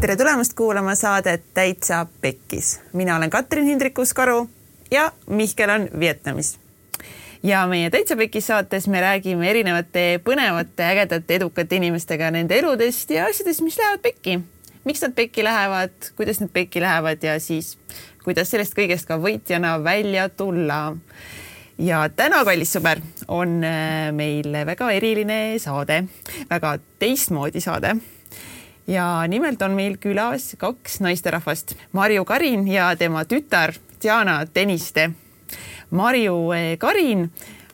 tere tulemast kuulama saadet Täitsa Pekkis. mina olen Katrin Hindrikus-Karu ja Mihkel on Vietnamis. ja meie Täitsa Pekkis saates me räägime erinevate põnevate, ägedate, edukate inimestega nende eludest ja asjadest, mis lähevad pekki. miks nad pekki lähevad, kuidas nad pekki lähevad ja siis kuidas sellest kõigest ka võitjana välja tulla. ja täna, kallis sõber, on äh, meil väga eriline saade, väga teistmoodi saade ja nimelt on meil külas kaks naisterahvast, Marju Karin ja tema tütar Diana Tõniste. Marju eh, Karin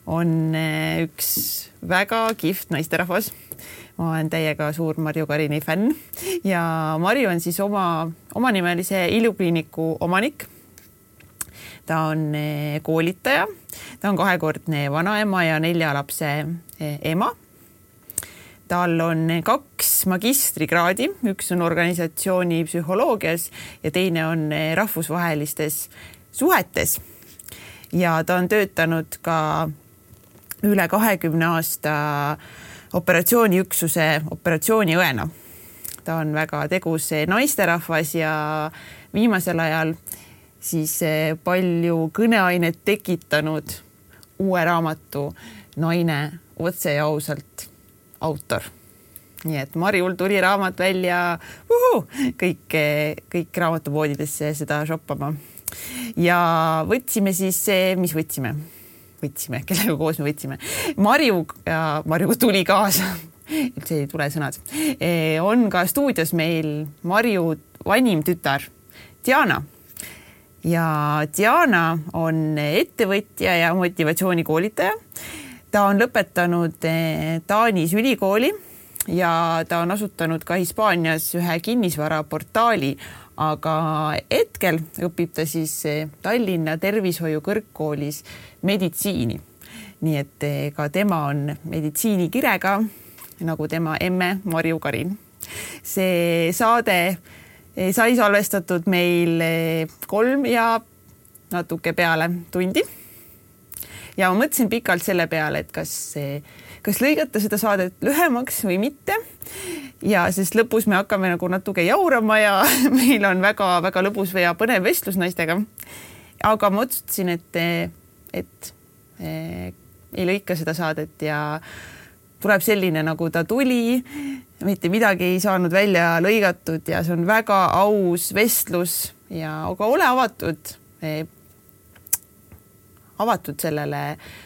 on eh, üks väga kihvt naisterahvas. ma olen täiega suur Marju Karini fänn ja Marju on siis oma, omanimelise ilukliiniku omanik. ta on eh, koolitaja, ta on kahekordne vanaema ja nelja lapse ema tal on kaks magistrikraadi, üks on organisatsiooni psühholoogias ja teine on rahvusvahelistes suhetes. ja ta on töötanud ka üle kahekümne aasta operatsiooniüksuse operatsiooniõena. ta on väga tegus naisterahvas ja viimasel ajal siis palju kõneainet tekitanud uue raamatu Naine otse ja ausalt autor. nii et Marjul tuli raamat välja, kõik, kõik raamatupoodidesse seda shoppama. ja võtsime siis, mis võtsime? võtsime, kellega koos me võtsime? Marju ja Marju tuli kaasa üldse ei tule sõnad. E, on ka stuudios meil Marju vanim tütar Diana ja Diana on ettevõtja ja motivatsioonikoolitaja ta on lõpetanud eh, Taanis ülikooli ja ta on asutanud ka Hispaanias ühe kinnisvaraportaali, aga hetkel õpib ta siis eh, Tallinna Tervishoiu Kõrgkoolis meditsiini. nii et eh, ka tema on meditsiinikirega nagu tema emme Marju Karin. see saade sai salvestatud meil kolm ja natuke peale tundi ja ma mõtlesin pikalt selle peale, et kas, kas lõigata seda saadet lühemaks või mitte. ja sest lõpus me hakkame nagu natuke jaurama ja meil on väga-väga lõbus ja põnev vestlus naistega. aga ma otsustasin, et, et, et ei lõika seda saadet ja tuleb selline, nagu ta tuli. mitte midagi ei saanud välja lõigatud ja see on väga aus vestlus ja aga ole avatud avatud sellele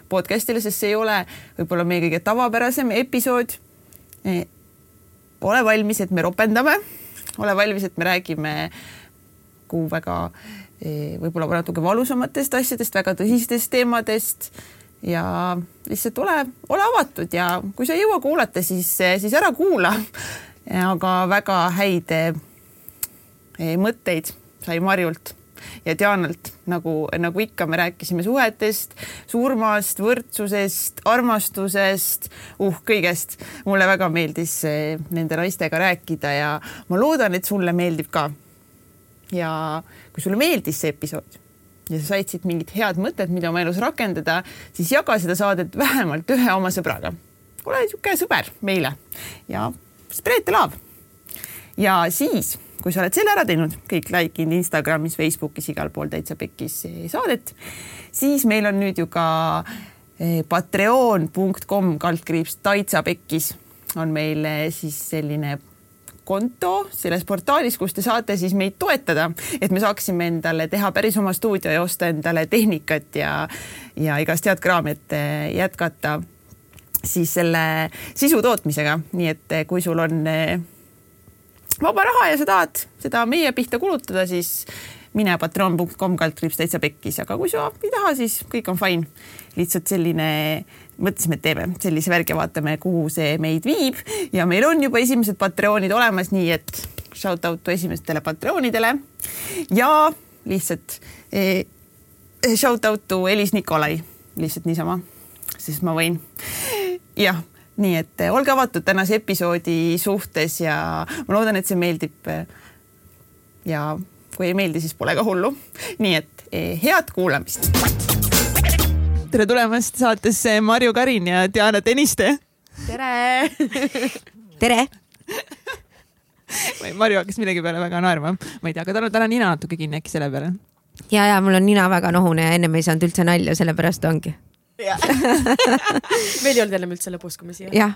podcast'ile, sest see ei ole võib-olla meie kõige tavapärasem episood. E, ole valmis, et me ropendame, ole valmis, et me räägime kuhu väga e, võib-olla natuke valusamatest asjadest, väga tõsistest teemadest ja lihtsalt ole, ole avatud ja kui sa ei jõua kuulata, siis, siis ära kuula. aga väga häid e, mõtteid sai Marjult ja Dianalt, nagu, nagu ikka, me rääkisime suhetest, surmast, võrdsusest, armastusest, uh, kõigest. mulle väga meeldis nende naistega rääkida ja ma loodan, et sulle meeldib ka. ja kui sulle meeldis see episood ja sa said siit mingit head mõtet, mida oma elus rakendada, siis jaga seda saadet vähemalt ühe oma sõbraga. ole niisugune sõber meile ja spread the love. ja siis kui sa oled selle ära teinud, kõik like inud Instagramis, Facebookis, igal pool täitsa pekkis saadet, siis meil on nüüd ju ka eh, patreon.com kaldkriips täitsa pekkis. On meil eh, siis selline konto selles portaalis, kus te saate siis meid toetada, et me saaksime endale teha päris oma stuudio ja osta endale tehnikat ja, ja igast head kraami, et eh, jätkata siis selle sisu tootmisega, nii et kui sul on vaba raha ja sa tahad seda meie pihta kulutada, siis mine patreon.com kaldkriips täitsa pekkis, aga kui sa ei taha, siis kõik on fine. lihtsalt selline, mõtlesime, et teeme sellise värgi, vaatame, kuhu see meid viib. Ja meil on juba esimesed Patreonid olemas, nii et shout out esimestele Patreonidele. Ja lihtsalt eh, shout out to Elis Nikolai, lihtsalt niisama, sest ma võin. jah nii et eh, olge avatud tänase episoodi suhtes ja ma loodan, et see meeldib. ja kui ei meeldi, siis pole ka hullu. nii et eh, head kuulamist. tere tulemast saatesse Marju Karin ja Diana Tõniste. tere tere ma Marju hakkas millegi peale väga naerma, ma ei tea, aga tal on täna nina natuke kinni äkki selle peale. ja, ja mul on nina väga nohune ja ennem ei saanud üldse nalja, sellepärast ongi meil ei olnud ennem üldse siia. jah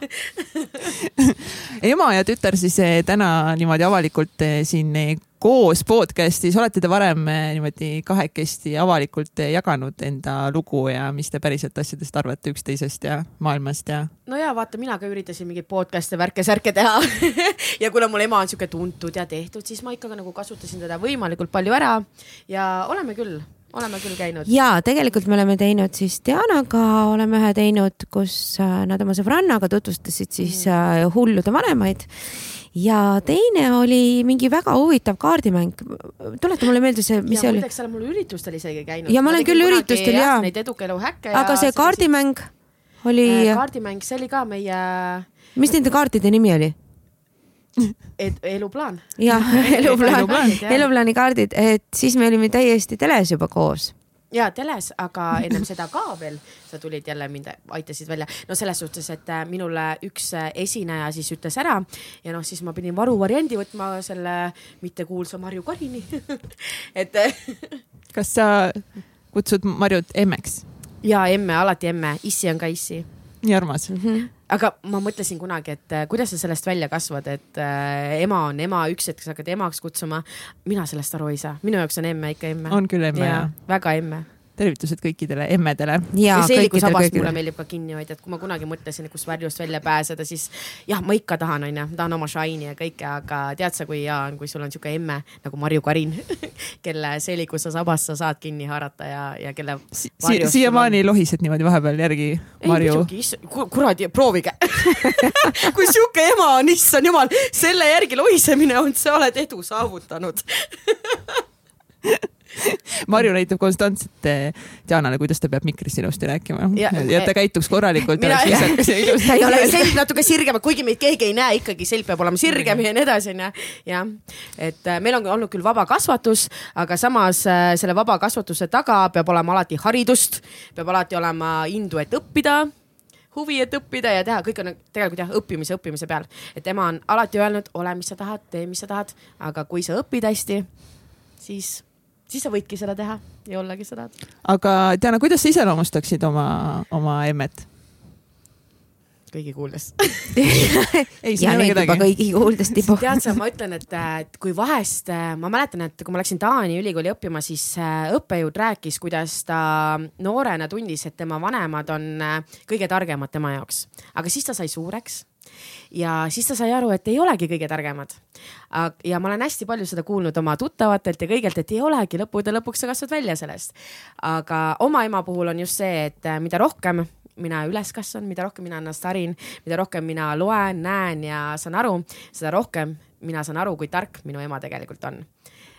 ema ja tütar siis eh, täna niimoodi avalikult eh, siin eh, koos podcast'is, olete te varem niimoodi kahekesti avalikult jaganud enda lugu ja mis te päriselt asjadest arvate üksteisest ja maailmast ja? no ja vaata, mina ka üritasin mingeid podcast'e, värke-särke teha ja kuna mul ema on sihuke tuntud ja tehtud, siis ma ikka nagu kasutasin teda võimalikult palju ära ja oleme küll oleme küll käinud. ja tegelikult me oleme teinud siis Dianaga oleme ühe teinud, kus äh, nad oma sõbrannaga tutvustasid siis mm. Äh, hullude vanemaid ja teine oli mingi väga huvitav kaardimäng. tuleta mulle meelde see, mis ja, see oli. sa oled mul üritustel isegi käinud. ja ma olen küll üritustel ja. Neid edukaelu häkke. aga see kaardimäng oli. Äh, kaardimäng, see oli ka meie. mis nende kaartide nimi oli? Et eluplaan. jah, eluplaan, eluplaani kaardid, et siis me olime täiesti teles juba koos ja teles, aga ennem seda ka veel sa tulid jälle mind aitasid välja. no selles suhtes, et äh, minule üks äh, esineja siis ütles ära ja noh, siis ma pidin varuvariandi võtma selle mittekuulsa Marju Karini et kas sa kutsud Marjut emmeks? ja emme, alati emme, issi on ka issi. nii armas mm. -hmm aga ma mõtlesin kunagi, et äh, kuidas sa sellest välja kasvad, et äh, ema on ema, üks hetk sa hakkad emaks kutsuma. mina sellest aru ei saa, minu jaoks on emme ikka emme. on küll emme ja, jah. väga emme tervitused kõikidele emmedele. ja, ja seelikusabast mulle meeldib ka kinni hoida, et kui ma kunagi mõtlesin, kust varjust välja pääseda, siis jah, ma ikka tahan, onju, tahan oma shine'i ja kõike, aga tead sa, kui hea on, kui sul on sihuke emme nagu Marju Karin kelle seelikusasabast sa saad kinni haarata ja, ja kelle si. siiamaani on... lohised niimoodi vahepeal järgi, Marju. kuradi, proovige kui sihuke ema on, issand jumal, selle järgi lohisemine on, sa oled edu saavutanud Marju näitab konstantselt eh, Dianale, kuidas ta peab mikris ilusti rääkima. Ja, ja ta käituks korralikult mina, ei ole selg natuke sirgem, kuigi meid keegi ei näe, ikkagi selg peab olema sirgem ja nii edasi onju. jah, et äh, meil on olnud küll vaba kasvatus, aga samas selle vaba kasvatuse taga peab olema alati haridust, peab alati olema indu, et õppida huvi, et õppida ja teha, kõik on tegelikult jah, õppimise, õppimise peal. et ema on alati öelnud, ole, mis sa tahad, tee, mis sa tahad, aga kui sa õpid hästi, siis siis sa võidki seda teha ja olla, kes sa tahad. aga Diana, kuidas sa iseloomustaksid oma, oma emmet? kõigi kuuldes ei, ja nüüd juba kõigi kuuldes tipub. tead sa, ma ütlen, et, et kui vahest, ma mäletan, et kui ma läksin Taani ülikooli õppima, siis äh, õppejõud rääkis, kuidas ta noorena tundis, et tema vanemad on äh, kõige targemad tema jaoks, aga siis ta sai suureks ja siis ta sai aru, et ei olegi kõige targemad. ja ma olen hästi palju seda kuulnud oma tuttavatelt ja kõigelt, et ei olegi, lõppude lõpuks sa kasvad välja sellest. aga oma ema puhul on just see, et äh, mida rohkem mina üles kasvan, mida rohkem mina ennast harin, mida rohkem mina loen, näen ja saan aru, seda rohkem mina saan aru, kui tark minu ema tegelikult on.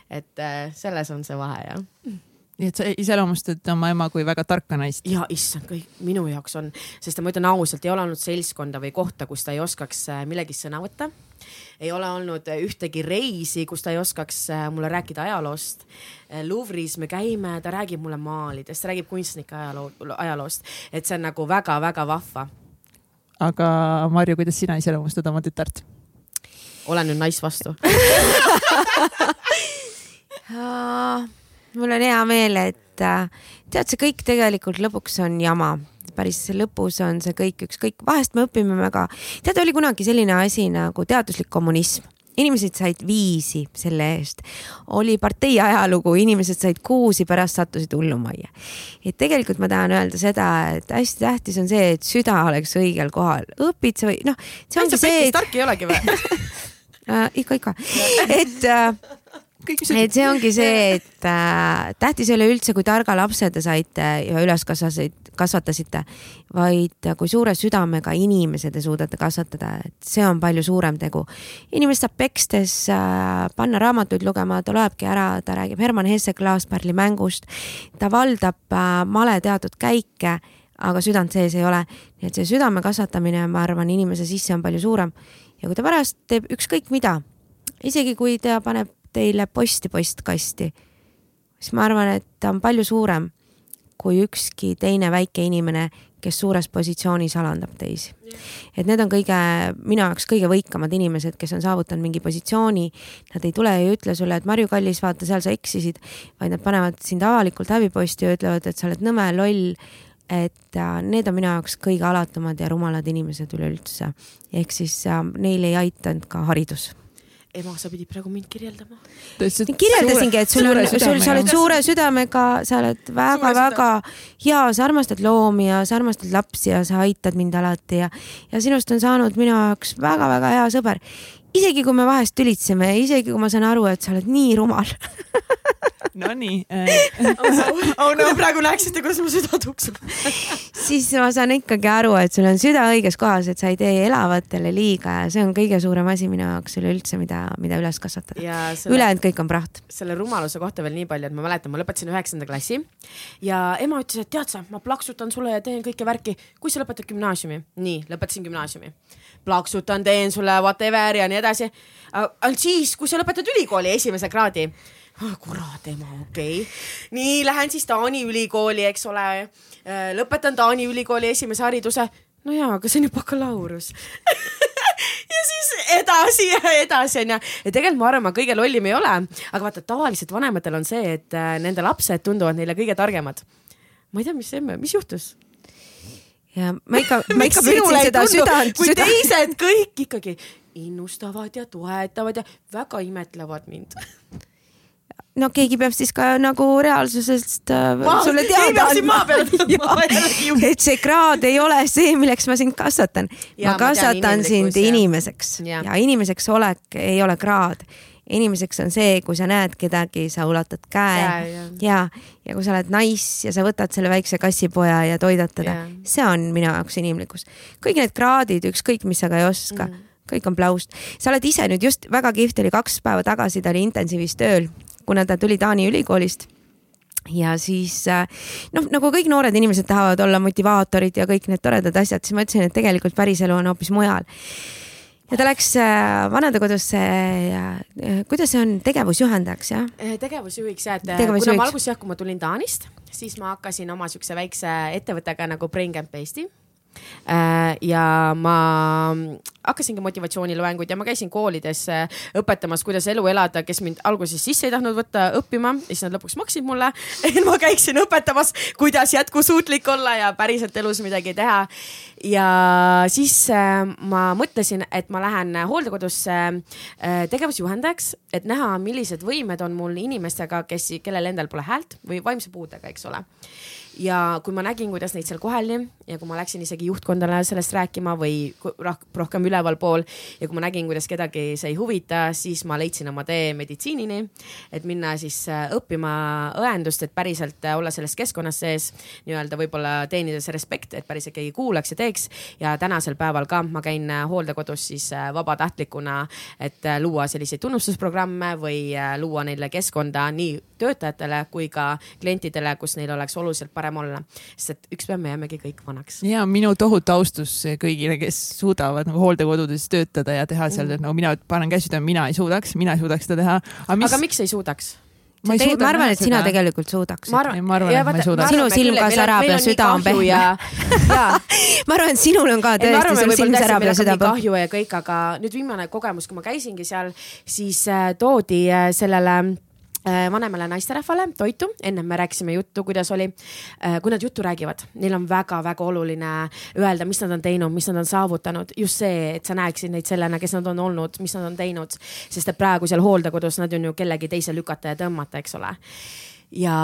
et äh, selles on see vahe jah nii et sa iseloomustad oma ema kui väga tarka naist. ja issand, kõik minu jaoks on, sest ma ütlen ausalt, ei ole olnud seltskonda või kohta, kus ta ei oskaks äh, millegist sõna võtta. ei ole olnud äh, ühtegi reisi, kus ta ei oskaks äh, mulle rääkida ajaloost. Louvre'is me käime, ta räägib mulle maalidest, ta räägib kunstnike ajaloo, ajaloost, et see on nagu väga-väga vahva. aga Marju, kuidas sina iseloomustad oma tütart? olen nüüd naisvastu mul on hea meel, et äh, tead, see kõik tegelikult lõpuks on jama. Päris lõpus on see kõik ükskõik, vahest me õpime väga, tead, oli kunagi selline asi nagu teaduslik kommunism. Inimesed said viisi selle eest, oli partei ajalugu, inimesed said kuusi, pärast sattusid hullumajja. et tegelikult ma tahan öelda seda, et hästi tähtis on see, et süda oleks õigel kohal, õpid sa või noh, see. Et... tark ei olegi või? Äh, ikka, ikka, et äh, et see ongi see, et äh, tähtis ei ole üldse, kui targa lapse te saite ja üles kasvasid, kasvatasite, vaid kui suure südamega inimese te suudate kasvatada, et see on palju suurem tegu. inimest saab pekstes äh, panna raamatuid lugema, ta loebki ära, ta räägib Herman Hesse klaaspärli mängust, ta valdab äh, male teatud käike, aga südant sees ei ole. nii et see südame kasvatamine, ma arvan, inimese sisse on palju suurem ja kui ta pärast teeb ükskõik mida, isegi kui ta paneb teile posti postkasti, siis ma arvan, et ta on palju suurem kui ükski teine väike inimene, kes suures positsioonis alandab teisi. et need on kõige, minu jaoks kõige võikamad inimesed, kes on saavutanud mingi positsiooni. Nad ei tule ja ei ütle sulle, et Marju Kallis, vaata, seal sa eksisid, vaid nad panevad sind avalikult häbiposti ja ütlevad, et sa oled nõme, loll et äh, need on minu jaoks kõige alatumad ja rumalad inimesed üleüldse. ehk siis äh, neil ei aidanud ka haridus ema, sa pidid praegu mind kirjeldama. kirjeldasingi, et sul on, sul, sa oled suure südamega, sa oled väga-väga hea, sa armastad loomi ja sa armastad lapsi ja sa aitad mind alati ja, ja sinust on saanud minu jaoks väga-väga hea sõber. Isegi kui me vahest tülitseme, isegi kui ma saan aru, et sa oled nii rumal Nonii oh no praegu näeksite, kuidas mu süda tuksub siis ma saan ikkagi aru, et sul on süda õiges kohas, et sa ei tee elavatele liiga ja see on kõige suurem asi minu jaoks üleüldse, mida, mida üles kasvatada. Ülejäänud kõik on praht. selle rumaluse kohta veel nii palju, et ma mäletan, ma lõpetasin üheksanda klassi ja ema ütles, et tead sa, ma plaksutan sulle ja teen kõike värki, kui sa lõpetad gümnaasiumi. nii, lõpetasin gümnaasiumi. Plaksutan, teen sulle whatever ja nii edasi. ainult siis, kui sa lõpetad ülikooli esimese kraadi ah, kurat ema, okei okay.. nii, lähen siis Taani ülikooli, eks ole. Äh, lõpetan Taani ülikooli esimese hariduse. no jaa, aga see on ju bakalaureus ja siis edasi ja edasi onju. ja tegelikult ma arvan, ma kõige lollim ei ole, aga vaata, tavaliselt vanematel on see, et äh, nende lapsed tunduvad neile kõige targemad. ma ei tea, mis emme, mis juhtus? Ja ma ikka, ma ikka püüdsin seda südant. kui südant. teised kõik ikkagi innustavad ja toetavad ja väga imetlevad mind no keegi peab siis ka nagu reaalsusest äh, ma, sulle teada andma. et see kraad ei ole see, milleks ma sind kasvatan. ma kasvatan sind inimeseks ja. ja inimeseks olek ei ole kraad. Inimeseks on see, kui sa näed kedagi, sa ulatad käe ja, ja, ja, ja kui sa oled nice ja sa võtad selle väikse kassipoja ja toidad teda, see on minu jaoks inimlikkus. kõik need kraadid, ükskõik mis sa ka ei oska mm kõik on plaust. sa oled ise nüüd just väga kihvt oli kaks päeva tagasi, ta oli intensiivis tööl kuna ta tuli Taani ülikoolist ja siis äh, noh, nagu kõik noored inimesed tahavad olla motivaatorid ja kõik need toredad asjad, siis ma ütlesin, et tegelikult päriselu on hoopis mujal. Ja ta läks äh, vanadekodusse ja äh, kuidas see on, tegevusjuhendajaks jah? tegevusjuhiks jah, et tegevusjuhiks. kuna ma alguses jah, kui ma tulin Taanist, siis ma hakkasin oma siukse väikse ettevõttega nagu Brain Camp Eesti Äh, ja ma hakkasingi motivatsiooniloenguid ja ma käisin koolides äh, õpetamas, kuidas elu elada, kes mind alguses sisse ei tahtnud võtta õppima, siis nad lõpuks maksid mulle, et ma käiksin õpetamas, kuidas jätkusuutlik olla ja päriselt elus midagi teha. ja siis äh, ma mõtlesin, et ma lähen hooldekodusse tegevusjuhendajaks, et näha, millised võimed on mul inimestega, kes, kellel endal pole häält või vaimse puudega, eks ole ja kui ma nägin, kuidas neid seal koheldi ja kui ma läksin isegi juhtkondale sellest rääkima või rohkem ülevalpool ja kui ma nägin, kuidas kedagi see ei huvita, siis ma leidsin oma tee meditsiinini, et minna siis äh, õppima õendust, et päriselt äh, olla selles keskkonnas sees, nii-öelda võib-olla teenida see respekt, et päriselt keegi kuulaks ja teeks. ja tänasel päeval ka ma käin äh, hooldekodus siis vabatahtlikuna, et luua selliseid tunnustusprogramme või luua neile keskkonda nii töötajatele kui ka klientidele, kus neil oleks oluliselt parem parem olla, sest et ükspäev me jäämegi kõik vanaks. ja minu tohutu austus kõigile, kes suudavad nagu hooldekodudes töötada ja teha seal mm., nagu mina panen käsi südamele, mina ei suudaks, mina ei suudaks seda teha. Mis... aga miks ei suudaks? ma, ei suuda ma arvan, et sina seda. tegelikult suudaks. ma arvan, ma arvan, et ma ei suuda. sinu silm ka särab ja süda on pehme. ma arvan, et sinul on ka tõesti, sul silm särab ja süda pehme. kahju ja kõik, aga nüüd viimane kogemus, kui ma käisingi seal, siis äh, toodi äh, sellele Äh, vanemale naisterahvale toitu, ennem me rääkisime juttu, kuidas oli. Äh, kui nad juttu räägivad, neil on väga-väga oluline öelda, mis nad on teinud, mis nad on saavutanud, just see, et sa näeksid neid sellena, kes nad on olnud, mis nad on teinud, sest et praegu seal hooldekodus nad on ju kellegi teise lükata ja tõmmata, eks ole. ja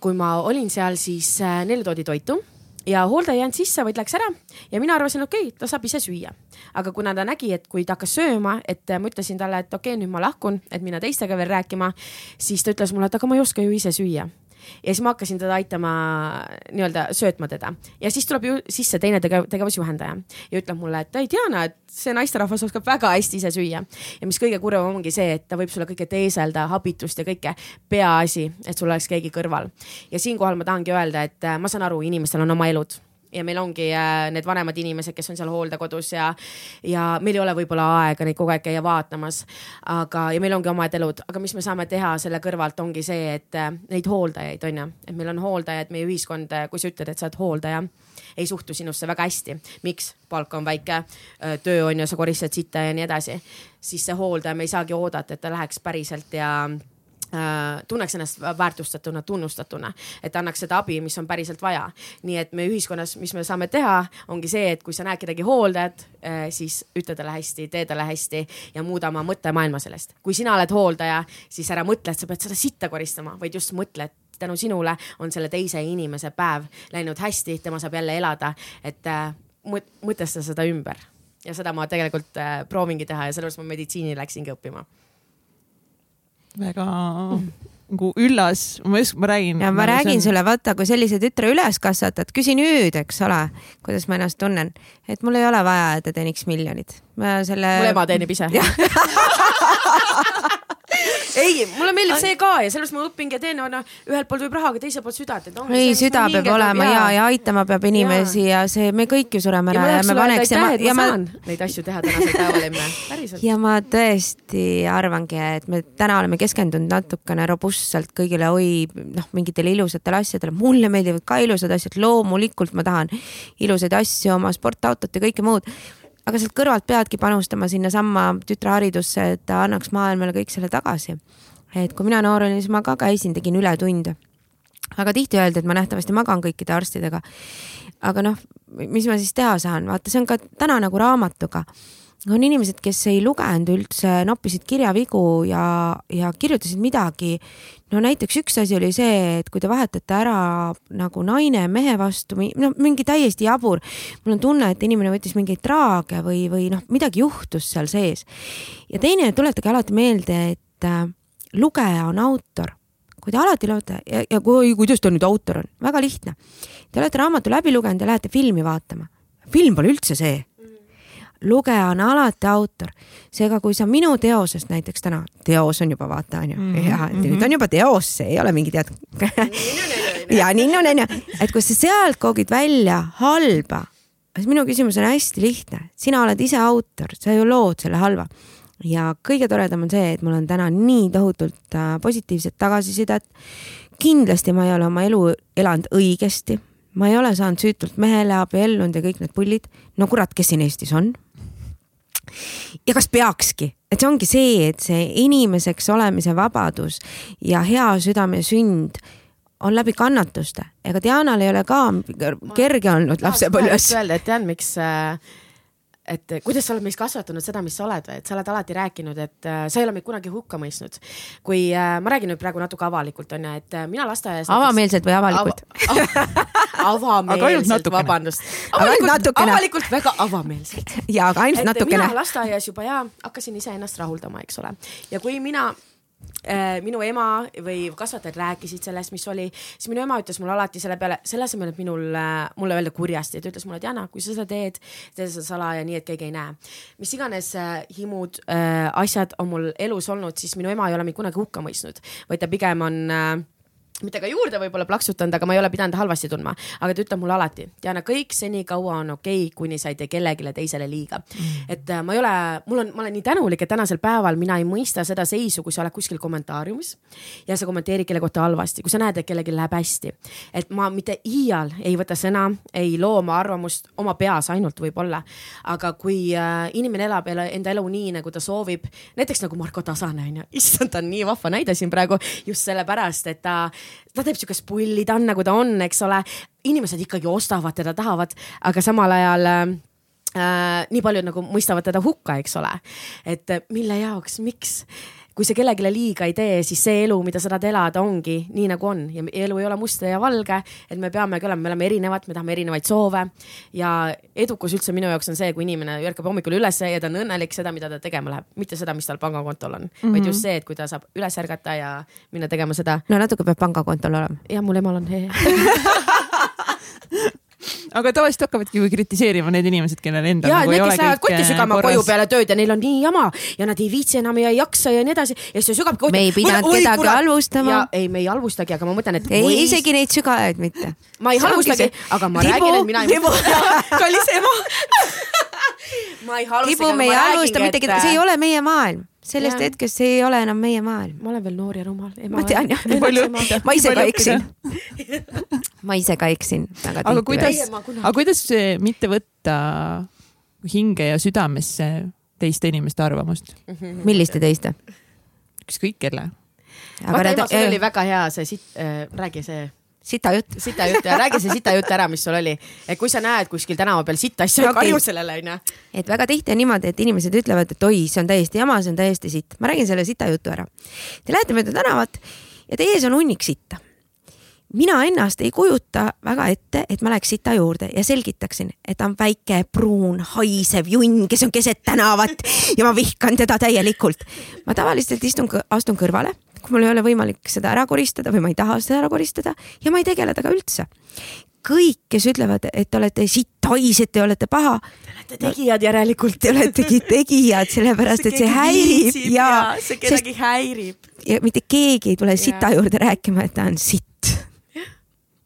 kui ma olin seal, siis äh, neile toodi toitu ja hooldaja ei jäänud sisse, vaid läks ära ja mina arvasin, okei okay,, ta saab ise süüa. aga kuna ta nägi, et kui ta hakkas sööma, et ma ütlesin talle, et okei okay,, nüüd ma lahkun, et minna teistega veel rääkima, siis ta ütles mulle, et aga ma ei oska ju ise süüa ja siis ma hakkasin teda aitama nii-öelda söötma teda ja siis tuleb ju sisse teine tegev tegevusjuhendaja ja ütleb mulle, et ei Diana, et see naisterahvas oskab väga hästi ise süüa. ja mis kõige kurvem ongi see, et ta võib sulle kõike teeselda, habitust ja kõike. peaasi, et sul oleks keegi kõrval. ja siinkohal ma tahangi öelda, et äh, ma saan aru, inimestel on oma elud ja meil ongi äh, need vanemad inimesed, kes on seal hooldekodus ja, ja meil ei ole võib-olla aega neid kogu aeg käia vaatamas. aga, ja meil ongi omad elud, aga mis me saame teha selle kõrvalt, ongi see, et äh, neid hooldajaid on ju, et meil on hooldajad, meie ühiskond, äh, kui sa ütled, et sa oled hooldaja, ei suhtu sinusse väga hästi. miks? palk on väike, töö on ju, sa koristad sita ja nii edasi. siis see hooldaja, me ei saagi oodata, et ta läheks päriselt ja tunneks ennast väärtustatuna, tunnustatuna, et annaks seda abi, mis on päriselt vaja. nii et me ühiskonnas, mis me saame teha, ongi see, et kui sa näed kedagi hooldajat, äh, siis ütle talle hästi, tee talle hästi ja muuda oma mõttemaailma sellest. kui sina oled hooldaja, siis ära mõtle, et sa pead seda sitta koristama, vaid just mõtle, et tänu sinule on selle teise inimese päev läinud hästi, tema saab jälle elada, et äh, mõtesta seda ümber ja seda ma tegelikult proovingi teha ja sellepärast ma meditsiini läksingi õppima väga nagu üllas, ma just, ma räägin. ja ma nagu räägin on... sulle, vaata, kui sellise tütre üles kasvatad, küsi nüüd, eks ole, kuidas ma ennast tunnen, et mul ei ole vaja, et ta teeniks miljonit. Ma selle. mul ema teenib ise. Ei, mulle meeldib see ka ja sellepärast ma õpingi ja teen, no ühelt poolt võib rahaga, teiselt poolt südant, et ei, süda peab olema ja, ja aitama peab inimesi ja, ja see, me kõik ju sureme ära ja, ja me paneks ma, ja ma saan neid asju teha tänasel päeval emme, päriselt. ja ma tõesti arvangi, et me täna oleme keskendunud natukene robustselt kõigile, oi, noh, mingitele ilusatele asjadele, mulle meeldivad ka ilusad asjad, loomulikult ma tahan ilusaid asju, oma sportautot ja kõike muud aga sealt kõrvalt peadki panustama sinnasamma tütreharidusse, et ta annaks maailmale kõik selle tagasi. et kui mina noor olin, siis ma ka käisin, tegin ületunde. väga tihti öeldi, et ma nähtavasti magan kõikide arstidega. aga noh, mis ma siis teha saan, vaata, see on ka täna nagu raamatuga on inimesed, kes ei lugenud üldse, noppisid kirjavigu ja, ja kirjutasid midagi. no näiteks üks asi oli see, et kui te vahetate ära nagu naine mehe vastu, no mingi täiesti jabur. mul on tunne, et inimene võttis mingeid traage või, või noh, midagi juhtus seal sees. ja teine, tuletage alati meelde, et äh, lugeja on autor kui te alati loete ja, ja kui, kuidas ta nüüd autor on, väga lihtne. Te olete raamatu läbi lugenud ja lähete filmi vaatama. film pole üldse see lugeja on alati autor. seega, kui sa minu teosest näiteks täna, teos on juba vaata onju mm, -hmm. ja nüüd on mhm. juba teos, see ei ole mingi tead ja nii on onju, et kui sa sealt koogid välja halba, siis minu küsimus on hästi lihtne, sina oled ise autor, sa ju lood selle halva ja kõige toredam on see, et mul on täna nii tohutult äh, positiivset tagasisidet. kindlasti ma ei ole oma elu elanud õigesti, ma ei ole saanud süütult mehele abiellunud ja kõik need pullid. no kurat, kes siin Eestis on? Ja kas peakski, et see ongi see, et see inimeseks olemise vabadus ja hea südame sünd on läbi kannatuste. ega Dianal ei ole ka kerge olnud lapsepõlves. öelda, et tead, miks äh, et kuidas sa oled meis kasvatanud seda, mis sa oled või, et sa oled alati rääkinud, et äh, sa ei ole meid kunagi hukka mõistnud. kui äh, ma räägin nüüd praegu natuke avalikult onju, et äh, mina lasteaias. avameelselt või avalikult av? avameelselt, vabandust. avalikult, väga avameelselt. ja, aga ainult et natukene. mina lasteaias juba ja hakkasin iseennast rahuldama, eks ole. ja kui mina minu ema või kasvatajad rääkisid sellest, mis oli, siis minu ema ütles mulle alati selle peale, selle asemel, et minul, äh, mulle öelda kurjasti, ta ütles mulle, Diana, kui sa seda teed, tee seda salaja, nii et keegi ei näe. mis iganes äh, himud äh,, asjad on mul elus olnud, siis minu ema ei ole mind kunagi hukka mõistnud, vaid ta pigem on äh, mitte ka juurde võib-olla plaksutanud, aga ma ei ole pidanud halvasti tundma, aga ta ütleb mulle alati, Diana, kõik senikaua on okei okay,, kuni sa ei tee kellelegi teisele liiga. Mm.. et äh, ma ei ole, mul on, ma olen nii tänulik, et tänasel päeval mina ei mõista seda seisu, kui sa oled kuskil kommentaariumis ja sa kommenteerid kelle kohta halvasti, kui sa näed, et kellelgi läheb hästi. et ma mitte iial ei võta sõna, ei loo oma arvamust oma peas ainult võib-olla, aga kui äh, inimene elab enda elu nii, nagu ta soovib, näiteks nagu Marko Tasane onju, issand, ta on nii vahva näide siin praegu just sellepärast, et ta ta teeb siukest pulli, ta on nagu ta on, eks ole. inimesed ikkagi ostavad teda, tahavad, aga samal ajal äh, äh nii paljud nagu mõistavad teda hukka, eks ole. et mille jaoks, miks? Kui sa kellelegi liiga ei tee, siis see elu, mida sa tahad elada, ongi nii nagu on ja elu ei ole must ja valge. et me peamegi olema, me oleme erinevad, me tahame erinevaid soove ja edukus üldse minu jaoks on see, kui inimene ärkab hommikul üles ja ta on õnnelik seda, mida ta tegema läheb, mitte seda, mis tal pangakontol on mm, -hmm. vaid just see, et kui ta saab üles ärgata ja minna tegema seda. no natuke peab pangakontol olema. jah, mul emal on hea aga tavaliselt hakkavadki ju kritiseerima need inimesed, kellel endal ja nagu need, kes lähevad kotti sügama korras. koju peale tööd ja neil on nii jama ja nad ei viitsi enam ja ei jaksa ja nii edasi ja siis ta sügabki kotti. Me ei pidanud Oi, kedagi halvustama. Ja ei, me ei halvustagi, aga ma mõtlen, et. ei, isegi neid sügajaid mitte. ma ei halvustagi, aga ma Libu, räägin, et mina ei. kallis ema ma ei halvustagi. Libu, me ei halvusta mitte kedagi, see ei ole meie maailm sellest Jah. hetkest see ei ole enam meie maailm. ma olen veel noor ja rumal. ma tean jah, Nii palju- ma ise ka eksin. ma ise ka eksin aga kuidas aga kuidas mitte võtta hinge ja südamesse teiste inimeste arvamust, milliste teiste? ükskõik kelle? vaata ema, sul oli väga hea see siit äh,, räägi see sita jutt. sita jutt ja räägi see sita jutt ära, mis sul oli. et kui sa näed kuskil tänava peal sitta asja okay., karju sellele onju. et väga tihti on niimoodi, et inimesed ütlevad, et oi, see on täiesti jama, see on täiesti sitt. ma räägin selle sita jutu ära. Te lähete mööda tänavat ja teie ees on hunnik sitta. mina ennast ei kujuta väga ette, et ma läheks sita juurde ja selgitaksin, et ta on väike, pruun, haisev junn, kes on keset tänavat ja ma vihkan teda täielikult. ma tavaliselt istun, astun kõrvale, kui mul ei ole võimalik seda ära koristada või ma ei taha seda ära koristada ja ma ei tegele temaga üldse kõik, kes ütlevad, et te olete sitt-haised, te olete paha. Te tegijad järelikult. Te oletegi tegijad, sellepärast et see häirib ja. see kedagi sest, häirib. ja mitte keegi ei tule sita juurde rääkima, et ta on sitt.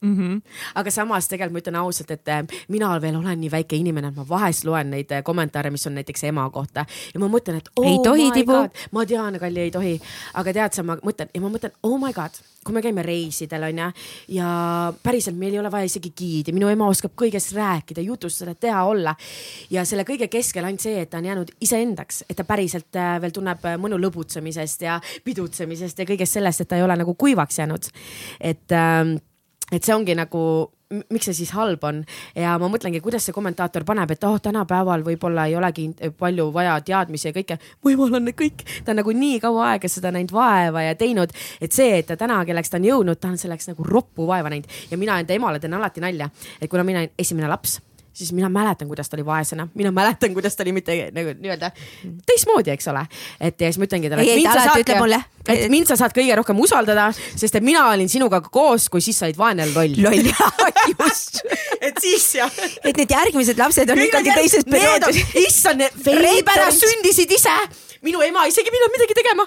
Mm -hmm. aga samas tegelikult ma ütlen ausalt, et äh, mina veel olen nii väike inimene, et ma vahest loen neid äh, kommentaare, mis on näiteks ema kohta ja ma mõtlen, et oh ei tohi, Tibu. ma tean, Kalli, ei tohi, aga tead sa, ma mõtlen ja ma mõtlen, oh my god, kui me käime reisidel onju ja päriselt meil ei ole vaja isegi giidi, minu ema oskab kõigest rääkida, jutustada, teha, olla ja selle kõige keskel ainult see, et ta on jäänud iseendaks, et ta päriselt äh, veel tunneb mõnu lõbutsemisest ja pidutsemisest ja kõigest sellest, et ta ei ole nagu kuivaks jäänud. et ähm, et see ongi nagu, miks see siis halb on ja ma mõtlengi, kuidas see kommentaator paneb, et oh, tänapäeval võib-olla ei olegi palju vaja teadmisi ja kõike. mu emal on kõik, ta on nagu nii kaua aega seda näinud vaeva ja teinud, et see, et ta täna, kelleks ta on jõudnud, ta on selleks nagu roppu vaeva näinud ja mina enda emale teen alati nalja, et kuna mina olen esimene laps siis mina mäletan, kuidas ta oli vaesena, mina mäletan, kuidas ta oli mitte nagu nii-öelda teistmoodi, eks ole. et ja siis ma ütlengi talle, et mind sa saad, et mind sa saad kõige rohkem usaldada, sest et mina olin sinuga koos, kui siis sa olid vaene loll. loll, just. et siis jah. et need järgmised lapsed on ikkagi teises perioodis. issand, pärast sündisid ise minu ema isegi ei pidanud midagi tegema.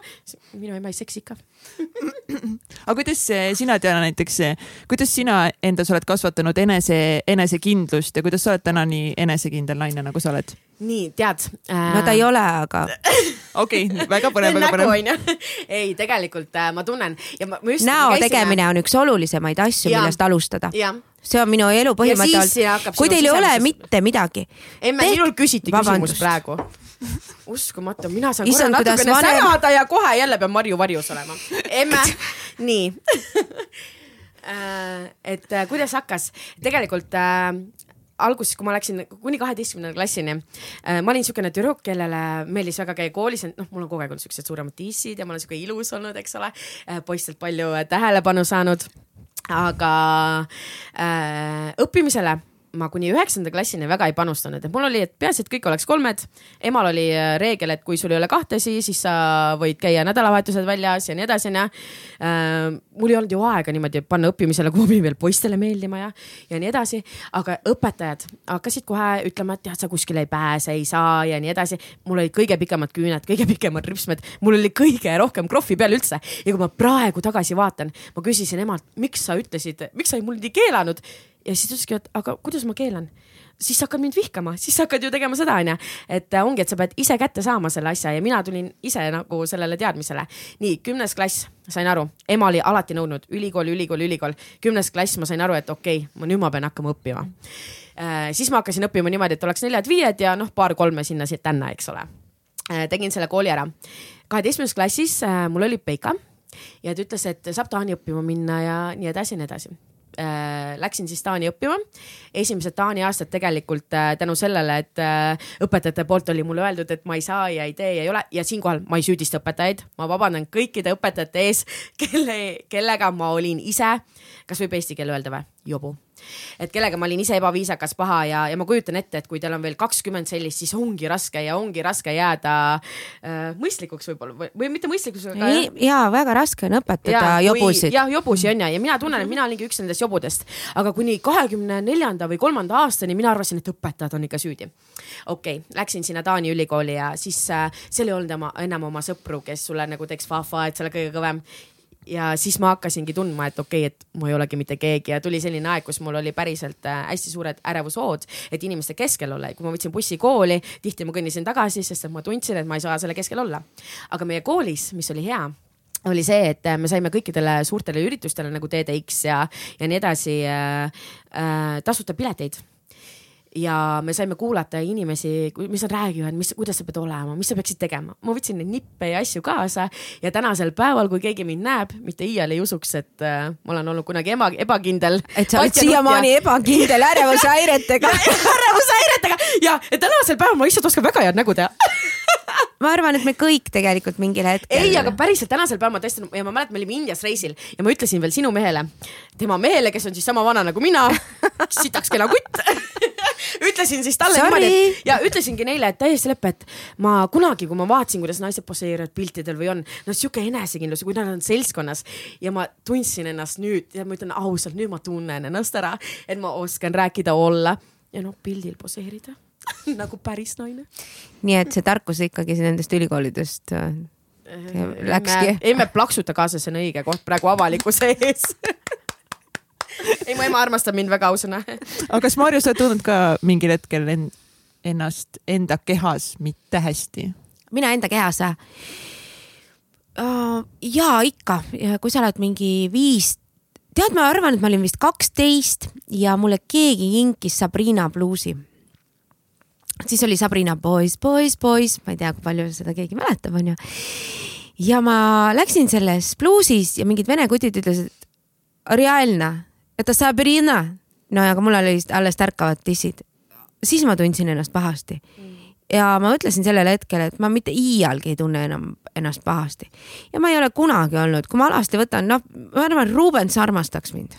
minu ema ei seksi ikka. aga kuidas sina, Diana, näiteks, kuidas sina endas oled kasvatanud enese, enesekindlust ja kuidas sa oled täna nii enesekindel naine, nagu sa oled? nii, tead äh.... no ta ei ole, aga. okei väga põnev, väga põnev. ei, tegelikult äh, ma tunnen ja ma, ma just. näo tegemine on üks olulisemaid asju, millest alustada. see on minu elu põhimõte olnud. kui teil ei ole mitte midagi. emme, minult küsiti küsimus praegu uskumatu, mina saan korra natukene vanem... sänada ja kohe jälle pean Marju varjus olema. emme, nii et äh, kuidas hakkas, tegelikult äh, alguses, kui ma läksin kuni kaheteistkümnenda klassini äh,, ma olin niisugune tüdruk, kellele meeldis väga käia koolis, noh, mul on kogu aeg olnud siuksed suuremad tissid ja ma olen siuke ilus olnud, eks ole äh,, poistelt palju äh, tähelepanu saanud. aga äh, õppimisele ma kuni üheksanda klassini väga ei panustanud, et mul oli, et peaasi, et kõik oleks kolmed. emal oli äh, reegel, et kui sul ei ole kahtesi, siis sa võid käia nädalavahetused väljas ja nii edasi, onju. mul ei olnud ju aega niimoodi panna õppimisele, kui ma pidin veel poistele meeldima ja, ja nii edasi. aga õpetajad hakkasid kohe ütlema, et tead, sa kuskile ei pääse, ei saa ja nii edasi. mul olid kõige pikemad küüned, kõige pikemad ripsmed, mul oli kõige rohkem krohvi peal üldse. ja kui ma praegu tagasi vaatan, ma küsisin emalt, miks sa ütlesid, miks sa mul nii keelanud ja siis ta ütleski, et aga kuidas ma keelan siis sa hakkad mind vihkama, siis sa hakkad ju tegema seda, onju. et äh, ongi, et sa pead ise kätte saama selle asja ja mina tulin ise nagu sellele teadmisele. nii, kümnes klass, sain aru, ema oli alati nõudnud ülikool, ülikool, ülikool. kümnes klass, ma sain aru, et okei okay,, nüüd ma pean hakkama õppima äh,. siis ma hakkasin õppima niimoodi, et oleks neljad-viied ja noh, paar-kolme sinna-tänna, eks ole äh,. tegin selle kooli ära. kaheteistkümnes klassis mul oli Peika ja ta ütles, et saab Taani õppima minna ja nii edasi ja nii edasi äh, läksin siis Taani õppima. esimesed Taani aastad tegelikult äh, tänu sellele, et äh, õpetajate poolt oli mulle öeldud, et ma ei saa ja ei tee ja ei ole ja siinkohal ma ei süüdista õpetajaid, ma vabandan kõikide õpetajate ees, kelle, kellega ma olin ise, kas võib eesti keele öelda või, jobu et kellega ma olin ise ebaviisakas, paha ja, ja ma kujutan ette, et kui teil on veel kakskümmend sellist, siis ongi raske ja ongi raske jääda äh, mõistlikuks võib-olla või, või mitte mõistlikuks, aga. ja väga raske on õpetada ja, jobusid. jah, jobusi on ja, ja mina tunnen, et mina olingi üks nendest jobudest, aga kuni kahekümne neljanda või kolmanda aastani mina arvasin, et õpetajad on ikka süüdi. okei okay,, läksin sinna Taani ülikooli ja siis äh, seal ei olnud enam oma sõpru, kes sulle nagu teeks fa-fa, et sa oled kõige kõvem ja siis ma hakkasingi tundma, et okei okay,, et ma ei olegi mitte keegi ja tuli selline aeg, kus mul oli päriselt äh, hästi suured ärevushood, et inimeste keskel olla ja kui ma võtsin bussi kooli, tihti ma kõndisin tagasi, sest et ma tundsin, et ma ei saa selle keskel olla. aga meie koolis, mis oli hea oli see, et äh, me saime kõikidele suurtele üritustele nagu TEDx ja, ja nii edasi äh, äh, tasuta pileteid ja me saime kuulata inimesi, mis nad räägivad, mis, kuidas sa pead olema, mis sa peaksid tegema. ma võtsin neid nippe ja asju kaasa ja tänasel päeval, kui keegi mind näeb, mitte iial ei usuks, et äh, ma olen olnud kunagi ema, ebakindel. et sa oled siiamaani ebakindel ärevushäiretega ärevushäiretega ja, tänasel päeval ma lihtsalt oskan väga head nägu teha ma arvan, et me kõik tegelikult mingil hetkel. ei, aga päriselt tänasel päeval ma tõesti ja ma mäletan, me olime Indias reisil ja ma ütlesin veel sinu mehele, tema mehele, kes on siis sama vana nagu mina, sitaks kena kutt ütlesin siis talle Sorry. niimoodi, ja ütlesingi neile, et täiesti leppe, et ma kunagi, kui ma vaatasin, kuidas naised poseerivad piltidel või on, no sihuke enesekindlus, kui nad on seltskonnas ja ma tundsin ennast nüüd ja ma ütlen ausalt, nüüd ma tunnen ennast ära, et ma oskan rääkida, olla ja noh, pildil poseerida nagu päris naine. nii et see tarkus ikkagi nendest ülikoolidest äh, läkski? ei, me plaksuta kaasas, see on õige koht praegu avalikkuse ees ei, mu ema armastab mind väga ausõna. aga kas Marju, sa oled tundnud ka mingil hetkel en, ennast enda kehas mitte hästi? mina enda kehas uh,? ja ikka, kui sa oled mingi viis, tead, ma arvan, et ma olin vist kaksteist ja mulle keegi kinkis Sabrina bluusi siis oli Sabrina Boys, Boys, Boys, ma ei tea, kui palju seda keegi mäletab, onju. ja ma läksin selles bluusis ja mingid vene kutid ütlesid, reaalne, et ta Sabrina. no aga mul olid alles tärkavad dissid. siis ma tundsin ennast pahasti. ja ma ütlesin sellel hetkel, et ma mitte iialgi ei tunne enam ennast pahasti. ja ma ei ole kunagi olnud, kui ma alasti võtan, noh, ma arvan, Rubens armastaks mind.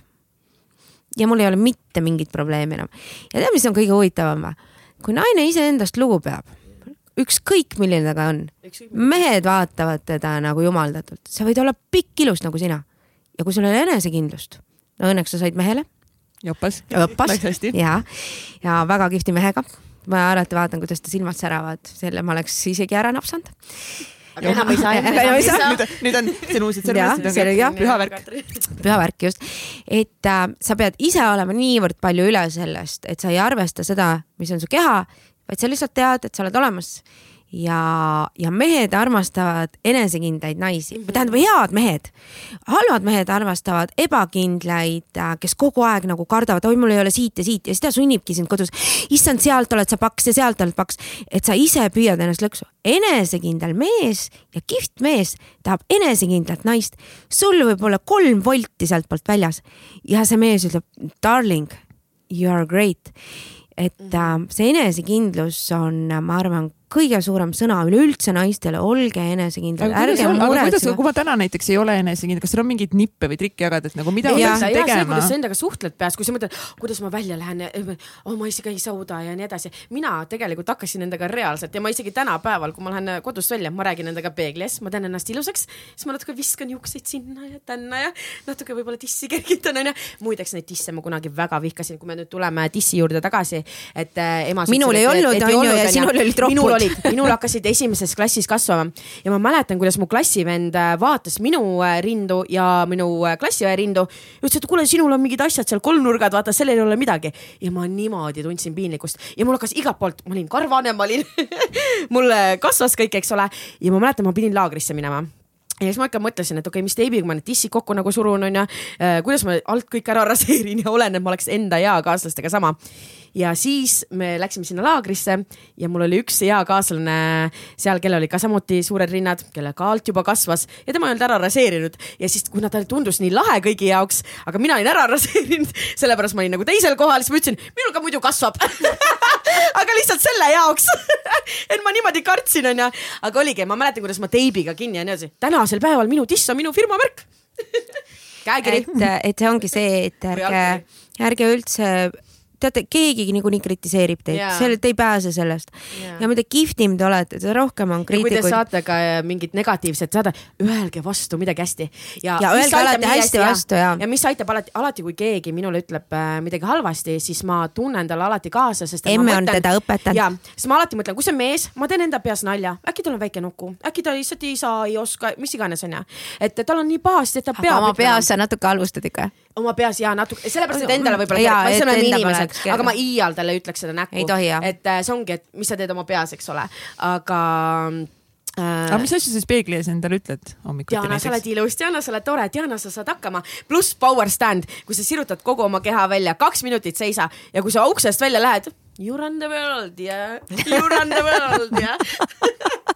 ja mul ei ole mitte mingit probleemi enam. ja tead, mis on kõige huvitavam või? Kui naine iseendast lugu peab, ükskõik milline ta ka on, mehed vaatavad teda nagu jumaldatult, sa võid olla pikk ilus nagu sina. ja kui sul ei ole enesekindlust, no õnneks sa said mehele. joppas. joppas ja, ja väga kihvti mehega. ma alati vaatan, kuidas ta silmad säravad, selle ma oleks isegi ära napsanud aga enam ei saa. enam ei saa. nüüd on, see on uus, et see on püha värk. püha värk just, et äh, sa pead ise olema niivõrd palju üle sellest, et sa ei arvesta seda, mis on su keha, vaid sa lihtsalt tead, et sa oled olemas ja, ja mehed armastavad enesekindlaid naisi mm, -hmm. tähendab head mehed. halvad mehed armastavad ebakindlaid, äh, kes kogu aeg nagu kardavad, oi, mul ei ole siit ja siit ja siis ta sunnibki sind kodus. issand, sealt oled sa paks ja sealt oled paks, et sa ise püüad ennast lõksu. enesekindel mees ja kihvt mees tahab enesekindlat naist. sul võib olla kolm volti sealtpoolt väljas ja see mees ütleb, darling, you are great et äh, see enesekindlus on, ma arvan, kõige suurem sõna üleüldse naistele, olge enesekindlad, ärge muretsege. kui ma täna näiteks ei ole enesekindel, kas sul on mingeid nippe või trikke jagada, et nagu mida ma peaksin tegema? kuidas sa endaga suhtled peas, kui sa mõtled, kuidas ma välja lähen, oh ma isegi ei sauda ja nii edasi. mina tegelikult hakkasin endaga reaalselt ja ma isegi tänapäeval, kui ma lähen kodust välja, ma räägin endaga peegli ees, ma teen ennast ilusaks, siis ma natuke viskan juukseid sinna ja tänna ja natuke võib-olla tissi kergitan onju. muideks neid disse ma kunagi väga vihkasin, kui me nüüd tuleme dissi juurde tagasi, et äh, ema. minul ei olnud onju ja sinul olid ropud olid, minul hakkasid esimeses klassis kasvama ja ma mäletan, kuidas mu klassivend äh, vaatas minu äh, rindu ja minu äh, klassiõe rindu. ütles, et kuule, sinul on mingid asjad seal kolmnurgad, vaata, sellel ei ole midagi. ja ma niimoodi tundsin piinlikkust ja mul hakkas igalt poolt, ma olin karvane, ma olin mul kasvas kõik, eks ole. ja ma mäletan, ma pidin laagrisse minema ja siis ma ikka mõtlesin, et okei okay,, mis teibiga ma need dissid kokku nagu surun, onju. kuidas ma alt kõik ära raseerin ja olen, et ma oleks enda eakaaslastega sama ja siis me läksime sinna laagrisse ja mul oli üks hea kaaslane seal, kellel olid ka samuti suured rinnad, kelle kaalt juba kasvas. Ja tema ei olnud ära raseerinud. Ja siis, kuna ta tundus nii lahe kõigi jaoks, aga mina olin ära raseerinud, sellepärast ma olin nagu teisel kohal, siis ma ütlesin, minul ka muidu kasvab. Aga lihtsalt selle jaoks. Et ma niimoodi kartsin, onju, aga oligi, ma mäletan, kuidas ma teibiga kinni ja nii edasi. tänasel päeval minu tiss on minu firma märk käekiri. et, et see ongi see, et ärge, ärge üldse teate, keegi niikuinii kritiseerib teid yeah., selle, te ei pääse sellest yeah.. ja mida kihvtim te olete, seda rohkem on kriitikuid. kui te saate ka äh, mingit negatiivset saada, öelge vastu midagi hästi. ja, ja öelge alati hästi vastu ja. ja mis aitab alati, alati kui keegi minule ütleb äh, midagi halvasti, siis ma tunnen talle alati kaasa, sest. emme on teda õpetanud. ja, siis ma alati mõtlen, kui see on mees, ma teen enda peas nalja, äkki tal on väike nuku, äkki ta lihtsalt ei saa, ei oska, mis iganes onju. et tal on nii pahasti, et ta peab. oma peas sa natuke halvustad ikka oma peas ja natuke, sellepärast, et endale võib-olla, me oleme inimesed, aga ma iial talle ütleks seda näkku. et äh, see ongi, et mis sa teed oma peas, eks ole, aga äh.... aga mis asju sa siis peegli ees endale ütled hommikuti Diana, sa oled ilus, Diana, sa oled tore, Diana, sa saad hakkama. pluss power stand, kui sa sirutad kogu oma keha välja, kaks minutit seisa ja kui sa uksest välja lähed, you run the world ja yeah. you run the world ja yeah.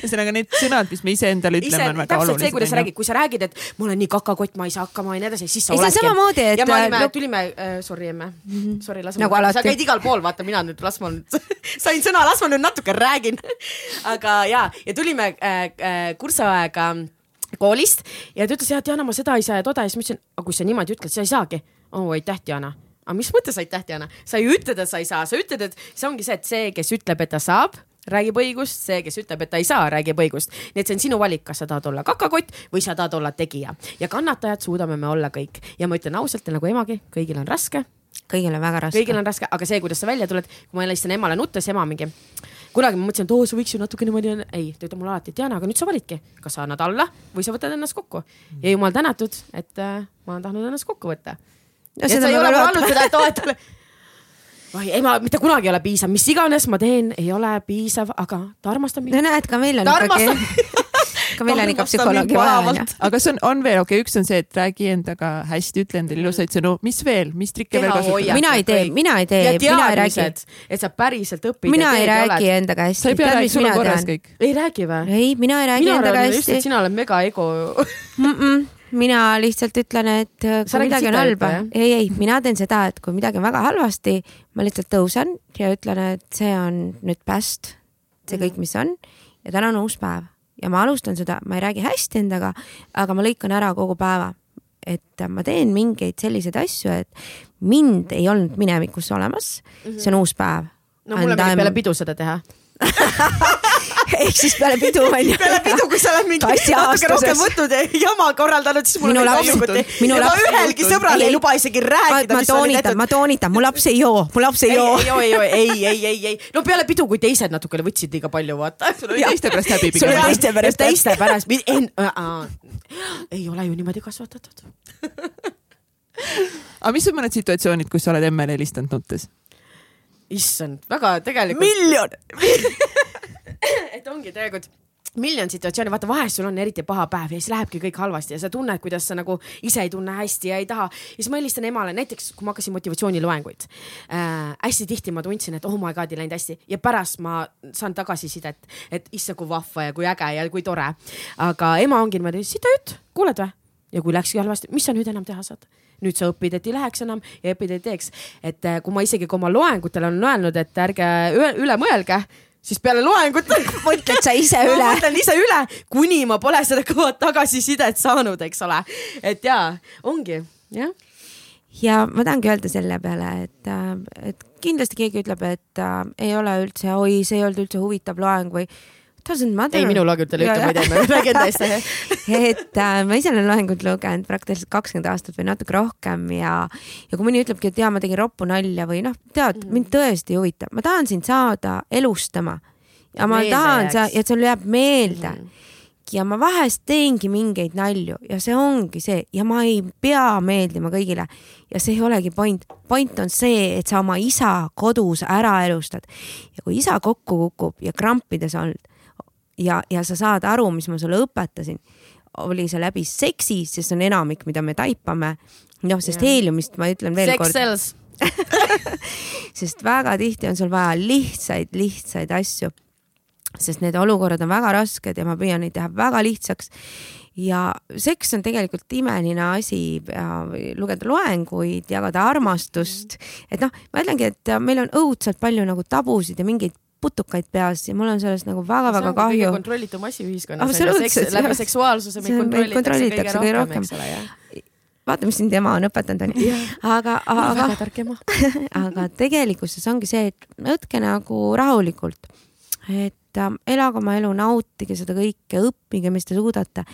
ühesõnaga need sõnad, mis me iseendale ütleme, on väga olulised. see, kuidas sa räägid, kui sa räägid, et ma olen nii kakakott, ma ei saa hakkama ja nii edasi, siis sa ei, oledki. samamoodi, et. ja me olime no..., tulime äh,, sorry emme mm, -hmm. sorry, las nagu ma, sa käid igal pool, vaata mina nüüd, las ma nüüd sain sõna, las ma nüüd natuke räägin aga ja, ja tulime äh, äh, kursuaega koolist ja ta ütles, jah, Diana, ma seda ei saa ja toda ja siis ma ütlesin, aga kui sa niimoodi ütled, sa ei saagi. oo oh,, aitäh, Diana aga mis mõttes aitäh, Diana, sa ju ütled, et sa ei saa, sa ütled, et see ongi see, et see, kes ütleb, et ta saab, räägib õigust, see, kes ütleb, et ta ei saa, räägib õigust. nii et see on sinu valik, kas sa tahad olla kakakott või sa tahad olla tegija ja kannatajad suudame me olla kõik ja ma ütlen ausalt nagu emagi, kõigil on raske. kõigil on väga raske. kõigil on raske, aga see, kuidas sa välja tuled, kui ma helistan emale nuttes, ema mingi kunagi ma mõtlesin, et oo, sa võiks ju natuke niimoodi, ei, ta ütleb mulle alati, Diana, aga nüüd sa validki, kas sa annad alla või sa võtad ennast kokku. ja jumal tänatud, et äh, ma olen tahtnud ennast kokku võtta. ja, ja sa ei ole andnud seda, et oo, et oi ema, mitte kunagi ei ole piisav, mis iganes ma teen, ei ole piisav, aga ta armastab mind. no näed, ka meil on ikkagi ka meil on ikka psühholoogi vaja onju. aga kas on, on veel, okei okay,, üks on see, et räägi endaga hästi, ütle endale ilusaid sõnu, mis veel, mis trikke veel kasutada? mina ei tee, mina ei tee, mina ei räägi. et sa päriselt õpid. mina ei räägi oled. endaga hästi. sa ei pea rääkima, sul on korras kõik. ei räägi või? ei, mina ei räägi mina endaga hästi. sina oled mega ego mm. -mm mina lihtsalt ütlen, et äh, kui midagi on halba, ei, ei, mina teen seda, et kui midagi on väga halvasti, ma lihtsalt tõusen ja ütlen, et see on nüüd past, see kõik, mis on ja täna on uus päev ja ma alustan seda, ma ei räägi hästi endaga, aga ma lõikan ära kogu päeva. et ma teen mingeid selliseid asju, et mind ei olnud minevikus olemas mm, -hmm. see on uus päev. no mulle meeldib peale pidu seda teha ehk siis peale pidu onju. peale pidu, kui sa oled mingi natuke rohkem võtnud ja jama korraldanud, siis mul minu laps, minu laps. ühelgi sõbral ei luba isegi rääkida. ma toonitan, ma toonitan, mu laps ei joo, mu laps ei joo. ei joo, ei joo, ei, ei, ei, ei. no peale pidu, kui teised natukene võtsid liiga palju, vaata. sul oli teiste pärast häbi pigem. sul oli teiste pärast. teiste pärast, ei ole ju niimoodi kasvatatud aga mis on mõned situatsioonid, kus sa oled emmele helistanud nuttes? Issand, väga tegelikult. miljon et ongi tegelikult miljon situatsiooni, vaata vahest sul on eriti paha päev ja siis lähebki kõik halvasti ja sa tunned, kuidas sa nagu ise ei tunne hästi ja ei taha. ja siis ma helistan emale, näiteks kui ma hakkasin motivatsiooniloenguid äh,. hästi tihti ma tundsin, et oh my god, ei läinud hästi ja pärast ma saan tagasisidet, et issand, kui vahva ja kui äge ja kui tore. aga ema ongi niimoodi, sita jutt, kuuled või? ja kui läkski halvasti, mis sa nüüd enam teha saad? Nüüd sa õpid, et ei läheks enam ja õpid, et ei teeks. et äh, kui ma isegi kui oma loengutel olen öelnud, et ärge üle mõelge siis peale loengut mõtled sa ise üle? ma mõtlen ise üle, kuni ma pole seda kõva tagasisidet saanud, eks ole. et ja, ongi, jah. ja ma tahangi öelda selle peale, et, äh, et kindlasti keegi ütleb, et äh, ei ole üldse, oi, see ei olnud üldse huvitav loeng või Doesn't matter. ei, minu loengutele ütle, ma ei tea, ma räägin eest. et äh, ma ise olen loengut lugenud praktiliselt kakskümmend aastat või natuke rohkem ja, ja kui mõni ütlebki, et jaa, ma tegin roppu nalja või noh, tead mm, -hmm. mind tõesti ei huvita, ma tahan sind saada elustama ja ma meelde tahan, sa, et sul jääb meelde mm. -hmm ja ma vahest teengi mingeid nalju ja see ongi see ja ma ei pea meeldima kõigile ja see ei olegi point. point on see, et sa oma isa kodus ära elustad ja kui isa kokku kukub ja krampides on, ja, ja sa saad aru, mis ma sulle õpetasin, oli see läbi seksi, sest see on enamik, mida me taipame. noh, sest yeah. heeliumist ma ütlen veel Sex kord. sest väga tihti on sul vaja lihtsaid, lihtsaid asju. sest need olukorrad on väga rasked ja ma püüan neid teha väga lihtsaks ja seks on tegelikult imeline asi ja lugeda loenguid, jagada armastust, et noh, ma ütlengi, et meil on õudselt palju nagu tabusid ja mingeid putukaid peas ja mul on sellest nagu väga-väga kahju. kontrollitum asi ühiskonnas. absoluutselt. läbi seksuaalsuse meid kontrollitakse kõige rohkem, eks ole, jah vaata, mis sind ema on õpetanud, onju. aga, aga, väga tark ema. aga tegelikkuses ongi see, et võtke nagu rahulikult, et äh, elage oma elu, nautige seda kõike, õppige, mis te suudate.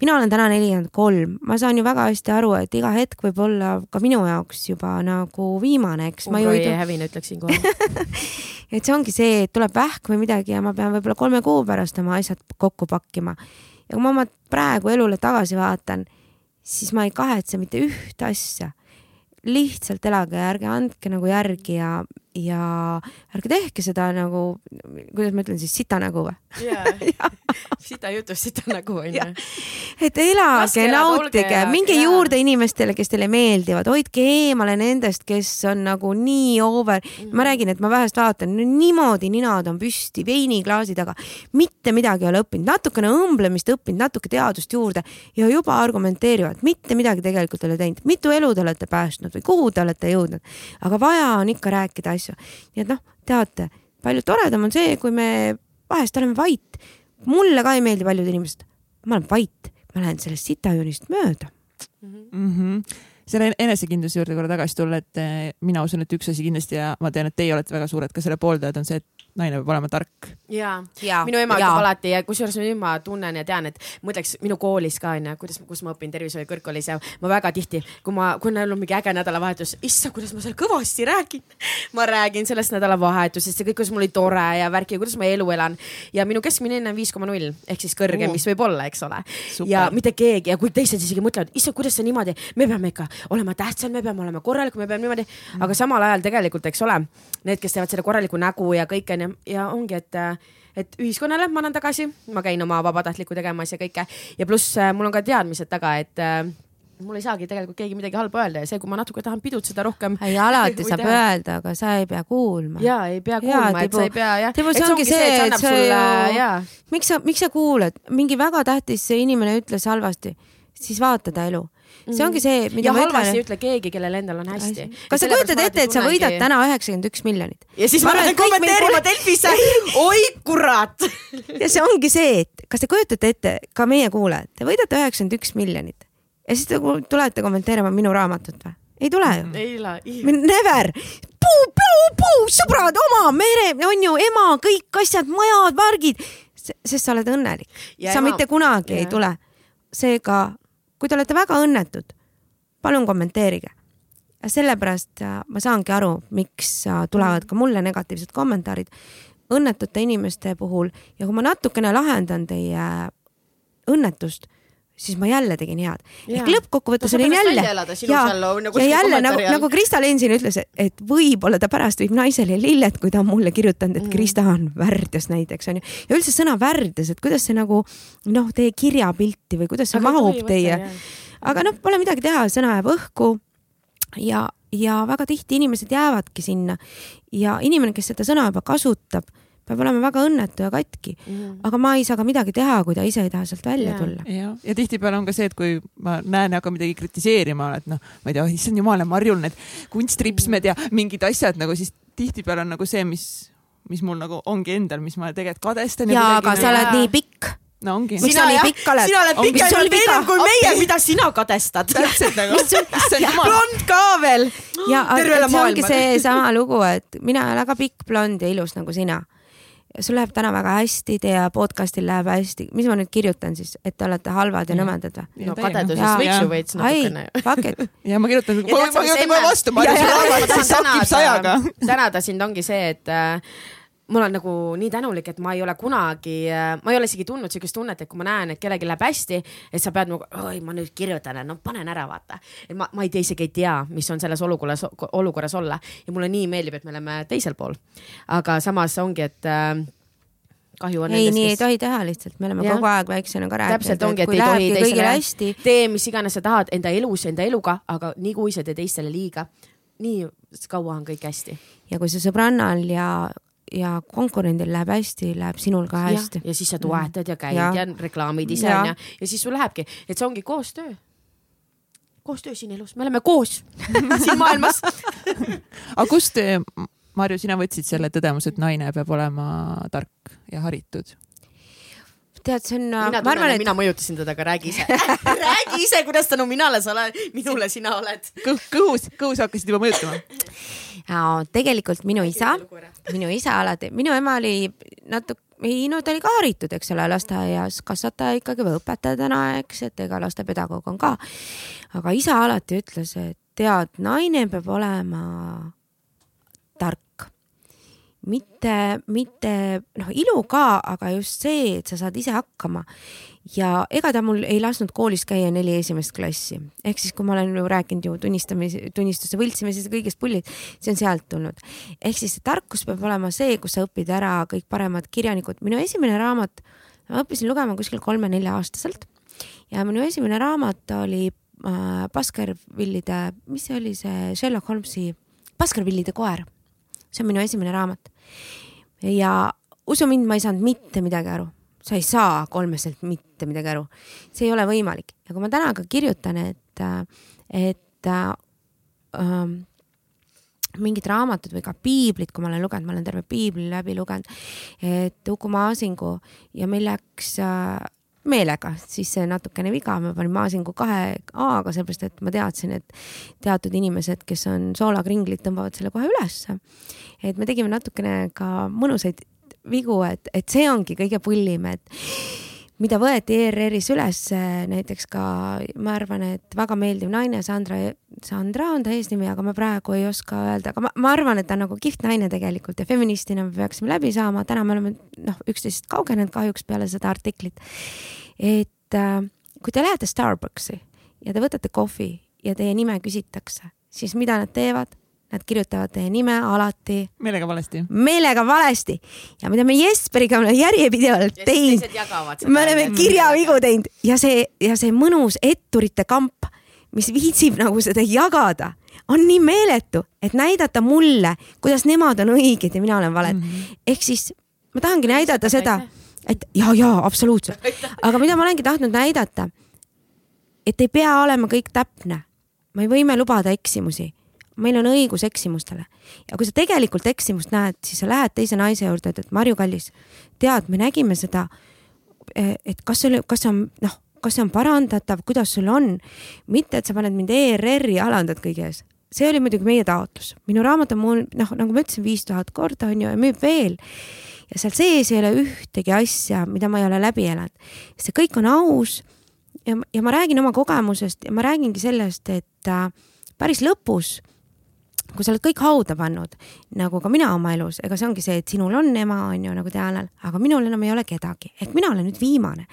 mina olen täna nelikümmend kolm, ma saan ju väga hästi aru, et iga hetk võib olla ka minu jaoks juba nagu viimane, eks. Umbrai hävine, ütleks siinkohal et see ongi see, et tuleb vähk või midagi ja ma pean võib-olla kolme kuu pärast oma asjad kokku pakkima. ja kui ma oma praegu elule tagasi vaatan, siis ma ei kahetse mitte ühte asja. lihtsalt elage ja ärge andke nagu järgi ja, ja ärge tehke seda nagu, kuidas ma ütlen siis, sita nägu või? sita jutus, sita nägu onju. et elage, nautige, minge ja. juurde inimestele, kes teile meeldivad, hoidke eemale nendest, kes on nagu nii over mm. -hmm. ma räägin, et ma vähest vaatan, niimoodi ninad on püsti, veiniklaasi taga, mitte midagi ei ole õppinud, natukene õmblemist õppinud, natuke teadust juurde ja juba argumenteerivad, mitte midagi tegelikult ei ole teinud, mitu elu te olete päästnud või kuhu te olete jõudnud, aga vaja on ikka rääkida asju asju. nii et noh, teate, palju toredam on see, kui me vahest oleme vait. mulle ka ei meeldi paljud inimesed, ma olen vait, ma lähen sellest sitajoonist mööda mm. -hmm selle enesekindluse juurde korra tagasi tulla, et eh, mina usun, et üks asi kindlasti ja ma tean, et teie olete väga suured ka selle pooldajad, on see, et naine peab olema tark. ja, ja, minu ema ütleb alati ja kusjuures nüüd ma tunnen ja tean, et mõtleks minu koolis ka onju, kuidas, kus ma õpin tervishoiu kõrgkoolis ja ma väga tihti, kui ma, kui on olnud mingi äge nädalavahetus, issand, kuidas ma seal kõvasti räägin. ma räägin sellest nädalavahetusest ja kõik, kuidas mul oli tore ja värki ja kuidas ma elu elan ja minu keskmine hinne on viis koma null ehk siis kõrgem uh., mis võib olla, eks ole. ja mitte keegi ja kui teised isegi mõtlevad, issand, kuidas see niimoodi, me peame ikka olema tähtsad, me peame olema korralikud, me peame niimoodi, aga samal ajal tegelikult, eks ole, need, kes teevad selle korralikku nägu ja kõike onju ja ongi, et et ühiskonnale ma annan tagasi, ma käin oma vabatahtlikku tegemas ja kõike ja pluss äh, mul on ka teadmised taga, et äh, mul ei saagi tegelikult keegi midagi halba öelda ja see, kui ma natuke tahan pidutseda rohkem. ei, alati saab teha. öelda, aga sa ei pea kuulma. ja ei pea kuulma, et sa ei pea jah. Tibu, see ongi see, et sa ju, miks sa, miks sa kuulad, mingi väga tähtis inimene ütles halvasti, siis vaata ta elu see ongi see, mida ja ma halvasti ei ütle keegi, kellel endal on hästi. kas sa kujutad ette, et sa võidad täna üheksakümmend üks miljonit? ja siis ma, lähen kommenteerima Delfisse, oi kurat ja see ongi see, et kas te kujutate ette, ka meie kuulajad, te võidate üheksakümmend üks miljonit ja siis te tulete kommenteerima minu raamatut või? ei tule ju. ei la-. Never puu, puu, puu, sõbrad, oma mere, on ju, ema, kõik asjad, majad, värgid, sest sa oled õnnelik. sa ema... mitte kunagi ja. ei tule. seega kui te olete väga õnnetud, palun kommenteerige. sellepärast äh, ma saangi aru, miks äh, tulevad ka mulle negatiivsed kommentaarid õnnetute inimeste puhul ja kui ma natukene lahendan teie õnnetust siis ma jälle tegin head. ehk lõppkokkuvõttes olin jälle ja, nagu ja jälle nagu, nagu Krista Len siin ütles, et võib-olla ta pärast viib naisele lilled, kui ta on mulle kirjutanud, et mm. Krista on värdjas näiteks onju. ja üldse sõna värdjas, et kuidas see nagu noh, teie kirjapilti või kuidas see aga mahub teie. aga noh, pole midagi teha, sõna jääb õhku ja, ja väga tihti inimesed jäävadki sinna ja inimene, kes seda sõna juba kasutab peab olema väga õnnetu ja katki mm. -hmm. aga ma ei saa ka midagi teha, kui ta ise ei taha sealt välja yeah. tulla. ja, ja tihtipeale on ka see, et kui ma näen ja hakkan midagi kritiseerima, et noh, ma ei tea, issand jumal, Marjul need kunstripsmed ja mingid asjad nagu siis tihtipeale on nagu see, mis, mis mul nagu ongi endal, mis ma tegelikult kadestan. ja, aga sa oled nii pikk no ongi. sina jah, sina oled pikem veel kui meie, mida sina kadestad. täpselt nagu. blond ka veel. ja, aga see ongi seesama lugu, et mina ei ole ka pikk, blond ja ilus nagu sina sul läheb täna väga hästi, teie podcast'il läheb hästi, mis ma nüüd kirjutan siis, et te olete halvad ja nõmedad või? no kadedusest võiks ju veits natukene. Fuck it. ja ma kirjutan, ma kirjutan kohe vastu, ma arvan, see raamat siis sakib sajaga. tänada sind ongi see, et äh, ma olen nagu nii tänulik, et ma ei ole kunagi, ma ei ole isegi tundnud siukest tunnet, et kui ma näen, et kellelgi läheb hästi, et sa pead nagu, oi, ma nüüd kirjutan, no panen ära, vaata. et ma, ma ei tea, isegi ei tea, mis on selles olukorras, olukorras olla ja mulle nii meeldib, et me oleme teisel pool. aga samas ongi, et äh, kahju on. ei, nii kes... ei tohi teha lihtsalt, me oleme ja. kogu aeg väiksena ka rääkinud. täpselt ongi, et ei tohi teisele hästi, tee, mis iganes sa tahad enda elus, enda eluga, aga nii kui sa teed teistele liiga, nii kaua on kõik hästi. ja kui sa sõbrannal ja ja konkurendil läheb hästi, läheb sinul ka hästi. ja siis sa toetad ja käid ja, ja reklaamid ise onju ja siis sul lähebki, et see ongi koostöö. koostöö siin elus, me oleme koos siin maailmas aga kust, Marju, sina võtsid selle tõdemuse, et naine peab olema tark ja haritud? tead, see on, mina ma tunnen, arvan, et et mina mõjutasin teda, aga räägi ise räägi ise, kuidas tänu minale sa oled, minule sina oled. kõh, kõhus, kõhus hakkasid juba mõjutama. Tegelikult minu isa, minu isa alati, minu ema oli natuke, ei no ta oli ka haritud, eks ole, lasteaias kasvataja ikkagi või õpetajana, eks, et ega lastepedagoog on ka. aga isa alati ütles, et tead, naine peab olema tark. mitte, mitte noh, ilu ka, aga just see, et sa saad ise hakkama ja ega ta mul ei lasknud koolis käia neli esimest klassi, ehk siis kui ma olen ju rääkinud ju tunnistamise, tunnistuste võltsimisest ja kõigest pullid, see on sealt tulnud. ehk siis tarkus peab olema see, kus sa õpid ära kõik paremad kirjanikud. minu esimene raamat, ma õppisin lugema kuskil kolme-nelja aastaselt ja minu esimene raamat oli äh, Baskervillide, mis see oli see Sherlock Holmesi Baskervillide koer. see on minu esimene raamat. ja usu mind, ma ei saanud mitte midagi aru sa ei saa kolmeselt mitte midagi aru, see ei ole võimalik. Ja kui ma täna ka kirjutan, et, et äh, äh, mingid raamatud või ka piiblit, kui ma olen lugenud, ma olen terve piibli läbi lugenud, et Uku Maasingu ja meil läks äh, meelega siis natukene viga, ma panin Maasingu kahe A-ga, sellepärast et ma teadsin, et teatud inimesed, kes on soolakringlit, tõmbavad selle kohe ülesse. et me tegime natukene ka mõnusaid vigu, et, et see ongi kõige pullim, et mida võeti ERR-is üles näiteks ka, ma arvan, et väga meeldiv naine, Sandra, Sandra on ta eesnimi, aga ma praegu ei oska öelda, aga ma, ma arvan, et ta on nagu kihvt naine tegelikult ja feministina me peaksime läbi saama, täna me oleme noh, üksteisest kaugenenud kahjuks peale seda artiklit. et äh, kui te lähete Starbucksi ja te võtate kohvi ja teie nime küsitakse, siis mida nad teevad? Nad kirjutavad teie nime alati. Meelega valesti. meelega valesti. Ja mida me Jesperiga oleme järjepidevalt teinud, me oleme kirjavigu teinud. Ja see ja see mõnus etturite kamp, mis viitsib nagu seda jagada, on nii meeletu, et näidata mulle, kuidas nemad on õiged ja mina olen valed mm. -hmm. ehk siis ma tahangi näidata seda, et ja, ja absoluutselt, aga mida ma olengi tahtnud näidata, et ei pea olema kõik täpne. me võime lubada eksimusi meil on õigus eksimustele ja kui sa tegelikult eksimust näed, siis sa lähed teise naise juurde, ütled Marju Kallis, tead, me nägime seda, et kas oli, kas see on noh, kas see on parandatav, kuidas sul on, mitte et sa paned mind ERR-i alandad kõige ees. see oli muidugi meie taotlus, minu raamat on mul noh, nagu ma ütlesin, viis tuhat korda on ju ja müüb veel ja seal sees ei ole ühtegi asja, mida ma ei ole läbi elanud. see kõik on aus ja, ja ma räägin oma kogemusest ja ma räägingi sellest, et äh, päris lõpus kui sa oled kõik hauda pannud, nagu ka mina oma elus, ega see ongi see, et sinul on ema, on ju, nagu Dianal, aga minul enam ei ole kedagi, ehk mina olen nüüd viimane.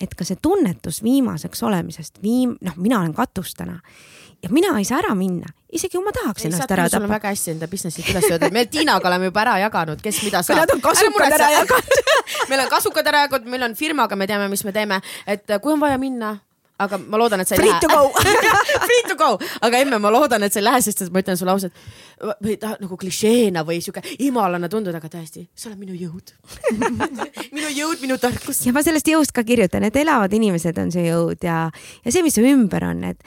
et ka see tunnetus viimaseks olemisest, viim-, noh, mina olen katus täna ja mina ei saa ära minna, isegi kui ma tahaks ennast ära tappa. väga hästi enda business'it üles öeldud, me Tiinaga oleme juba ära jaganud, kes mida saab. nad on kasukad ära jaganud. meil on kasukad ära jagatud, meil on firmaga, me teame, mis me teeme, et kui on vaja minna, aga ma loodan, et sa ei Free lähe. to go. Free to go, aga emme, ma loodan, et sa ei lähe, sest et ma ütlen sulle ausalt või ta nagu klišeena või sihuke imalane tunduda, aga tõesti, sa oled minu jõud. minu jõud, minu tarkus. ja ma sellest jõust ka kirjutan, et elavad inimesed on see jõud ja, ja see, mis su ümber on, et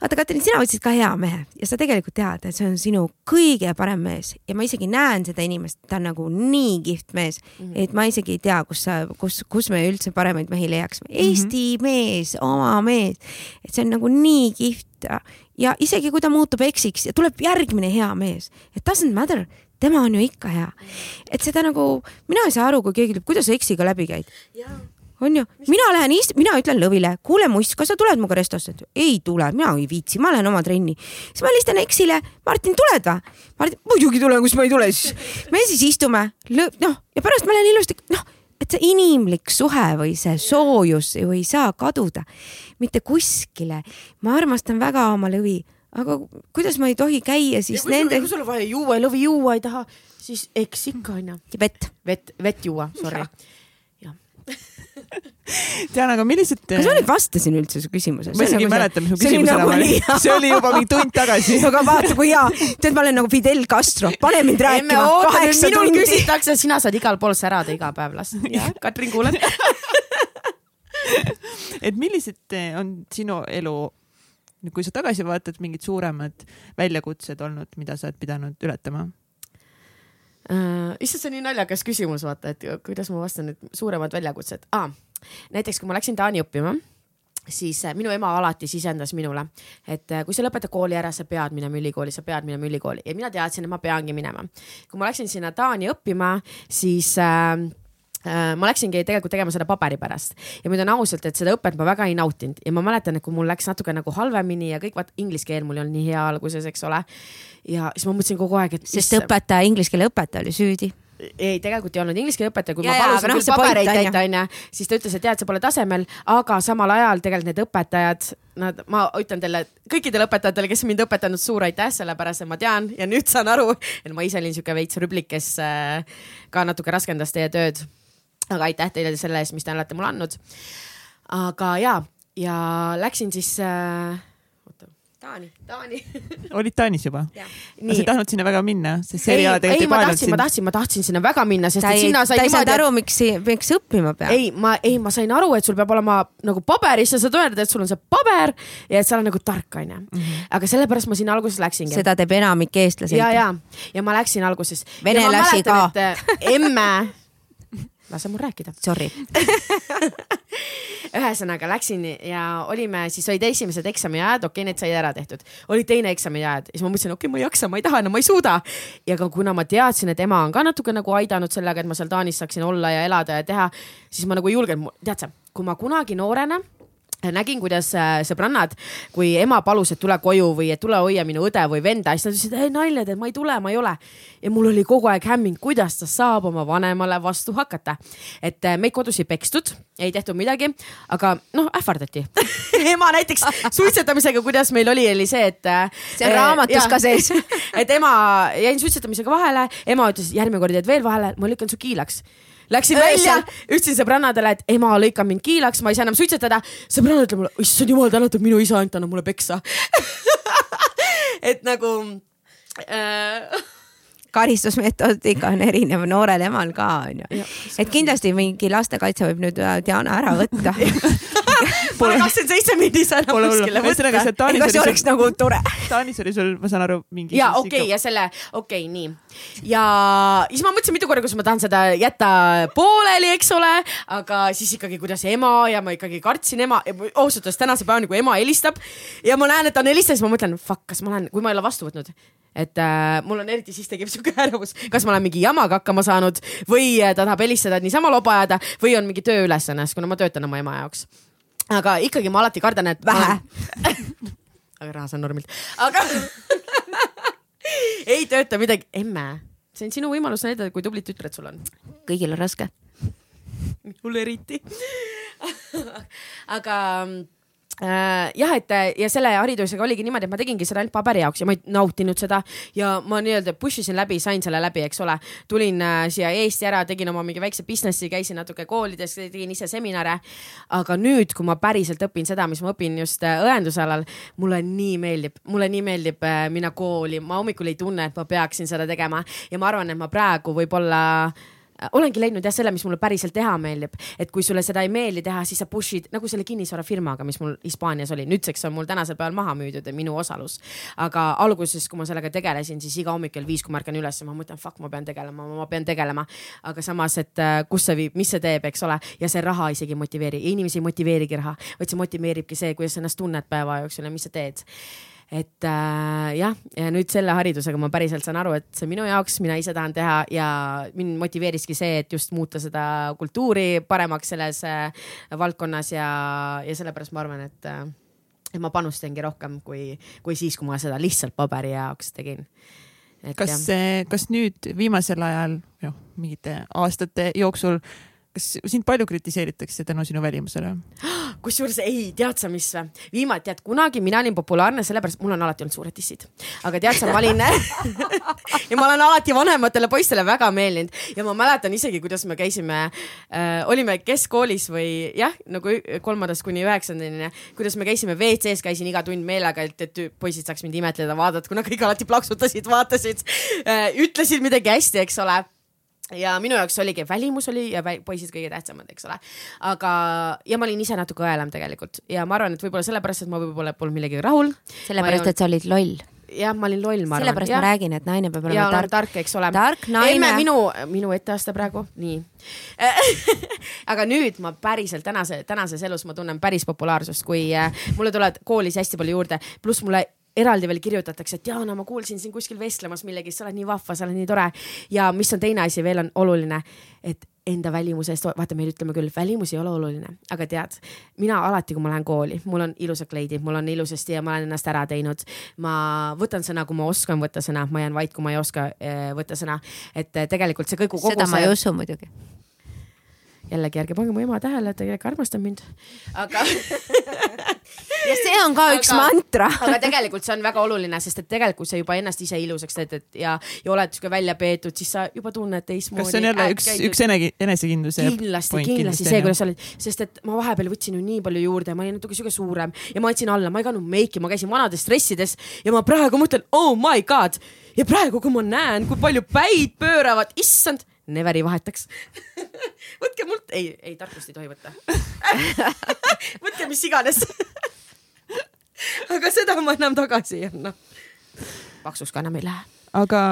vaata, Katrin, sina võtsid ka hea mehe ja sa tegelikult tead, et see on sinu kõige parem mees ja ma isegi näen seda inimest, ta on nagu nii kihvt mees mm, -hmm. et ma isegi ei tea, kus sa, kus, kus me üldse paremaid mehi leiaksime. Eesti mm -hmm. mees, oma mees, et see on nagu nii kihvt ja, ja isegi kui ta muutub eksiks ja tuleb järgmine hea mees, it doesn't matter, tema on ju ikka hea. et seda nagu, mina ei saa aru, kui keegi ütleb, kuidas sa eksiga läbi käid on ju, mina lähen ist-, mina ütlen Lõvile, kuule muss, kas sa tuled minuga restosse? ei tule, mina ei viitsi, ma lähen oma trenni. siis ma helistan Eksile, Martin, tuled või? Martin, muidugi tulen, kus ma ei tule siis. me siis istume, noh ja pärast ma lähen ilusti, noh, et see inimlik suhe või see soojus ju ei saa kaduda mitte kuskile. ma armastan väga oma lõvi, aga kuidas ma ei tohi käia siis kui nende kui sul on vaja juua ja lõvi juua ei taha, siis eks ikka onju. vett. vett, vett juua, sorry. tean, aga millised. kas ma nüüd vastasin üldse su küsimusele? ma isegi ei mäleta, mis mu see oli küsimus nagu enam oli nii-. see oli juba mingi tund tagasi. aga vaata, kui hea, tead, ma olen nagu Fidel Castro, pane mind emme rääkima minul tundi. küsitakse, sina saad igal pool särada iga päev las. Katrin kuuleb. et millised eh, on sinu elu, kui sa tagasi vaatad, mingid suuremad väljakutsed olnud, mida sa oled pidanud ületama? Äh, issand, see on nii naljakas küsimus, vaata, et kuidas ma vastan, et suuremad väljakutsed ah,. näiteks kui ma läksin Taani õppima siis äh, minu ema alati sisendas minule, et äh, kui sa lõpetad kooli ära, sa pead minema ülikooli, sa pead minema ülikooli ja mina teadsin, et ma peangi minema. kui ma läksin sinna Taani õppima, siis äh, ma läksingi tegelikult tegema seda paberi pärast. Ja ma ütlen ausalt, et seda õpet ma väga ei nautinud. Ja ma mäletan, et kui mul läks natuke nagu halvemini ja kõik vaat inglise keel mul ei olnud nii hea alguses, eks ole. ja siis ma mõtlesin kogu aeg, et. sest mis... õpetaja, inglise keele õpetaja oli süüdi. Ei, tegelikult ei olnud inglise keele õpetaja, kui ja, ma palusin no, küll pabereid täita, onju, siis ta ütles, et tead, sa pole tasemel, aga samal ajal tegelikult need õpetajad, nad, ma ütlen teile, kõikidele õpetajatele, kes mind õpetanud, suur aitäh, sellepärast et ma tean ja nüüd saan aru, et ma ise olin sihuke veits rüblik, kes äh, ka natuke raskendas teie tööd aga aitäh teile selle eest, mis te olete mulle andnud. aga ja, ja läksin siis äh, Taani, Taani olid Taanis juba? sa ei tahtnud sinna väga minna, sest see eriala tegelikult ei, ei ma tahtsin, ma tahtsin, ma tahtsin sinna väga minna, sest ta ei, et sinna sai ta ei saanud aru, miks, miks õppima peab. ei, ma, ei, ma sain aru, et sul peab olema nagu paberis, sa saad öelda, et sul on see paber ja et sa oled nagu tark, onju. Mhm. aga sellepärast ma sinna alguses läksingi. seda teeb enamik eestlasi. ja, ja, ja ma läksin alguses. venelasi ka. emme lase mul rääkida. Sorry ühesõnaga läksin ja olime, siis olid esimesed eksamiajad, okei okay,, need sai ära tehtud. oli teine eksamiajad, siis ma mõtlesin, okei okay,, ma ei jaksa, ma ei taha enam, ma ei suuda. ja ka kuna ma teadsin, et ema on ka natuke nagu aidanud sellega, et ma seal Taanis saaksin olla ja elada ja teha, siis ma nagu ei julgenud, tead sa, kui ma kunagi noorena nägin, kuidas äh, sõbrannad, kui ema palus, et tule koju või et tule hoia minu õde või venda, siis nad ütlesid, ei nalja teed, ma ei tule, ma ei ole. ja mul oli kogu aeg hämming, kuidas ta saab oma vanemale vastu hakata. et äh, meid kodus ei pekstud, ei tehtud midagi, aga noh, ähvardati ema näiteks suitsetamisega, kuidas meil oli, oli see, et. Äh, see on raamatus ka sees et ema, jäin suitsetamisega vahele, ema ütles, järgmine kord jääd veel vahele, ma lükkan su kiilaks Läksin välja, ütlesin sõbrannadele, et ema lõikab mind kiilaks, ma ei saa enam suitsetada. sõbrannad ütlevad mulle, issand jumal tänatud, minu isa ainult annab mulle peksa et nagu äh karistusmetoodika on erinev noorel emal ka onju. et kindlasti mingi lastekaitse võib nüüd äh, Diana ära võtta Pole kakskümmend seitse mindis enam kuskile võtta. ühesõnaga see oleks nagu tore. Taanis oli sul, ma saan aru, mingi. ja okei okay, ja selle, okei okay,, nii. ja siis ma mõtlesin mitu korda, kas ma tahan seda jätta pooleli, eks ole, aga siis ikkagi, kuidas ema ja ma ikkagi kartsin ema, ausalt öeldes tänase päevani, kui ema helistab ja ma näen, et ta on helistanud, siis ma mõtlen, fuck, kas ma olen, kui ma ei ole vastu võtnud, et äh, mul on eriti siis tekib siuke ärevus, kas ma olen mingi jamaga hakkama saanud või äh, ta tahab helistada, et niisama loba ajada või on mingi tööülesanne, sest kuna ma töötan oma ema jaoks. Aga ikkagi ma alati kardan, et vähe. aga raha saan normilt, aga ei tööta midagi, emme, see on sinu võimalus näidata, kui tublid tütred sul on. kõigil on raske. minul eriti. Aga Äh, jah, et ja selle haridusega oligi niimoodi, et ma tegingi seda ainult paberi jaoks ja ma ei nautinud seda ja ma nii-öelda push isin läbi, sain selle läbi, eks ole. tulin äh, siia Eesti ära, tegin oma mingi väikse business'i, käisin natuke koolides, tegin ise seminare. aga nüüd, kui ma päriselt õpin seda, mis ma õpin just äh, õendusalal, mulle nii meeldib, mulle nii meeldib minna kooli, ma hommikul ei tunne, et ma peaksin seda tegema ja ma arvan, et ma praegu võib-olla Äh, olengi leidnud jah selle, mis mulle päriselt teha meeldib, et kui sulle seda ei meeldi teha, siis sa push'id nagu selle kinnisvarafirmaga, mis mul Hispaanias oli, nüüdseks on mul tänasel päeval maha müüdud minu osalus. aga alguses, kui ma sellega tegelesin, siis iga hommik kell viis, kui ma ärkan üles, ma mõtlen, fuck, ma pean tegelema, ma pean tegelema. aga samas, et äh, kus see viib, mis see teeb, eks ole, ja see raha isegi ei motiveeri, inimesi ei motiveerigi raha, vaid see motiveeribki see, kuidas sa ennast tunned päeva jooksul ja mis sa teed et äh, jah, ja nüüd selle haridusega ma päriselt saan aru, et see on minu jaoks, mina ise tahan teha ja mind motiveeriski see, et just muuta seda kultuuri paremaks selles äh, valdkonnas ja, ja sellepärast ma arvan, et äh, et ma panustangi rohkem kui, kui siis, kui ma seda lihtsalt paberi jaoks tegin. kas, kas nüüd viimasel ajal, noh, mingite aastate jooksul kas sind palju kritiseeritakse tänu sinu välimusele? kusjuures ei, tead sa, mis või? viimati, tead kunagi mina olin populaarne sellepärast, mul on alati olnud suured dissid. aga tead sa, ma olin ja ma olen alati vanematele poistele väga meeldinud ja ma mäletan isegi, kuidas me käisime äh,, olime keskkoolis või jah, nagu kolmandast kuni üheksandani, kuidas me käisime WC-s, käisin iga tund meelega, et, et poisid saaks mind imetleda, vaadata, kuna kõik alati plaksutasid, vaatasid äh,, ütlesid midagi hästi, eks ole ja minu jaoks oligi, välimus oli ja poisid kõige tähtsamad, eks ole. aga, ja ma olin ise natuke õelam tegelikult ja ma arvan, et võib-olla sellepärast, et ma võib-olla polnud millegagi rahul. sellepärast, et sa olid loll jah, ma olin loll, ma arvan. sellepärast ma räägin, et naine peab ja olema olen tark. tark, eks ole. tark naine emme, minu, minu etteaste praegu, nii. aga nüüd ma päriselt tänase, tänases elus ma tunnen päris populaarsust, kui äh, mulle tulevad koolis hästi palju juurde, pluss mulle eraldi veel kirjutatakse, et Diana, ma kuulsin sind kuskil vestlemas millegist, sa oled nii vahva, sa oled nii tore. ja mis on teine asi veel on oluline, et enda välimuse eest, vaata, me ütleme küll, välimus ei ole oluline, aga tead, mina alati, kui ma lähen kooli, mul on ilusad kleidid, mul on ilusasti ja ma olen ennast ära teinud. ma võtan sõna, kui ma oskan võtta sõna, ma jään vait, kui ma ei oska eh, võtta sõna. et eh, tegelikult see kõik, seda ma see ei usu muidugi. Jällegi ärge pange mu ema tähele, ta tegelikult armastab mind. aga, ja see on ka üks Aga- mantra. aga tegelikult see on väga oluline, sest et tegelikult sa juba ennast ise ilusaks teed, et ja, ja oled sihuke välja peetud, siis sa juba tunned teistmoodi. kas see on jälle üks, üks enegi- enesekindluse kindlasti, kindlasti see, kuidas sa olid, sest et ma vahepeal võtsin ju nii palju juurde, ma olin natuke sihuke suurem ja ma andsin alla, ma ei kandnud meiki, ma käisin vanades dressides ja ma praegu mõtlen, oh my god ja praegu, kui ma näen, kui palju päid pööravad, issand, never ei vahetaks. võtke mult, ei, ei tarkust ei tohi võtta. võtke mis iganes. aga seda ma enam tagasi ei anna. paksuks ka enam ei lähe. aga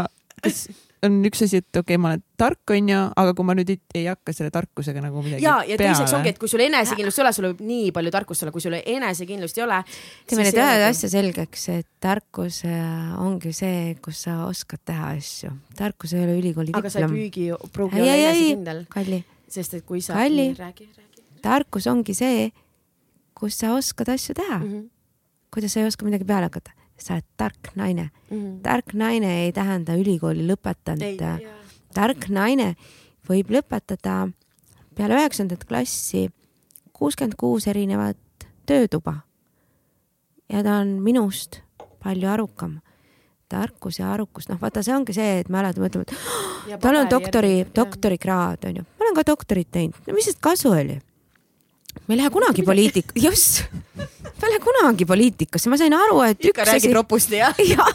kas on üks asi, et okei okay,, ma olen tark, onju, aga kui ma nüüd ei, ei hakka selle tarkusega nagu midagi ja, ja teiseks ongi, et kui sul enesekindlust ei ole, sul võib nii palju tarkust olla, kui sul enesekindlust ei ole. teeme nüüd ühe asja selgeks, et tarkus äh, ongi see, kus sa oskad teha asju. tarkus ei ole ülikooli aga sa ei diplom. püügi, pruugi olla enesekindel,, kalli, sest et kui sa. Kalli. räägi, räägi tarkus ongi see, kus sa oskad asju teha mm. -hmm. kuidas sa ei oska midagi peale hakata, sa oled tark naine. Mm tark naine ei tähenda ülikooli lõpetanud. tark naine võib lõpetada peale üheksandat klassi kuuskümmend kuus erinevat töötuba. ja ta on minust palju arukam. tarkus ja arukus, noh, vaata, see ongi see, et me alati mõtleme, et tal on doktori, doktorikraad onju, ma olen ka doktorit teinud, no mis sest kasu oli? Ma ei lähe kunagi poliitik-, just, ma ei lähe kunagi poliitikasse, ma sain aru, et ikka üks räägid asi, ropusti jah? jah,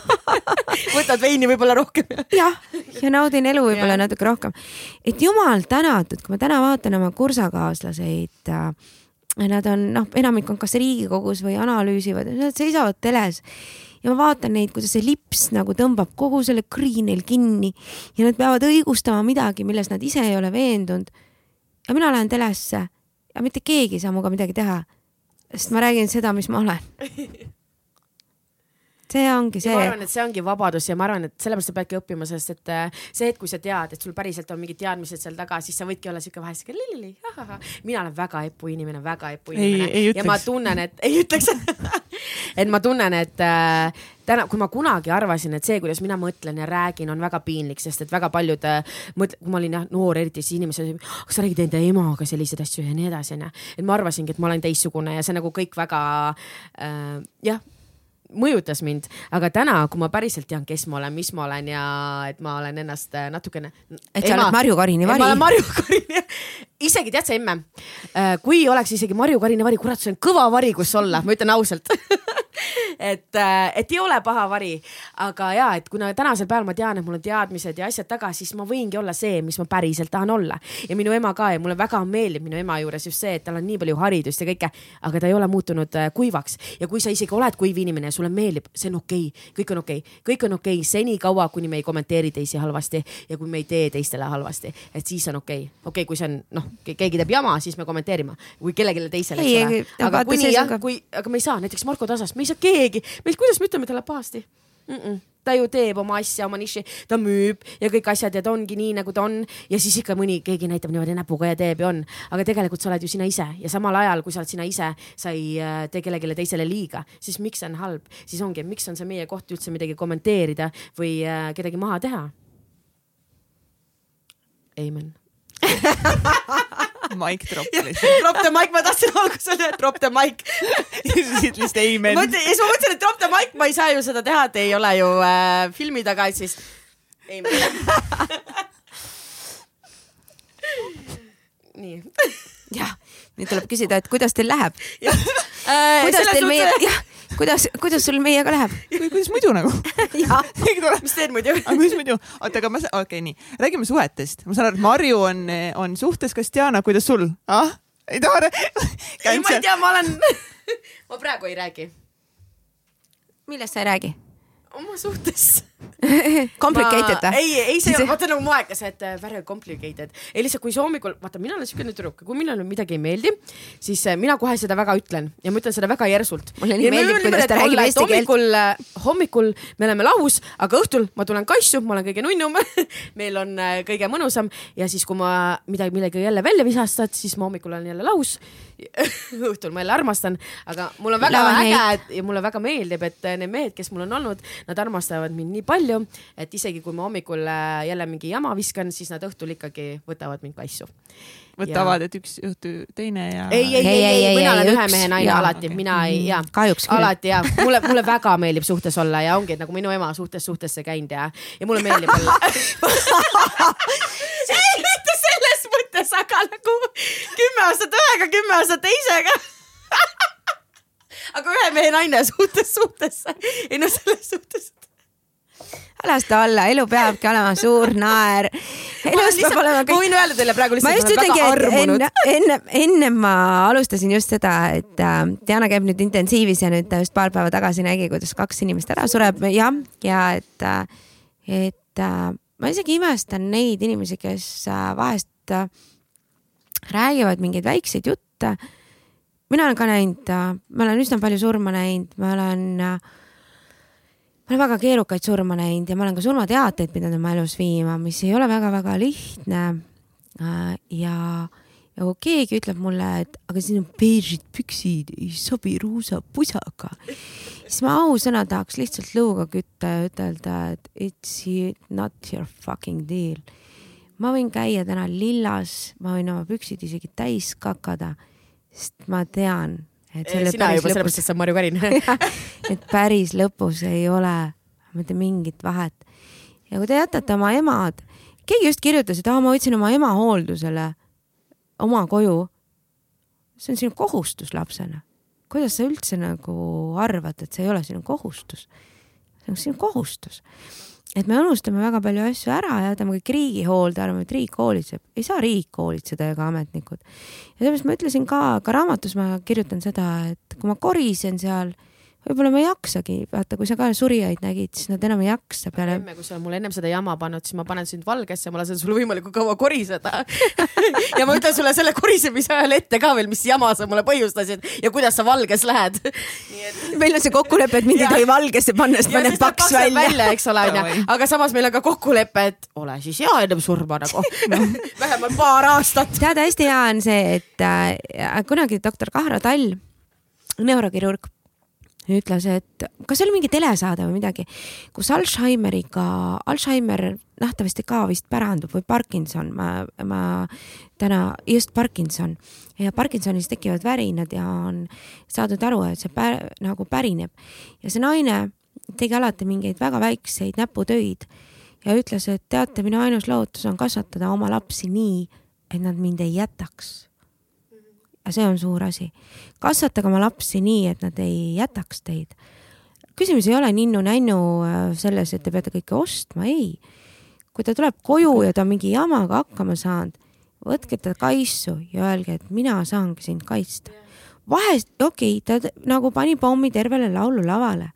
võtad veini võib-olla rohkem. jah, ja naudin elu võib-olla natuke rohkem. et jumal tänatud, kui ma täna vaatan oma kursakaaslaseid äh,, nad on noh, enamik on kas Riigikogus või analüüsivad, nad seisavad teles ja ma vaatan neid, kuidas see lips nagu tõmbab kogu selle krii neil kinni ja nad peavad õigustama midagi, milles nad ise ei ole veendunud. ja mina lähen telesse ja mitte keegi ei saa minuga midagi teha, sest ma räägin seda, mis ma olen. see ongi ja ma see arvan, et see ongi vabadus ja ma arvan, et sellepärast sa peadki õppima, sest et äh, see hetk, kui sa tead, et sul päriselt on mingid teadmised seal taga, siis sa võidki olla siuke vahest siuke lillili, mina olen väga epu inimene, väga epu inimene ja ma ütleks. tunnen, et ei ütleks et ma tunnen, et äh, täna, kui ma kunagi arvasin, et see, kuidas mina mõtlen ja räägin, on väga piinlik, sest et väga paljud äh, mõtle, kui ma olin jah noor, eriti siis inimesed, kas sa räägid enda emaga selliseid asju ja nii edasi onju. et ma arvasingi, et ma olen teistsugune ja see nagu kõik väga äh, jah mõjutas mind, aga täna, kui ma päriselt tean, kes ma olen, mis ma olen ja et ma olen ennast äh, natukene. Et sa oled Marju Karini vari. ma olen Marju Karini, isegi tead sa emme, kui oleks isegi Marju Karini vari, kurat, see on kõva vari, kus olla, ma ütlen ausalt et, et ei ole paha vari, aga ja, et kuna tänasel päeval ma tean, et mul on teadmised ja asjad taga, siis ma võingi olla see, mis ma päriselt tahan olla. ja minu ema ka ja mulle väga meeldib minu ema juures just see, et tal on nii palju haridust ja kõike, aga ta ei ole muutunud äh, kuivaks ja kui sa isegi oled kuiv inimene ja sulle meeldib, see on okei okay., kõik on okei okay., kõik on okei okay. senikaua, kuni me ei kommenteeri teisi halvasti ja kui me ei tee teistele halvasti, et siis on okei okay., okei okay,, kui see on noh, keegi teeb jama, siis me kommenteerime, kui kellelegi teisele, Ei, eks ole aga kuni jah kui, aga me ei saa näiteks Marko Tasast, me ei saa keegi, meil, kuidas me ütleme talle pahasti mm? -mm. ta ju teeb oma asja, oma niši, ta müüb ja kõik asjad ja ta ongi nii, nagu ta on ja siis ikka mõni, keegi näitab niimoodi näpuga ja teeb ja on, aga tegelikult sa oled ju sina ise ja samal ajal, kui sa oled sina ise, sa ei äh, tee kellelegi teisele liiga, siis miks see on halb, siis ongi, miks on see meie koht üldse midagi kommenteerida või äh, kedagi maha teha. Amen. Mike drop lihtsalt. Drop the mic, ma tahtsin alguses öelda, et drop the mic ütlesid lihtsalt amen. ja siis ma mõtlesin, et drop the mic, ma ei saa ju seda teha, et ei ole ju äh, filmi taga, et siis. ei, nii. jah, nüüd tuleb küsida, et kuidas teil läheb, Äh, kuidas teil meie, jah, kuidas, kuidas sul meiega läheb? kuidas muidu nagu? mis teed muidu? aga kuidas muidu, oota, aga ma, okei okay,, nii, räägime suhetest, ma saan aru, et Marju on, on suhtes, kas Diana, kuidas sul ah?? ei taha ei, ma ei tea, ma olen, ma praegu ei räägi. millest sa ei räägi? oma suhtes Complicated või? ei, ei see, vaata nagu moekas, et äh, very complicated. ei lihtsalt, kui sa hommikul, vaata, mina olen siukene tüdruk, kui minule midagi ei meeldi, siis äh, mina kohe seda väga ütlen ja ma ütlen seda väga järsult. Mulle nii meeldib, kuidas ta räägib eesti keelt. hommikul, hommikul me oleme lahus, aga õhtul ma tulen kassu, ma olen kõige nunnum. meil on äh, kõige mõnusam ja siis, kui ma midagi, millegi jälle välja visastad, siis ma hommikul olen jälle lahus. õhtul ma jälle armastan, aga mul on väga and äge et, ja mulle väga meeldib, et äh, need mehed, kes mul on olnud, nad armastavad mind nii palju, et isegi kui ma hommikul äh, jälle mingi jama viskan, siis nad õhtul ikkagi võtavad mind kassu. võtavad, et üks õhtu teine ja. ei, ei, ei, Ei, ei, ei, ei, mina ei, olen ei, ühe mehe naine jaa, alati, okei. mina ei, jaa. kahjuks küll. alati ja mulle, mulle väga meeldib suhtes olla ja ongi nagu minu ema suhtes suhtesse käinud ja, ja mulle meeldib olla. ei, mitte selles mõttes, aga nagu kümme aastat ühega, kümme aastat teisega. aga ühe mehe naine suhtes suhtesse, ei no selles suhtes. Las ta olla, elu peabki olema suur naer. elus peab olema ma kõik. võin öelda teile praegu ma lihtsalt, just ma olen ütlengi, et enne, enne, enne ma alustasin just seda, et äh, Diana käib nüüd intensiivis ja nüüd ta just paar päeva tagasi nägi, kuidas kaks inimest ära sureb ja, ja et, et äh, ma isegi imestan neid inimesi, kes äh, vahest äh, räägivad mingeid väikseid jutte. mina olen ka näinud äh,, ma olen üsna palju surma näinud, ma olen äh, ma olen väga keerukaid surma näinud ja ma olen ka surmateateid pidanud oma elus viima, mis ei ole väga-väga lihtne. ja, ja kui keegi ütleb mulle, et aga sinu beežid püksid ei sobi ruusa pusaga, siis ma ausõna tahaks lihtsalt lõuga kütta ja ütelda, et it's not your fucking deal. ma võin käia täna lillas, ma võin oma püksid isegi täis kakada, sest ma tean, et selle sina juba sellepärast, et sa oled Marju Karin. et päris lõpus ei ole mitte mingit vahet. ja kui te jätate oma emad, keegi just kirjutas, et aa, ma võtsin oma ema hooldusele oma koju. see on sinu kohustus lapsena. kuidas sa üldse nagu arvad, et see ei ole sinu kohustus? see on sinu kohustus. Et me unustame väga palju asju ära ja jätame kõik riigi hoolde, arvame, et riik hoolitseb. ei saa riik hoolitseda ega ametnikud. ja sellepärast ma ütlesin ka, ka raamatus ma kirjutan seda, et kui ma korisen seal, võib-olla ma ei jaksagi, vaata, kui sa ka surijaid nägid, siis nad enam ei jaksa peale. emme, kui sa oled mulle ennem seda jama pannud, siis ma panen sind valgesse, ma lasen sul võimalikult kaua koriseda. ja ma ütlen sulle selle korisemise ajal ette ka veel, mis jama sa mulle põhjustasid ja kuidas sa valges lähed. meil on see kokkulepe, et mind ei tohi valgesse panna, sest ma näen paks välja. välja, eks ole, onju aga samas meil on ka kokkulepe, et ole siis hea ennem surma nagu. vähemalt paar aastat. tead, hästi hea on see, et äh, kunagi doktor Kahra Tall, neurokirurg, ütles, et kas see oli mingi telesaade või midagi, kus Alžeimeriga, Alžeimer nähtavasti ka vist pärandub või Parkinson, ma, ma täna just Parkinson ja Parkinsonis tekivad värinad ja on saadud aru, et see pär, nagu pärineb ja see naine tegi alati mingeid väga väikseid näputöid ja ütles, et teate, minu ainus lootus on kasvatada oma lapsi nii, et nad mind ei jätaks. Ja see on suur asi. kasvatage oma lapsi nii, et nad ei jätaks teid. küsimus ei ole ninnu-nännu äh, selles, et te peate kõike ostma, ei. kui ta tuleb koju ja ta on mingi jamaga hakkama saanud, võtke ta kaisu ja öelge, et mina saangi sind kaitsta. vahest, okei okay,, ta nagu pani pommi tervele laululavale.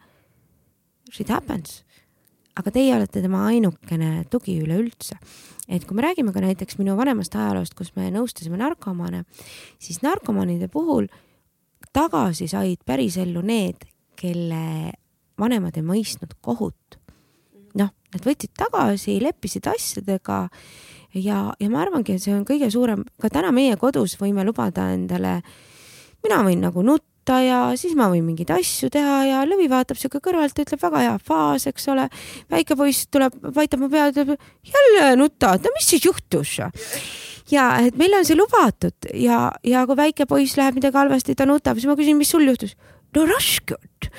Shit happens. aga teie olete tema ainukene tugi üleüldse et kui me räägime ka näiteks minu vanemast ajaloost, kus me nõustasime narkomaane, siis narkomaanide puhul tagasi said pärisellu need, kelle vanemad ei mõistnud kohut. noh, nad võtsid tagasi, leppisid asjadega ja, ja ma arvangi, et see on kõige suurem, ka täna meie kodus võime lubada endale, mina võin nagu nutta ja siis ma võin mingeid asju teha ja lõvi vaatab siuke kõrvalt ütleb väga hea faas, eks ole. väike poiss tuleb, vaitab mu peale, ütleb jälle nutad, no mis siis juhtus? ja et meil on see lubatud ja, ja kui väike poiss läheb midagi halvasti, ta nutab, siis ma küsin, mis sul juhtus? no raske on.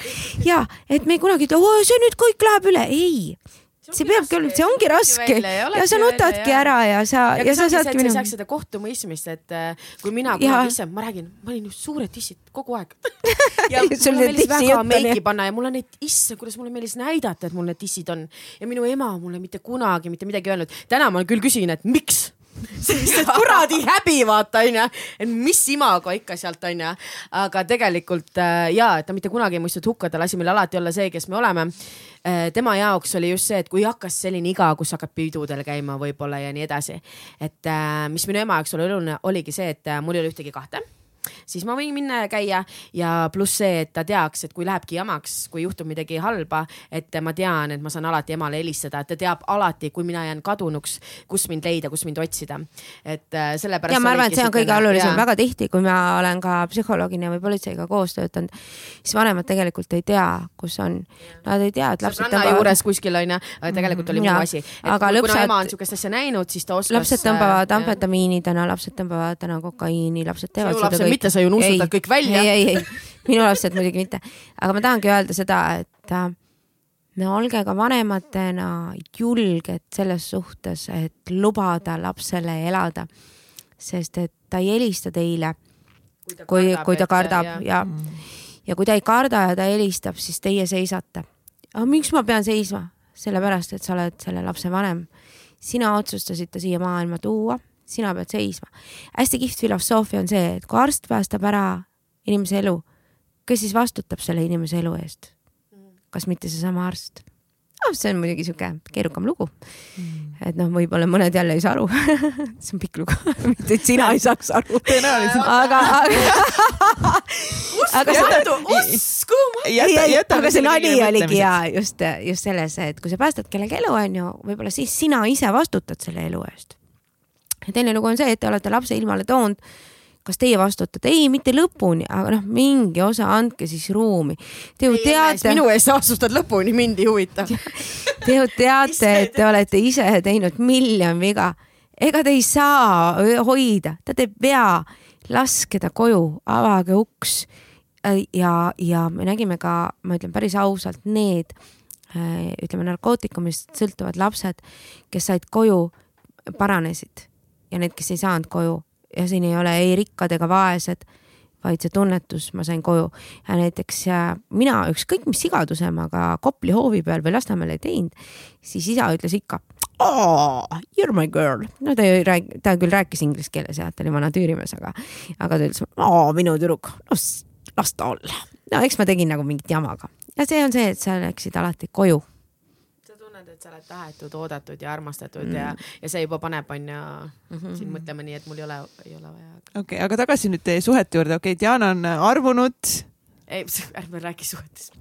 ja et me ei kunagi ütle, see nüüd kõik läheb üle, ei. See peabki olema, see ongi raske ja sa nutadki ära ja sa, ja sa saadki minu. sa ei saaks seda kohtumõistmist, et äh, kui mina kunagi ise, ma räägin, ma olin just suured tissid kogu aeg. ja mulle meeldis väga meiki panna ja mul on neid, issand, kuidas mulle meeldis näidata, et mul need tissid on ja minu ema mulle mitte kunagi mitte midagi öelnud. täna ma küll küsin, et miks et kuradi häbi vaata onju, et mis imago ikka sealt onju. aga tegelikult äh, ja, et ta mitte kunagi ei mõistnud hukka, ta lasi meil alati olla see, kes me oleme äh,. tema jaoks oli just see, et kui hakkas selline iga, kus hakkad pidudel käima võib-olla ja nii edasi. et äh, mis minu ema jaoks oli oluline, oligi see, et mul ei ole ühtegi kahte siis ma võin minna ja käia ja pluss see, et ta teaks, et kui lähebki jamaks, kui juhtub midagi halba, et ma tean, et ma saan alati emale helistada, et ta teab alati, kui mina jään kadunuks, kus mind leida, kus mind otsida. et äh, sellepärast. ja ma arvan, et see on kõige olulisem, väga tihti, kui ma olen ka psühholoogina või politseiga koos töötanud, siis vanemad tegelikult ei tea, kus on. Nad ei tea, et lapsed tõmbavad. juures kuskil onju, aga tegelikult oli muu asi. aga lõpsad. kuna ema on sihukest asja näinud, siis ta oskas. lapsed tõmbavad äh, amfetamiini täna, lapsed tõmbavad täna kokaiini, lapsed teevad seda kõik mitte, sa ju nuusutad kõik välja. ei, ei, ei, minu lapsed muidugi mitte, aga ma tahangi öelda seda, et äh, no olge ka vanematena julged selles suhtes, et lubada lapsele elada, sest et ta ei helista teile, kui, kui ta kardab ja, ja, ja kui ta ei karda ja ta helistab, siis teie seisate. aga miks ma pean seisma? sellepärast, et sa oled selle lapse vanem. sina otsustasid ta siia maailma tuua sina pead seisma. hästi kihvt filosoofia on see, et kui arst päästab ära inimese elu, kes siis vastutab selle inimese elu eest? kas mitte seesama arst? noh, see on muidugi sihuke keerukam lugu mm.. et noh, võib-olla mõned jälle ei saa aru see on pikk lugu mitte et sina ei saaks aru. tõenäoliselt. aga, aga aga see, uskuma. aga see nali oligi ja just, just selles, et kui sa päästad kellegi elu, onju, võib-olla siis sina ise vastutad selle elu eest ja teine lugu on see, et te olete lapse ilmale toonud kas teie vastutate? ei, mitte lõpuni, aga noh, mingi osa andke siis ruumi. Te ju teate. minu eest vastutad lõpuni, mind ei huvita Te ju teate, et te olete ise teinud miljon viga. ega te ei saa hoida, ta teeb vea, laske ta koju, avage uks. ja, ja me nägime ka, ma ütlen päris ausalt, need ütleme narkootikumist sõltuvad lapsed, kes said koju, paranesid ja need, kes ei saanud koju ja siin ei ole ei rikkad ega vaesed, vaid see tunnetus, ma sain koju ja näiteks mina ükskõik mis sigaduse ma ka Kopli hoovi peal või Lasnamäel ei teinud, siis isa ütles ikka oh, you are my girl. no ta ei räägi, ta küll rääkis inglise keeles ja ta oli vana tüürimees, aga, aga ta ütles oh, minu tüdruk, no las ta olla. no eks ma tegin nagu mingit jama ka ja see on see, et sa läksid alati koju sa oled tahetud, oodatud ja armastatud mm. ja, ja see juba paneb, onju mm -hmm. sind mõtlema nii, et mul ei ole, ei ole vaja. okei okay,, aga tagasi nüüd teie suhete juurde, okei okay,, Diana on arvunud. ei, ärme räägi suhetest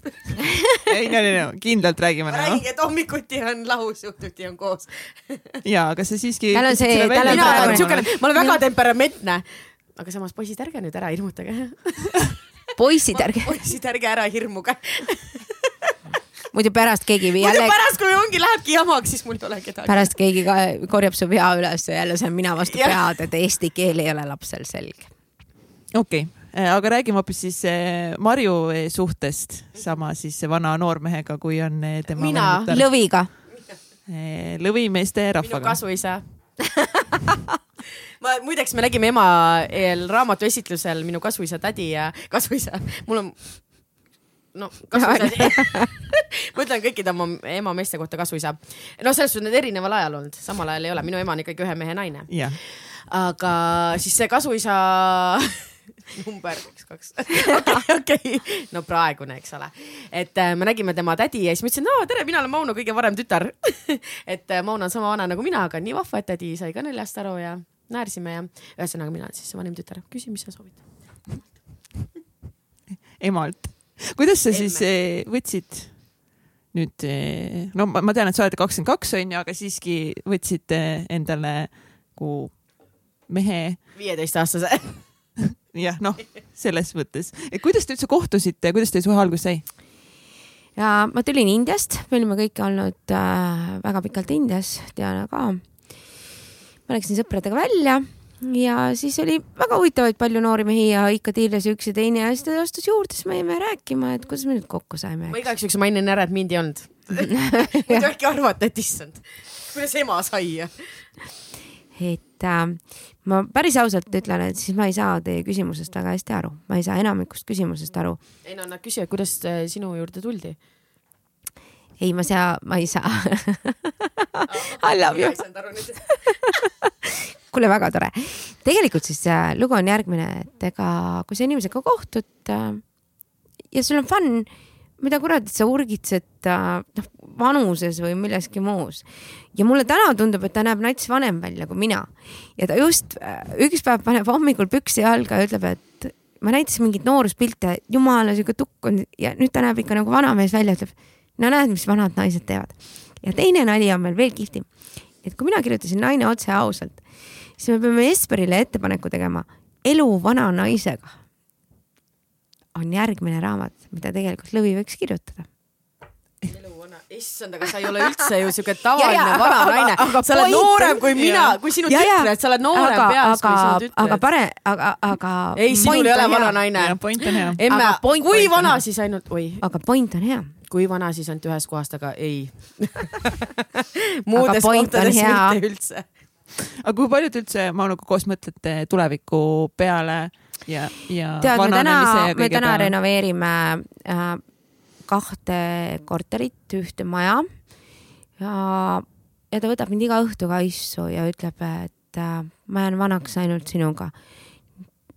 ei, no, no, no kindlalt räägime. ma räägin, et hommikuti on lahus, õhtuti on koos ja, aga sa siiski. tal on see, tal on ma olen väga temperamentne, aga samas poisid, ärge nüüd ära hirmutage poisid, ärge. poisid, ärge ära hirmuge muidu pärast keegi jälle. muidu pärast, kui ongi, lähebki jamaks, siis mul ei ole kedagi. pärast keegi ka korjab su pea üles ja jälle see on mina vastu pead, et eesti keel ei ole lapsel selge. okei okay äh, aga räägime hoopis siis äh, Marju äh, suhtest sama siis vana noormehega, kui on tema. mina, lõviga. lõvimeeste rahvaga. minu kasuisa ma muideks, me nägime ema eel raamatuesitlusel minu kasuisa tädi ja kasuisa, mul on no kasuisa ma ütlen kõikide oma ema meeste kohta kasuisa. no selles suhtes need erineval ajal olnud, samal ajal ei ole, minu ema on ikkagi ühe mehe naine. Yeah.. aga siis see kasuisa number üks, kaks, okei, no praegune, eks ole. et äh, me nägime tema tädi ja siis ma ütlesin, no tere, mina olen Mauno kõige varem tütar. Et äh, Mauno on sama vana nagu mina, aga nii vahva, et tädi sai ka neljast aru ja naersime ja ühesõnaga mina olen siis see vanim tütar. küsi, mis sa soovid? Emalt kuidas sa siis eh, võtsid nüüd, eh, no ma, ma tean, et sa oled kakskümmend kaks onju, aga siiski võtsite endale nagu mehe. viieteistaastase jah, noh, selles mõttes. kuidas te üldse kohtusite, kuidas teie suhe alguse sai? ja ma tulin Indiast, me olime kõik olnud äh, väga pikalt Indias, Diana ka. ma läksin sõpradega välja ja siis oli väga huvitavaid palju noori mehi ja ikka tiirles üks ja teine ja siis ta astus juurde, siis me jäime rääkima, et kuidas me nüüd kokku saime. ma igaks juhuks mainin ära, et mind ei olnud muidu äkki arvata, et issand, kuidas ema sai. et äh, ma päris ausalt ütlen, et siis ma ei saa teie küsimusest väga hästi aru, ma ei saa enamikust küsimusest aru. ei no nad küsivad, kuidas äh, sinu juurde tuldi ei, ma saa, ma ei saa I love you kuule, väga tore. tegelikult siis äh, lugu on järgmine, et ega kui sa inimesega kohtud äh, ja sul on fun, mida kuradit sa urgitsed äh, noh, vanuses või milleski muus. ja mulle täna tundub, et ta näeb nats vanem välja kui mina ja ta just äh, üks päev paneb hommikul püksi jalga ja ütleb, et ma näitasin mingeid nooruspilte, jumala sihuke tukk on ja nüüd ta näeb ikka nagu vanamees välja, ütleb no näed, mis vanad naised teevad. ja teine nali on veel veel kihvtim. et kui mina kirjutasin Naine otse ausalt, siis me peame Esperile ettepaneku tegema elu vana naisega. on järgmine raamat, mida tegelikult Lõvi võiks kirjutada issand, aga sa ei ole üldse ju siuke tavaline vana naine. sa oled noorem kui mina, kui sinu tütred, sa oled noorem aga, peas kui sinu tütred. aga pare-, aga, aga. ei, sinul ei ole vana naine. point on hea. emme, kui vana siis ainult, oi. aga point on hea. Kui vana siis ainult ühest kohast, aga ei muudes kohtades mitte üldse. aga kui palju te üldse Maunuga koos mõtlete tuleviku peale ja, ja tead, me täna, me täna peale? renoveerime äh, kahte korterit, ühte maja. ja, ja ta võtab mind iga õhtu kaisu ja ütleb, et äh, ma jään vanaks ainult sinuga.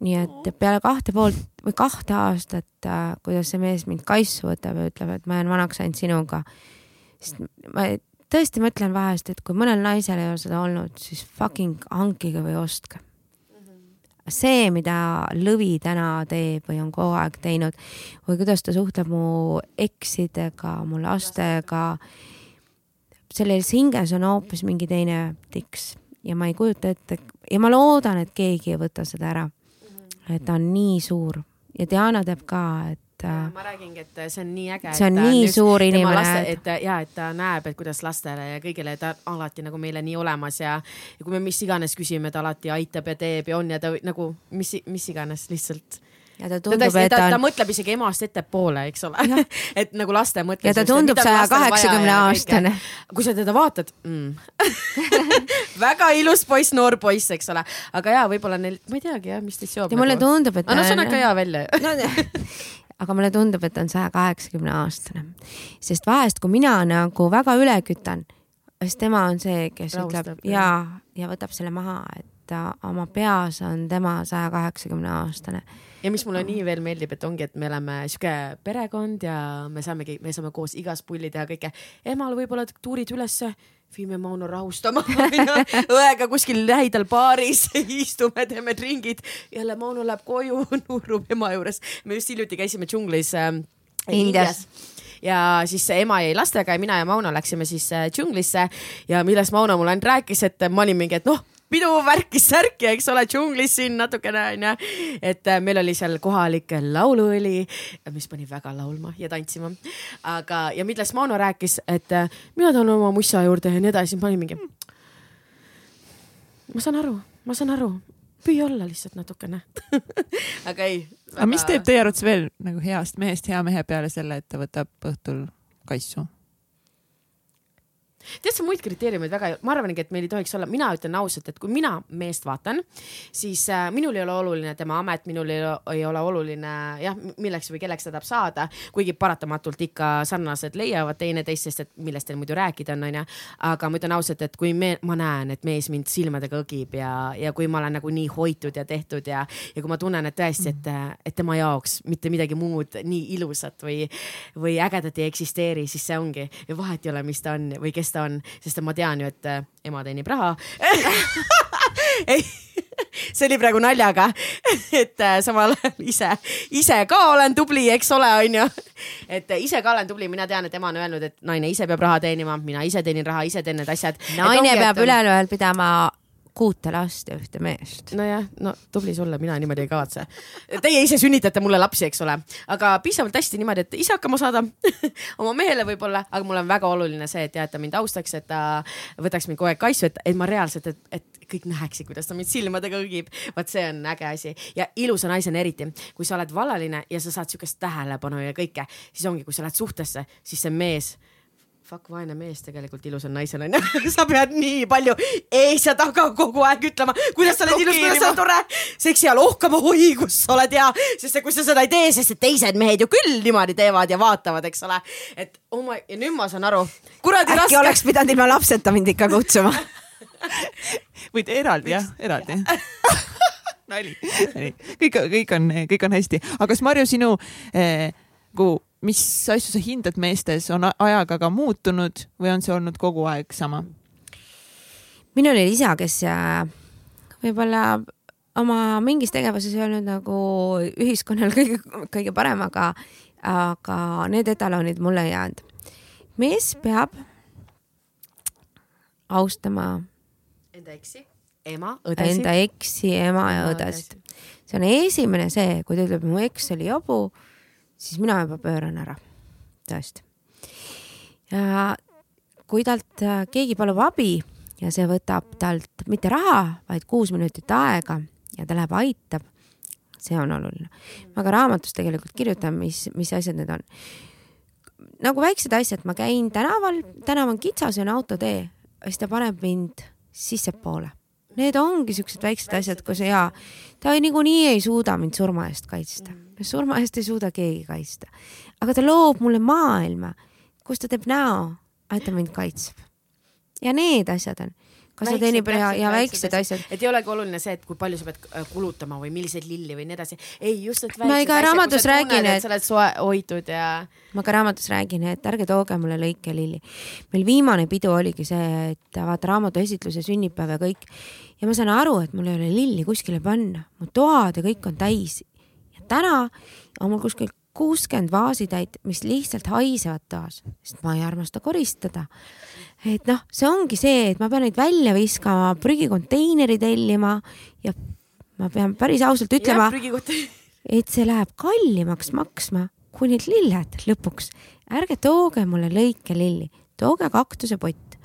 Nii et peale kahte poolt või kahte aastat äh,, kuidas see mees mind kaisu võtab ja ütleb, et ma jään vanaks ainult sinuga. sest ma tõesti mõtlen vahest, et kui mõnel naisel ei ole seda olnud, siis fucking hankige või ostke see, mida Lõvi täna teeb või on kogu aeg teinud või kuidas ta suhtleb mu eksidega, mu lastega. selles hinges on hoopis mingi teine tiks ja ma ei kujuta ette ja ma loodan, et keegi ei võta seda ära. Et ta on nii suur ja Diana teab ka, et et. ma räägingi, et see on nii äge. see on nii suur inimene. et ja, et ta näeb, et kuidas lastele ja kõigile ta alati nagu meile nii olemas ja, ja kui me mis iganes küsime, ta alati aitab ja teeb ja on ja ta nagu mis, mis iganes lihtsalt ja ta tundub, et ta, ta, ta mõtleb isegi emast ettepoole, eks ole et nagu laste mõttes. ja ta tundub saja kaheksakümne aastane. kui sa teda vaatad mm. väga ilus poiss, noor poiss, eks ole, aga ja võib-olla neil, ma ei teagi jah, mis teist seob. ja mulle nagu. tundub, et. aga no see on ikka hea välja no, aga mulle tundub, et ta on saja kaheksakümne aastane. sest vahest, kui mina nagu väga üle kütan, siis tema on see, kes Raustab, ütleb ja, ja võtab selle maha, et ta oma peas on tema saja kaheksakümne aastane. Ja mis mulle nii veel meeldib, et ongi, et me oleme sihuke perekond ja me saamegi, me saame koos igas pulli teha kõike. emal võib-olla tuurid ülesse viime Mauno rahustama õega kuskil lähidal baaris istume, teeme tringid. jälle Mauno läheb koju, nurrub ema juures. me just hiljuti käisime džunglis äh, Indias ja siis ema jäi lastega ja mina ja Mauno läksime siis äh, džunglisse ja millest Mauno mulle ainult rääkis, et ma olin mingi, et noh piduvärki-särki, eks ole, džunglis siin natukene onju. et äh, meil oli seal kohalik lauluõli, mis pani väga laulma ja tantsima. aga, ja millest Mauno rääkis, et äh, mina tahan oma mussa juurde ja nii edasi, ma olin mingi. ma saan aru, ma saan aru, püüa olla lihtsalt natukene aga ei väga.... aga mis teeb teie arvates veel nagu heast mehest hea mehe peale selle, et ta võtab õhtul kaisu? Tead sa muid kriteeriumeid väga, ma arvangi, et meil ei tohiks olla, mina ütlen ausalt, et kui mina meest vaatan, siis äh, minul ei ole oluline tema amet, minul ei ole, ei ole oluline jah, milleks või kelleks ta tahab saada, kuigi paratamatult ikka sarnased leiavad teineteist, sest et millest teil muidu rääkida on, onju. aga ma ütlen ausalt, et kui me, ma näen, et mees mind silmadega õgib ja, ja kui ma olen nagu nii hoitud ja tehtud ja, ja kui ma tunnen, et tõesti, et, et tema jaoks mitte midagi muud nii ilusat või, või ägedat ei eksisteeri, siis see ongi. Ja vahet ei ole, mis ta on või kes ta on, sest ma tean ju, et äh, ema teenib raha ei, see oli praegu naljaga, et äh, samal ajal ise, ise ka olen tubli, eks ole, onju. et äh, ise ka olen tubli, mina tean, et ema on öelnud, et naine ise peab raha teenima, mina ise teenin raha, ise teen need asjad. naine peab et... üleval pidama kuute last ja ühte meest. nojah, no tubli sulle, mina niimoodi ei kavatse. Teie ise sünnitate mulle lapsi, eks ole, aga piisavalt hästi niimoodi, et ise hakkama saada oma mehele võib-olla, aga mul on väga oluline see, et jah, et ta mind austaks, et ta võtaks mind kogu aeg kaisu, et, et ma reaalselt, et, et kõik näeksid, kuidas ta mind silmadega õgib. vot see on äge asi ja ilusa naisena eriti, kui sa oled vallaline ja sa saad sihukest tähelepanu ja kõike, siis ongi, kui sa lähed suhtesse, siis see mees fuck, vaene mees tegelikult ilusal naisel onju sa pead nii palju ees ja taga kogu aeg ütlema, kuidas sa oled ilus, kuidas sa oled tore, seksi all ohkama, oi, kus sa oled hea, sest kui sa seda ei tee, sest et teised mehed ju küll niimoodi teevad ja vaatavad, eks ole. et oh my, ja nüüd ma saan aru. äkki raske... oleks pidanud ilma lapseta mind ikka kutsuma. Võid eraldi jah, eraldi. nali, nali, kõik, kõik on, kõik on hästi, aga kas Marju, sinu eh, kui, mis asju sa hindad meestes, on ajaga ka muutunud või on see olnud kogu aeg sama? minul oli isa, kes äh, võib-olla oma mingis tegevuses ei olnud nagu ühiskonnal kõige, kõige parem, aga, aga need etalonid mulle ei jäänud. mees peab austama enda eksi, ema, õdesid. Enda eksi, ema ja õdesid. see on esimene see, kui ta ütleb, mu eks oli jobu, siis mina juba pööran ära, tõesti. ja kui talt äh, keegi palub abi ja see võtab talt mitte raha, vaid kuus minutit aega ja ta läheb, aitab, see on oluline. ma ka raamatus tegelikult kirjutan, mis, mis asjad need on. nagu väiksed asjad, ma käin tänaval, tänav on kitsas ja on autotee siis ta paneb mind sissepoole. Need ongi siuksed väiksed asjad, kus ja ta niikuinii ei suuda mind surma eest kaitsta. Surma eest ei suuda keegi kaitsta. aga ta loob mulle maailma, kus ta teeb näo, et ta mind kaitseb. ja need asjad on kas ta teenib ja, ja väiksed asjad. et ei olegi oluline see, et kui palju sa pead äh, kulutama või milliseid lilli või nii edasi. ei, just need väiksed asjad. ma ka raamatus räägin, et sa oled soe, hoitud ja. ma ka raamatus räägin, et ärge tooge mulle lõikelilli. meil viimane pidu oligi see, et vaata raamatu esitluse sünnipäev ja kõik. ja ma saan aru, et mul ei ole lilli kuskile panna, mu toad ja kõik on täis. Täna on mul kuskil kuuskümmend vaasitäit, mis lihtsalt haisevad taas, sest ma ei armasta koristada. et noh, see ongi see, et ma pean neid välja viskama, prügikonteineri tellima ja ma pean päris ausalt ütlema, et see läheb kallimaks maksma kui need lilled lõpuks. ärge tooge mulle lõikelilli, tooge kaktusepott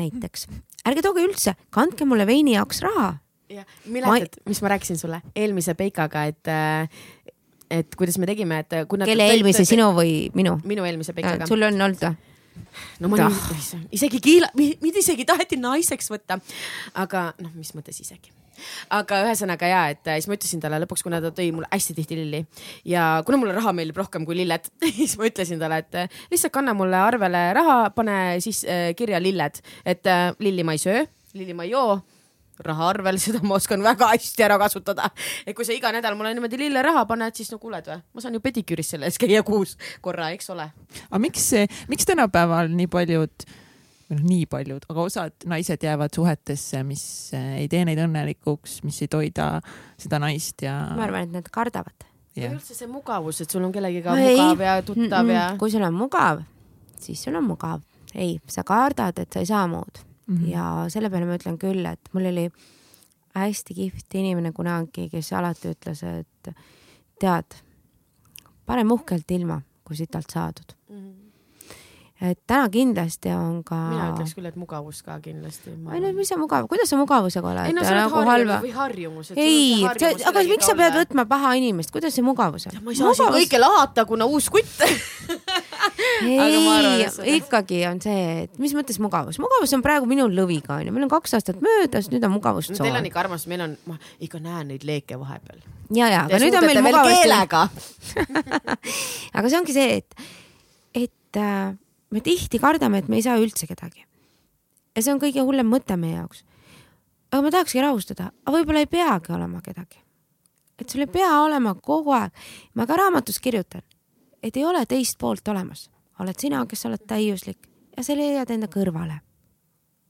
näiteks, ärge tooge üldse, kandke mulle veini jaoks raha jah, mäletad mis ma rääkisin sulle eelmise Peikaga, et et kuidas me tegime, et kui nad kelle eelmise, sinu või minu? minu eelmise Peikaga. sul on olnud või? no ma olin, isegi kiila, mind isegi taheti naiseks võtta. aga noh, mis mõttes isegi aga ühesõnaga ja, et siis ma ütlesin talle lõpuks, kuna ta tõi mulle hästi tihti lilli ja kuna mulle raha meeldib rohkem kui lilled siis ma ütlesin talle, et lihtsalt kanna mulle arvele raha, pane siis äh, kirja lilled, et äh, lilli ma ei söö, lilli ma ei joo raha arvel, seda ma oskan väga hästi ära kasutada. et kui sa iga nädal mulle niimoodi lilleraha paned, siis no kuuled või, ma saan ju pediküüris selle eest käia kuus korra, eks ole. aga miks, miks tänapäeval nii paljud või noh, nii paljud, aga osad naised jäävad suhetesse, mis eh, ei tee neid õnnelikuks, mis ei toida seda naist ja. ma arvan, et nad kardavad. või üldse see mugavus, et sul on kellegiga mugav ja tuttav mm -mm. ja. kui sul on mugav, siis sul on mugav. ei, sa kardad, et sa ei saa muud mm. -hmm. ja selle peale ma ütlen küll, et mul oli hästi kihvt inimene kunagi, kes alati ütles, et tead, parem uhkelt ilma, kui sitalt saadud mm. -hmm et täna kindlasti on ka. mina ütleks küll, et mugavus ka kindlasti. ei no mis see mugav, kuidas sa mugavusega oled? ei no sa oled harjumus või harjumus. ei, aga miks sa pead võtma paha inimest, kuidas see mugavus on? ma ei saa mugavus... siin kõike lahata, kuna uus kutt ei, ikkagi on see, et mis mõttes mugavus, mugavus on praegu minul lõviga onju, meil on kaks aastat möödas, nüüd on mugavustsoon no,. Teil on ikka armas, meil on, ma ikka näen neid leeke vahepeal. ja, ja, aga nüüd on meil mugavust. aga see ongi see, et, et äh, me tihti kardame, et me ei saa üldse kedagi. ja see on kõige hullem mõte meie jaoks. aga ma tahakski rahustada, aga võib-olla ei peagi olema kedagi. et sul ei pea olema kogu aeg. ma ka raamatus kirjutan, et ei ole teist poolt olemas, oled sina, kes oled täiuslik ja sa leiad enda kõrvale,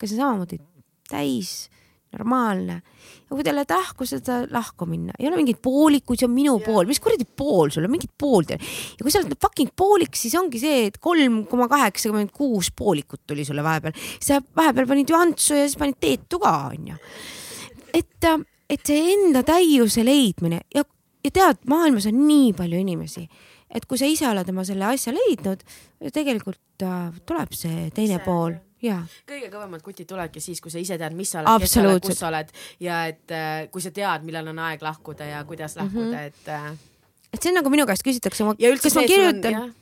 kes on samamoodi täis normaalne. ja kui teile tahku seda lahku minna, ei ole mingit poolikut, see on minu yeah. pool, mis kuradi pool sul on, ei ole. ja kui sa oled fucking poolik, siis ongi see, et kolm koma kaheksakümmend kuus poolikut tuli sulle vahepeal. sa vahepeal panid ju Antsu ja siis panid Teetu ka, onju. et, et see enda täiuse leidmine ja, ja tead, maailmas on nii palju inimesi, et kui sa ise oled oma selle asja leidnud, tegelikult äh, tuleb see teine see. pool kõige kõvemad kutid tulevadki siis, kui sa ise tead, mis sa oled, kes sa oled, kus sa oled ja et äh, kui sa tead, millal on aeg lahkuda ja kuidas lahkuda mm, -hmm. et äh.... et see on nagu minu käest küsitakse, kas ma kirjutan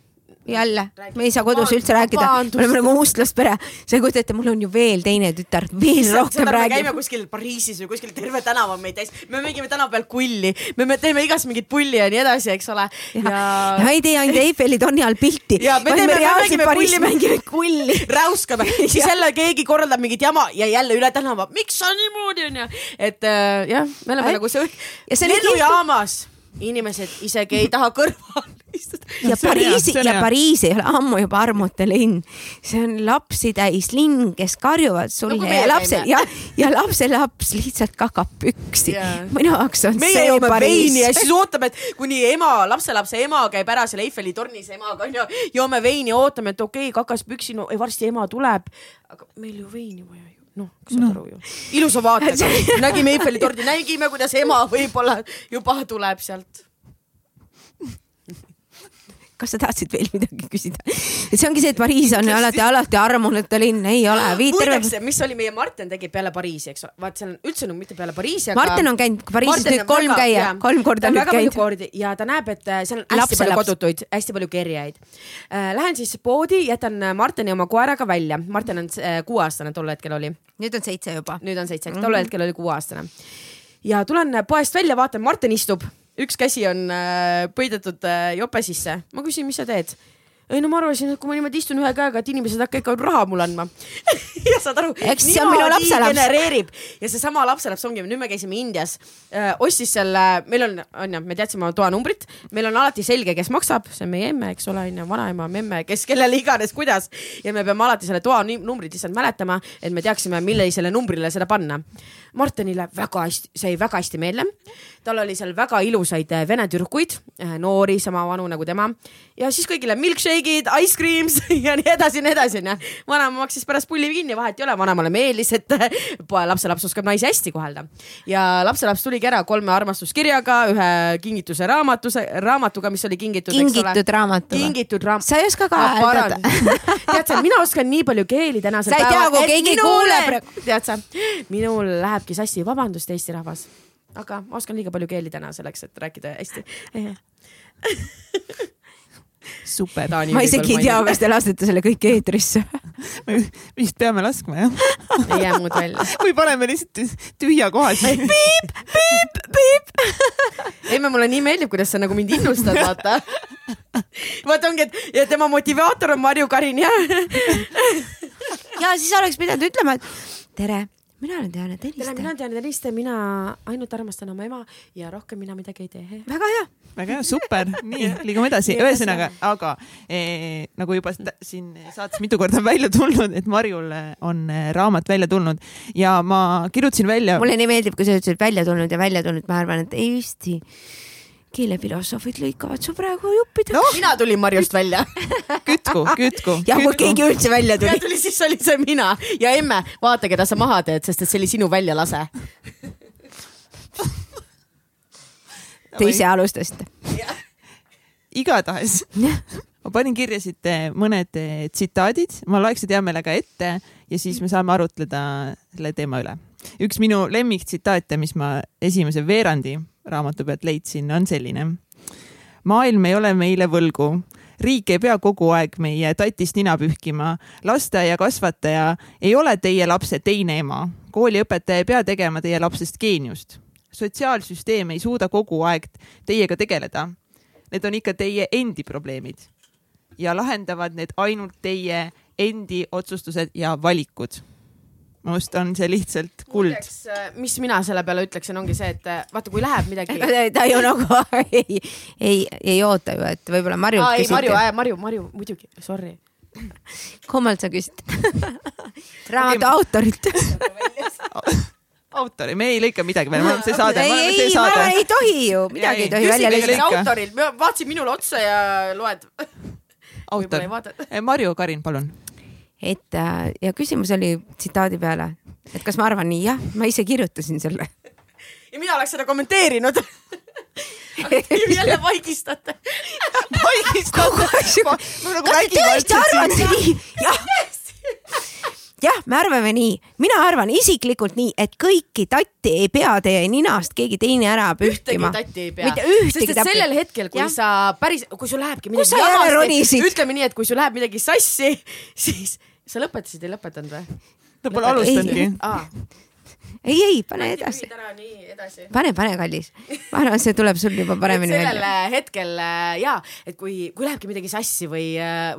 jälle, me ei saa kodus üldse rääkida, me oleme nagu mustlaspere. sa ei kujuta ette, mul on ju veel teine tütar, veel rohkem seda me käime räägib. kuskil Pariisis või kuskil terve tänav on meid täis, me mängime tänava peal kulli, me, me teeme igast mingit pulli ja nii edasi, eks ole. ja, ja ei tee ainult Eiffeli torni all pilti, Ja me me reaalselt Pariisis mängime kulli. räuskame, siis jälle keegi korraldab mingit jama ja jälle üle tänava, miks sa niimoodi onju, et äh, jah, me oleme Ai. nagu see Ja lennujaamas, inimesed isegi ei taha kõrval istuda. Ja Pariisi ja. Pariis ei ole ammu juba armuta linn, see on lapsi täis linn, kes karjuvad sulle Nagu no, meie ja lapsel ja, ja lapselaps lihtsalt kakab püksi Jaa. minu jaoks on meie see veini ja Pariis. siis ootame, et kuni ema, lapselapse ema käib ära seal Eiffeli tornis emaga onju, joome veini, ootame, et okei okay,, kakas püksi, no ei, varsti ema tuleb. aga meil ju veini vaja ju, noh, saad no. aru ju. ilusa vaatega, nägime Eiffeli tordi, nägime, kuidas ema võib-olla juba tuleb sealt. Kas sa tahtsid veel midagi küsida? et see ongi see, et Pariis on alati, alati armunute linn, ei ole, terve muideks, mis oli meie Martin tegi peale Pariisi, eks ole, vaat seal on üldse no mitte peale Pariisi, aga. Martin on käinud Pariisis nüüd kolm käia, kolm korda nüüd väga käinud. kordi ja ta näeb, et äh, seal on hästi Lapselaps. palju kodutuid, hästi palju kerjaid. Lähen siis poodi, jätan äh, Martini oma koeraga välja, Martin on äh, kuueaastane tol hetkel oli, nüüd on seitse juba. nüüd on seitse, tol hetkel oli kuueaastane. ja tulen äh, poest välja, vaatan, Martin istub, üks käsi on äh, peidetud äh, jope sisse, ma küsin, mis sa teed ei no ma arvasin, et kui ma niimoodi istun ühe käega, et inimesed hakkavad ikka raha mulle andma. ja saad aru, lapselaps. genereerib ja seesama lapselaps ongi, nüüd me käisime Indias äh,, ostis selle, meil on, onju, me teadsime oma toanumbrit, meil on alati selge, kes maksab, see on meie emme, eks ole, onju, vanaema, memme, kes kellele iganes, kuidas ja me peame alati selle toanumbrit lihtsalt mäletama, et me teaksime, millisele numbrile seda panna. Martinile väga hästi, jäi väga hästi meelde. tal oli seal väga ilusaid äh, vene tüdrukuid, noori, sama vanu nagu tema ja siis kõigile milkshake'id, ice creams ja nii edasi ja nii edasi onju. vanaema maksis pärast pulli kinni, vahet ei ole, vanemale meeldis, et poe lapselaps oskab naisi hästi kohelda ja lapselaps tuligi ära kolme armastuskirjaga, ühe kingituse raamatuse, raamatuga, mis oli kingitud, kingitud raamatuga. kingitud raamat. sa ei oska ka hääldada. tead sa, mina oskan nii palju keeli tänasel Sa ei tea, kui keegi kuuleb tead sa, minul lähebki sassi, vabandust, Eesti rahvas, aga ma oskan liiga palju keeli täna selleks, et rääkida hästi. super, ma isegi ei tea, kas te lasete selle kõik eetrisse. me vist peame laskma jah, ei jää muud välja. või paneme lihtsalt tühja koha siia. Emme, mulle nii meeldib, kuidas sa nagu mind innustad, vaata. vaata ongi, et ja tema motivaator on Marju Karin ja ja siis oleks pidanud ütlema, et tere, mina olen Diana tere, Tõniste mina. tean Tõniste, mina ainult armastan oma ema ja rohkem mina midagi ei tee. väga hea. väga hea, super, nii liigume edasi, ühesõnaga, aga eh, nagu juba siin saates mitu korda on välja tulnud, et Marjul on eh, raamat välja tulnud ja ma kirjutasin välja. mulle nii meeldib, kui sa ütlesid välja tulnud ja välja tulnud, ma arvan, et Eesti keelefilosoofid lõikavad su praegu juppideks Noh. mina tulin Marjust välja. kütku, kütku. ja kui keegi üldse välja ja tuli. tuli, siis oli see mina ja emme, vaata, keda sa maha teed, sest et see oli sinu väljalase. Te ise alustasite. igatahes ma panin kirja siit eh, mõned eh, tsitaadid, ma loeks need hea meelega ette ja siis me saame arutleda selle teema üle. üks minu lemmiktsitaate, mis ma esimese veerandi raamatu pealt leidsin, on selline. maailm ei ole meile võlgu, riik ei pea kogu aeg meie tatist nina pühkima, lasteaiakasvataja ei ole teie lapse teine ema, kooliõpetaja ei pea tegema teie lapsest geeniust, sotsiaalsüsteem ei suuda kogu aeg teiega tegeleda. Need on ikka teie endi probleemid ja lahendavad need ainult teie endi otsustused ja valikud. Minu arust on see lihtsalt kuld. mis mina selle peale ütleksin, ongi see, et vaata, kui läheb midagi. ta ju nagu ei, ei, ei oota ju, et võib-olla Marjult aa ei, Marju Marju, Marju, muidugi, sorry. kummalt sa küsid? raamatu autorilt. autori, me ei lõika midagi veel, me oleme see saade, ei, ei, saade. ei tohi ju, midagi ei tohi välja lõigata. lõika. autoril, vaatasin minule otsa ja loed. ei autor Marju Karin, palun. Et äh, ja küsimus oli tsitaadi peale, et kas ma arvan nii, jah, ma ise kirjutasin selle. ja mina oleks seda kommenteerinud. jälle vaigistate. vaigistate. nagu kas te tõesti arvate nii? jah. jah, me arvame nii, mina arvan isiklikult nii, et kõiki tatti ei pea teie ninast keegi teine ära pühkima. ühtegi tatti ei pea. mitte ühtegi et sellel hetkel, kui Jah. sa päris, kui sul lähebki midagi ronisid? ütleme nii, et kui sul läheb midagi sassi, siis sa lõpetasid, ei lõpetanud või? ta pole alustanudki. aa, ei, ei, pane edasi. edasi. pane, pane, kallis. ma arvan, see tuleb sul juba paremini sellel välja. hetkel äh, ja, et kui, kui lähebki midagi sassi või,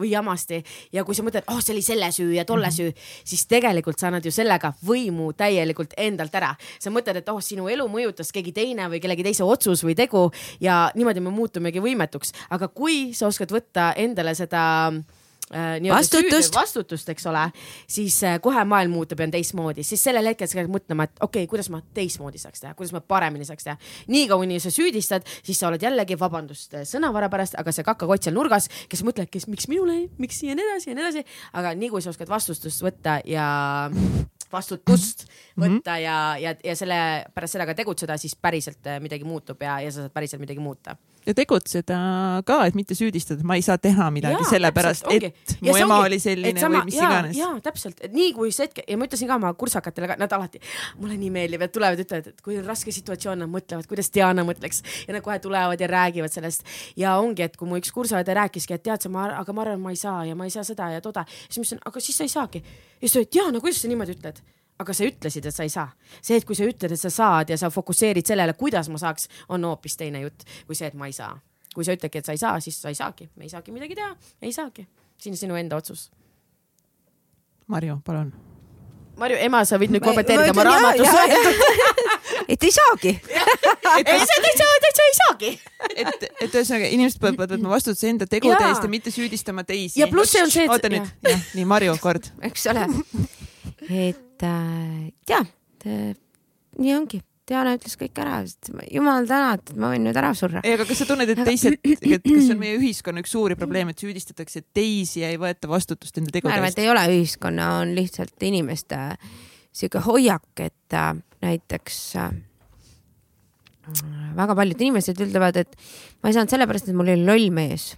või jamasti ja kui sa mõtled, oh, see oli selle süü ja tolle Mhm. süü, siis tegelikult sa annad ju sellega võimu täielikult endalt ära. sa mõtled, et oh, sinu elu mõjutas keegi teine või kellegi teise otsus või tegu ja niimoodi me muutumegi võimetuks, aga kui sa oskad võtta endale seda äh, Vastutust. süüd- vastutust, eks ole, siis äh, kohe maailm muutub ja on teistmoodi, siis sellel hetkel sa pead mõtlema, et okei okay,, kuidas ma teistmoodi saaks teha, kuidas ma paremini saaks teha. niikaua, kuni sa süüdistad, siis sa oled jällegi, vabandust äh, sõnavara pärast, aga see kakakott seal nurgas, kes mõtleb, kes, miks minule, miks ja nii edasi ja nii edasi, aga nii kui sa oskad vastutust võtta ja vastutust võtta ja, ja, ja selle pärast ka tegutseda, siis päriselt äh, midagi muutub ja, ja sa saad päriselt midagi muuta. Ja tegutseda ka, et mitte süüdistada, et ma ei saa teha midagi sellepärast, et ongi. Ja mu ema ongi, oli selline sama- või mis jaa, iganes. jaa, täpselt, et nii kui see hetk ja ma ütlesin ka oma kursakatele ka, nad alati, mulle nii meeldib, et tulevad, ütlevad, et kui on raske situatsioon, nad mõtlevad, kuidas Diana mõtleks ja nad kohe tulevad ja räägivad sellest. ja ongi, et kui mu üks kursaõde rääkiski, et tead sa, ma, aga ma arvan, ma ei saa ja ma ei saa seda ja toda, siis ma ütlesin, aga siis sa ei saagi. ja siis ta ütles, Diana, kuidas sa niimoodi ütled? Aga sa ütlesid, et sa ei saa. see, et kui sa ütled, et sa saad ja sa fokusseerid sellele, kuidas ma saaks, on hoopis teine jutt kui see, et ma ei saa. kui sa ütledki, et sa ei saa, siis sa ei saagi, me ei saagi midagi teha, ei saagi. siin on sinu enda otsus. Marju, palun. Marju, ema, sa võid nüüd kommenteerida ma oma raamatus. et ei saagi. ei, see täitsa, täitsa ei saagi. et, et ühesõnaga inimesed peavad võtma vastutuse enda tegude eest ja mitte süüdistama teisi. Ja pluss see on see, et- oota nüüd, jah, nii Marju kord. eks ole. Et äh, jah, nii ongi. Diana ütles kõik ära, ma- jumal tänatud, ma võin nüüd ära surra. ei, aga kas sa tunned, et teised, et kas see on meie ühiskonna üks suuri probleeme, et süüdistatakse teisi ja ei võeta vastutust enda ma tegude arvan, eest et? ei ole ühiskonna, on lihtsalt inimeste sihuke hoiak, et äh, näiteks äh, väga paljud inimesed ütlevad, et ma ei saanud sellepärast, et mul oli loll mees.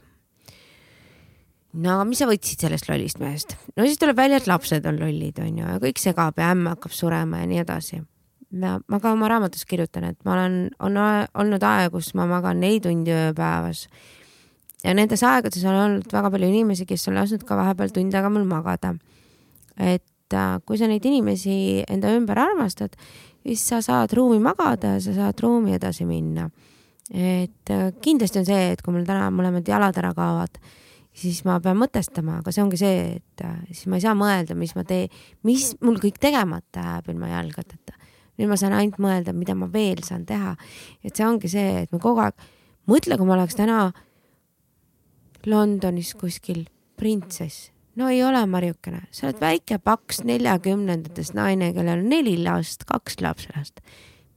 No aga mis sa võtsid sellest lollist mehest? no siis tuleb välja, et lapsed on lollid, onju, ja kõik segab ja ämm hakkab surema ja nii edasi. ja ma ka oma raamatus kirjutan, et ma olen, on olnud aeg, kus ma magan neli tundi ööpäevas ja nendes aegades on olnud väga palju inimesi, kes on lasknud ka vahepeal tund aega mul magada. et äh, kui sa neid inimesi enda ümber armastad, siis sa saad ruumi magada ja sa saad ruumi edasi minna. et äh, kindlasti on see, et kui mul täna mõlemad jalad ära kaovad, siis ma pean mõtestama, aga see ongi see, et äh, siis ma ei saa mõelda, mis ma teen, mis mul kõik tegemata jääb ilma jalgadeta. nüüd ma saan ainult mõelda, mida ma veel saan teha. et see ongi see, et me kogu aeg, mõtle, kui ma oleks täna Londonis kuskil printsess. no ei ole, Marjukene, sa oled väike paks neljakümnendates naine, kellel on neli last, kaks lapselast.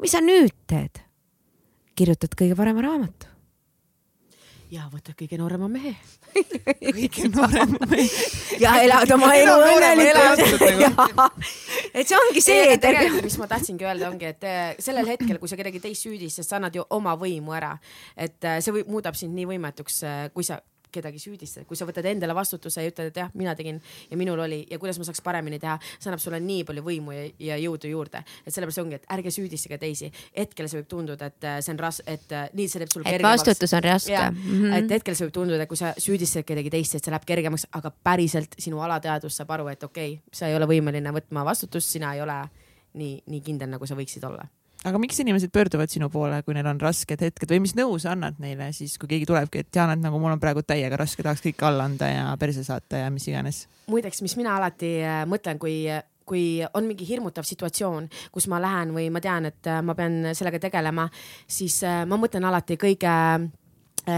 mis sa nüüd teed? kirjutad kõige parema raamatu. Ja võtad kõige noorema mehe. kõige noorem ja elad oma elu õnnelikult. et see ongi see, tegelikult, mis ma tahtsingi öelda, ongi, et eh, sellel hetkel, kui sa kedagi teist süüdistad, sa annad ju oma võimu ära. et eh, see võib, muudab sind nii võimetuks, kui sa kedagi süüdistad, kui sa võtad endale vastutuse ja ütled, et jah, mina tegin ja minul oli ja kuidas ma saaks paremini teha, see annab sulle nii palju võimu ja, ja jõudu juurde. et sellepärast ongi, et ärge süüdistage teisi. hetkel see võib tunduda, et eh, see on ras-, et eh, nii see teeb sul et kergemaks. vastutus on raske. mm. -hmm. et hetkel see võib tunduda, kui sa süüdistad kedagi teist, et see läheb kergemaks, aga päriselt sinu alateadvus saab aru, et okei okay,, sa ei ole võimeline võtma vastutust, sina ei ole nii, nii kindel, nagu sa võiksid olla. Aga miks inimesed pöörduvad sinu poole, kui neil on rasked hetked või mis nõu sa annad neile siis, kui keegi tulebki, et Jaan, et nagu mul on praegu täiega raske, tahaks kõike alla anda ja perse saata ja mis iganes. muideks, mis mina alati äh, mõtlen, kui kui on mingi hirmutav situatsioon, kus ma lähen või ma tean, et äh, ma pean sellega tegelema, siis äh, ma mõtlen alati kõige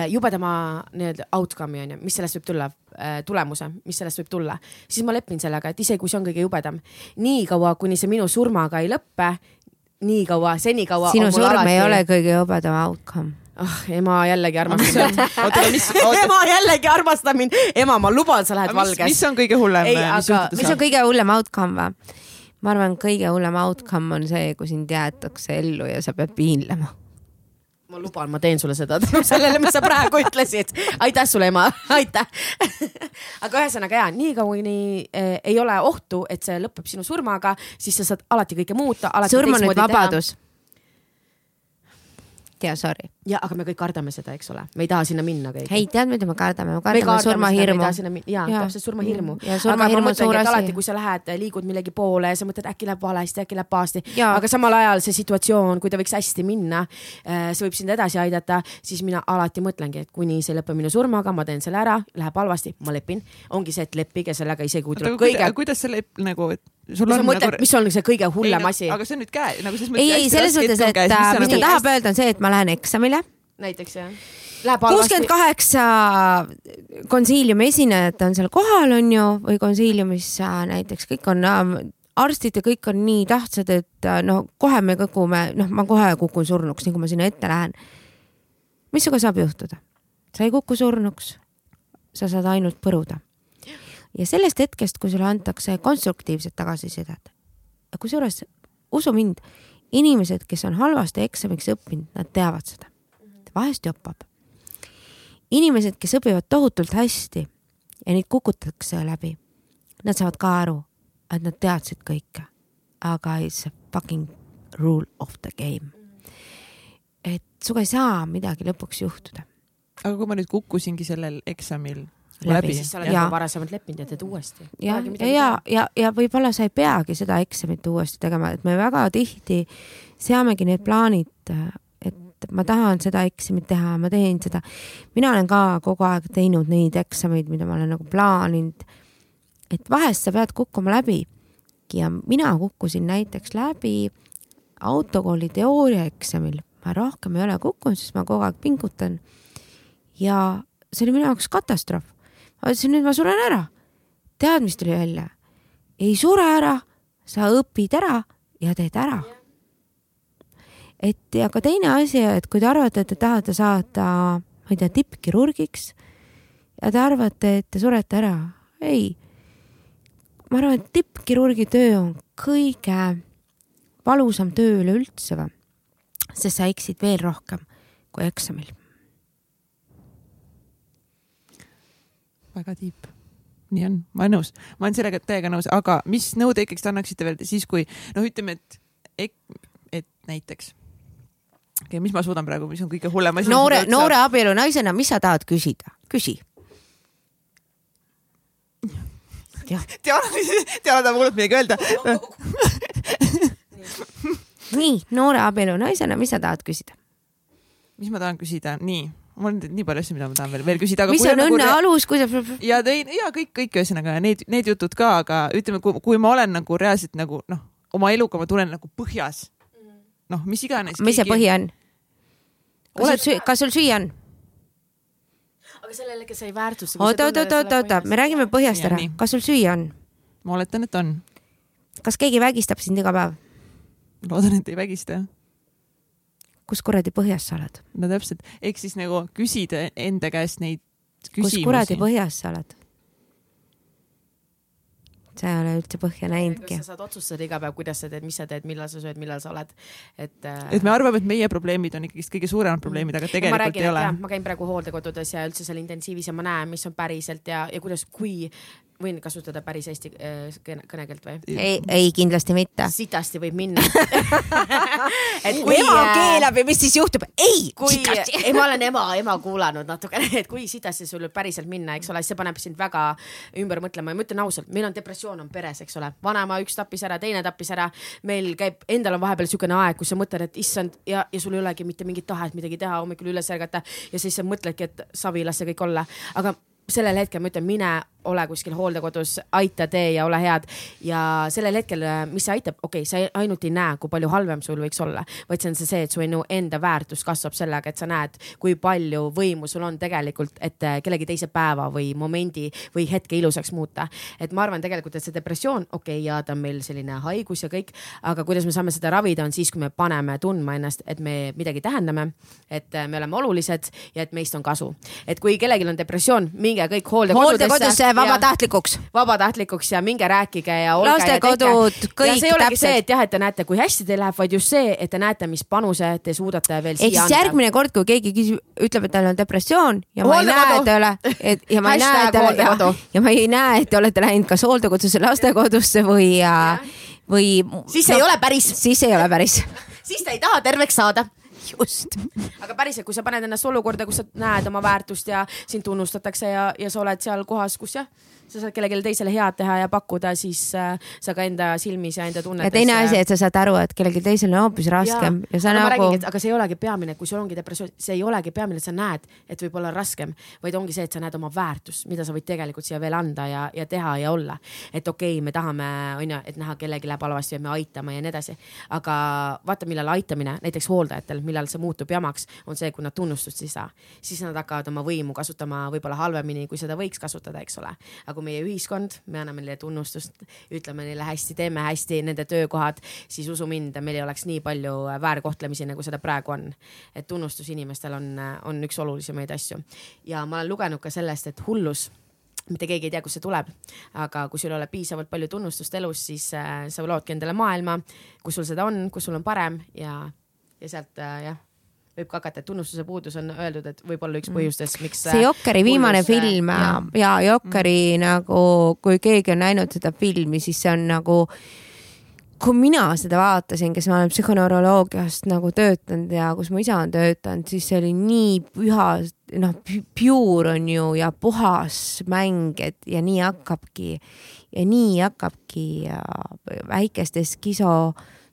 jubedama nii-öelda outcome'i onju, mis sellest võib tulla, tulemuse, mis sellest võib tulla, siis ma lepin sellega, et isegi kui see on kõige jubedam, niikaua, kuni see minu surmaga ei lõppe, nii kaua, senikaua. sinu surm alati... ei ole kõige jõbedam outcome oh, ema jällegi armastab mind oota, aga mis oota, ema jällegi armastab mind, ema, ma luban, sa lähed aga mis, valges. mis on kõige hullem, aga- mis on kõige hullem outcome või? ma arvan, kõige hullem outcome on see, kui sind jäetakse ellu ja sa pead piinlema. Ma luban, ma teen sulle seda tänu sellele, mis sa praegu ütlesid. aitäh sulle, ema, aitäh aga ühesõnaga ja niikaua kuni eh, ei ole ohtu, et see lõpeb sinu surmaga, siis sa saad alati kõike muuta. surm on nüüd vabadus tea, sorry. ja, aga me kõik kardame seda, eks ole, me ei taha sinna minna kõik. ei, tead, mida me kardame, me kardame surmahirmu. ja, ja, täpselt surmahirmu. aga ma mõtlengi, et alati, kui sa lähed, liigud millegi poole ja sa mõtled, äkki läheb valesti, äkki läheb pahasti, aga samal ajal see situatsioon, kui ta võiks hästi minna, äh, see võib sind edasi aidata, siis mina alati mõtlengi, et kuni see ei lõpe minu surmaga, ma teen selle ära, läheb halvasti, ma lepin. ongi see, et leppige sellega isegi kui tuleb kõige. kuidas see lepp nagu, et sul on mõtled nagu..., mis on see kõige hullem asi? aga see on nüüd käe, nagu selles mõttes. ei, ei selles mõttes, et käes, äh, mis ta nagu... tahab öelda, on see, et ma lähen eksamile. näiteks jah. kuuskümmend kaheksa konsiiliumi esinejat on seal kohal, on ju, või konsiiliumis äh, näiteks kõik on äh, arstid ja kõik on nii tähtsad, et no kohe me kukume, noh, ma kohe kukun surnuks, nii kui ma sinna ette lähen. mis sinuga saab juhtuda? sa ei kuku surnuks. sa saad ainult põruda ja sellest hetkest, kui sulle antakse konstruktiivset tagasisidet, kusjuures usu mind, inimesed, kes on halvasti eksamiks õppinud, nad teavad seda. vahest joppab. inimesed, kes õpivad tohutult hästi ja neid kukutatakse läbi, nad saavad ka aru, et nad teadsid kõike, aga it's a fucking rule of the game. et sinuga ei saa midagi lõpuks juhtuda. aga kui ma nüüd kukkusingi sellel eksamil läbi. siis sa oled juba varasemalt leppinud ja teed uuesti. ja, ja, ja, ja, ja võib-olla sa ei peagi seda eksamit uuesti tegema, et me väga tihti seamegi need plaanid, et ma tahan seda eksamit teha, ma teen seda. mina olen ka kogu aeg teinud neid eksameid, mida ma olen nagu plaaninud. et vahest sa pead kukkuma läbi ja mina kukkusin näiteks läbi autokooli teooriaeksamil, ma rohkem ei ole kukkunud, sest ma kogu aeg pingutan. ja see oli minu jaoks katastroof ma ütlesin, nüüd ma suren ära. tead, mis tuli välja? ei sure ära, sa õpid ära ja teed ära. et ja ka teine asi, et kui te arvate, et te tahate saada, ma ei tea, tippkirurgiks ja te arvate, et te surete ära, ei. ma arvan, et tippkirurgi töö on kõige valusam töö üleüldse või, sest sa eksid veel rohkem kui eksamil väga tiip. Nii on, ma olen nõus, ma olen sellega täiega nõus, aga mis nõude ikkagi te annaksite veel siis, kui noh, ütleme, et, et näiteks okay,, mis ma suudan praegu, mis on kõige hullem asi? noore, noore abielu naisena, mis sa tahad küsida, küsi. Diana, Diana tahab hullult midagi öelda. Nii, noore abielu naisena, mis sa tahad küsida? mis ma tahan küsida, nii mul on nii palju asju, mida ma tahan veel, veel küsida. mis on õnne nagu alus, kui sa. ja tein ja kõik, kõik ühesõnaga need, need jutud ka, aga ütleme, kui ma olen nagu reaalselt nagu noh, oma eluga ma tulen nagu põhjas. noh, mis iganes. mis see põhi on? Oled... kas sul süüa on? aga sellele, kes ei väärtusta. oota, oota, oota, oota, oota, me räägime põhjast ära. kas sul süüa on? ma oletan, et on. kas keegi vägistab sind iga päev? loodan, et ei vägista kus kuradi põhjas sa oled? no täpselt, ehk siis nagu küsida enda käest neid küsimusi. kus kuradi põhjas sa oled? sa ei ole üldse põhja näinudki. sa saad otsustada iga päev, kuidas sa teed, mis sa teed, millal sa sööd, millal sa oled, et äh.... et me arvame, et meie probleemid on ikkagist kõige suuremad probleemid, aga tegelikult ma räägin, ei ole. ma käin praegu hooldekodudes ja üldse seal intensiivis ja ma näen, mis on päriselt ja, ja kuidas, kui võin kasutada päris eesti äh, kõnekeelt või? ei, ei kindlasti mitte. sitasti võib minna et kui ema äh, keelab ja mis siis juhtub? ei, sitasti. ei, ma olen ema, ema kuulanud natukene, et kui sitasti sul võib päriselt minna, eks ole, siis see paneb sind väga ümber mõtlema ja ma ütlen ausalt, meil on depressioon on peres, eks ole, vanaema üks tappis ära, teine tappis ära, meil käib, endal on vahepeal niisugune aeg, kus sa mõtled, et issand ja, ja sul ei olegi mitte mingit tahet midagi teha, hommikul üles ärgata ja siis sa mõtledki, et savi, las see kõik olla, aga sellel hetkel ma ütlen, mine ole kuskil hooldekodus, aita, tee ja ole head. ja sellel hetkel, mis see aitab, okei okay,, sa ainult ei näe, kui palju halvem sul võiks olla, vaid see on see, see, et su enda väärtus kasvab sellega, et sa näed, kui palju võimu sul on tegelikult, et kellegi teise päeva või momendi või hetke ilusaks muuta. et ma arvan tegelikult, et see depressioon, okei okay,, ja ta on meil selline haigus ja kõik, aga kuidas me saame seda ravida, on siis, kui me paneme tundma ennast, et me midagi tähendame, et me oleme olulised ja et meist on kasu. et kui kellelgi on depressioon, minge kõik hooldekodudesse, hooldekodudesse vabatahtlikuks. vabatahtlikuks ja minge rääkige ja lastekodud, kõik ja see ei olegi täpselt. see, et jah, et te näete, kui hästi teil läheb, vaid just see, et te näete, mis panuse te suudate veel ehk siia siis järgmine kord, kui keegi küsib, ütleb, et tal on depressioon ja ma ei näe, et te ole, et ja ma ei näe, et te ole, ja, ja ma ei näe, et te olete läinud kas hooldekodusse, lastekodusse või, või. siis no, ei ole päris. siis ei ole päris. siis ta ei taha terveks saada just. aga päriselt, kui sa paned ennast olukorda, kus sa näed oma väärtust ja sind tunnustatakse ja, ja sa oled seal kohas, kus jah sa saad kellelegi teisele head teha ja pakkuda, siis äh, sa ka enda silmis ja enda tunnetes. ja teine asi, et sa saad aru, et kellelgi teisel on hoopis raskem ja, ja sa no, nagu. aga see ei olegi peamine, kui sul ongi depressioon, see ei olegi peamine, et sa näed, et võib olla raskem, vaid ongi see, et sa näed oma väärtust, mida sa võid tegelikult siia veel anda ja, ja teha ja olla. et okei okay,, me tahame, onju, et näha, kellelgi läheb halvasti ja me aitame ja nii edasi. aga vaata, millal aitamine, näiteks hooldajatel, millal see muutub jamaks, on see, kui nad tunnustust ei saa. siis nad hakkavad oma võimu kasutama võib-olla halvemini, kui seda võiks kasutada, eks ole. aga kui meie ühiskond, me anname neile tunnustust, ütleme neile hästi, teeme hästi nende töökohad, siis usu mind, meil ei oleks nii palju väärkohtlemisi, nagu seda praegu on. et tunnustus inimestel on, on üks olulisemaid asju ja ma olen lugenud ka sellest, et hullus mitte keegi ei tea, kust see tuleb, aga kui sul ei ole piisavalt palju tunnustust elus, siis äh, sa loodki endale maailma, kus sul seda on, kus sul on parem ja, ja sealt äh, jah võib ka hakata, et tunnustuse puudus on öeldud, et võib-olla üks mm. põhjustest, miks. see Jokkeri viimane puudus, film ja, ja Jokkeri mm. nagu, kui keegi on näinud seda filmi, siis see on nagu kui mina seda vaatasin, kes ma olen psühhoneuroloogiast nagu töötanud ja kus mu isa on töötanud, siis see oli nii püha, noh, pure on ju ja puhas mäng, et ja nii hakkabki ja nii hakkabki ja väikeste skiso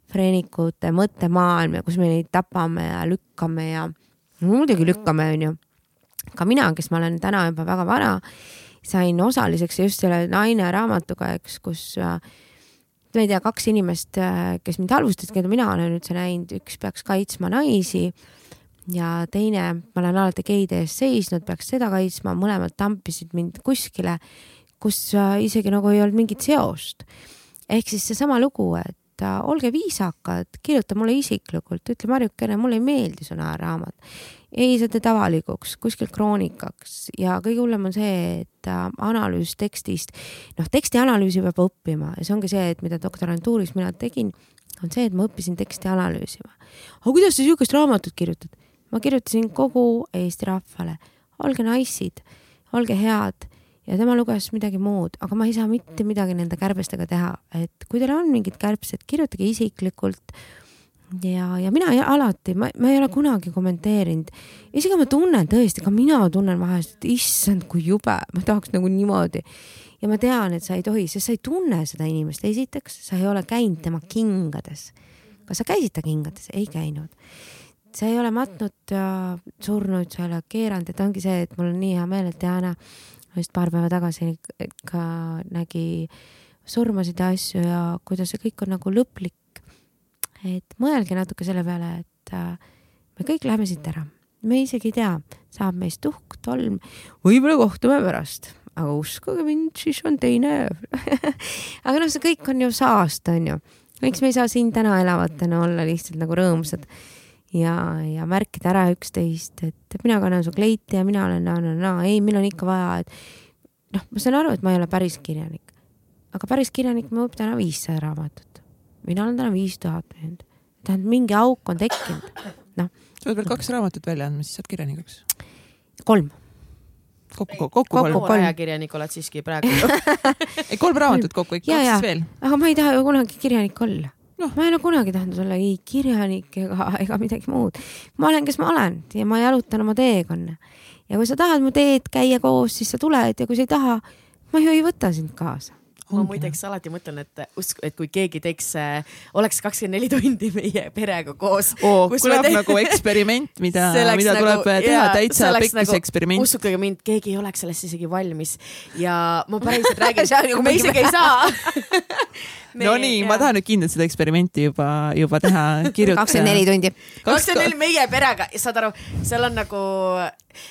freenikute mõttemaailm ja kus me neid tapame ja lükkame ja muidugi lükkame, onju. ka mina, kes ma olen täna juba väga vana, sain osaliseks just selle Naine raamatuga, eks, kus äh, ma ei tea, kaks inimest, äh, kes mind halvustasid, keda mina olen üldse näinud, üks peaks kaitsma naisi ja teine, ma olen alati geide eest seisnud, peaks seda kaitsma, mõlemad tampisid mind kuskile, kus äh, isegi nagu ei olnud mingit seost. ehk siis seesama lugu, et et olge viisakad, kirjuta mulle isiklikult, ütle Marjukene, mulle ei meeldi su naerraamat. ei, sa teed avalikuks, kuskil kroonikaks ja kõige hullem on see, et äh, analüüs tekstist, noh, teksti analüüsi peab õppima ja see ongi see, et mida doktorantuuris mina tegin, on see, et ma õppisin teksti analüüsima. aga kuidas sa sihukest raamatut kirjutad? ma kirjutasin kogu Eesti rahvale, olge naissid, olge head ja tema luges midagi muud, aga ma ei saa mitte midagi nende kärbestega teha, et kui teil on mingid kärbsed, kirjutage isiklikult. ja, ja mina ei, alati, ma, ma ei ole kunagi kommenteerinud, isegi ma tunnen tõesti, ka mina tunnen vahest, et issand, kui jube, ma tahaks nagu niimoodi. ja ma tean, et sa ei tohi, sest sa ei tunne seda inimest, esiteks sa ei ole käinud tema kingades. kas sa käisid ta kingades? ei käinud sa ei ole matnud ja surnud, sa ei ole keeranud, et ongi see, et mul on nii hea meel, et Diana just paar päeva tagasi ka nägi surmasid ja asju ja kuidas see kõik on nagu lõplik. et mõelge natuke selle peale, et äh, me kõik läheme siit ära, me isegi ei tea, saab meist tuhk, tolm, võib-olla kohtume pärast, aga uskuge mind, siis on teine aga noh, see kõik on ju saast, on ju. miks me ei saa siin täna elavatena olla lihtsalt nagu rõõmsad ja, ja märkida ära üksteist, et mina kannan su kleiti ja mina olen naa, ei, meil on ikka vaja, et noh, ma saan aru, et ma ei ole päris kirjanik, aga päris kirjanik müüb täna viissada raamatut. mina olen täna viis tuhat müünud. tähendab, mingi auk on tekkinud, noh. sa oled veel kaks raamatut välja andnud, siis saad kirjanikuks? kolm kokku, kokku, kokku kolm. kolm ajakirjanik oled siiski praegu ei, kolm raamatut kokku ikka, kaks siis veel. aga ma ei taha ju kunagi kirjanik olla noh, ma ei ole kunagi tahtnud olla ei kirjanik ega, ega midagi muud. ma olen, kes ma olen ja ma jalutan oma teekonna. ja kui sa tahad mu teed käia koos, siis sa tuled ja kui sa ei taha, ma ju ei võta sind kaasa ma muideks alati mõtlen, et usk, et kui keegi teeks, äh, oleks kakskümmend neli tundi meie perega koos oh,. kõlab te... nagu eksperiment, mida, mida nagu, tuleb teha, täitsa pekkis nagu, eksperiment. uskuge mind, keegi ei oleks sellest isegi valmis ja ma päriselt räägin me isegi ei saa Nonii, ma tahan nüüd kindlalt seda eksperimenti juba, juba teha, kirjutada. kakskümmend neli tundi. kakskümmend neli meie perega, saad aru, seal on nagu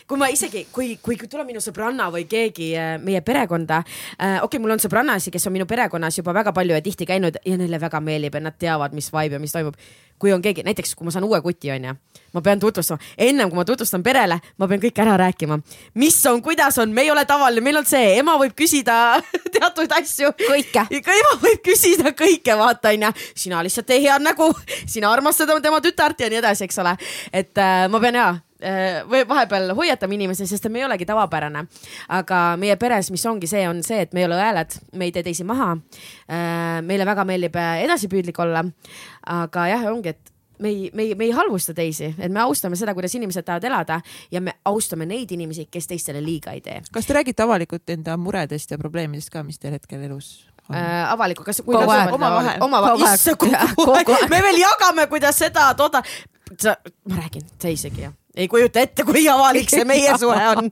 kui ma isegi, kui, kui tuleb minu sõbranna või keegi äh, meie perekonda äh,, okei okay,, mul on sõbrannasid, kes on minu perekonnas juba väga palju ja tihti käinud ja neile väga meeldib ja nad teavad, mis vibe ja mis toimub. kui on keegi, näiteks kui ma saan uue kuti, onju, ma pean tutvustama, ennem kui ma tutvustan perele, ma pean kõik ära rääkima, mis on, kuidas on, me ei ole tavaline, meil on see, ema võib küsida teatud asju. kõike. ema võib küsida kõike, vaata onju, sina lihtsalt tee head nägu, sina armastad tema tütart ja nii edasi, eks ole. et äh, ma pean ja Äh, või vahepeal hoiatame inimesi, sest me ei olegi tavapärane. aga meie peres, mis ongi see, on see, et me ei ole hääled, me ei tee teisi maha. Äh, meile väga meeldib äh, edasipüüdlik olla. aga jah, ongi, et me ei, me ei, me ei halvusta teisi, et me austame seda, kuidas inimesed tahavad elada ja me austame neid inimesi, kes teistele liiga ei tee. kas te räägite avalikult enda muredest ja probleemidest ka, mis teil hetkel elus äh, avalikku, kas omavahel, omavahel, issand me veel jagame, kuidas seda, toda, ma räägin, sa isegi jah ei kujuta ette, kui avalik see meie suhe on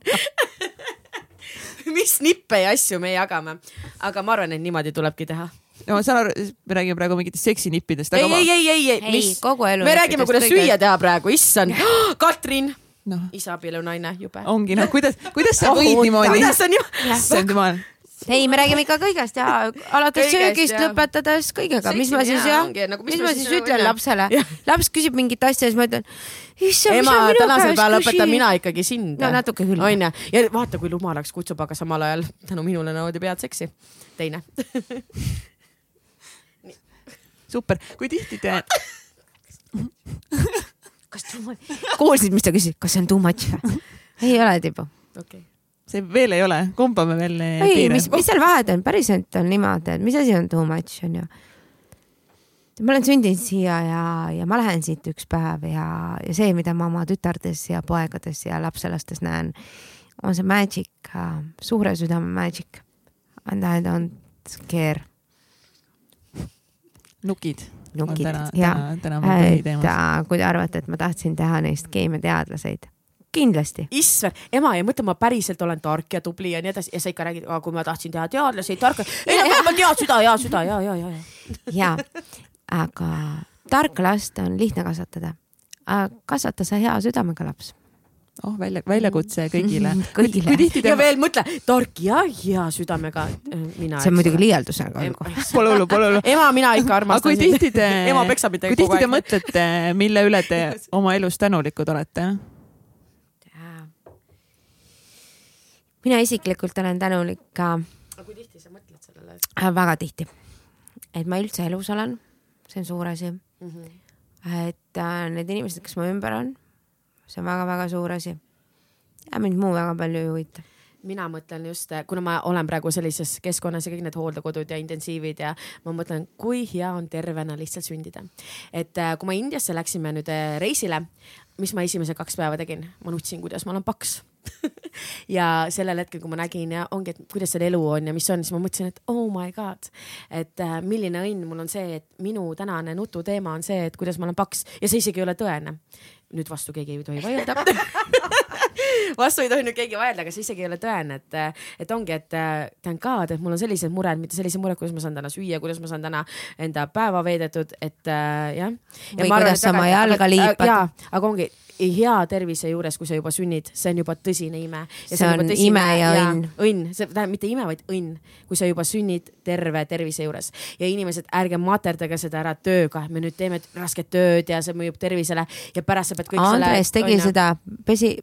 mis nippe ja asju me jagame, aga ma arvan, et niimoodi tulebki teha no ma saan aru, me räägime praegu mingitest seksinippidest. ei, ei, ei, ei, ei, mis, me räägime, kuidas kõige... süüa teha praegu, issand. Katrin no., isaabielu-naine, jube. ongi noh, kuidas, kuidas sa võid oh, niimoodi? kuidas sa niimoodi? issand jumal ei, me räägime ikka kõigest ja alates söögist ja. lõpetades kõigega, mis ma siis jah, nagu, mis, mis ma siis ütlen lapsele. laps küsib mingit asja, siis ma ütlen. ema, tänasel päeval õpetan mina ikkagi sind. no natuke küll. onju, ja vaata, kui rumalaks kutsub, aga samal ajal tänu minule naudib head seksi. teine super, kui tihti te kas much, kuulsid, mis ta küsis, kas see on too much või? ei ole, Tiibu. okei okay see veel ei ole, kumba me veel ei, ei, mis, mis seal vahet on, päriselt on niimoodi, et mis asi on too much onju. ma olen sündinud siia ja, ja ma lähen siit üks päev ja, ja see, mida ma oma tütardes ja poegades ja lapselastes näen, on see magic, suure südame magic. And I don't care. nukid. nukid, jah. et kui te arvate, et ma tahtsin teha neist keemiateadlaseid kindlasti. issand, ema ja mõtle, ma päriselt olen tark ja tubli ja nii edasi ja sa ikka räägid, kui ma tahtsin teha teadlasi, tarka. ei no kõigepealt hea süda, hea süda ja, ja, ja, ja. ja, aga tarka last on lihtne kasvatada. kasvata sa hea südamega laps oh välja, väljakutse kõigile kõigile. ja veel mõtle, tark ja hea südamega. mina. see on muidugi liialdus, aga olgu. Pole hullu, pole hullu. ema, mina ikka armastan. kui tihti te, ema peksab mind kui tihti te mõtlete, mille üle te oma elus tänulikud olete? Mina isiklikult olen tänulik ka. aga kui tihti sa mõtled sellele et...? Äh, väga tihti. et ma üldse elus olen, see on suur asi mm. -hmm. et äh, need inimesed, kes mu ümber on, see on väga-väga suur asi. ja mind muu väga palju ei huvita mina mõtlen just, kuna ma olen praegu sellises keskkonnas ja kõik need hooldekodud ja intensiivid ja ma mõtlen, kui hea on tervena lihtsalt sündida. et äh, kui me Indiasse läksime nüüd äh, reisile, mis ma esimesed kaks päeva tegin, ma nutsin, kuidas ma olen paks ja sellel hetkel, kui ma nägin ja ongi, et kuidas seal elu on ja mis on, siis ma mõtlesin, et oh my god, et äh, milline õnn mul on see, et minu tänane nututeema on see, et kuidas ma olen paks ja see isegi ei ole tõene. nüüd vastu keegi ei tohi vaielda vastu ei tohi nüüd keegi vaielda, aga see isegi ei ole tõene, et, et ongi, et thank god, et mul on sellised mured, mitte sellised mured, kuidas ma saan täna süüa, kuidas ma saan täna enda päeva veedetud, et äh, jah. või kuidas sa oma jalga liipad. aga ongi hea tervise juures, kui sa juba sünnid, see on juba tõsine ime. see, on, on ime ja õnn. õnn, see tähendab mitte ime, vaid õnn, kui sa juba sünnid terve tervise juures ja inimesed, ärge materdage seda ära tööga, me nüüd teeme rasket tööd ja see mõjub tervisele ja pärast sa pead kõik Andres selle. Andres tegi õnne. seda, pesi,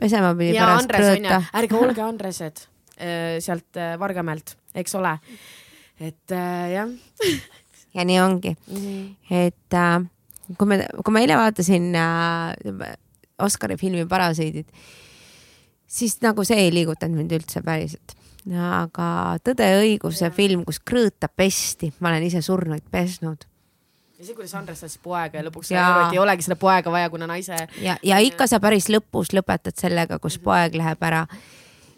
pesema pidi ja pärast krõõta. ärge olge Andresed äh, sealt äh, Vargamäelt, eks ole. et äh, jah ja nii ongi mm, -hmm. et äh, kui me, kui ma eile vaatasin äh, Oscari filmi Parasiidid, siis nagu see ei liigutanud mind üldse päriselt. aga Tõde ja õigus, see film, kus krõõta pesti, ma olen ise surnuid pesnud ja see, kuidas Andres saatis poega ja lõpuks sai aru, et ei olegi seda poega vaja, kuna naise. ja, ja ikka sa päris lõpus lõpetad sellega, kus poeg läheb ära.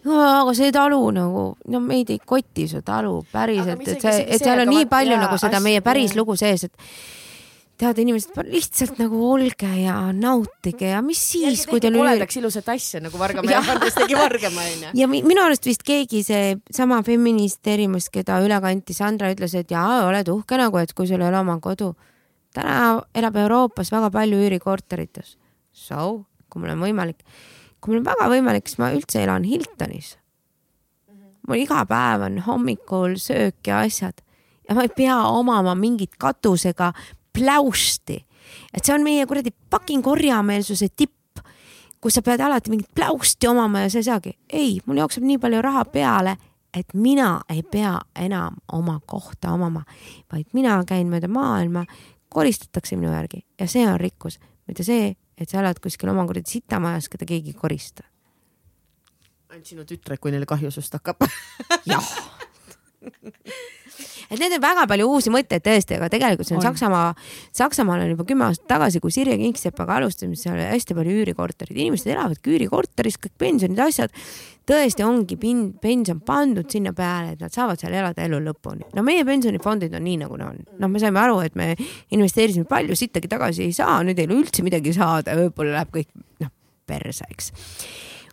aga see talu nagu, no meid ei koti su talu päriselt, et see, et seal on nii palju jaa, nagu seda meie päris lugu sees, et tead, inimesed, lihtsalt nagu olge ja nautige ja mis siis, kui teil koledaks ilusat asja nagu Vargamäe Andres tegi Vargamäe onju. ja minu arust vist keegi see sama feminist erimus, keda üle kanti, Sandra ütles, et jaa, oled uhke nagu, et kui sul ei ole oma kodu. täna elab Euroopas väga palju üürikorterites. So, kui mul on võimalik kui mul on väga võimalik, siis ma üldse elan Hiltonis. mul iga päev on hommikul söök ja asjad ja ma ei pea omama mingit katusega pläusti. et see on meie kuradi fucking korjameelsuse tipp, kus sa pead alati mingit pläusti omama ja sa ei saagi. ei, mul jookseb nii palju raha peale, et mina ei pea enam oma kohta omama, vaid mina käin mööda maailma, koristatakse minu järgi ja see on rikkus, mitte see, et sa elad kuskil oma kuradi sitamajas, keda keegi ei korista. ainult sinu tütred, kui neile kahju sust hakkab. jah et need on väga palju uusi mõtteid tõesti, aga tegelikult see on, on. Saksamaa, Saksamaal on juba kümme aastat tagasi, kui Sirje Kingsepaga alustasime, seal oli hästi palju üürikorterid, inimesed elavadki üürikorteris, kõik pensionid, asjad. tõesti ongi pin-, pension pandud sinna peale, et nad saavad seal elada elu lõpuni. no meie pensionifondid on nii, nagu nad on. noh, me saime aru, et me investeerisime palju, sittagi tagasi ei saa, nüüd ei ole üldse midagi saada, võib-olla läheb kõik noh, perse, eks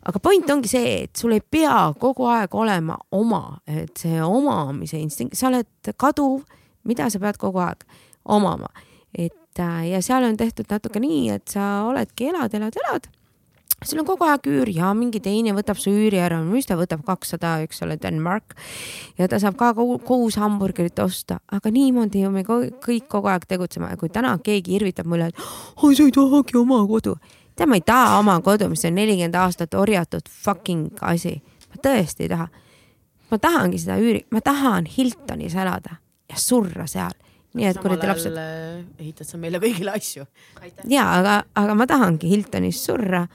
aga point ongi see, et sul ei pea kogu aeg olema oma, et see omamise instinkt, sa oled kaduv, mida sa pead kogu aeg omama, et äh, ja seal on tehtud natuke nii, et sa oledki elad, elad, elad. Sul on kogu aeg üür ja mingi teine võtab su üüri ära, mis ta võtab kakssada, eks ole, Denmark. ja ta saab ka kuus hamburgerit osta, aga niimoodi ju me kõik kogu aeg tegutseme. Kui täna keegi irvitab mulle, et oi, sa ei tahagi oma kodu tead, ma ei taha oma kodu, mis on nelikümmend aastat orjatud fucking asi. ma tõesti ei taha. ma tahangi seda üüri, ma tahan Hiltonis elada ja surra seal. nii et kuradi lapsed. Äh, ehitad sa meile kõigile asju. ja aga, aga ma tahangi Hiltonis surra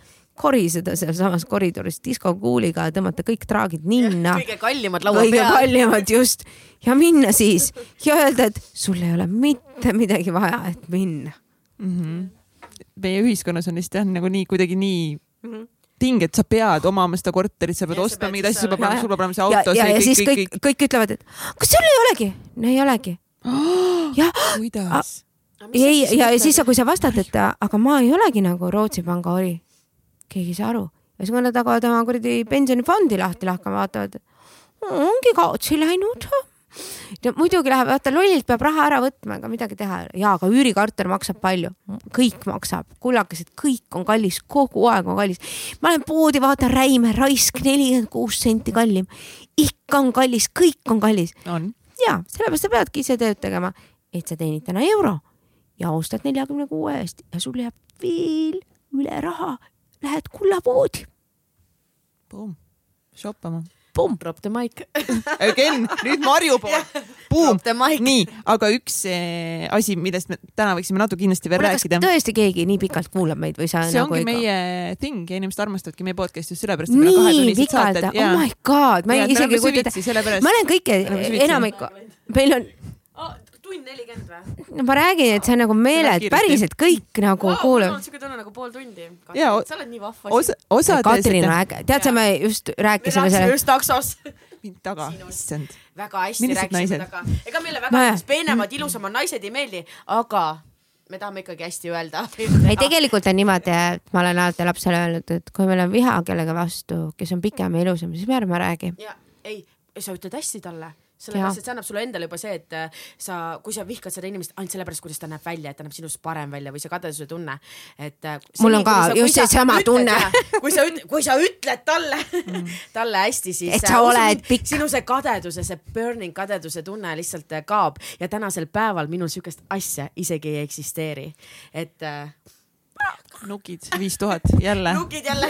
koriseda sealsamas koridoris diskokuuliga ja tõmmata kõik traagid ninna. kõige kallimad laua kõige peal. kõige kallimad just ja minna siis ja öelda, et sul ei ole mitte midagi vaja, et minna mm. -hmm meie ühiskonnas on lihtsalt jah, nagu nii kuidagi nii mm -hmm ting, et sa pead omama seda korterit, sa pead ja, ostma mingeid asju, sul peab olema, sul peab olema see auto. ja, ja, ja kõik, siis kõik, kõik, kõik ütlevad, et kas sul ei olegi? no ei olegi oh,. jah. kuidas? ei, ja, ja siis, kui sa vastad, et aga ma ei olegi nagu Rootsi panga ori, keegi ei saa aru. ja siis, kui nad hakkavad oma kuradi pensionifondi lahti lahkama, vaatavad, ongi kaotsi läinud no muidugi läheb, vaata lollilt peab raha ära võtma, ega midagi teha ei ole. ja, aga üürikorter maksab palju, kõik maksab, kullakesed, kõik on kallis, kogu aeg on kallis. ma lähen poodi, vaatan räime, raisk nelikümmend kuus senti kallim. ikka on kallis, kõik on kallis. ja sellepärast sa peadki ise tööd tegema, et sa teenid täna euro ja ostad neljakümne kuue eest ja sul jääb veel üle raha, lähed kullapoodi. Boom, shoppama Pum. Drop the mic Ken, nüüd Marju poolt. Boom. nii, aga üks eh, asi, millest me täna võiksime natuke kindlasti veel Kuule, rääkida. tõesti keegi nii pikalt kuulab meid või sa see nagu ongi meie thing ja inimesed armastavadki meie podcast'i just sellepärast, et meil on kahetunnised saated. oh my god, ma ei isegi ei kujuta ette. ma olen kõike, enamikku, meil on tund nelikümmend või? no ma räägin, et see on nagu meeled, päriselt kõik nagu wow, kuulavad. siuke tunne nagu pool tundi. sa oled nii vahva. osa, osades. Katrin on äge, tead sa, me just rääkisime selle. just taksos mind taga, issand. väga hästi rääkisime taga. ega meile väga no, peenemad, ilusamad naised ei meeldi, aga me tahame ikkagi hästi öelda. ei, tegelikult on niimoodi, et ma olen alati lapsele öelnud, et kui meil on viha kellegi vastu, kes on pikem ja ilusam, siis me ärme räägi. ja ei, sa ütled hästi talle sellepärast, et see annab sulle endale juba see, et äh, sa, kui sa vihkad seda inimest ainult sellepärast, kuidas ta näeb välja, et ta näeb sinust parem välja või see kadeduse tunne, et. Äh, mul on ka just seesama tunne. kui sa kui sa ütled talle mm. talle hästi, siis. et sa äh, oled pikk. sinu see kadeduse, see burning kadeduse tunne lihtsalt kaob ja tänasel päeval minul sihukest asja isegi ei eksisteeri, et nukid viis tuhat jälle. nukid jälle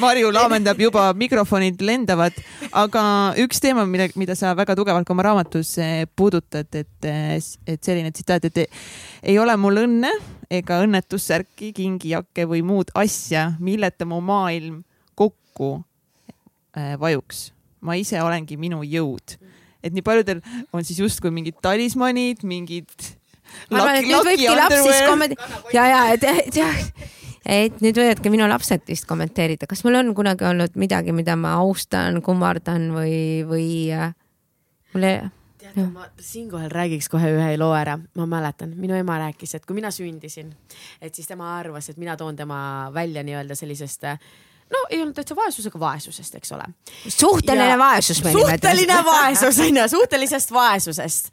Marju laamendab juba, mikrofonid lendavad, aga üks teema, mida, mida sa väga tugevalt ka oma raamatus eh, puudutad, et, eh, et selline tsitaat, et ei ole mul õnne ega õnnetussärki, kingijakke või muud asja, milleta mu maailm kokku äh, vajuks. ma ise olengi minu jõud. et nii paljudel on siis justkui mingid talismanid, mingid ma arvan, et nüüd võibki laps siis kommenteerida ja, ja, et, et jah, et nüüd võivad ka minu lapsed vist kommenteerida, kas mul on kunagi olnud midagi, mida ma austan, kummardan või, või äh, mulle tead, ma siinkohal räägiks kohe ühe loo ära. ma mäletan, minu ema rääkis, et kui mina sündisin, et siis tema arvas, et mina toon tema välja nii-öelda sellisest äh, no ei olnud täitsa vaesus, aga vaesusest, eks ole. suhteline ja, vaesus suhteline vaesus on ju, suhtelisest vaesusest.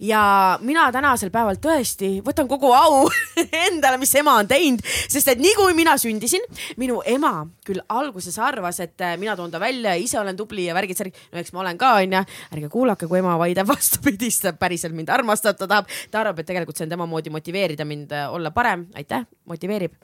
ja mina tänasel päeval tõesti võtan kogu au endale, mis ema on teinud, sest et nii kui mina sündisin, minu ema küll alguses arvas, et äh, mina toon ta välja, ise olen tubli ja värgid-särgid. no eks ma olen ka onju, ärge kuulake, kui ema vaidleb vastupidist, päriselt mind armastab, ta tahab, ta arvab, et tegelikult see on tema moodi motiveerida mind äh, olla parem, aitäh, motiveerib.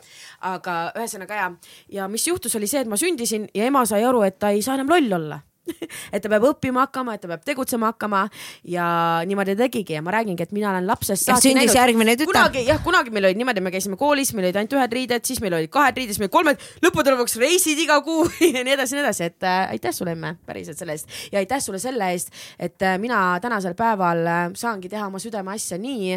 aga ühesõnaga ja, ja mis juhtus, oli see, et ma sündisin ja ema sai aru, et ta ei saa enam loll olla et ta peab õppima hakkama, et ta peab tegutsema hakkama ja niimoodi tegigi ja ma räägingi, et mina olen lapsest saati näinud. järgmine tütar. kunagi jah, kunagi meil olid niimoodi, me käisime koolis, meil olid ainult ühed riided, siis meil olid kahed riided, siis meil kolmed, lõppude lõpuks reisid iga kuu ja nii edasi ja nii edasi, et äh, aitäh sulle emme päriselt selle eest ja aitäh sulle selle eest, et äh, mina tänasel päeval äh, saangi teha oma südameasja nii,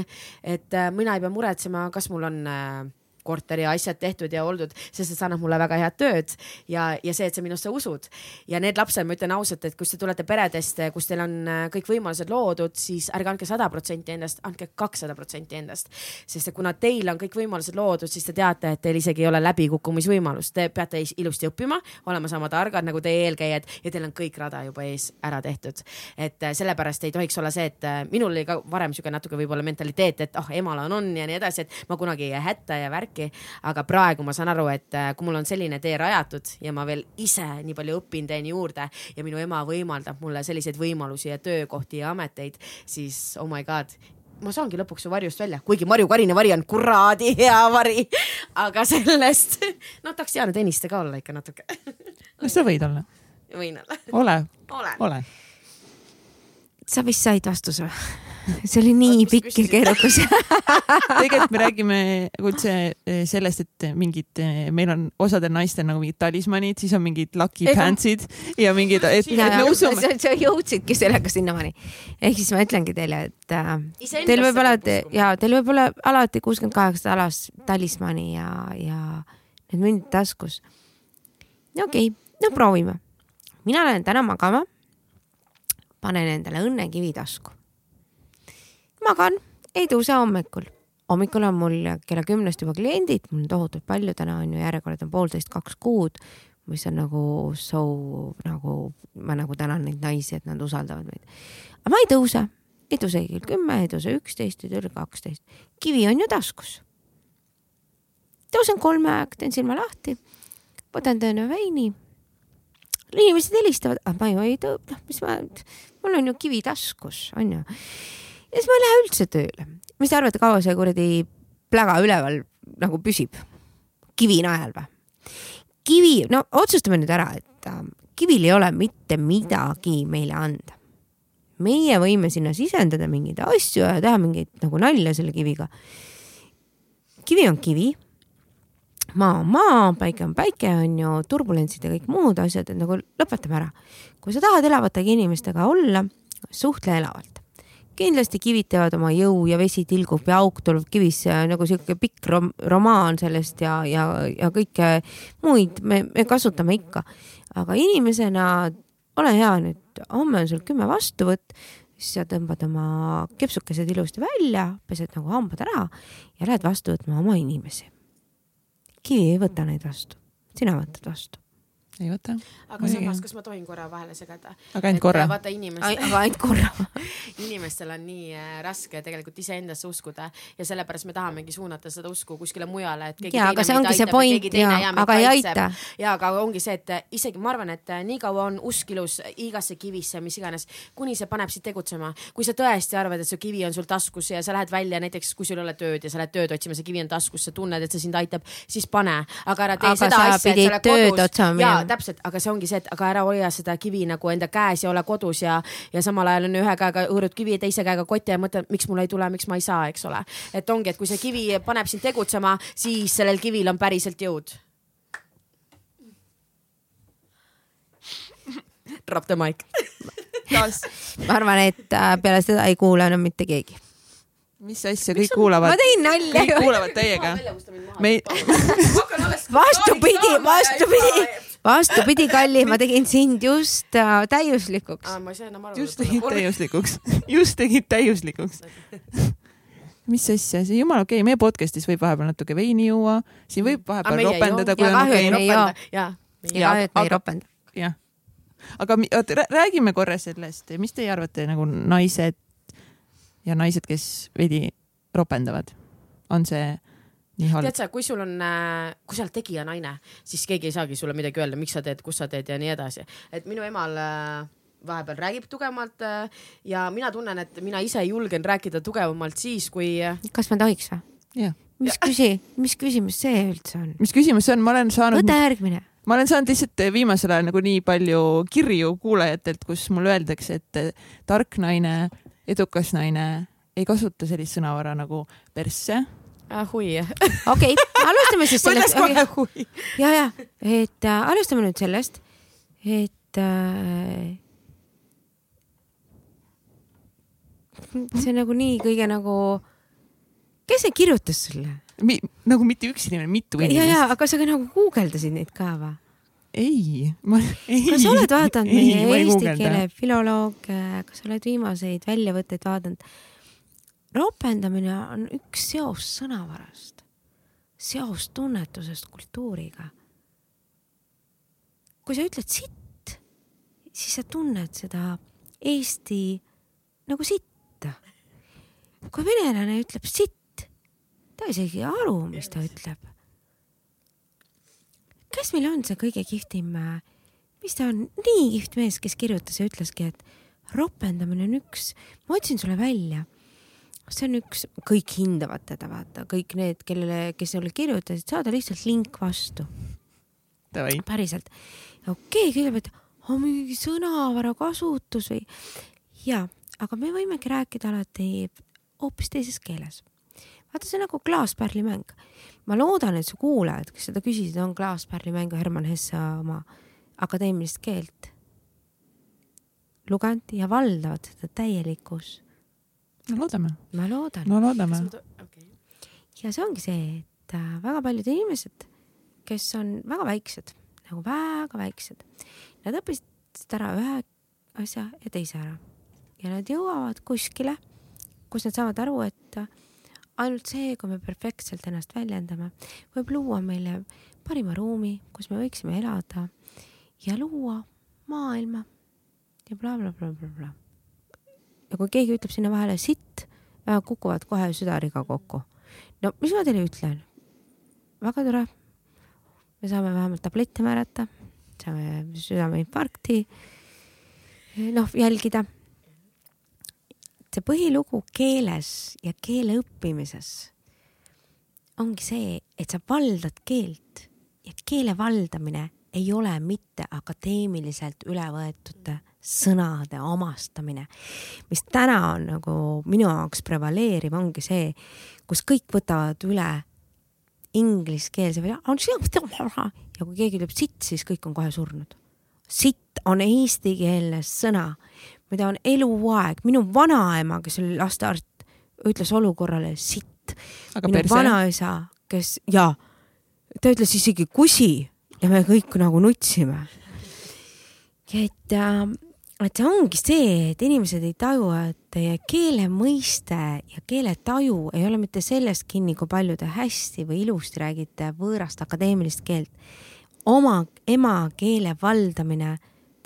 et äh, mina ei pea muretsema, kas mul on äh, korteri asjad tehtud ja oldud, sest et see annab mulle väga head tööd ja, ja see, et sa minusse usud. ja need lapsed, ma ütlen ausalt, et kus te tulete peredest, kus teil on äh, kõik võimalused loodud, siis ärge andke sada protsenti endast, andke kakssada protsenti endast. sest et kuna teil on kõik võimalused loodud, siis te teate, et teil isegi ei ole läbikukkumisvõimalust, te peate ilusti õppima, olema sama targad nagu teie eelkäijad ja teil on kõik rada juba ees ära tehtud. et äh, sellepärast ei tohiks olla see, et äh, minul oli ka varem sihuke natuke võib-olla mentaliteet, et ah oh, emal on, on ja nii edasi, et ma kunagi ei jää hätta ja värki värki. aga praegu ma saan aru, et äh, kui mul on selline tee rajatud ja ma veel ise nii palju õpin, teen juurde ja minu ema võimaldab mulle selliseid võimalusi ja töökohti ja ameteid, siis oh my god, ma saangi lõpuks su varjust välja, kuigi Marju Karine vari on kuradi hea vari. aga sellest, no tahaks Diana Tõniste ka olla ikka natuke. no sa võid olla. võin olla. ole, ole, ole sa vist said vastuse see oli nii Oot, pikk ja keerukas tegelikult me räägime üldse eh, sellest, et mingid, eh, meil on osadel naistel nagu mingid talismanid, siis on mingid lucky pants'id ja mingid, et, et me usume. sa jõudsidki sellega sinnamaani. ehk siis ma ütlengi teile, et äh, teil võib alati ja teil võib olla alati kuuskümmend kaheksa alas talismani ja, ja need mündid taskus. no okei okay., no proovime. mina lähen täna magama panen endale õnnekivi tasku. Magan, ei tõuse hommikul. hommikul on mul kella kümnest juba kliendid, mul on tohutult palju, täna on ju järjekord on poolteist, kaks kuud, mis on nagu so nagu, ma nagu tänan neid naisi, et nad usaldavad meid. aga ma ei tõuse, ei tõuse kell kümme, ei tõuse üksteist, ei tõuse kaksteist. kivi on ju taskus. tõusen kolme aeg, teen silma lahti, võtan tõene veini inimesed helistavad, aga ma ju ei tõ-, noh, mis ma, mul on ju kivi taskus, on ju. Ja siis ma ei lähe üldse tööle. mis te arvate, kaua see kuradi pläga üleval nagu püsib? kivi najal või? kivi, no otsustame nüüd ära, et äh, kivil ei ole mitte midagi meile anda. meie võime sinna sisendada mingeid asju ja teha mingeid nagu nalja selle kiviga. kivi on kivi maa on maa, päike on päike, on ju, turbulentsid ja kõik muud asjad, et nagu lõpetame ära. kui sa tahad elavatega inimestega olla, suhtle elavalt. Kindlasti kivid teevad oma jõu ja vesi tilgub ja auk tuleb kivisse nagu sihuke pikk rom romaan sellest ja, ja, ja kõike muid me, me kasutame ikka. aga inimesena ole hea nüüd, homme on sul kümme vastuvõtt, siis sa tõmbad oma kepsukesed ilusti välja, pesed nagu hambad ära ja lähed vastu võtma oma inimesi. Keegi ei võta neid vastu, sina võtad vastu ei võta. aga Muidugi. samas, kas ma tohin korra vahele segada? aga ainult korra. vaata inimestel. aga ainult korra inimestel on nii äh, raske tegelikult iseendasse uskuda ja sellepärast me tahamegi suunata seda usku kuskile mujale, et keegi ja, teine meid aitab ja keegi teine ja, aga ei aita. ja aga ongi see, et äh, isegi ma arvan, et äh, niikaua on usk ilus igasse kivisse, mis iganes, kuni see paneb sind tegutsema. kui sa tõesti arvad, et see kivi on sul taskus ja sa lähed välja näiteks, kui sul ei ole tööd ja sa lähed tööd otsima, see kivi on taskus, sa tunned, et see sind aitab, siis pane, aga ära tee aga seda asja, et sa oled kodus täpselt, aga see ongi see, et aga ära hoia seda kivi nagu enda käes ja ole kodus ja, ja samal ajal on ühe käega hõõrud kivi ja teise käega kotti ja mõtled, miks mul ei tule, miks ma ei saa, eks ole. et ongi, et kui see kivi paneb sind tegutsema, siis sellel kivil on päriselt jõud. Drop the mic taas. ma arvan, et äh, peale seda ei kuula enam mitte keegi mis asja, kõik kuulavad. ma tegin nalja. kõik kuulavad täiega. me ei. vastupidi, vastupidi, vastupidi, Kalli, ma tegin sind just äh, täiuslikuks. just tegid täiuslikuks, just tegid täiuslikuks mis asja, see jumala okei okay., meie podcast'is võib vahepeal natuke veini juua, siin võib vahepeal ropendada, kui on okei okay.. ja et me ei ropenda. jah, aga oot, räägime korra sellest, mis teie arvate nagu naised ja naised, kes veidi ropendavad, on see nii halb? tead sa, kui sul on, äh, kui sa oled tegija naine, siis keegi ei saagi sulle midagi öelda, miks sa teed, kus sa teed ja nii edasi. et minu emal äh, vahepeal räägib tugevamalt äh, ja mina tunnen, et mina ise julgen rääkida tugevamalt siis, kui. kas ma tohiks või? jah. mis küsi, mis küsimus see üldse on? mis küsimus see on, ma olen saanud. võta järgmine ma olen saanud lihtsalt viimasel ajal nagu nii palju kirju kuulajatelt, kus mulle öeldakse, et tark naine, edukas naine ei kasuta sellist sõnavara nagu persse ah,. hui. okei, alustame siis sellest. kohe hui. ja, ja, et äh, alustame nüüd sellest, et äh, see nagu nii kõige nagu, kes see kirjutas sulle? Mi, nagu mitte üks inimene, mitu inimest. ja, ja, aga sa ka nagu guugeldasid neid ka või? Ei, ma ei. kas sa oled vaadanud meie eesti keele filolooge, kas sa oled viimaseid väljavõtteid vaadanud? ropendamine on üks seos sõnavarast, seos tunnetusest kultuuriga. kui sa ütled sitt, siis sa tunned seda Eesti nagu sitta. kui venelane ütleb sitt, ta ei saagi aru, mis ta ütleb. Kes meil on see kõige kihvtim, mis ta on, nii kihvt mees, kes kirjutas ja ütleski, et ropendamine on üks, ma otsin sulle välja see on üks, kõik hindavad teda, vaata, kõik need, kellele, kes sulle kirjutasid, saada lihtsalt link vastu. päriselt. okei okay,, kõigepealt on mingi sõnavara kasutus või ja, aga me võimegi rääkida alati hoopis teises keeles. vaata, see on nagu klaaspärlimäng. Ma loodan, et su kuulajad, kes seda küsisid, on klaaspärlimängu Herman Hesse oma akadeemilist keelt lugenud ja valdavad seda täielikus no loodame. ma loodan. no loodame. Okay. ja see ongi see, et äh, väga paljud inimesed, kes on väga väiksed, nagu väga väiksed, nad õppisid ära ühe asja ja teise ära ja nad jõuavad kuskile, kus nad saavad aru, et äh, ainult see, kui me perfektselt ennast väljendame, võib luua meile parima ruumi, kus me võiksime elada ja luua maailma ja blablabla bla, bla, bla, bla ja kui keegi ütleb sinna vahele sitt, kukuvad kohe südariga kokku. no mis ma teile ütlen? väga tore. me saame vähemalt tablette määrata, saame südameinfarkti noh jälgida. See põhilugu keeles ja keele õppimises ongi see, et sa valdad keelt ja keele valdamine ei ole mitte akadeemiliselt üle võetud sõnade omastamine, mis täna on nagu minu jaoks prevaleeriv, ongi see, kus kõik võtavad üle ingliskeelse või ja kui keegi ütleb sitt, siis kõik on kohe surnud. sitt on eestikeelne sõna, mida on eluaeg, minu vanaema, kes oli lastearst, ütles olukorrale sitt. minu perse? vanaisa, kes ja ta ütles isegi kusi ja me kõik nagu nutsime. et äh, et see ongi see, et inimesed ei taju, et teie keele mõiste ja keeletaju ei ole mitte sellest kinni, kui palju te hästi või ilusti räägite võõrast akadeemilist keelt. oma emakeele valdamine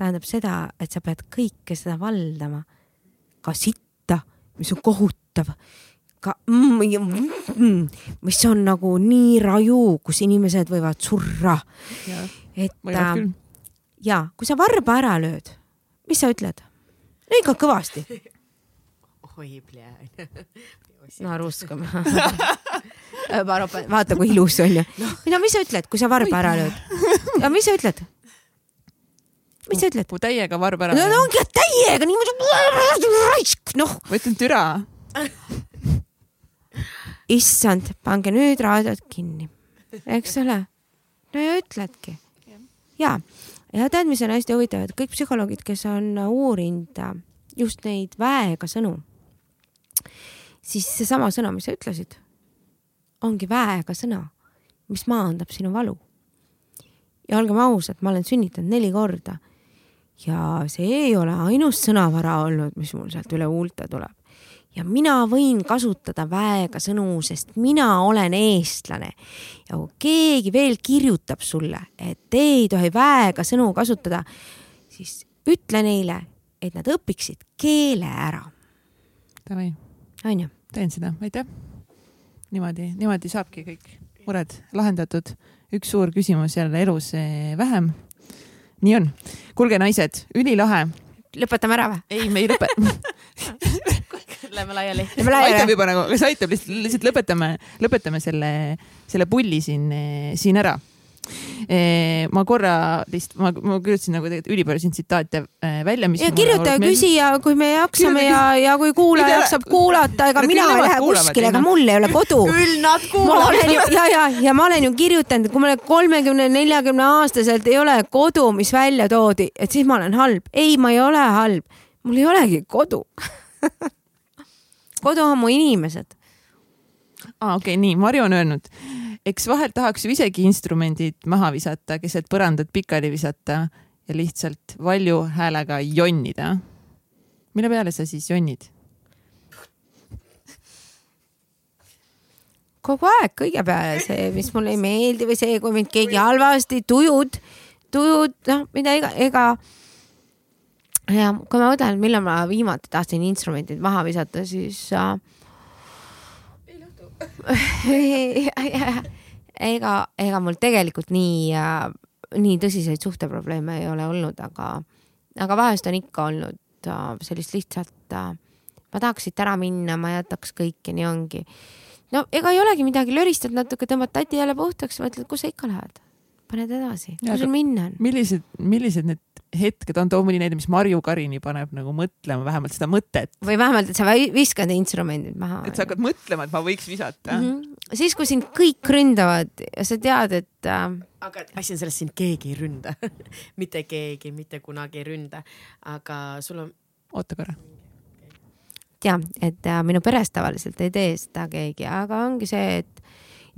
tähendab seda, et sa pead kõike seda valdama. ka sitta, mis on kohutav, ka mm, mm, mis on nagu nii raju, kus inimesed võivad surra. et äh, ja kui sa varba ära lööd mis sa ütled? ikka kõvasti. oi, plee. no ruskam vaata, kui ilus on ju no.. no mis sa ütled, kui sa varba ära lööd? ja mis sa ütled? Mis sa ütled? kui täiega varba ära lööd. no ongi täiega niimoodi. noh. ma ütlen türa. issand, pange nüüd raadiod kinni, eks ole. no ja ütledki. ja ja tead, mis on hästi huvitav, et kõik psühholoogid, kes on uurinud just neid väega sõnu, siis seesama sõna, mis sa ütlesid, ongi väega sõna, mis maandab sinu valu. ja olgem ausad, ma olen sünnitanud neli korda ja see ei ole ainus sõnavara olnud, mis mul sealt üle huulte tuleb. ja mina võin kasutada väega sõnu, sest mina olen eestlane. ja kui keegi veel kirjutab sulle, et ei tohi väega sõnu kasutada, siis ütle neile, et nad õpiksid keele ära. Davai. onju. teen seda, aitäh. niimoodi, niimoodi saabki kõik mured lahendatud. üks suur küsimus jälle elus eh, vähem. Nii on. kuulge, naised, ülilahe. lõpetame ära või? ei, me ei lõpeta Lähme laiali. aitab juba nagu, kas aitab lihtsalt, lihtsalt lõpetame, lõpetame selle, selle pulli siin, siin ära ma korra lihtsalt, ma, ma kirjutasin nagu tegelikult ülipalju siin tsitaate välja, mis. ja kirjuta ja küsi ja kui me jaksame ja, ja kui kuulaja jaksab kuulata, ega mina ei lähe kuskile, ega mul ei ole kodu. küll nad kuulavad. ja, ja, ja ma olen ju kirjutanud, kui mul kolmekümne, neljakümne aastaselt ei ole kodu, mis välja toodi, et siis ma olen halb. ei, ma ei ole halb, mul ei olegi kodu kodu on mu inimesed. Aa ah,, okei okay,, nii, Marju on öelnud, eks vahel tahaks ju isegi instrumendid maha visata, keset põrandat pikali visata ja lihtsalt valju häälega jonnida. mille peale sa siis jonnid? kogu aeg kõige peale see, mis mulle ei meeldi või see, kui mind keegi halvasti, tujud, tujud, noh, mida ega, ega ja kui ma mõtlen, millal ma viimati tahtsin instrumendid maha visata, siis äh, ega, ega mul tegelikult nii äh,, nii tõsiseid suhteprobleeme ei ole olnud, aga, aga vahest on ikka olnud äh, sellist lihtsalt äh,, ma tahaks siit ära minna, ma jätaks kõik ja nii ongi. no ega ei olegi midagi, löristad natuke, tõmbad tati jälle puhtaks, mõtled, kus sa ikka lähed paned edasi, kus sul minna on? millised, millised need hetked on, too mõni näide, mis Marju Karini paneb nagu mõtlema vähemalt seda mõtet. või vähemalt, et sa viskad instrumendid maha. et sa hakkad mõtlema, et ma võiks visata mm. -hmm. siis, kui sind kõik ründavad ja sa tead, et äh.... aga asi on selles, sind keegi ei ründa mitte keegi mitte kunagi ei ründa, aga sul on. oota korra ja, et äh, minu peres tavaliselt ei tee seda keegi, aga ongi see, et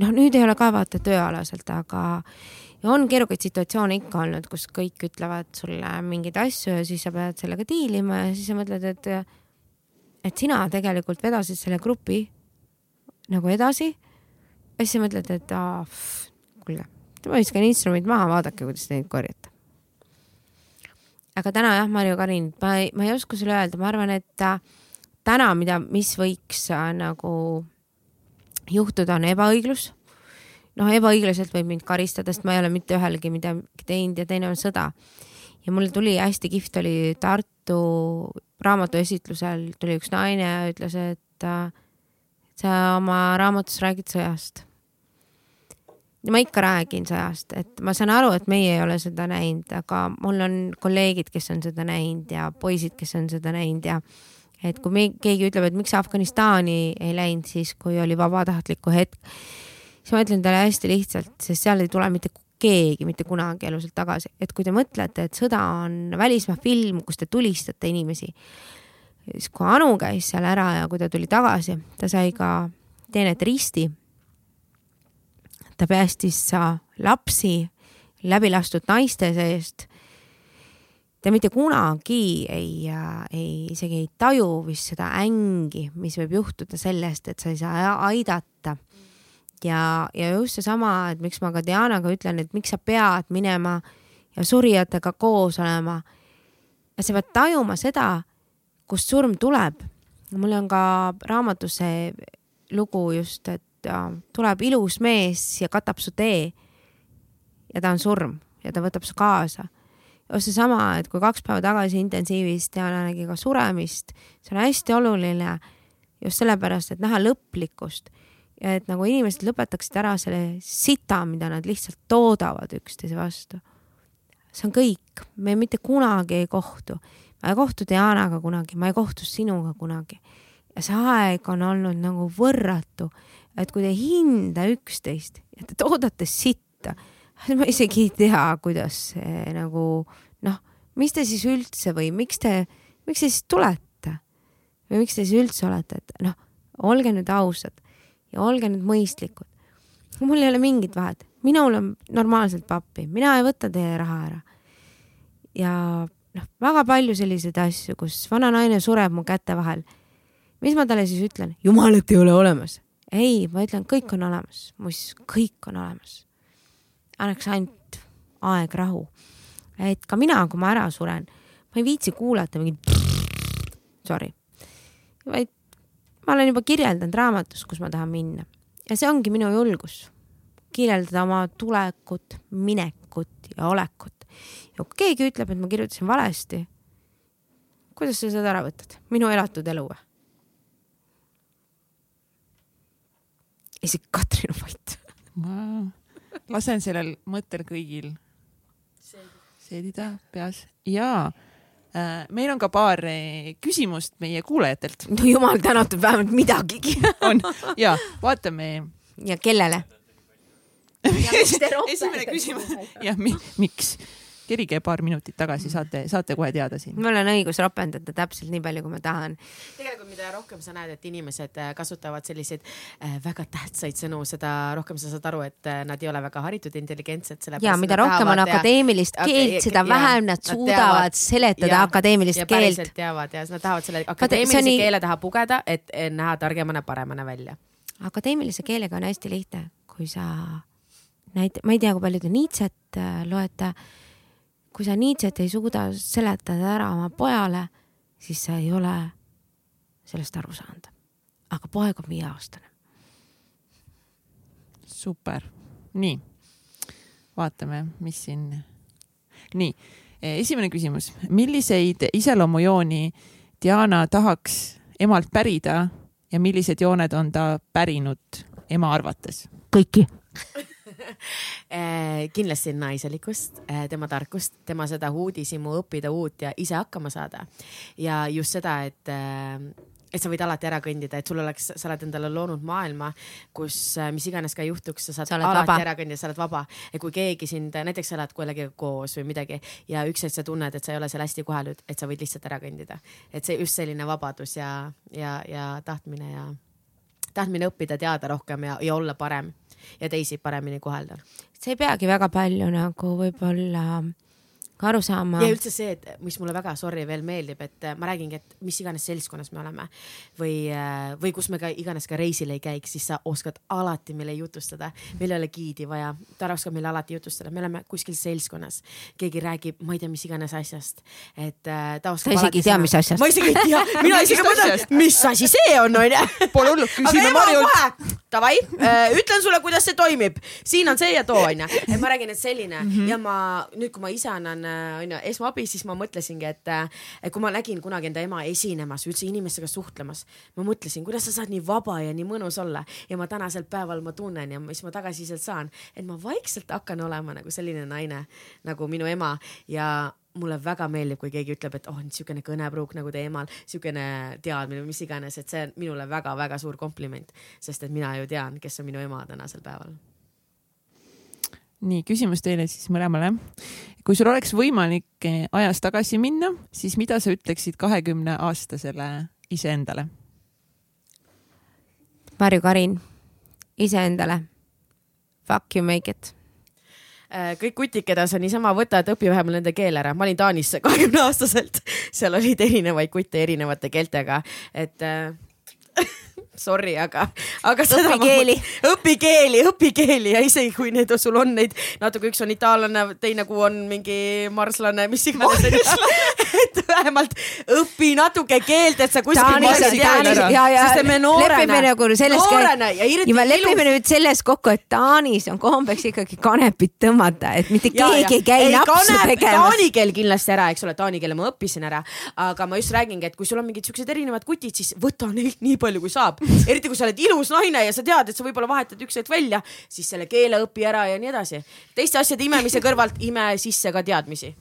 noh, nüüd ei ole ka vaata tööalaselt, aga ja on keerukaid situatsioone ikka olnud, kus kõik ütlevad sulle mingeid asju ja siis sa pead sellega diilima ja siis sa mõtled, et, et sina tegelikult vedasid selle grupi nagu edasi. ja siis sa mõtled, et kuulge, ma viskan instrumendid maha, vaadake, kuidas neid korjate. aga täna jah, Marju Karin, ma ei, ma ei oska sulle öelda, ma arvan, et täna, mida, mis võiks äh, nagu juhtuda, on ebaõiglus noh, ebaõiglaselt võib mind karistada, sest ma ei ole mitte ühelegi midagi teinud ja teine on sõda. ja mul tuli hästi kihvt oli Tartu raamatuesitlusel tuli üks naine ja ütles, et sa oma raamatus räägid sõjast. ja ma ikka räägin sõjast, et ma saan aru, et meie ei ole seda näinud, aga mul on kolleegid, kes on seda näinud ja poisid, kes on seda näinud ja et kui me, keegi ütleb, et miks Afganistani ei läinud siis, kui oli vabatahtliku hetk siis ma ütlen talle hästi lihtsalt, sest seal ei tule mitte keegi mitte kunagi eluselt tagasi, et kui te mõtlete, et sõda on välismaa film, kus te tulistate inimesi, siis kui Anu käis seal ära ja kui ta tuli tagasi, ta sai ka teenet risti. ta päästis lapsi läbilastud naiste seest. ta mitte kunagi ei, ei, isegi ei taju vist seda ängi, mis võib juhtuda sellest, et sa ei saa aidata ja, ja just seesama, et miks ma ka Dianaga ütlen, et miks sa pead minema ja surijatega koos olema. ja sa pead tajuma seda, kust surm tuleb. mul on ka raamatus see lugu just, et äh, tuleb ilus mees ja katab su tee. ja ta on surm ja ta võtab su kaasa. just seesama, et kui kaks päeva tagasi intensiivis Diana nägi ka suremist, see on hästi oluline just sellepärast, et näha lõplikkust ja et nagu inimesed lõpetaksid ära selle sita, mida nad lihtsalt toodavad üksteise vastu. see on kõik, me mitte kunagi ei kohtu. ma ei kohtu Dianaga kunagi, ma ei kohtu sinuga kunagi. ja see aeg on olnud nagu võrratu, et kui te ei hinda üksteist ja te toodate sitta, ma isegi ei tea, kuidas see nagu noh, mis te siis üldse või miks te, miks te siis tulete või miks te siis üldse olete, et noh, olge nüüd ausad ja olge nüüd mõistlikud. mul ei ole mingit vahet, minul on normaalselt pappi, mina ei võta teie raha ära. ja noh, väga palju selliseid asju, kus vana naine sureb mu käte vahel mis ma talle siis ütlen? jumalat ei ole olemas. ei, ma ütlen, kõik on olemas, muuseas, kõik on olemas. annaks ainult aeg, rahu. et ka mina, kui ma ära suren, ma ei viitsi kuulata mingit sorry, vaid ma olen juba kirjeldanud raamatus, kus ma tahan minna. Ja see ongi minu julgus, kirjeldada oma tulekut, minekut ja olekut. ja kui keegi ütleb, et ma kirjutasin valesti, kuidas sa seda ära võtad, minu elatud elu või? isegi Katrin on vait. lasen sellel mõttel kõigil seedida. peas. Ja meil on ka paar äh, küsimust meie kuulajatelt. no jumal tänatud, vähemalt midagigi on ja vaatame. ja kellele? esimene küsimus, jah, miks? Kerige paar minutit tagasi, saate, saate kohe teada siin. mul on õigus ropendada täpselt nii palju, kui ma tahan. tegelikult, mida rohkem sa näed, et inimesed äh, kasutavad selliseid äh, väga tähtsaid sõnu, seda rohkem sa saad aru, et äh, nad ei ole väga haritud, intelligentsed. ja mida rohkem on akadeemilist ja, keelt, seda ja, vähem nad suudavad teavad, seletada ja, akadeemilist ja keelt. teavad ja nad tahavad selle akadeemilise nii... keele taha pugeda, et näha targemana, paremana välja. akadeemilise keelega on hästi lihtne, kui sa näit-, ma ei tea, kui palju te Nietzsche't loete kui sa Nietzsche't ei suuda seletada ära oma pojale, siis sa ei ole sellest aru saanud. aga poeg on viieaastane. super, nii, vaatame, mis siin. nii, esimene küsimus, milliseid iseloomujooni Diana tahaks emalt pärida ja millised jooned on ta pärinud ema arvates? kõiki kindlasti naiselikkust, eh, tema tarkust, tema seda uudishimu õppida uut ja ise hakkama saada. ja just seda, et eh, et sa võid alati ära kõndida, et sul oleks, sa oled endale loonud maailma, kus mis iganes ka juhtuks, sa saad sa alati vaba. ära kõndida, sa oled vaba. ja kui keegi sind, näiteks sa elad kellegagi koos või midagi ja üks hetk sa tunned, et sa ei ole seal hästi kohal, et sa võid lihtsalt ära kõndida. et see just selline vabadus ja, ja, ja tahtmine ja tahtmine õppida, teada rohkem ja, ja olla parem ja teisi paremini kohelda. see ei peagi väga palju nagu võib-olla aru saama. ja üldse see, et mis mulle väga sorry veel meeldib, et äh, ma räägingi, et mis iganes seltskonnas me oleme või, äh, või kus me ka iganes ka reisil ei käiks, siis sa oskad alati meile jutustada. meil ei ole giidi vaja, ta oskab meile alati jutustada, me oleme kuskil seltskonnas, keegi räägib, ma ei tea, mis iganes asjast, et äh, ta oskab. sa isegi ei tea, mis asjast. ma isegi ei tea, mina isegi mõtlen, mis asi see on, onju. Pole hullu, küsime Marjult. Davai, ütlen sulle, kuidas see toimib, siin on see ja too onju, et ma räägin, et selline mm -hmm. ja ma nüüd, kui ma ise annan onju esmaabi, siis ma mõtlesingi, äh, et kui ma nägin kunagi enda ema esinemas, üldse inimestega suhtlemas, ma mõtlesin, kuidas sa saad nii vaba ja nii mõnus olla. Ja ma tänasel päeval ma tunnen ja mis ma tagasisidet saan, et ma vaikselt hakkan olema nagu selline naine nagu minu ema. Ja mulle väga meeldib, kui keegi ütleb, et oh, niisugune kõnepruuk nagu teie emal, niisugune teadmine või mis iganes, et see on minule väga-väga suur kompliment, sest et mina ju tean, kes on minu ema tänasel päeval nii, küsimus teile siis mõlemale. kui sul oleks võimalik eh, ajas tagasi minna, siis mida sa ütleksid kahekümne aastasele iseendale? Marju Karin, iseendale. Fuck you, make it äh, kõik kutid, keda sa niisama võtad, õpi vähemalt nende keel ära. ma olin Taanis kahekümne aastaselt, seal olid erinevaid kutte erinevate keeltega, et äh, sorry, aga, aga õpi keeli, õpi keeli, õpi keeli ja isegi kui need sul on neid natuke, üks on itaallane, teine kuu on mingi marslane, mis iganes. et vähemalt õpi natuke keelt, et sa kuskil marssi tead. sest me noorena, nagu ja ja lepime nüüd selles kokku, et Taanis on kombeks ikkagi kanepit tõmmata, et mitte ja, keegi ja. ei käi napsu tegemas. taani keel kindlasti ära, eks ole, taani keele ma õppisin ära, aga ma just räägingi, et kui sul on mingid siuksed erinevad kutid, siis võta neilt nii palju, kui saab eriti kui sa oled ilus naine ja sa tead, et sa võib-olla vahetad üks hetk välja, siis selle keele õpi ära ja nii edasi. teiste asjade imemise kõrvalt ime sisse ka teadmisi.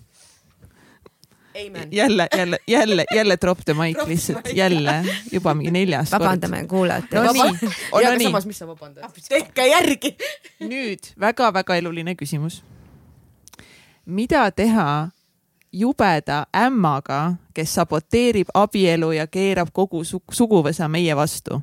Amen. jälle, jälle, jälle, jälle drop the mic lihtsalt, jälle juba mingi neljas vabandame kuulajate no,. no nii. samas, mis sa vabandad? tehke järgi nüüd väga-väga eluline küsimus. mida teha jubeda ämmaga, kes saboteerib abielu ja keerab kogu suguvõsa meie vastu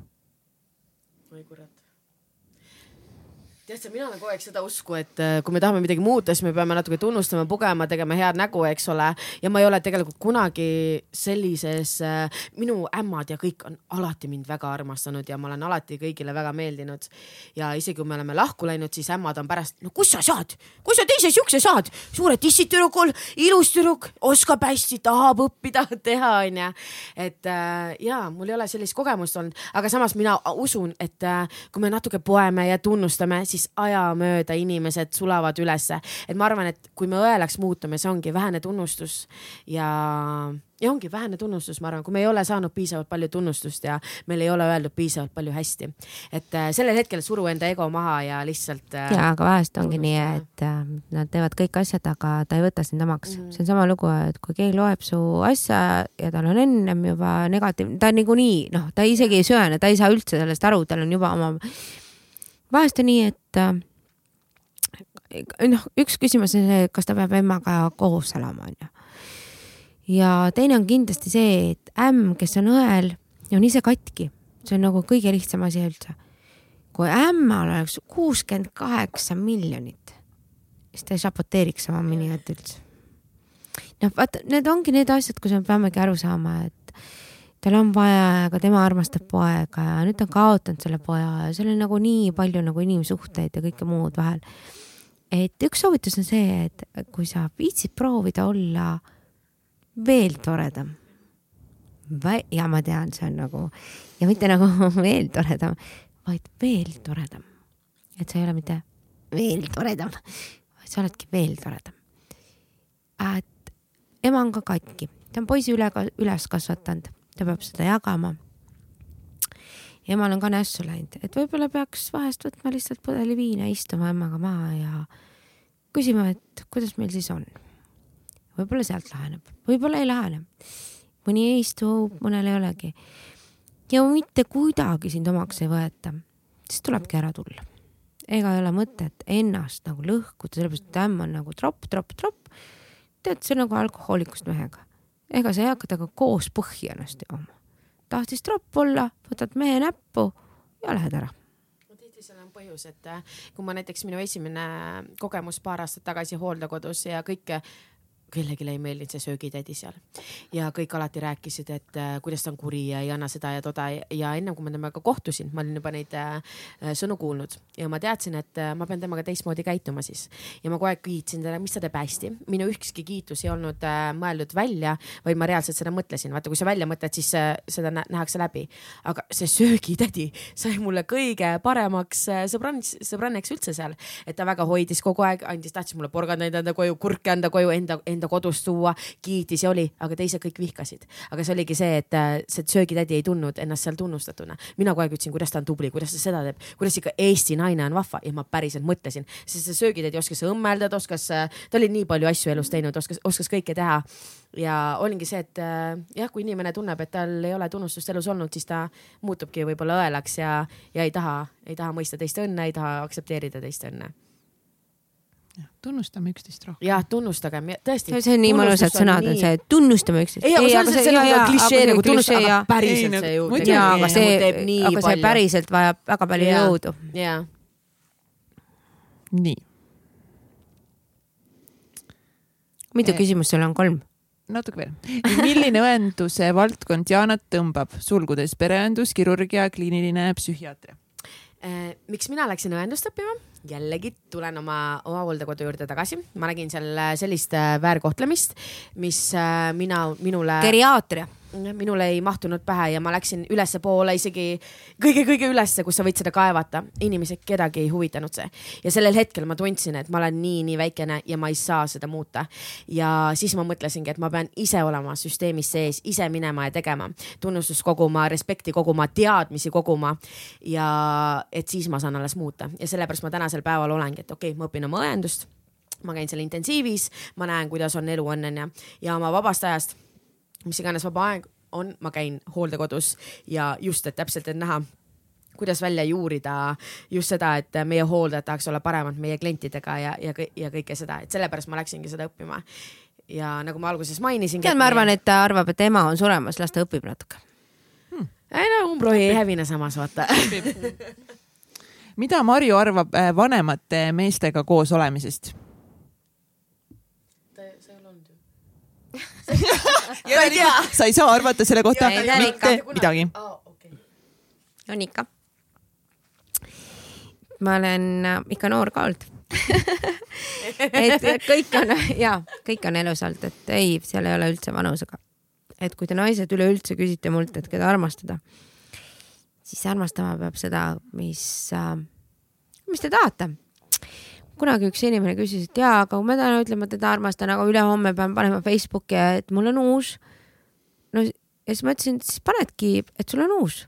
tead sa, mina olen kogu aeg seda usku, et äh, kui me tahame midagi muuta, siis me peame natuke tunnustama, pugema, tegema head nägu, eks ole. ja ma ei ole tegelikult kunagi sellises äh,, minu ämmad ja kõik on alati mind väga armastanud ja ma olen alati kõigile väga meeldinud. ja isegi kui me oleme lahku läinud, siis ämmad on pärast, no kust sa saad, kust sa teise siukse saad, suured tissid tüdrukul, ilus tüdruk, oskab hästi, tahab õppida, teha, onju. et äh, ja mul ei ole sellist kogemust olnud, aga samas mina usun, et kui me natuke poeme ja tunnustame, siis siis ajamööda inimesed sulavad ülesse. et ma arvan, et kui me õelaks muutume, see ongi vähene tunnustus ja, ja ongi vähene tunnustus, ma arvan, kui me ei ole saanud piisavalt palju tunnustust ja meil ei ole öeldud piisavalt palju hästi. et äh, sellel hetkel suru enda ego maha ja lihtsalt äh,. ja, aga vahest ongi nii, et äh, nad teevad kõik asjad, aga ta ei võta sind omaks mm. -hmm. see on sama lugu, et kui keegi loeb su asja ja tal on ennem juba negatiivne, ta niikuinii noh, ta isegi ei sööne, ta ei saa üldse sellest aru, tal on juba oma vahest on nii, et äh, noh, üks küsimus on see, kas ta peab emaga koos elama, onju. ja teine on kindlasti see, et ämm, kes on õel, on ise katki, see on nagu kõige lihtsam asi üldse. kui ämmal oleks kuuskümmend kaheksa miljonit, siis ta ei saboteeriks oma miniat üldse. noh, vaata, need ongi need asjad, kus me peamegi aru saama, et tal on vaja, aga tema armastab poega ja nüüd ta on kaotanud selle poja ja seal on nagu nii palju nagu inimsuhteid ja kõike muud vahel. et üks soovitus on see, et kui sa viitsid proovida olla veel toredam. ja ma tean, see on nagu ja mitte nagu veel toredam, vaid veel toredam. et sa ei ole mitte veel toredam, vaid sa oledki veel toredam. et ema on ka katki, ta on poisi üle, üles kasvatanud ta peab seda jagama. emal on ka nässu läinud, et võib-olla peaks vahest võtma lihtsalt pudeli viina, istuma emaga maha ja küsima, et kuidas meil siis on. võib-olla sealt laheneb, võib-olla ei lahene. mõni ei istu, mõnel ei olegi. ja mitte kuidagi sind omaks ei võeta, siis tulebki ära tulla. ega ei ole mõtet ennast nagu lõhkuda, sellepärast et ämm on nagu tropp, tropp, tropp. tead, see on nagu alkohoolikust mehega ega sa ei hakka temaga koos põhja ennast jooma. tahtis tropp olla, võtad mehe näppu ja lähed ära tihti seal on põhjus, et äh, kui ma näiteks minu esimene kogemus paar aastat tagasi hooldekodus ja kõike kellelegi ei meeldinud see söögitädi seal ja kõik alati rääkisid, et äh, kuidas ta on kuri ja ei anna seda ja toda ja ennem kui ma temaga kohtusin, ma olin juba neid äh, sõnu kuulnud ja ma teadsin, et äh, ma pean temaga teistmoodi käituma siis ja ma kogu aeg kiitsin teda, mis ta teeb hästi. minu ükski kiitus ei olnud äh, mõeldud välja, vaid ma reaalselt seda mõtlesin. vaata, kui sa välja mõtled, siis äh, seda nähakse läbi. aga see söögitädi sai mulle kõige paremaks äh, sõbrannaks, sõbranneks üldse seal, et ta väga hoidis kogu aeg, andis, tahtis mulle porgandeid anda koju, kurke anda koju, enda, enda enda kodust tuua, kiitis ja oli, aga teised kõik vihkasid. aga see oligi see, et äh, see söögitädi ei tundnud ennast seal tunnustatuna. mina kogu aeg ütlesin, kuidas ta on tubli, kuidas ta seda teeb, kuidas ikka Eesti naine on vahva ja ma päriselt mõtlesin, sest see söögitädi oskas õmmelda, ta oskas, äh, ta oli nii palju asju elus teinud, oskas, oskas kõike teha ja olingi see, et äh, jah, kui inimene tunneb, et tal ei ole tunnustust elus olnud, siis ta muutubki võib-olla õelaks ja, ja ei taha, ei taha mõista teist õnne, ei taha aktsepteerida teist õnne tunnustame üksteist rohkem. jah, tunnustagem, tõesti. see on nii mõnusad sõnad on see, tunnustame üksteist. ei, aga see on see nagu klišee nagu tunnustada, aga päriselt see ju. jaa, aga see, aga see päriselt vajab väga palju jõudu. jaa. nii. mitu küsimust sul on, kolm? natuke veel. milline õenduse valdkond Jaanat tõmbab, sulgudes pereõendus, kirurgia, kliiniline psühhiaatria? Äh, miks mina läksin õendust õppima? Jällegi tulen oma, oma hooldekodu juurde tagasi, ma nägin seal äh, sellist äh, väärkohtlemist, mis mina, minule. geriaatria minule ei mahtunud pähe ja ma läksin ülespoole isegi kõige-kõige ülesse, kus sa võid seda kaevata. inimesed, kedagi ei huvitanud see ja sellel hetkel ma tundsin, et ma olen nii-nii väikene ja ma ei saa seda muuta. ja siis ma mõtlesingi, et ma pean ise olema süsteemis sees, ise minema ja tegema, tunnustust koguma, respekti koguma, teadmisi koguma ja et siis ma saan alles muuta ja sellepärast ma tänasel päeval olengi, et okei okay,, ma õpin oma õendust ma käin seal intensiivis, ma näen, kuidas on elu on onju ja oma vabast ajast mis iganes vaba aeg on, ma käin hooldekodus ja just, et täpselt, et näha kuidas välja juurida just seda, et meie hooldajad tahaks olla paremad meie klientidega ja, ja, ja kõike seda, et sellepärast ma läksingi seda õppima. ja nagu ma alguses mainisin. tead, ma arvan, et ta arvab, et ema on suremas, las ta õpib natuke hmm.. ei no umbrohi ei hävine samas, vaata mida Marju arvab äh, vanemate meestega koos olemisest? ta ei tea. sa ei saa arvata selle kohta ta mitte midagi. on ikka. ma olen äh, ikka noor ka olnud et kõik on ja kõik on elus olnud, et ei, seal ei ole üldse vanusega. et kui te naised üleüldse küsite mult, et keda armastada, siis armastama peab seda, mis äh,, mis te tahate. kunagi üks inimene küsis, et jaa, aga kui ma täna ütlen, ma teda armastan, aga ülehomme pean panema Facebooki, et mul on uus. no ja siis ma ütlesin, et siis panedki, et sul on uus.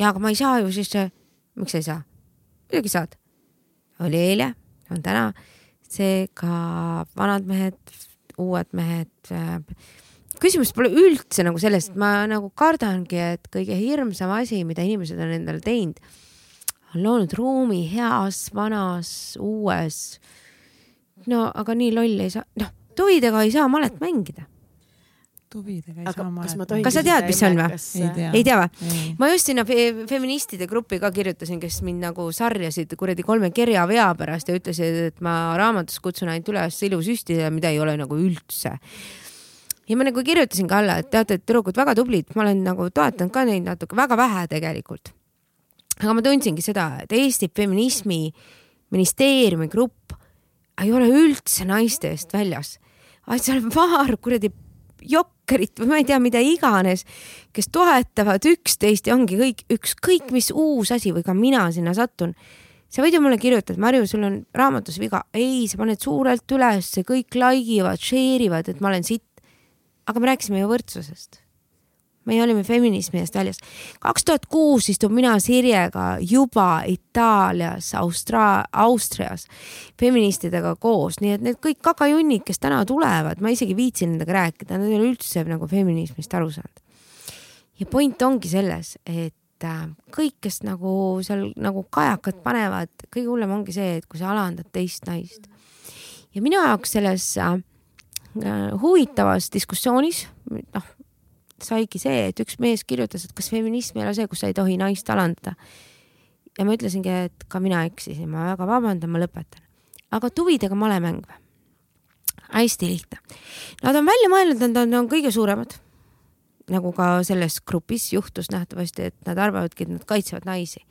ja aga ma ei saa ju siis, miks sa ei saa? muidugi saad. oli eile, on täna, seega vanad mehed, uued mehed äh, küsimus pole üldse nagu selles, et ma nagu kardangi, et kõige hirmsam asi, mida inimesed on endale teinud, on loonud ruumi heas, vanas, uues. no aga nii loll ei saa, noh, tuvidega ei saa malet mängida. tuvidega ei aga saa malet- tohin Kas sa tead, mis see on või? ei tea. või? Ma just sinna fe feministide gruppi ka kirjutasin, kes mind nagu sarjasid kuradi kolme kerjavea pärast ja ütlesid, et ma raamatus kutsun ainult üles ilusüstida, mida ei ole nagu üldse. Ja ma nagu kirjutasin ka alla, et teate, et tüdrukud väga tublid, ma olen nagu toetanud ka neid natuke, väga vähe tegelikult. aga ma tundsingi seda, et Eesti feminismi ministeeriumi grupp ei ole üldse naiste eest väljas, vaid seal on paar kuradi jokkerit või ma ei tea, mida iganes, kes toetavad üksteist ja ongi kõik, ükskõik mis uus asi või ka mina sinna sattun. sa võid ju mulle kirjutada, Marju, sul on raamatus viga. ei, sa paned suurelt üles, kõik like ivad, share ivad, et ma olen sitt. Aga me rääkisime ju võrdsusest. me olime feminismi eest väljas. kaks tuhat kuus istun mina Sirjega juba Itaalias, Austra-, Austrias feministidega koos, nii et need kõik kakajunnid, kes täna tulevad, ma isegi viitsin nendega rääkida, nad ei ole üldse nagu feminismist aru saanud. ja point ongi selles, et äh, kõik, kes nagu seal nagu kajakad panevad, kõige hullem ongi see, et kui sa alandad teist naist. ja minu jaoks selles äh, huvitavas diskussioonis, noh, saigi see, et üks mees kirjutas, et kas feminism ei ole see, kus sa ei tohi naist alandada. ja ma ütlesingi, et ka mina eksisin, ma väga vabandan, ma lõpetan. aga tuvidega malemäng või? hästi lihtne. Nad on välja mõelnud, nad on, on kõige suuremad. nagu ka selles grupis juhtus nähtavasti, et nad arvavadki, et nad kaitsevad naisi.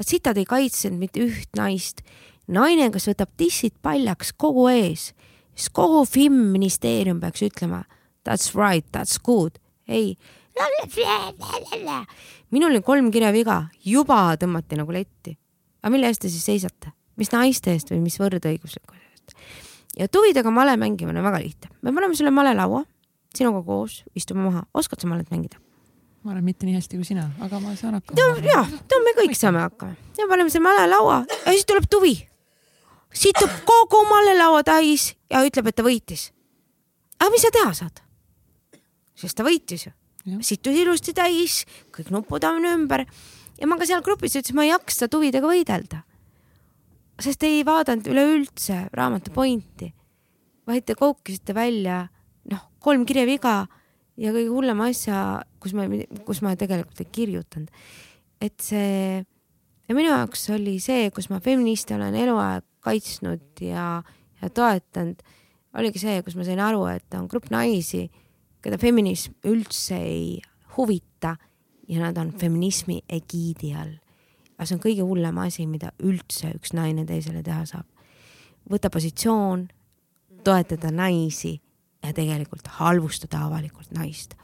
sitad ei kaitsenud mitte üht naist. naine, kes võtab tissid paljaks kogu ees, siis kogu FIM-ministeerium peaks ütlema that's right, that's good ei. minul oli kolm kirjaviga, juba tõmmati nagu letti. aga mille eest te siis seisate, mis naiste eest või mis võrdõiguslikkuse eest? ja tuvidega male mängimine on väga lihtne, me paneme sulle malelaua, sinuga koos, istume maha, oskad sa malet mängida? ma olen mitte nii hästi kui sina, aga ma saan hakkama. no jah, no me kõik saame hakkama ja paneme selle malelaua ja siis tuleb tuvi. situb kogu malelaua täis ja ütleb, et ta võitis. aga mis sa teha saad? sest ta võitis ju. sittus ilusti täis, kõik nupud on ümber ja ma ka seal grupis ütlesin, ma ei jaksa tuvidega võidelda. sest ei vaadanud üleüldse raamatu pointi, vaid te koukisite välja noh, kolm kirjaviga ja kõige hullema asja, kus ma, kus ma tegelikult ei kirjutanud. et see ja minu jaoks oli see, kus ma feministe olen eluaeg kaitsnud ja, ja toetanud, oligi see, kus ma sain aru, et on grupp naisi, keda feminism üldse ei huvita ja nad on feminismi egiidi all. aga see on kõige hullem asi, mida üldse üks naine teisele teha saab. võtta positsioon, toetada naisi ja tegelikult halvustada avalikult naist.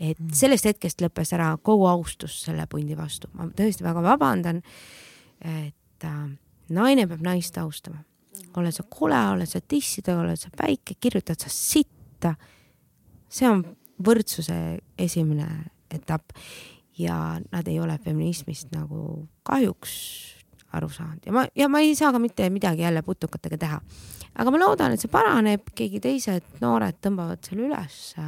et sellest hetkest lõppes ära kogu austus selle pundi vastu, ma tõesti väga vabandan. et äh, naine peab naist austama, oled sa kole, oled sa tissidega, oled sa väike, kirjutad sa sitta. see on võrdsuse esimene etapp ja nad ei ole feminismist nagu kahjuks aru saanud ja ma, ja ma ei saa ka mitte midagi jälle putukatega teha. aga ma loodan, et see paraneb, keegi teised noored tõmbavad selle ülesse.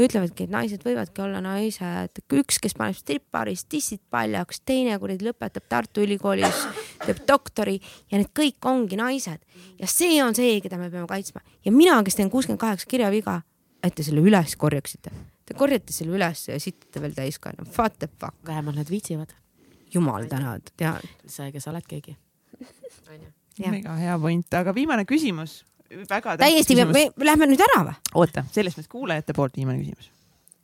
Ütlevadki, et naised võivadki olla naised, üks, kes paneb stripparis tissid paljaks, teine kuradi lõpetab Tartu Ülikoolis, teeb doktori ja need kõik ongi naised. ja see on see, keda me peame kaitsma ja mina, kes teen kuuskümmend kaheksa kirjaviga, et te selle üles korjaksite. Te korjate selle üles ja sitate veel täis ka, no what the fuck. vähemalt nad viitsivad. jumal tänatud ja see, kes sa oled keegi. Jah. mega hea point, aga viimane küsimus. Väga täiesti, me lähme nüüd ära või? oota, selles mõttes kuulajate poolt viimane küsimus.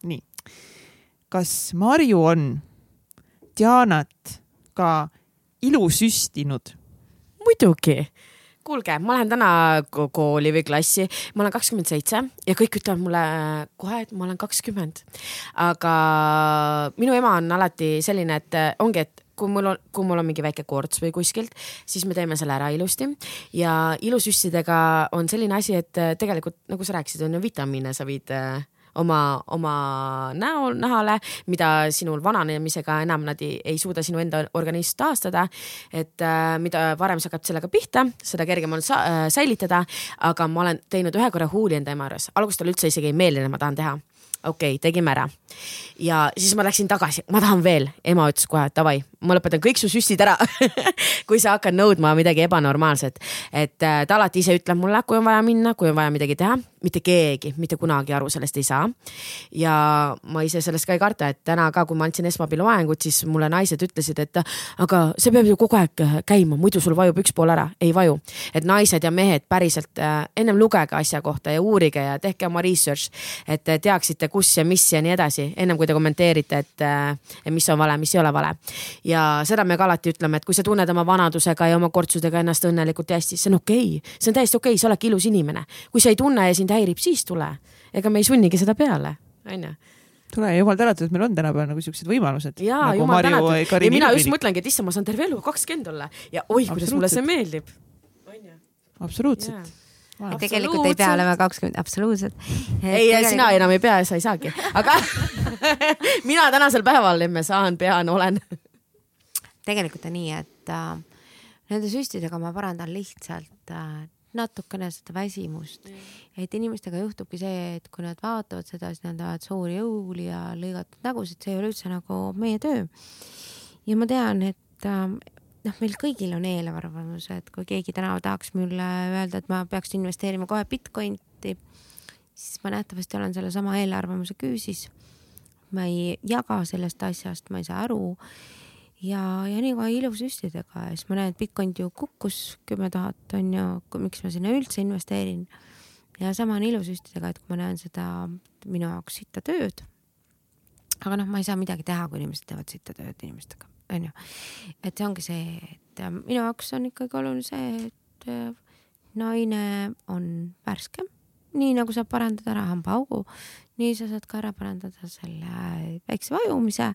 nii, kas Marju on Dianat ka ilu süstinud? muidugi kuulge, ma lähen täna ko- kooli või klassi, ma olen kakskümmend seitse ja kõik ütlevad mulle kohe, et ma olen kakskümmend. aga minu ema on alati selline, et ongi, et kui mul on, kui mul on mingi väike korts või kuskilt, siis me teeme selle ära ilusti. ja ilusüssidega on selline asi, et äh, tegelikult nagu sa rääkisid, on ju vitamiine, sa viid äh, oma, oma näol, nahale, mida sinul vananemisega enam nad ei, ei suuda sinu enda organism taastada. et äh, mida varem sa hakkad sellega pihta, seda kergem on sa, äh, säilitada. aga ma olen teinud ühe korra huuli enda ema juures, alguses talle üldse isegi ei meeldinud, ma tahan teha okei okay,, tegime ära. ja siis ma läksin tagasi, ma tahan veel, ema ütles kohe davai, ma lõpetan kõik su süstid ära kui sa hakkad nõudma midagi ebanormaalset. et äh, ta alati ise ütleb mulle, kui on vaja minna, kui on vaja midagi teha, mitte keegi mitte kunagi aru sellest ei saa. ja ma ise sellest ka ei karda, et täna ka, kui ma andsin esmaabi loengut, siis mulle naised ütlesid, et aga see peab ju kogu aeg käima, muidu sul vajub üks pool ära, ei vaju. et naised ja mehed päriselt äh, ennem lugege asja kohta ja uurige ja tehke oma research, et teaksite, kus ja mis ja nii edasi, ennem kui te kommenteerite, et äh, mis on vale, mis ei ole vale ja seda me ka alati ütleme, et kui sa tunned oma vanadusega ja oma kortsudega ennast õnnelikult ja hästi, see on okei okay., see on täiesti okei okay,, sa oledki ilus inimene. kui sa ei tunne ja sind häirib, siis tule. ega me ei sunnigi seda peale, onju tule jumal tänatud, et meil on tänapäeval nagu siuksed võimalused. jaa nagu, jumal tänatud ja mina just mõtlengi, et issand, ma saan terve elu kakskümmend olla ja oi, kuidas mulle see meeldib. absoluutselt Wow. tegelikult ei pea olema kakskümmend, absoluutselt. ei tegelikult..., sina enam ei pea ja sa ei saagi, aga mina tänasel päeval emme saan, pean, olen. tegelikult on nii, et äh, nende süstidega ma parandan lihtsalt äh, natukene seda väsimust mm.. et inimestega juhtubki see, et kui nad vaatavad seda, siis nad tahavad suuri õuli ja lõigatud nägusid, see ei ole üldse nagu meie töö. ja ma tean, et äh, noh, meil kõigil on eelarvamus, et kui keegi täna tahaks mulle öelda, et ma peaks investeerima kohe Bitcointi, siis ma nähtavasti olen sellesama eelarvamuse küüsis. ma ei jaga sellest asjast, ma ei saa aru. Ja, ja nii ka ilusüstidega ja siis ma näen, et Bitcoin ju kukkus kümme tuhat on ju, miks ma sinna üldse investeerin. ja sama on ilusüstidega, et kui ma näen seda minu jaoks sitta tööd. aga noh, ma ei saa midagi teha, kui inimesed teevad sitta tööd inimestega onju. et see ongi see, et äh, minu jaoks on ikkagi oluline see, et äh, naine on värskem, nii nagu saab parandada ära hambaaugu, nii sa saad ka ära parandada selle väikse vajumise.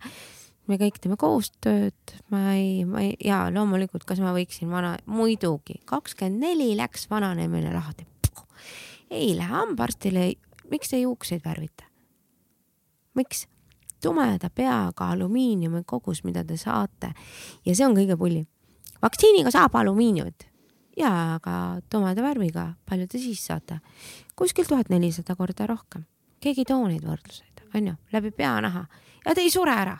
Me kõik teeme koostööd, ma ei, ma ei ja loomulikult, kas ma võiksin vana, muidugi kakskümmend neli läks vananemine lahti. ei lähe hambaarstile, miks te juukseid värvite? miks? tumeda peaga alumiiniumi kogus, mida te saate ja see on kõige pullim. vaktsiiniga saab alumiiniumit ja aga tumeda värviga, palju te siis saate? kuskil tuhat nelisada korda rohkem. keegi ei too neid võrdluseid, onju, läbi pea-naha ja te ei sure ära.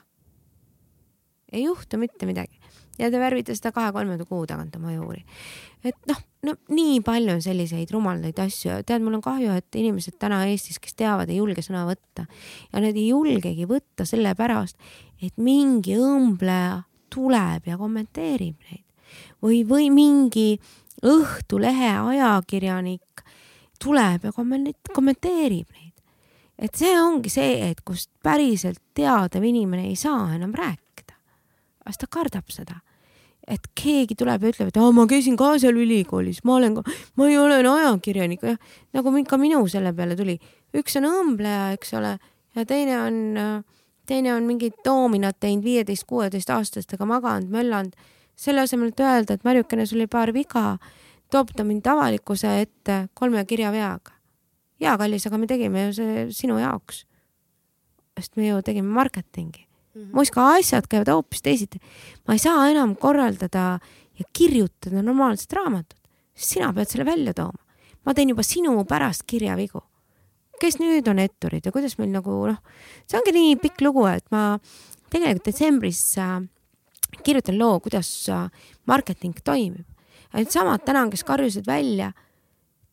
Ei juhtu mitte midagi ja te värvite seda kahe-kolme kuu tagant oma juuri. et noh, no nii palju on selliseid rumalaid asju, tead, mul on kahju, et inimesed täna Eestis, kes teavad, ei julge sõna võtta ja nad ei julgegi võtta sellepärast, et mingi õmbleja tuleb ja kommenteerib neid või, või mingi Õhtulehe ajakirjanik tuleb ja kommenteerib neid. et see ongi see, et kust päriselt teadav inimene ei saa enam rääkida. Sest ta kardab seda et keegi tuleb ja ütleb, et ma käisin ka seal ülikoolis, ma olen, ma ei ole ajakirjanik, jah, nagu ka minu selle peale tuli. üks on õmbleja, eks ole, ja teine on, teine on mingit doominat teinud viieteist, kuueteist aastastega maganud, möllanud. selle asemel, et öelda, et Marjukene, sul oli paar viga, toob ta mind avalikkuse ette kolme kirjaveaga. jaa, kallis, aga me tegime ju see sinu jaoks. sest me ju tegime marketingi -hmm. Moskva asjad käivad hoopis teisiti. ma ei saa enam korraldada ja kirjutada normaalset raamatut, sina pead selle välja tooma. ma teen juba sinu pärast kirjavigu. kes nüüd on etturid ja kuidas meil nagu noh, see ongi nii pikk lugu, et ma tegelikult detsembris äh, kirjutan loo, kuidas äh, marketing toimib. et samad täna, kes karjusid välja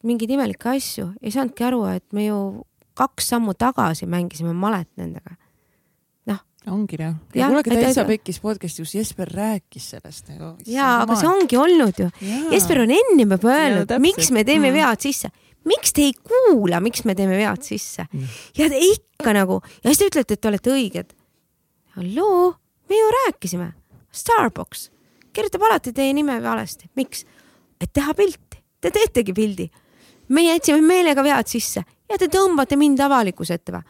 mingeid imelikke asju, ei saanudki aru, et me ju kaks sammu tagasi mängisime malet nendega ongi jah. Ja kuulge et- täitsa pekkis podcast'i, kus Jesper rääkis sellest nagu. ja, aga see ongi olnud ju. Jesper on ennem juba öelnud, miks me teeme Mm. vead sisse. miks te ei kuula, miks me teeme vead sisse Mm. ja te ikka nagu ja siis te ütlete, et te olete õiged. halloo, me ju rääkisime. Starbucks kirjutab alati teie nime valesti, miks? et teha pilti, te teetegi pildi. me jätsime meelega vead sisse ja te tõmbate mind avalikkuse ette või?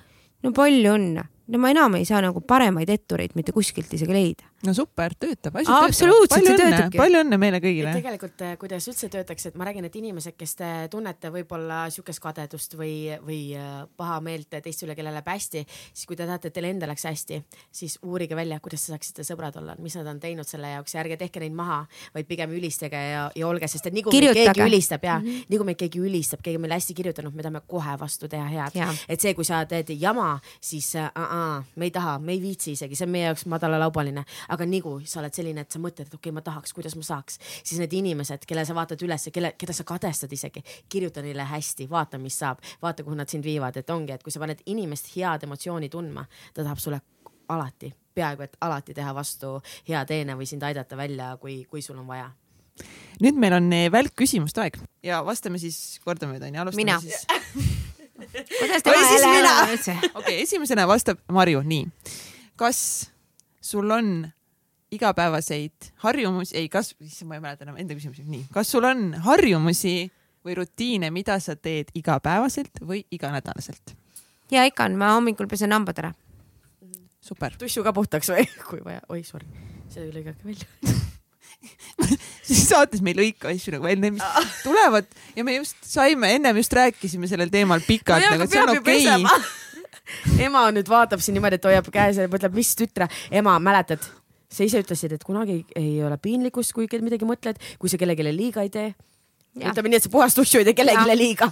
no palju õnne, no ma enam ei saa nagu paremaid ettureid mitte kuskilt isegi leida. no super, töötab, asi Absoluutselt, see töötab. töötabki. palju õnne meile kõigile. tegelikult eh, kuidas üldse töötaks, et ma räägin, et inimesed, kes te tunnete võib-olla siukest kadedust või, või eh, pahameelt teiste üle, kellel läheb hästi, siis kui te tahate, et teil endal läheks hästi, siis uurige välja, kuidas te saaksite sõbrad olla, mis nad on teinud selle jaoks ja ärge tehke neid maha, vaid pigem ülistage ja, ja olge, sest et nii kui meid keegi ülistab ja mm. -hmm. nii kui meid keegi ülistab, keegi on meile hästi kirjutanud, me tahame kohe vastu teha head et see, kui sa teed jama, siis äh, me ei taha, me ei viitsi isegi, see on meie jaoks madalalaubaline, aga nii kui sa oled selline, et sa mõtled, et okei okay, ma tahaks, kuidas ma saaks, siis need inimesed, kelle sa vaatad üles, kelle, keda sa kadestad isegi, kirjuta neile hästi, vaata, mis saab, vaata, kuhu nad sind viivad, et ongi, et kui sa paned inimest head emotsiooni tundma, ta tahab sulle alati, peaaegu et alati teha vastu hea teene või sind aidata välja, kui, kui sul on vaja. Nüüd meil on eh, välkküsimuste aeg. Ja vastame siis kordamööda onju, alustame Mina. siis. kuidas siis hääle mina. on üldse? okei esimesena vastab Marju, nii. kas sul on igapäevaseid harjumusi, ei, kas, issand, ma ei mäleta enam enda küsimusi, nii, kas sul on harjumusi või rutiine, mida sa teed igapäevaselt või iganädalaselt? ja ikka on, ma hommikul pesen hambad ära. super, tussu ka puhtaks või, kui vaja, oi sorry, see lõigake välja siis saates me ei lõika asju nagu välja, mis tulevad ja me just saime, ennem just rääkisime sellel teemal pikalt, nagu aga see on peab okei okay. ema nüüd vaatab siin niimoodi, et hoiab käes ja mõtleb, mis tütre, ema, mäletad, sa ise ütlesid, et kunagi ei, ole piinlikkust, kui midagi mõtled, kui sa kellelegi liiga ei tee. Ütleme nii, et sa puhast tussu ei tee kellelegi liiga.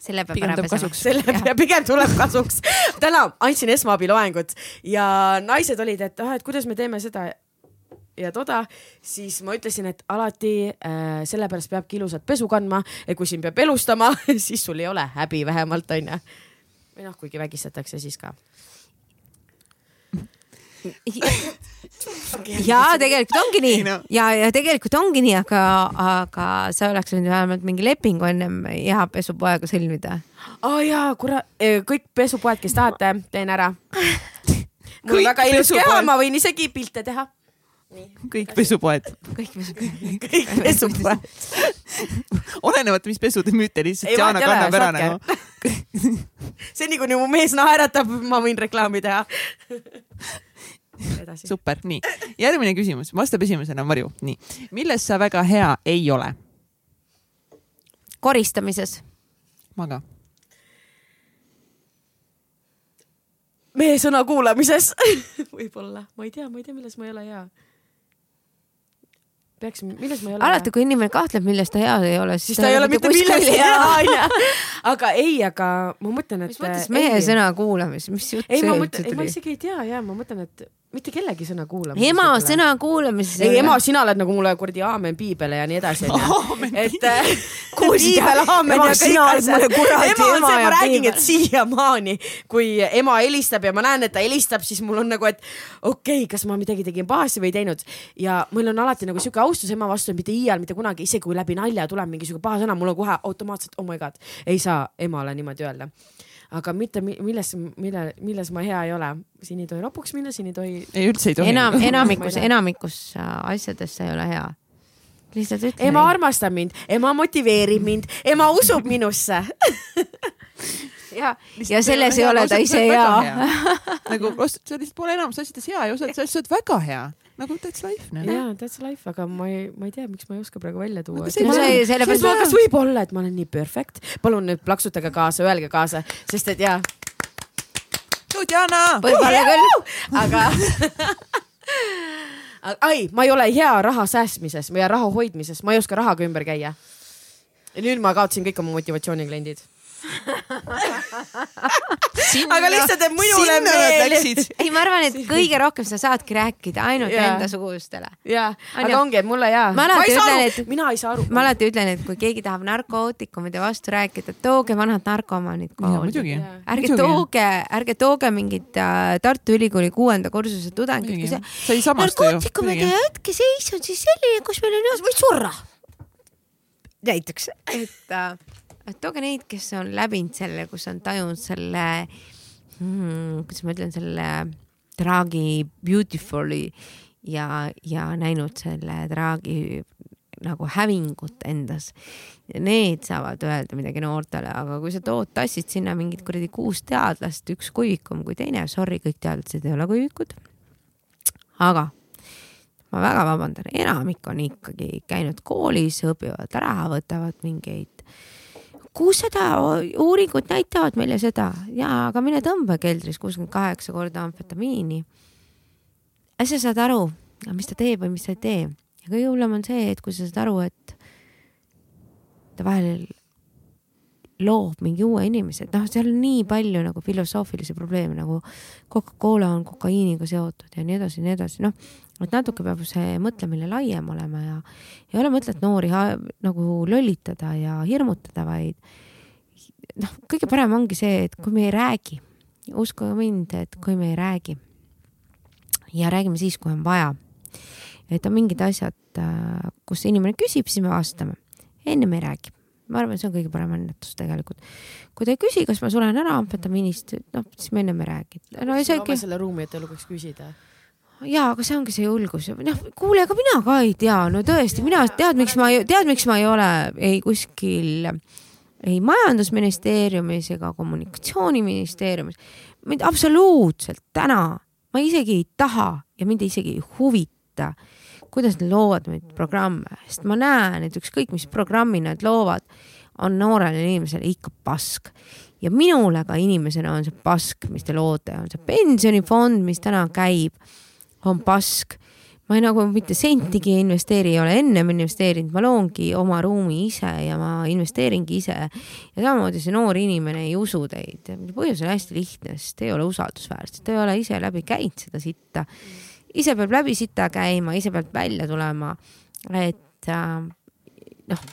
selle peab Pigem ära tuleb pesema. kasuks. selle ja pigem tuleb kasuks. täna andsin esmaabiloengut ja naised olid, et ah, et kuidas me teeme seda ja toda, siis ma ütlesin, et alati äh, sellepärast peabki ilusat pesu kandma, et kui sind peab elustama, siis sul ei ole häbi vähemalt onju. või noh, kuigi vägistatakse siis ka. ja tegelikult ongi nii no. ja, ja tegelikult ongi nii, aga, aga sa oleks võinud vähemalt mingi lepingu ennem hea pesupoega sõlmida. aa oh, jaa, kurat, kõik pesupoed, kes tahate, teen ära. mul on väga ilus keha, ma võin isegi pilte teha. Kõik pesupoed, kõik pesupoed. kõik pesupoed. olenemata, mis pesu te müüte, lihtsalt ole, kannab ära nagu. seni, kuni mu mees naeratab, ma võin reklaami teha. super, nii, järgmine küsimus, vastab esimesena Marju, nii, milles sa väga hea ei ole? koristamises. ma ka. mehe sõna kuulamises võib-olla, ma ei tea, ma ei tea, milles ma ei ole hea. peaks, milles ma ei ole alati, kui inimene kahtleb, milles ta hea ei ole, siis ta ei ole mitte milleski hea onju. aga ei, aga ma mõtlen, et. mis mõttes mehe sõna kuulamis, mis jutt ei, see ma üldse ei ma tuli? isegi ei tea ja ma mõtlen, et mitte kellegi sõna kuulamises. ema sõna kuulamises. ei, ema, sina oled nagu mulle kuradi aamen piibel ja nii edasi et äh, Kuulsid, jah? aamen Ema, ja sina oled mulle kuradi ema on ema ja piibel. et siiamaani, kui ema helistab ja ma näen, et ta helistab, siis mul on nagu, et okei okay,, kas ma midagi tegin pahasti või ei teinud ja meil on alati nagu sihuke austus ema vastu, mitte iial mitte kunagi, isegi kui läbi nalja tuleb mingi sihuke paha sõna, mul on kohe automaatselt oh my god, ei saa emale niimoodi öelda aga mitte mi- milles, mille, milles ma hea ei ole, siin ei tohi ropuks minna, siin ei tohi. ei, üldse ei tohi. enam, enamikus enamikus äh, asjades sa ei ole hea. lihtsalt ütle. ema armastab mind, ema motiveerib mind, ema usub minusse. ja, ja selles ei ole ta ise hea. nagu sa lihtsalt pole enamus asjades hea ja osad asjad sa oled väga hea, nagu that's life. jaa, that's life, aga ma ei, ma ei tea, miks ma ei oska praegu välja tuua no sellepärast kas võib olla, et ma olen nii perfect, palun nüüd plaksutage kaasa, öelge kaasa, sest et jaa, Diana, võib-olla küll. aga ai, ma ei ole hea raha säästmises või raha hoidmises, ma ei oska rahaga ümber käia. nüüd ma kaotasin kõik oma motivatsioonikliendid. Aga lihtsalt, et minule meeldib. ei, ma arvan, et kõige rohkem sa saadki rääkida ainult Jaa. enda sugustele. jaa, aga ongi, et mulle jaa. Ma alati ütlen, et- mina ei saa aru. ma alati ütlen, et kui keegi tahab narkootikumide vastu rääkida, tooge vanad narkomaanid kooli. muidugi. ärge tooge, ärge tooge mingit äh, Tartu Ülikooli kuuenda kursuse sa ei samastu ju. narkootikumide hetkeseis on siis selline, kus meil on heas, võid surra. näiteks, et äh,, et tooge neid, kes on läbinud selle, kus on tajunud selle hmm,, kuidas ma ütlen, selle draagi beautifully ja, ja näinud selle draagi nagu hävingut endas. Need saavad öelda midagi noortele, aga kui sa tood, tassid sinna mingit kuradi kuus teadlast, üks kuivikum kui teine, sorry, kõik teadlased ei ole kuivikud. aga ma väga vabandan, enamik on ikkagi käinud koolis, õpivad ära, võtavad mingeid kuussada uuringut näitavad meile seda? Ja, aga mine tõmba keldris kuuskümmend kaheksa korda amfetamiini. sa saad aru, mis ta teeb või mis ta ei tee. Ja kõige hullem on see, et kui sa saad aru, et ta vahel loob mingi uue inimese, et noh, seal on nii palju nagu filosoofilisi probleeme nagu Coca-Cola on kokaiiniga seotud ja nii edasi ja nii edasi, noh, et natuke peab see mõtlemine laiem olema ja ei ole mõtet noori nagu lollitada ja hirmutada, vaid noh, kõige parem ongi see, et kui me ei räägi, uskuge mind, et kui me ei räägi ja räägime siis, kui on vaja, et on mingid asjad, kus inimene küsib, siis me vastame, ennem ei räägi ma arvan, see on kõige parem ennetus tegelikult. kui ta ei küsi, kas ma suren ära amfetamiinist, noh, siis me ennem ei räägi. no loome isegi, selle ruumi, et ei lubaks küsida. jaa, aga see ongi see julgus, noh, kuule, ega mina ka ei tea, no tõesti, mina tead, miks ma, tead, miks ma ei ole ei kuskil ei majandusministeeriumis ega kommunikatsiooniministeeriumis, mind absoluutselt täna, ma isegi ei taha ja mind isegi ei huvita, kuidas nad loovad neid programme, sest ma näen, et ükskõik, mis programmi nad loovad, on noorele inimesele ikka pask. Ja minule ka inimesena on see pask, mis te loote, on see pensionifond, mis täna käib, on pask. ma ei nagu mitte sentigi ei investeeri, ei ole ennem investeerinud, ma loongi oma ruumi ise ja ma investeeringi ise. ja samamoodi see noor inimene ei usu teid. põhjus on hästi lihtne, sest te ei ole usaldusväärsed, te ei ole ise läbi käinud seda sitta. ise peab läbi sita käima, ise peab välja tulema. et äh, noh,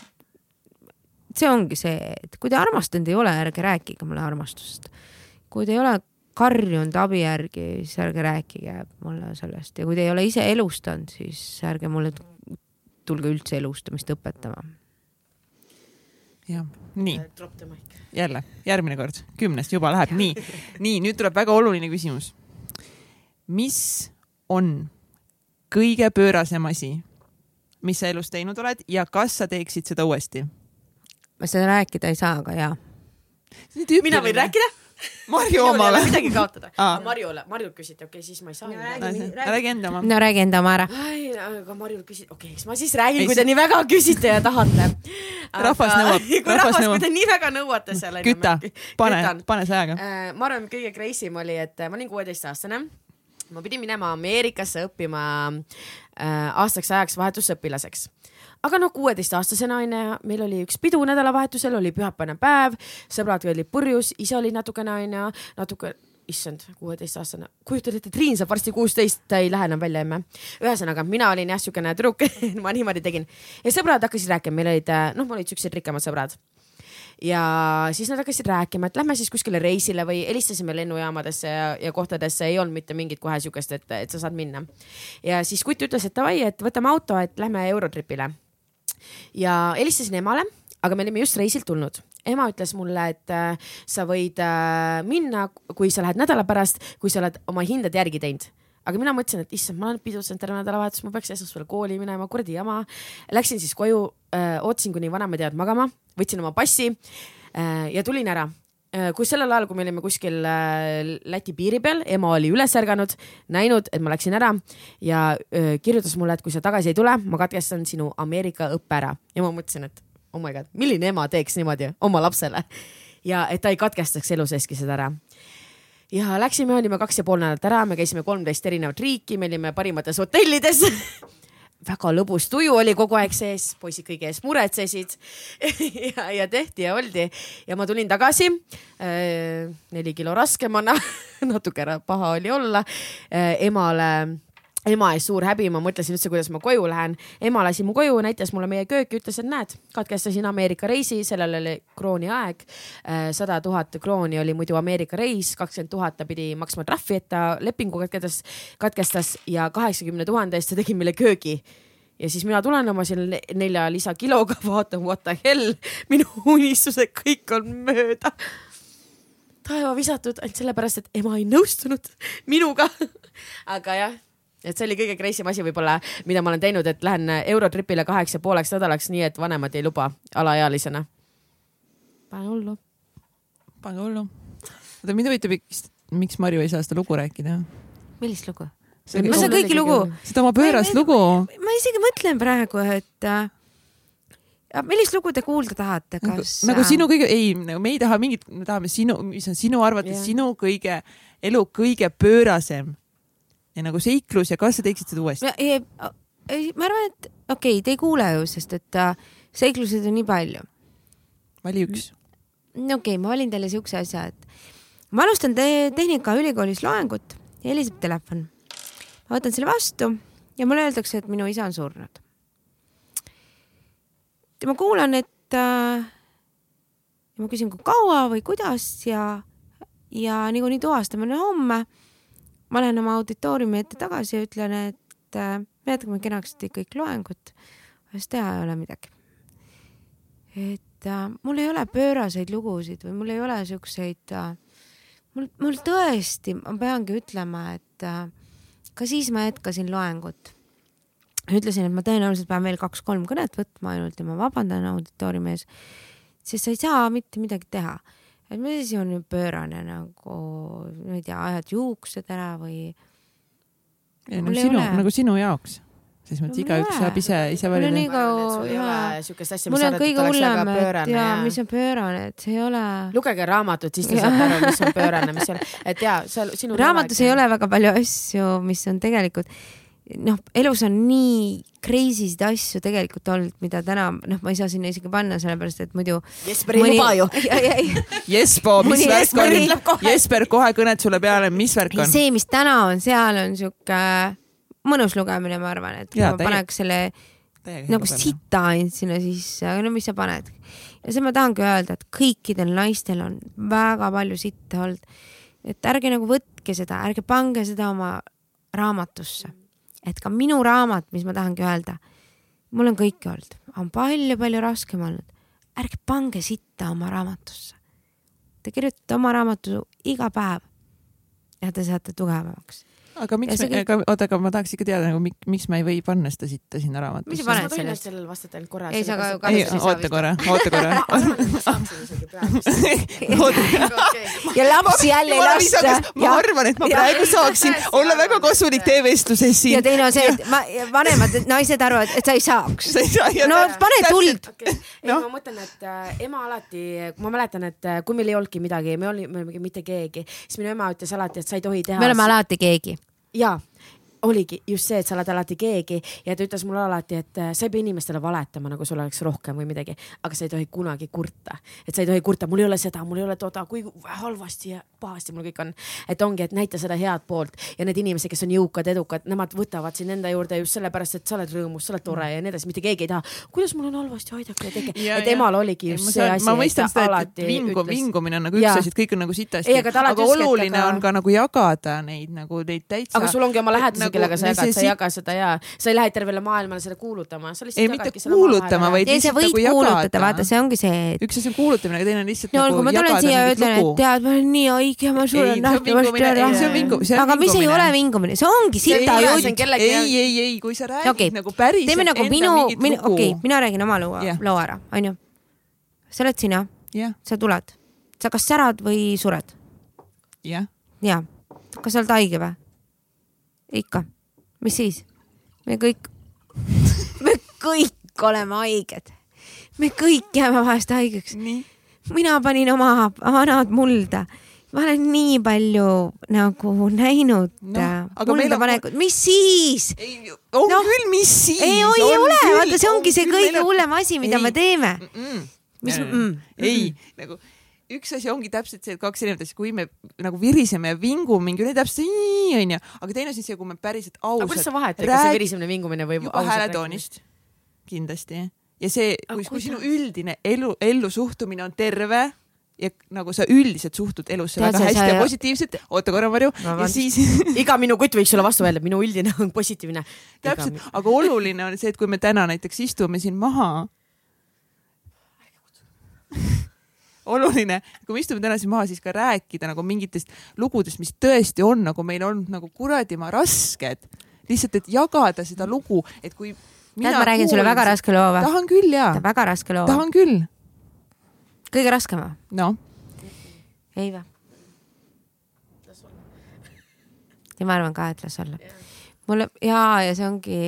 see ongi see, et kui te armastanud ei ole, ärge rääkige mulle armastusest. kui te ei ole karjunud abi järgi, siis ärge rääkige mulle sellest ja kui te ei ole ise elustanud, siis ärge mulle tulge üldse elustamist õpetama. jah, nii mic. jälle järgmine kord, kümnest juba läheb nii, nii nüüd tuleb väga oluline küsimus. mis on kõige pöörasem asi, mis sa elus teinud oled ja kas sa teeksid seda uuesti? ma seda rääkida ei saa, aga jaa. mina võin rääkida? Marju omale midagi kaotada ah.. Marjule, Marjult küsiti, okei okay,, siis ma ei saa. räägi enda oma. no räägi enda oma ära. ai, aga Marjult küsiti, okei okay,, eks ma siis räägin, kui te see- nii väga küsite ja tahate. Rahvas nõuab, kui rahvas kui te nii väga nõuate seal. küta, pane, pane sajaga. Äh, ma arvan, kõige crazy im oli, et ma olin kuueteistaastane. ma pidin minema Ameerikasse õppima äh, aastaks ajaks vahetusõpilaseks. Aga noh, kuueteistaastasena onju, meil oli üks pidu nädalavahetusel, oli pühapäevane päev, sõbrad olid purjus, ise oli natukene onju, natuke issand, kuueteistaastane, kujutad ette, Triin saab varsti kuusteist, ta ei lähe enam välja emme. ühesõnaga, mina olin jah siukene tüdruk, ma niimoodi tegin ja sõbrad hakkasid rääkima, meil olid, noh, mul olid siuksed rikkamad sõbrad ja siis nad hakkasid rääkima, et lähme siis kuskile reisile või helistasime lennujaamadesse ja, ja kohtadesse, ei olnud mitte mingit kohe siukest, et, et sa saad minna. ja siis kutt ütles, et davai, et võtame auto, et lähme Eurotripile. Ja helistasin emale, aga me olime just reisilt tulnud. ema ütles mulle, et äh, sa võid äh, minna, kui sa lähed nädala pärast, kui sa oled oma hinded järgi teinud aga mina mõtlesin, et issand, ma olen pidutsenud terve nädalavahetus, ma peaks esmaspäeval kooli minema, kuradi jama. Läksin siis koju äh,, ootasin, kuni vanemad jäävad magama, võtsin oma passi äh, ja tulin ära kui sellel ajal, kui me olime kuskil äh, Läti piiri peal, ema oli üles ärganud, näinud, et ma läksin ära ja äh, kirjutas mulle, et kui sa tagasi ei tule, ma katkestan sinu Ameerika õppe ära. Ja ma mõtlesin, et oh my god, milline ema teeks niimoodi oma lapsele? Ja et ta ei katkestaks elu seeski seda ära. Ja läksime, olime kaks ja pool nädalat ära, me käisime kolmteist erinevat riiki, me olime parimates hotellides väga lõbus tuju oli kogu aeg sees, poisid kõige ees muretsesid ja, ja tehti ja oldi. Ja ma tulin tagasi äh, neli kilo raskemana natuke paha oli olla äh, emale ema ees suur häbi, ma mõtlesin üldse, kuidas ma koju lähen. ema lasi mu koju, näitas mulle meie kööki, ütles, et näed, katkestasin Ameerika reisi, sellel oli krooni aeg. sada tuhat krooni oli muidu Ameerika reis, kakskümmend tuhat ta pidi maksma trahvi, et ta lepingu katkestas, katkestas ja kaheksakümne tuhande eest ta tegi meile köögi ja siis mina tulen oma selle nelja lisakiloga, vaatan what the hell, minu unistused kõik on mööda taeva visatud ainult sellepärast, et ema ei nõustunud minuga aga jah, et see oli kõige crazy im asi võib-olla, mida ma olen teinud, et lähen Eurotripile kaheks ja pooleks nädalaks, nii et vanemad ei luba alaealisena. pane hullu. pane hullu. oota, mind huvitab, miks Marju ei saa seda lugu rääkida? millist lugu? see ma saan kõiki lugu. seda oma pöörast ma, lugu. ma isegi mõtlen praegu, et äh, millist lugu te kuulda tahate, nagu- kas? nagu sinu kõige, ei, nagu me ei taha mingit, me tahame sinu, mis on sinu arvates yeah. sinu kõige, elu kõige pöörasem ja nagu seiklus ja kas sa teeksid seda uuesti? ei, ma arvan, et okei okay,, te ei kuule ju, sest et uh, seikluseid on nii palju. vali üks. no okei okay,, ma valin teile siukse asja, et ma alustan te Tehnikaülikoolis loengut, heliseb telefon. ma võtan selle vastu ja mulle öeldakse, et minu isa on surnud. ja ma kuulan, et äh, ja ma küsin, kui kaua või kuidas ja, ja niikuinii tuvastame homme ma lähen oma auditooriumi ette tagasi ja ütlen, et äh, jätkame kenasti kõik loengut, sest teha ei ole midagi. et äh, mul ei ole pööraseid lugusid või mul ei ole siukseid äh,, mul, mul tõesti, ma peangi ütlema, et äh, ka siis ma jätkasin loengut. ütlesin, et ma tõenäoliselt pean veel kaks-kolm kõnet võtma ainult ja ma vabandan auditooriumi ees, sest sa ei saa mitte midagi teha et mis asi on nüüd pöörane nagu, ma ei tea, ajad juuksed ära või? ei no sinu, nagu sinu jaoks selles mõttes no, igaüks saab ise, ise valida. mul on nii kaua, mul on kõige hullem, et ja mis on pöörane, et see ei ole. lugege raamatut, siis te saate aru, mis on pöörane, mis on, et ja seal sinu. raamatus ei ole väga palju asju, mis on tegelikult noh, elus on nii crazy sid asju tegelikult olnud, mida täna noh, ma ei saa sinna isegi panna, sellepärast et muidu. Jesper ei mõni... luba ju. Jespo, mis mõni värk on? Jesper kohe kõned sulle peale, mis värk on? see, mis täna on seal, on sihuke mõnus lugemine, ma arvan, et ja, ma täie... paneks selle nagu sita ainult sinna sisse, aga no mis sa paned. ja see ma tahangi öelda, et kõikidel naistel on väga palju sitta olnud. et ärge nagu võtke seda, ärge pange seda oma raamatusse et ka minu raamat, mis ma tahangi öelda, mul on kõike olnud, on palju-palju raskem olnud. ärge pange sitta oma raamatusse. Te kirjutate oma raamatu iga päev ja te saate tugevamaks aga miks aga oota, aga ma tahaks ikka teada nagu miks, miks ma ei või panna seda sitta sinna raamatusse. mis sa paned sellest? sellele vastata ainult korra. ei, sa ka. ei, oota korra, oota korra. ja lapsi jälle ei lasta. ma arvan, et ma praegu saaksin olla väga kasulik teevestluses siin. ja teine on see, et ma, vanemad naised arvavad, et sa ei saaks. no pane tuld. ei, ma mõtlen, et äh, ema alati, ma mäletan, et äh, kui meil ei olnudki midagi, me olime mitte keegi, siis minu ema ütles alati, et sa ei tohi teha. me oleme alati keegi jaa oligi just see, et sa oled alati keegi ja ta ütles mulle alati, et äh, sa ei pea inimestele valetama, nagu sul oleks rohkem või midagi, aga sa ei tohi kunagi kurta, et sa ei tohi kurta, mul ei ole seda, mul ei ole toda, kui halvasti ja pahasti mul kõik on. et ongi, et näita seda head poolt ja need inimesed, kes on jõukad, edukad, nemad võtavad sind enda juurde just sellepärast, et sa oled rõõmus, sa oled tore ja nii edasi, mitte keegi ei taha. kuidas mul on halvasti, aidake ja tehke. et emal oligi just see asi. ma mõistan seda, et vingu, vingumine on nagu üks asi, et kõik on nagu sitasti, aga, oluline on ka nagu jagada neid nagu neid täitsa. aga sul ongi oma lähedased kellega sa jagad, sa ei jaga seda ja sa ei lähe tervele maailmale seda kuulutama, sa lihtsalt ei mitte kuulutama, vaid lihtsalt nagu jagada. vaata, see ongi see et.... üks asi on kuulutamine, aga teine on lihtsalt no, nagu jagada. ma tulen siia ja ütlen, et tead, ma olen nii haige, ma suren ära. see on vingumine. aga mis ei ole vingumine, see ongi sita jutt. ei, ei, ei, kui sa räägid nagu päriselt teeme nagu minu, minu, okei, mina räägin oma loo, loo ära, onju. sa oled sina, sa tuled, sa kas särad või sured? jah. ja, kas sa oled haige või? Ikka mis siis? me kõik, me kõik oleme haiged. me kõik jääme vahest haigeks. mina panin oma vanad mulda ma olen nii palju nagu näinud no, aga meil on- muldapanekut, mis siis? ei, on no, küll, mis siis. ei, ei ole, vaata, see ongi see kõige hullem asi, mida Ei. me teeme. mm. Mis- mm, mm, ei nagu üks asi ongi täpselt see, et kaks erinevat asja, kui me nagu viriseme ja vingume mingi täpselt nii onju, aga teine asi on see, kui me päriselt aga kuidas ausalt sa vahet teed, kas see virisemine, vingumine või juba hääletoonist kindlasti ja see, kui, kui sinu üldine elu, ellu suhtumine on terve ja nagu sa üldiselt suhtud elusse Tead, väga sa- hästi sa- ja positiivselt, oota korra Marju, ja Vabandust. siis iga minu kutt võiks sulle vastu öelda, minu üldine on positiivne. täpselt, aga oluline on see, et kui me täna näiteks istume siin maha. oluline, kui me istume täna siin maha, siis ka rääkida nagu mingitest lugudest, mis tõesti on nagu meil olnud nagu kuradima rasked. lihtsalt, et jagada seda lugu, et kui. tead, ma räägin sulle väga raske loo või? tahan küll ja, väga raske loo. tahan küll, kõige raskem või? noh. ei või? ja ma arvan ka, et las olla. mulle ja, ja see ongi,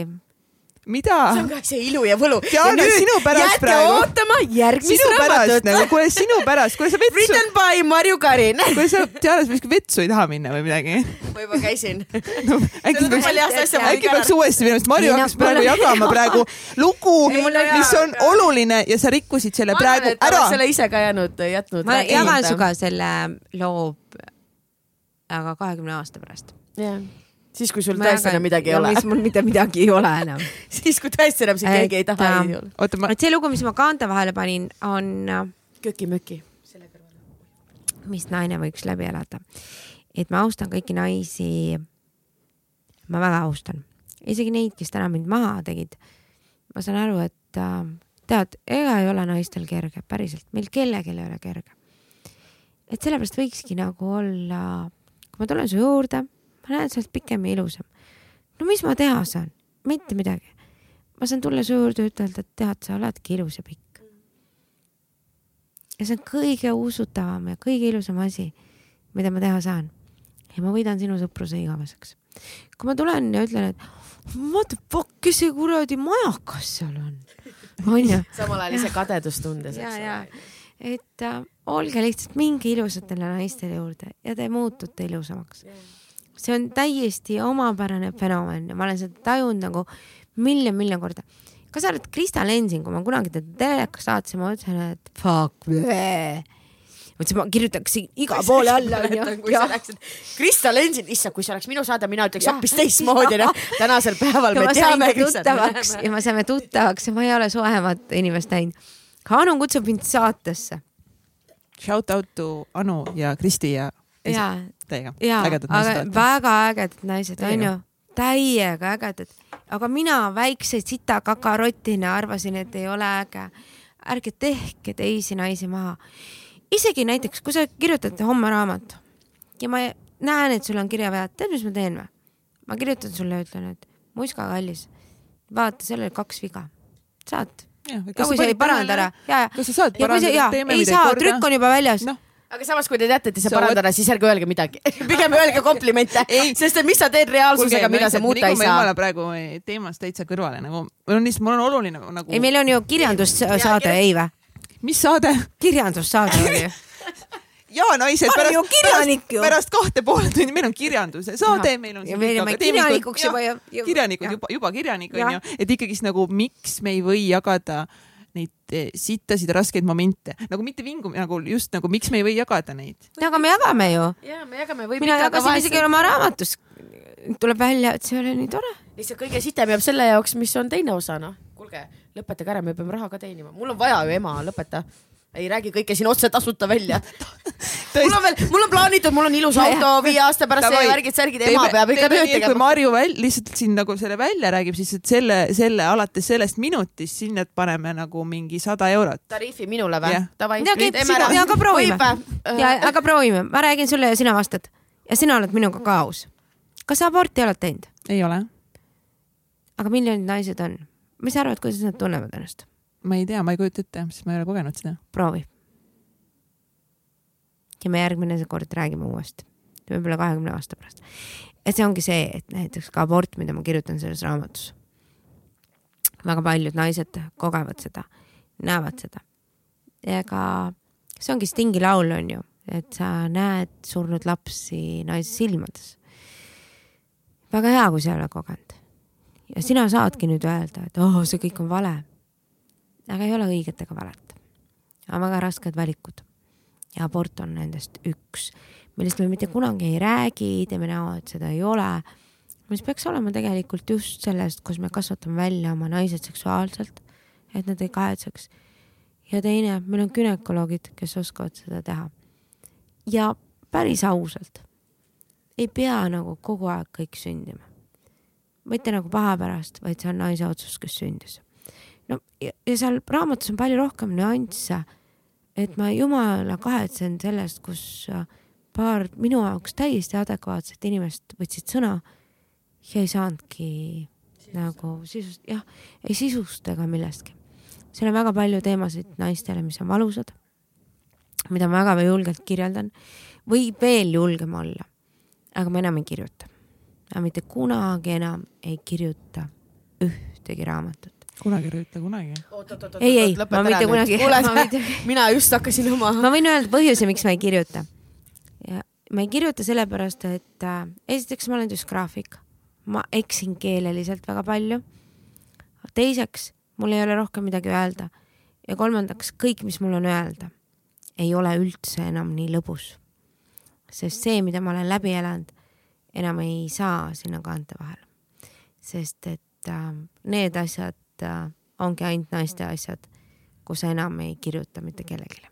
mida? see on kõik see ilu ja võlu. Sinu pärast jääte praegu. ootama järgmist raamatut nagu, kuule sinu pärast, kuule sa vetsu, Written by Marju Karin. kuule sa Diana, sa vist vetsu ei taha minna või midagi ma juba käisin. no,? äkki peaks äkki peaks uuesti minema, sest Marju hakkas praegu jagama praegu lugu mis on oluline ja sa rikkusid selle praegu ära. selle ise ka jäänud, jätnud. ma jagan sinuga selle loo, aga kahekümne aasta pärast. jah, siis kui sul tõesti enam midagi ei ole. mis mul mitte midagi ei ole enam. siis kui tõesti enam sind keegi ei taha Et, ei ole. oota, ma, et see lugu, mis ma kaante vahele panin, on, köki-möki. mis naine võiks läbi elada. et ma austan kõiki naisi. ma väga austan, isegi neid, kes täna mind maha tegid. ma saan aru, et äh, tead, ega ei ole naistel kerge, päriselt, meil kellelgi ei ole kerge. et sellepärast võikski nagu olla, kui ma tulen su juurde, ma sa oled pikem ja ilusam. no mis ma teha saan? mitte midagi. ma saan tulla su juurde ja ütelda, et tead, sa oledki ilus ja pikk. ja see on kõige usutavam ja kõige ilusam asi, mida ma teha saan. ja ma võidan sinu sõpruse igaveseks. kui ma tulen ja ütlen, et what the fuck, kes see kuradi majakas seal on, onju samal ajal ise kadedustundes, eks ole., et äh, olge lihtsalt minge ilusatele naistele juurde ja te muutute ilusamaks. See on täiesti omapärane fenomen ja ma olen seda tajunud nagu miljon-miljon korda. kaasa arvatud Krista Lensing, kui ma kunagi teda telekas saatsin, ma ütlesin, et fuck, mõtlesin, ma kirjutaks iga poole alla onju. kui sa Krista Lensin, issand, kui see oleks minu saade, mina ütleks hoopis teistmoodi, noh. tänasel päeval ja me teame tuttavaks ja me saime tuttavaks ja ma ei ole soemat inimest näinud. Anu kutsub mind saatesse shout out to Anu ja Kristi ja ja ja, aga väga ägedad naised onju, täiega ägedad, aga mina väikse sita kakarotina arvasin, et ei ole äge. ärge tehke teisi naisi maha. isegi näiteks, kui sa kirjutad homme raamatu ja ma näen, et sul on kirjavead, tead, mis ma teen või? ma kirjutan sulle ja ütlen, et muiska kallis, vaata, seal oli kaks viga, saad. aga kui sa ei paranda ära. Ja, ja kas sa saad ja parandada? ja, teeme ei midagi saa, korda. trükk on juba väljas. Noh, aga samas, kui te teate, et ei saa So parandada, siis ärge öelge midagi. pigem öelge komplimente, sest et mis sa teed reaalsusega, mida sa muuta ei saa jumala. praegu teemast täitsa kõrvale nagu, mul on lihtsalt, mul on oluline nagu. ei, meil on ju kirjandussaade, ei vä? mis saade? kirjandussaade oli ju. ja naised pärast, ju. pärast kahte poole tundi, meil on kirjanduse saade, meil on ja me olime kirjanikuks juba ju. kirjanikud juba, juba kirjanik onju, et ikkagist nagu miks me ei või jagada neid eh, sittasid raskeid momente nagu mitte vingu nagu just nagu miks me ei või jagada neid. aga me jagame ju. ja me jagame, mina jagasin isegi oma raamatus. tuleb välja, et see ole nii tore. lihtsalt kõige sitem jääb selle jaoks, mis on teine osa, noh. kuulge, lõpetage ära, me peame raha ka teenima, mul on vaja ju ema, lõpeta. Ei räägi kõike siin otse tasuta välja. mul on veel, mul on plaanitud, mul on ilus auto viie aasta pärast ja värgid-särgid, ema peab ikka tööd kui tegema. Marju väl, lihtsalt siin nagu selle välja räägib, siis et selle, selle alates sellest minutist sinna paneme nagu mingi sada eurot. tariifi minule või? Davai, aga proovime. ja, aga proovime, ma räägin sulle ja sina vastad. ja sina oled minuga ka aus. kas sa aborti oled teinud? ei ole, aga miljonid naised on? mis sa arvad, kuidas nad tunnevad ennast? Ma ei tea, ma ei kujuta ette, sest ma ei ole kogenud seda. proovi. ja me järgmine kord räägime uuesti, võib-olla kahekümne aasta pärast. et see ongi see, et näiteks ka abort, mida ma kirjutan selles raamatus. väga paljud naised kogevad seda, näevad seda. ega see ongi Stingi laul on ju, et sa näed surnud lapsi naise silmades. väga hea, kui sa ei ole kogenud. ja sina saadki nüüd öelda, et oh, see kõik on vale. Aga ei ole õiget ega valet. on väga rasked valikud. ja abort on nendest üks, millest me mitte kunagi ei räägi, teeme näo, et seda ei ole mis peaks olema tegelikult just sellest, kus me kasvatame välja oma naised seksuaalselt, et nad ei kahetseks. ja teine, meil on gümnakoloogid, kes oskavad seda teha. ja päris ausalt, ei pea nagu kogu aeg kõik sündima. mitte nagu paha pärast, vaid see on naise otsus, kes sündis. No ja, ja seal raamatus on palju rohkem nüansse, et ma jumala kahetsen sellest, kus paar minu jaoks täiesti adekvaatset inimest võtsid sõna ja ei saanudki sisustada. nagu sisust, jah, ei sisust ega millestki. seal on väga palju teemasid naistele, mis on valusad, mida ma väga julgelt kirjeldan, võib veel julgem olla, aga ma enam ei kirjuta. ma mitte kunagi enam ei kirjuta ühtegi raamatut kunagi ei ütle kunagi. ei, ei, ma mitte kunagi. Mitte... mina just hakkasin oma. ma võin öelda põhjuse, miks ma ei kirjuta. ja ma ei kirjuta sellepärast, et äh, esiteks ma olen düsgraafik ma eksin keeleliselt väga palju. teiseks, mul ei ole rohkem midagi öelda. ja kolmandaks, kõik, mis mul on öelda, ei ole üldse enam nii lõbus. sest see, mida ma olen läbi elanud, enam ei saa sinna kaante vahele. sest et äh, need asjad äh, ongi ainult naiste asjad, kus sa enam ei kirjuta mitte kellelegi.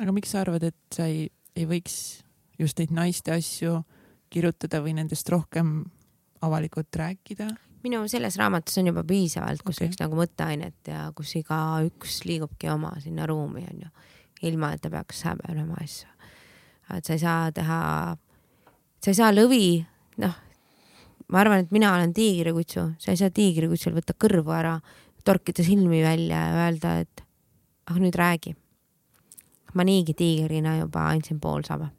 aga miks sa arvad, et sa ei, ei võiks just neid naiste asju kirjutada või nendest rohkem avalikult rääkida? minu selles raamatus on juba piisavalt, kus okay. üks nagu mõtteainet ja kus igaüks liigubki oma sinna ruumi onju, ilma et ta peaks häbenema asju. et sa ei saa teha, sa ei saa lõvi, noh, ma arvan, et mina olen tiigrikutsu, sa ei saa tiigrikutsul võtta kõrvu ära, torkida silmi välja ja öelda, et ah nüüd räägi. ma niigi tiigrina juba andsin pool saba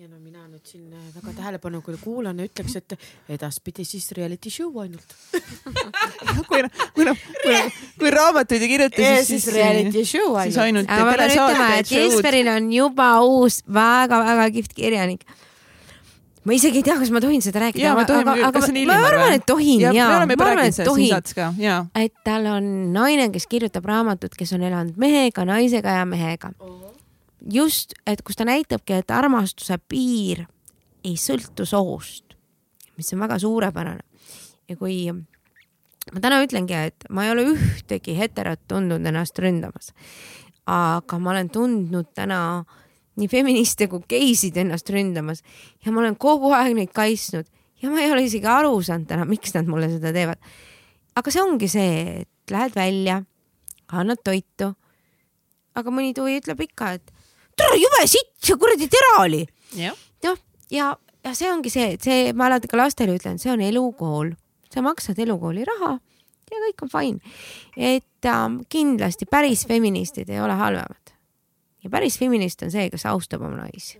ja no mina nüüd siin äh, väga tähelepanelikult kuulan ja ütleks, et edaspidi siis reality show ainult. Kui kui kui, kui raamatuid ei kirjuta, siis, siis, siis reality show ainult. siis ainult. aga ma pean ütlema, et Jesperil on juba uus väga-väga kihvt kirjanik ma isegi ei tea, kas ma tohin seda rääkida, aga, aga, aga ma, arvan, et tohin ja, ja ma arvan, et tohin. et tal on naine, kes kirjutab raamatut, kes on elanud mehega, naisega ja mehega just, et kus ta näitabki, et armastuse piir ei sõltu soost, mis on väga suurepärane. ja kui ma täna ütlengi, et ma ei ole ühtegi heterot tundnud ennast ründamas, aga ma olen tundnud täna nii feministe kui geisid ennast ründamas ja ma olen kogu aeg neid kaitsnud ja ma ei ole isegi aru saanud täna, miks nad mulle seda teevad. aga see ongi see, et lähed välja, annad toitu, aga mõni tuvi ütleb ikka, et tere, jube sitt, see kuradi tera oli. noh, ja, ja see ongi see, et see, ma alati ka lastele ütlen, see on elukool, sa maksad elukooli raha ja kõik on fine. et ähm, kindlasti päris feministid ei ole halvemad. Ja päris feminist on see, kes austab oma naisi.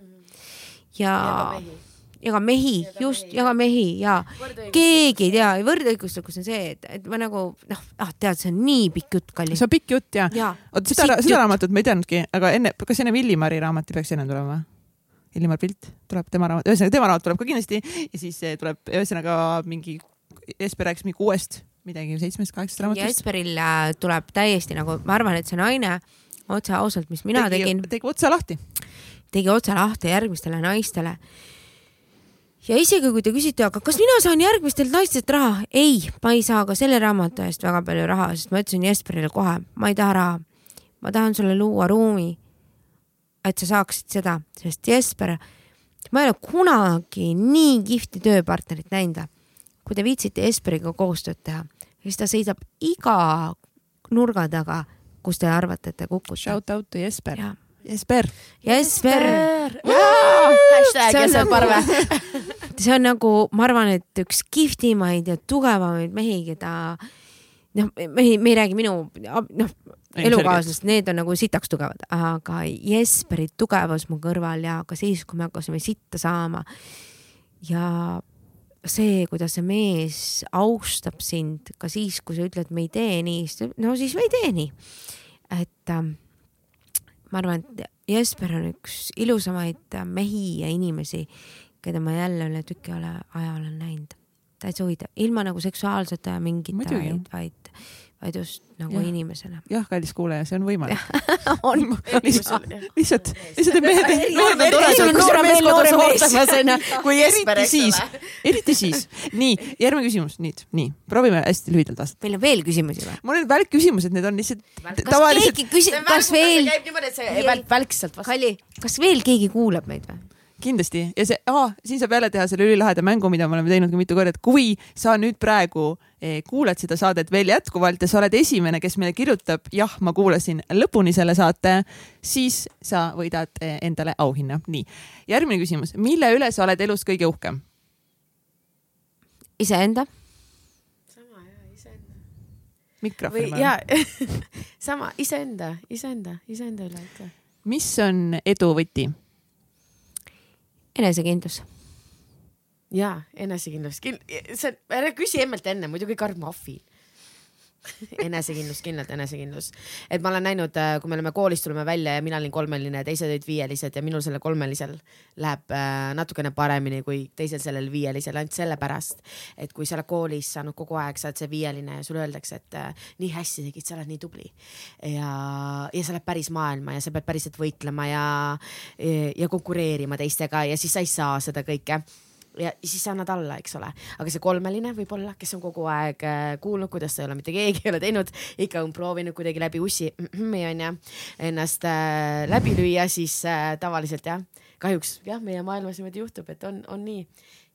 ja, ja ja ka mehi, just, ja ka mehi ja keegi ei tea, võrdõiguslikkus on see, et, et ma nagu noh, ah tead, see on nii pikk jutt, Kalli. see on pikk jutt ja, ja. oot seda, seda raamatut ma ei teadnudki, aga enne, kas enne Villimari raamat ei peaks enne tulema? Illimar Pilt tuleb tema raamat, ühesõnaga tema raamat tuleb ka kindlasti ja siis tuleb ühesõnaga mingi, Jesper rääkis mingi kuuest midagi, seitsmest, kaheksast raamatust. Jesperil äh, tuleb täiesti nagu, ma arvan, et see naine otse ausalt, mis mina tegi, tegin. tegi otsa lahti. tegi otsa lahti järgmistele naistele ja isegi kui te küsite, aga kas mina saan järgmistelt naistelt raha? ei, ma ei saa ka selle raamatu eest väga palju raha, sest ma ütlesin Jesperile kohe, ma ei taha raha. ma tahan sulle luua ruumi, et sa saaksid seda, sest Jesper, ma ei ole kunagi nii kihvti tööpartnerit näinud. kui te viitsite Jesperiga koostööd teha, siis ta seisab iga nurga taga, kus te arvate, et te kukute. Shout out to Jesper. Jesper. Jesper. Jesper Parve see on nagu, ma arvan, et üks kihvtimaid ja tugevamaid mehi, keda noh, mehi, me ei räägi minu noh, elukaaslast, need on nagu sitaks tugevad, aga Jesperi tugevus mu kõrval ja ka siis, kui me hakkasime sitta saama. ja see, kuidas see mees austab sind ka siis, kui sa ütled, me ei tee nii, no siis me ei tee nii. et ähm, ma arvan, et Jesper on üks ilusamaid mehi ja inimesi, keda ma jälle üle tüki ole, aja olen näinud. täitsa huvitav, ilma nagu seksuaalsete mingite, vaid, vaid, vaid just nagu ja. inimesena. jah, kallis kuulaja, see on võimalik on lihtsalt, lihtsalt, lihtsalt mehed, mehed on toredad. noor mees kodus ootamas onju, kui Jesper, eks ole. eriti siis. nii, järgmine küsimus, nüüd, nii, proovime hästi lühidalt vastata. meil on veel küsimusi või? mul on välk küsimused, need on lihtsalt tavalised. keegi küsib, kas veel. käib niimoodi, et see välk, välk sealt vastu. Kalli, kas veel keegi kuulab meid või? kindlasti ja see siin saab jälle teha selle ülilaheda mängu, mida me oleme teinud ka mitu korda, et kui sa nüüd praegu eh, kuulad seda saadet veel jätkuvalt ja sa oled esimene, kes meile kirjutab, jah, ma kuulasin lõpuni selle saate, siis sa võidad eh, endale auhinna. nii, järgmine küsimus, mille üle sa oled elus kõige uhkem? iseenda. sama ja, iseenda. mikrofoni. ja sama, iseenda, iseenda, iseenda üle ikka. mis on edu võti? enesekindlus. Ja enesekindlus, see, ära küsi emmelt enne, muidu kõik arvab, ma ahvin enesekindlus, kindlalt enesekindlus. et ma olen näinud, äh, kui me oleme koolist tulime välja ja mina olin kolmeline, teised olid viielised ja minul sellel kolmelisel läheb äh, natukene paremini kui teisel sellel viielisel ainult sellepärast, et kui sa oled koolis saanud kogu aeg, sa oled see viieline ja sulle öeldakse, et äh, nii hästi tegid, sa oled nii tubli. ja, ja sa lähed päris maailma ja sa pead päriselt võitlema ja, ja konkureerima teistega ja siis sa ei saa seda kõike ja siis annad alla, eks ole, aga see kolmeline võib-olla, kes on kogu aeg äh, kuulnud, kuidas ei ole mitte keegi ei ole teinud, ikka on proovinud kuidagi läbi ussi onju ennast äh, läbi lüüa, siis äh, tavaliselt jah, kahjuks jah, meie maailmas niimoodi juhtub, et on, on nii.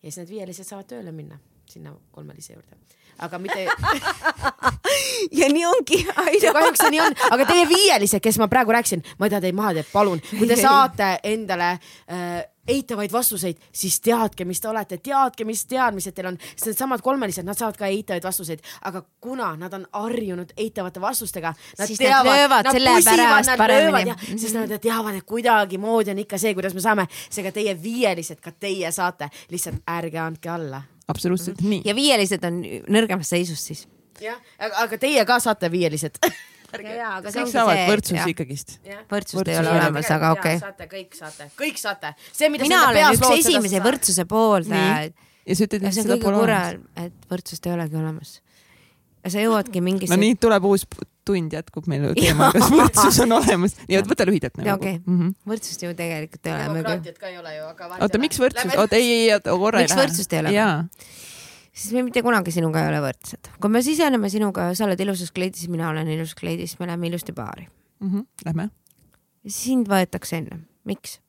Ja siis need viielised saavad tööle minna sinna kolmelise juurde. Aga mitte ja nii ongi. kahjuks see nii on, aga teie viielised, kes ma praegu rääkisin, ma ei taha teid maha teha, palun, kui te saate endale äh, eitavaid vastuseid, siis teadke, mis te olete, teadke, mis teadmised teil on, sest needsamad kolmelised, nad saavad ka eitavaid vastuseid, aga kuna nad on harjunud eitavate vastustega, nad siis teavad, nad löövad nad selle pärast paremini. Mm -hmm. sest nad teavad, et kuidagimoodi on ikka see, kuidas me saame, seega teie viielised, ka teie saate, lihtsalt ärge andke alla. absoluutselt mm -hmm. nii. ja viielised on nõrgemas seisus siis. jah, aga teie ka saate viielised kõik saavad võrdsust ikkagist. võrdsust ei ole olemas, aga okei okay.. saate, kõik saate, kõik saate. see, mida mina olen üks esimese võrdsuse pooldajaid. ja sa ütled, et seda pole olemas. et võrdsust ei olegi olemas. ja sa jõuadki mingisse. no nii tuleb uus tund jätkub meil teema, kas võrdsus on olemas. nii, võta lühidalt nagu. okei okay. mm -hmm., võrdsust ju tegelikult ei ole. demokraatiat ka ei ole ju, aga. oota, miks võrdsus, oota ei, ei, oota korra ei lähe. miks võrdsust ei ole? Siis me mitte kunagi sinuga ei ole võrdsed. kui me siseneme sinuga, sa oled ilusas kleidis, mina olen ilusas kleidis, me läheme ilusti baari mm. -hmm. Lähme. sind võetakse enne, miks?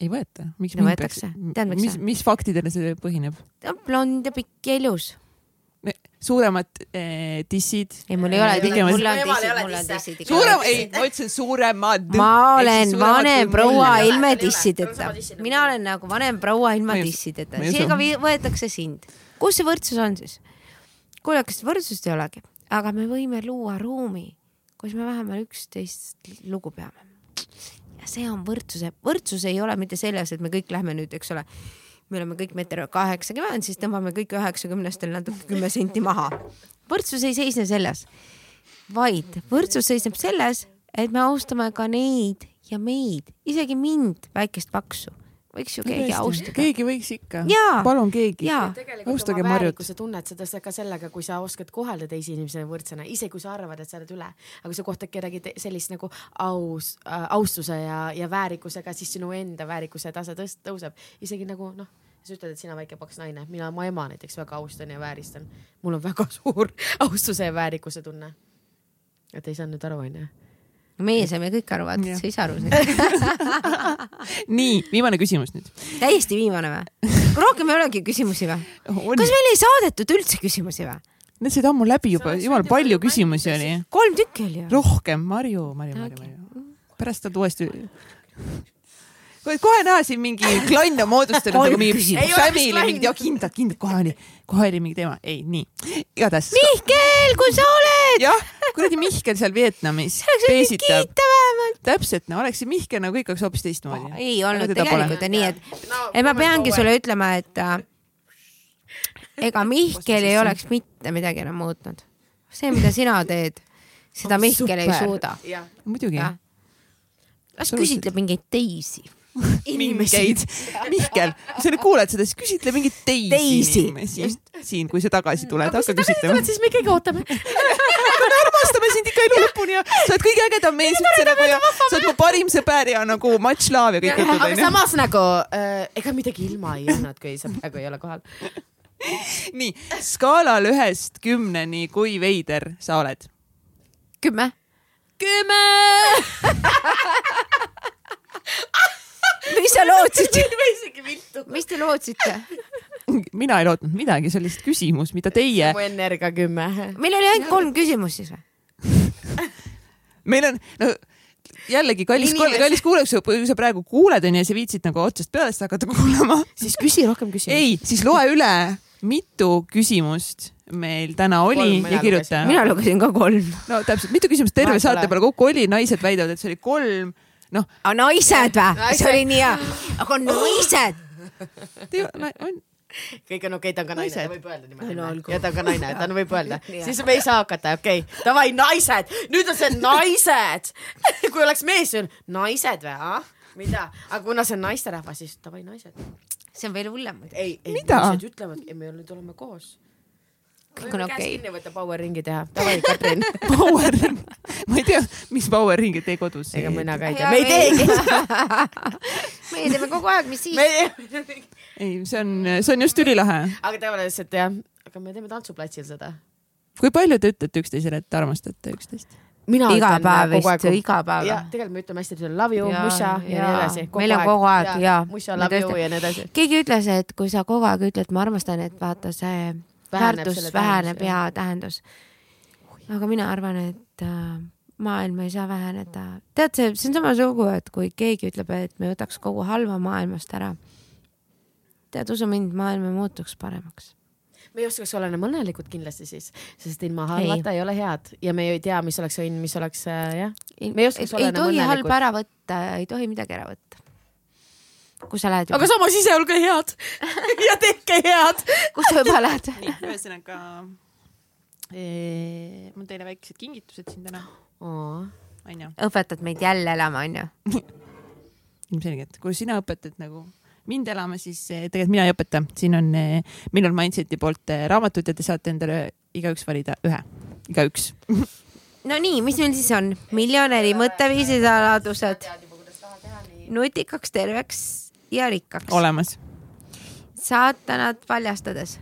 ei võeta, miks no, võetakse, tead miks? mis, mis faktidele see põhineb? ta on blond ja pikk ja ilus suuremad eh, dissid. ei, mul ei ole dissid, mul on dissid, mul on dissid. suurem, ei, ma ütlesin suuremad. ma olen vanem proua ilma dissideta. mina olen nagu vanem proua ilma dissideta, seega võetakse sind. kus see võrdsus on siis? kuule, kas võrdsust ei olegi, aga me võime luua ruumi, kus me vähemalt üksteist lugu peame. ja see on võrdsuse, võrdsus ei ole mitte selles, et me kõik lähme nüüd, eks ole me oleme kõik meeter kaheksakümmend, siis tõmbame kõik üheksakümnestel natuke kümme senti maha. võrdsus ei seisne selles, vaid võrdsus seisneb selles, et me austame ka neid ja meid, isegi mind, väikest paksu võiks ju keegi Tõesti, austada. keegi võiks ikka. palun keegi. austage Marjut. sa tunned seda ka sellega, kui sa oskad kohelda teisi inimesi võrdsena, isegi kui sa arvad, et sa oled üle, aga kui sa kohtad kedagi sellist nagu aus äh,, austuse ja, ja väärikusega, siis sinu enda väärikuse tase tõst-, tõuseb isegi nagu noh sa ütled, et sina väike paks naine, mina oma ema näiteks väga austan ja vääristan. mul on väga suur austuse ja väärikuse tunne. et ei saanud nüüd aru, onju meie saime kõik aru, vaata, sa ei saa aru nii, viimane küsimus nüüd. täiesti viimane või? rohkem ei olegi küsimusi või? kas meil ei saadetud üldse küsimusi või? Need said ammu läbi juba, jumal palju küsimusi oli. kolm tükki oli ju. rohkem, Marju, Marju, Marju, Marju. pärast saad uuesti kohe näha siin mingi klann on moodustanud nagu mingi family, mingi jah, kindlalt, kindlalt, kohe oli, kohe oli mingi teema. ei, nii, igatahes. Mihkel, kui sa oled. Jah, kuradi Mihkel seal Vietnamis peesitab. täpselt, no oleks see Mihkel nagu kõik oleks hoopis teistmoodi oh,. ei olnud tegelikult nii, et no,, et ma peangi sulle ütlema, et äh, ega Mihkel ei oleks mitte midagi enam muutnud. see, mida sina teed seda Mihkel ei suuda. muidugi. las küsitle mingeid teisi mingeid. Mihkel, kui sa nüüd kuuled seda, siis küsitle mingeid teisi, teisi. inimesi siin, kui sa tagasi tuled, hakka küsitlema. siis me ikkagi ootame me armastame sind ikka elu lõpuni ja sa oled kõige ägedam mees üldse nagu ja sa oled mu parim sõber ja nagu much love ja kõik jutud onju. aga samas nagu äh, ega midagi ilma ei annad, kui sa praegu ei ole kohal. nii, skaalal ühest kümneni, kui veider sa oled? kümme. kümme mis sa lootsid? mis te lootsite? mina ei lootnud midagi, see oli lihtsalt küsimus, mida teie. mu energia kümme. meil oli ainult kolm küsimust siis või? meil on, no jällegi kallis, kallis kuulaja, kui sa praegu kuuled onju ja sa viitsid nagu otsast pealest hakata kuulama. siis küsi rohkem küsimusi. ei, siis loe üle, mitu küsimust meil täna oli kolm, ja kirjuta. mina lugesin ka kolm. no täpselt, mitu küsimust terve saate peale kokku oli, naised väidavad, et see oli kolm noh. aga naised või? see oli nii hea. aga naised. kõik on okei okay,, ta on ka naine, ta võib öelda niimoodi. ja ta on ka naine, ta on, võib öelda. siis me ei saa hakata, okei okay., davai naised, nüüd on see naised kui oleks mees, naised või, ah? mida, aga kuna see on naisterahvas, siis davai naised. see on veel hullem muidugi. ei, ei, naised ütlevad, me nüüd oleme koos kõik on okei okay.. võtta power ringi teha, davai Katrin Power ring, ma ei tea, mis power ringi teie kodus. ega mina ka ei tea, me ei teegi meie teeme kogu aeg, mis siis. ei, see on, see on just ülilahe. aga tavaliselt jah, aga me teeme tantsuplatsil seda. kui palju te ütlete üksteisele, et armastate üksteist? mina iga päev vist, iga päev. jah, tegelikult me ütleme hästi palju love you, muša ja, ja nii edasi. meil on kogu aeg ja. muša, love you ja nii edasi. keegi ütles, et kui sa kogu aeg ütled, ma armastan, et vaata see väärtus väheneb ja tähendus. aga mina arvan, et äh, maailm ei saa väheneda. tead, see, see on samasugune, et kui keegi ütleb, et me võtaks kogu halva maailmast ära. tead, usu mind, maailm ei muutuks paremaks me ei oskaks olla enam õnnelikud kindlasti siis, sest ilma halvata ei. ei ole head ja me ei tea, mis oleks õnn, mis oleks äh, jah. me ei oskaks olla enam õnnelikud. ei tohi halba ära võtta, ei tohi midagi ära võtta kus sa lähed? aga samas ise olge head. Ja tehke head. Kus sa juba lähed? nii, ühesõnaga ee, mul teile väiksed kingitused siin täna. Oh.. onju. õpetad meid jälle elama, onju ilmselgelt, kui sina õpetad nagu mind elama, siis tegelikult mina ei õpeta, siin on eh, minul Mindseti poolt raamatud ja te saate endale igaüks valida ühe, igaüks. No nii, mis meil siis on? miljonäri mõtteviisi saladused. nutikaks terveks ja rikkaks. olemas. saatanat paljastades.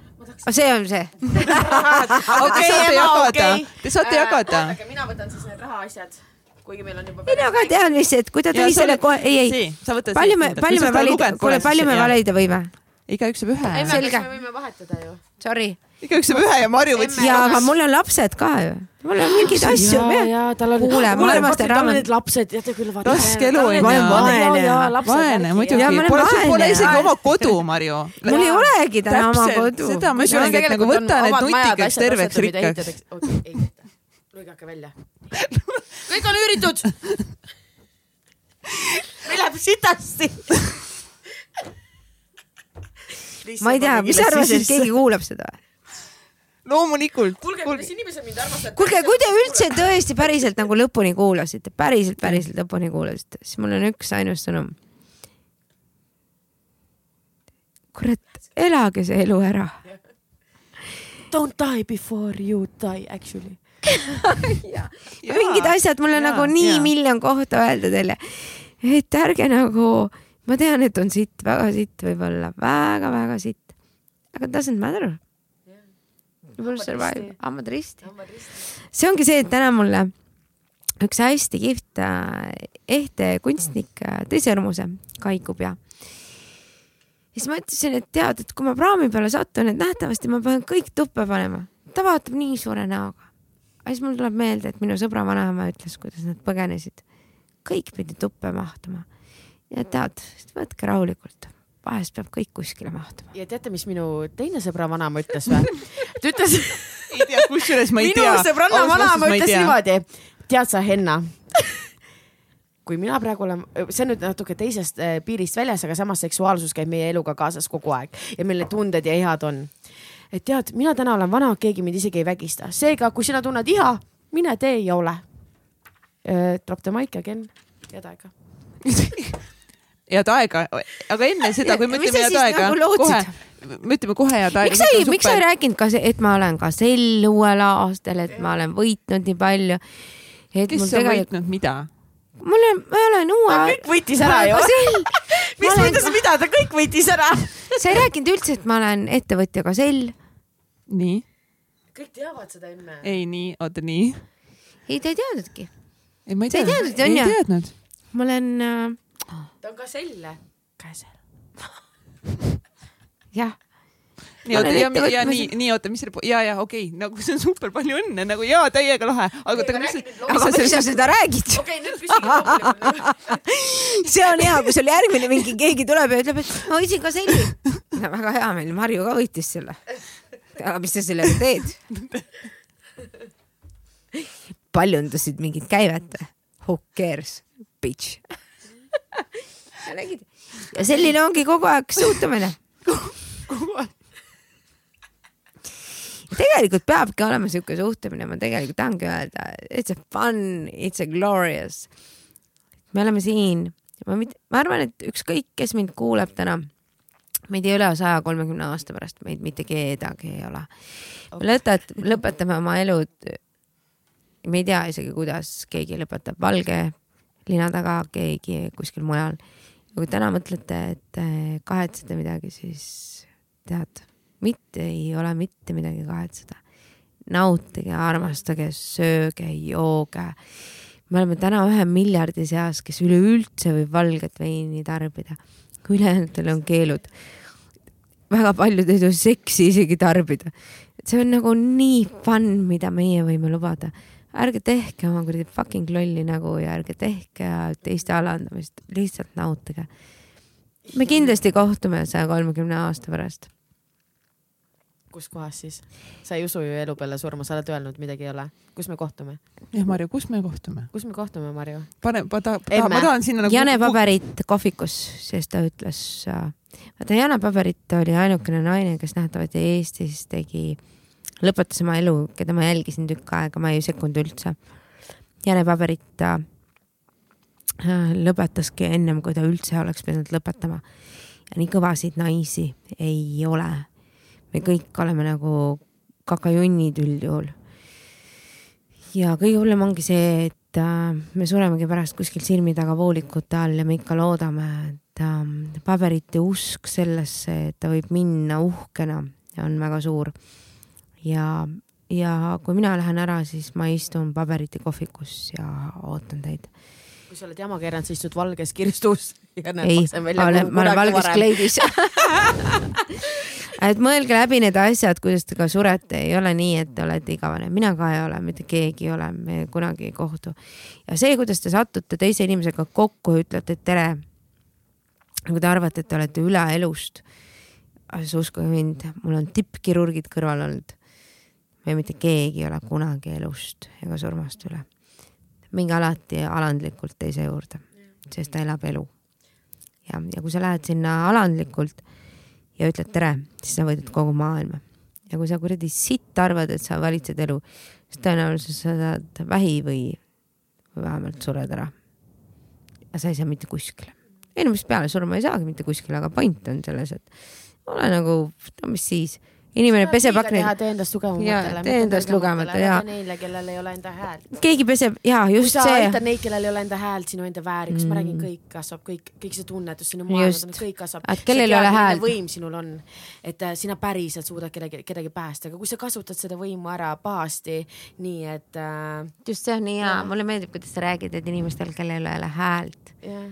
see on see saate jagada okay., te saate äh, jagada. mina võtan siis need rahaasjad kuigi meil on juba. mina ka tean lihtsalt, kui ta tõi selle kohe, ei, ei. palju me, palju me valida, kuule, palju me valida võime? igaüks saab ühe. selge. me võime vahetada ju. Sorry igaüks saab ühe ja Marju võttis. ja, aga mul on lapsed ka ju. Mul on mingeid asju. ja, tal on. armastan raamatut. Need lapsed, teate küll. raske elu on ju. vaene. vaene muidugi. Pole, pole isegi oma kodu, Marju. mul ei olegi täna oma kodu. seda ma ütlengi, et nagu võta need nutikaks terveks rikkaks. lõigake välja. kõik on üüritud. meil läheb sitasti ma ei tea, mis sa arvasid, et keegi kuulab seda või? Loomulikult. kuulge, kuidas inimesed mind armastavad. kuulge, kui te üldse tõesti päriselt nagu lõpuni kuulasite, päriselt, päriselt lõpuni kuulasite, siis mul on üks ainus sõnum. kurat, elage see elu ära. Don't die before you die actually mingid asjad mulle ja, nagu nii ja. miljon kohta öelda teile, et ärge nagu, ma tean, et on sitt, väga sitt võib-olla väga,, väga-väga sitt, aga doesn't matter Will survive, hambad risti. see ongi see, et täna mulle üks hästi kihvt äh, ehte kunstnik äh, tõi sõrmuse, Kai Kubja. siis ma ütlesin, et tead, et kui ma praami peale satun, et nähtavasti ma pean kõik tuppe panema. ta vaatab nii suure näoga. aga siis mul tuleb meelde, et minu sõbra vanaema ütles, kuidas nad põgenesid. kõik pidi tuppe mahtuma. ja tead, võtke rahulikult vahest peab kõik kuskile mahtuma. ja teate, mis minu teine sõbra vanaema ütles või? ta ütles ei tea, kusjuures ma ei tea. minu sõbranna vanaema ütles niimoodi, tead sa, Henna kui mina praegu olen, see on nüüd natuke teisest äh, piirist väljas, aga samas seksuaalsus käib meie eluga kaasas kogu aeg ja meil need tunded ja ihad on. et tead, mina täna olen vana, keegi mind isegi ei vägista, seega kui sina tunned iha, mine tee ja ole. Drop the mic again, head aega head aega, aga enne seda, kui me ütleme sa head aega nagu, kohe me ütleme kohe head aega. miks sa ei, miks sa ei rääkinud ka, et ma olen ka sel uuel aastal, et ma olen võitnud nii palju. et kes on tegelikult, võitnud mida? mul on, ma olen uue. kõik võitis ära ju. mis mõttes, mida ta kõik võitis ära? sa ei rääkinud üldse, et ma olen ettevõtja ka sel. nii, kõik teavad seda enne. ei nii, oota nii. ei, ta ei teadnudki. ei, ma ei Sa ei teadnud, on ei teadnud. ma olen äh,, ta on ka selle. käsel. jah, nii, oota ja, ja ettevõtmas- nii, nii oota, mis selle, ja, ja okei okay,, nagu see on super palju õnne nagu ja täiega lahe, aga oota, aga mis aga miks sa seda räägid? okei, nüüd küsige loomulikult. see on hea, kui sul järgmine mingi keegi tuleb ja ütleb, et ma võitsin ka selli. väga hea, meil Marju ka võitis selle. aga mis sa sellega teed? paljundasid mingit käivet? Who cares, bitch. nägid? ja selline ongi kogu aeg suhtumine. tegelikult peabki olema siuke suhtumine, ma tegelikult tahangi öelda, it's a fun, it's a glorious. me oleme siin, ma ma arvan, et ükskõik, kes mind kuulab täna, meid ei ole saja kolmekümne aasta pärast, meid mitte kedagi ei ole. me lõpetat-, lõpetame oma elud. me ei tea isegi, kuidas keegi lõpetab valge lina taga, keegi kuskil mujal. ja kui täna mõtlete, et eh, kahetsete midagi, siis tead, mitte ei ole mitte midagi kahetseda. nautige, armastage, sööge, jooge. me oleme täna ühe miljardi seas, kes üleüldse võib valget veini tarbida. ülejäänutel on keelud. väga paljud ei tohi seksi isegi tarbida. see on nagu nii fun, mida meie võime lubada ärge tehke oma kuradi fucking lolli nägu ja ärge tehke teiste alandamist, lihtsalt nautige. me kindlasti kohtume saja kolmekümne aasta pärast. kus kohas siis? sa ei usu ju elu peale surma, sa oled öelnud, midagi ei ole. kus me kohtume? jah, Marju, kus me kohtume? kus me kohtume, Marju? pane, ma tahan, ma tahan sinna nagu. Jane Paberit kohvikus, sest ta ütles, vaata Jane Paberit oli ainukene naine, kes nähtavasti Eestis tegi, lõpetas oma elu, keda ma jälgisin tükk aega, ma ei sekkunud üldse. Jane Paberit äh, lõpetaski ennem, kui ta üldse oleks pidanud lõpetama. ja nii kõvasid naisi ei ole. me kõik oleme nagu kakajunnid üldjuhul. ja kõige hullem ongi see, et äh, me suremegi pärast kuskil silmi taga voolikute all ja me ikka loodame, et äh, paberite usk sellesse, et ta võib minna uhkena, on väga suur. ja, ja kui mina lähen ära, siis ma istun paberite kohvikus ja ootan teid. kui sa oled jama keeranud, sa istud valges kirstus ei, ma olen, ma olen valges. kleidis. et mõelge läbi need asjad, kuidas te ka surete, ei ole nii, et te olete igavene, mina ka ei ole, mitte keegi ei ole, me kunagi ei kohtu. ja see, kuidas te satute teise inimesega kokku ja ütlete tere. kui te arvate, et te olete üle elust, siis uskuge mind, mul on tippkirurgid kõrval olnud. Me mitte keegi ei ole kunagi elust ega surmast üle. minge alati alandlikult teise juurde, sest ta elab elu ja, ja kui sa lähed sinna alandlikult ja ütled tere, siis sa võidad kogu maailma. ja kui sa kuradi sitt arvad, et sa valitsed elu, siis tõenäoliselt sa saad vähi või, või vähemalt sured ära. ja sa ei saa mitte kuskile. mis peale surma ei saagi mitte kuskile, aga point on selles, et ole nagu, no mis siis, inimene peseb aknaid, tee endast Jaa, tugevamatele. tee endast tugevamatele, jaa. Neile, kellel ei ole enda häält. keegi peseb ja kui just sa see aitad neid, kellel ei ole enda häält, sinu enda väärikus mm., ma räägin, kõik kasvab, kõik, kõik see tunnetus, sinu Just. maailm, kõik kasvab. Et kellel ei ole häält. võim sinul on, et äh, sina päriselt suudad kedagi, kedagi päästa, aga kui sa kasutad seda võimu ära pahasti, nii et äh, just see on nii hea, mulle meeldib, kuidas sa räägid, et inimestel, kellel ei ole häält, jah.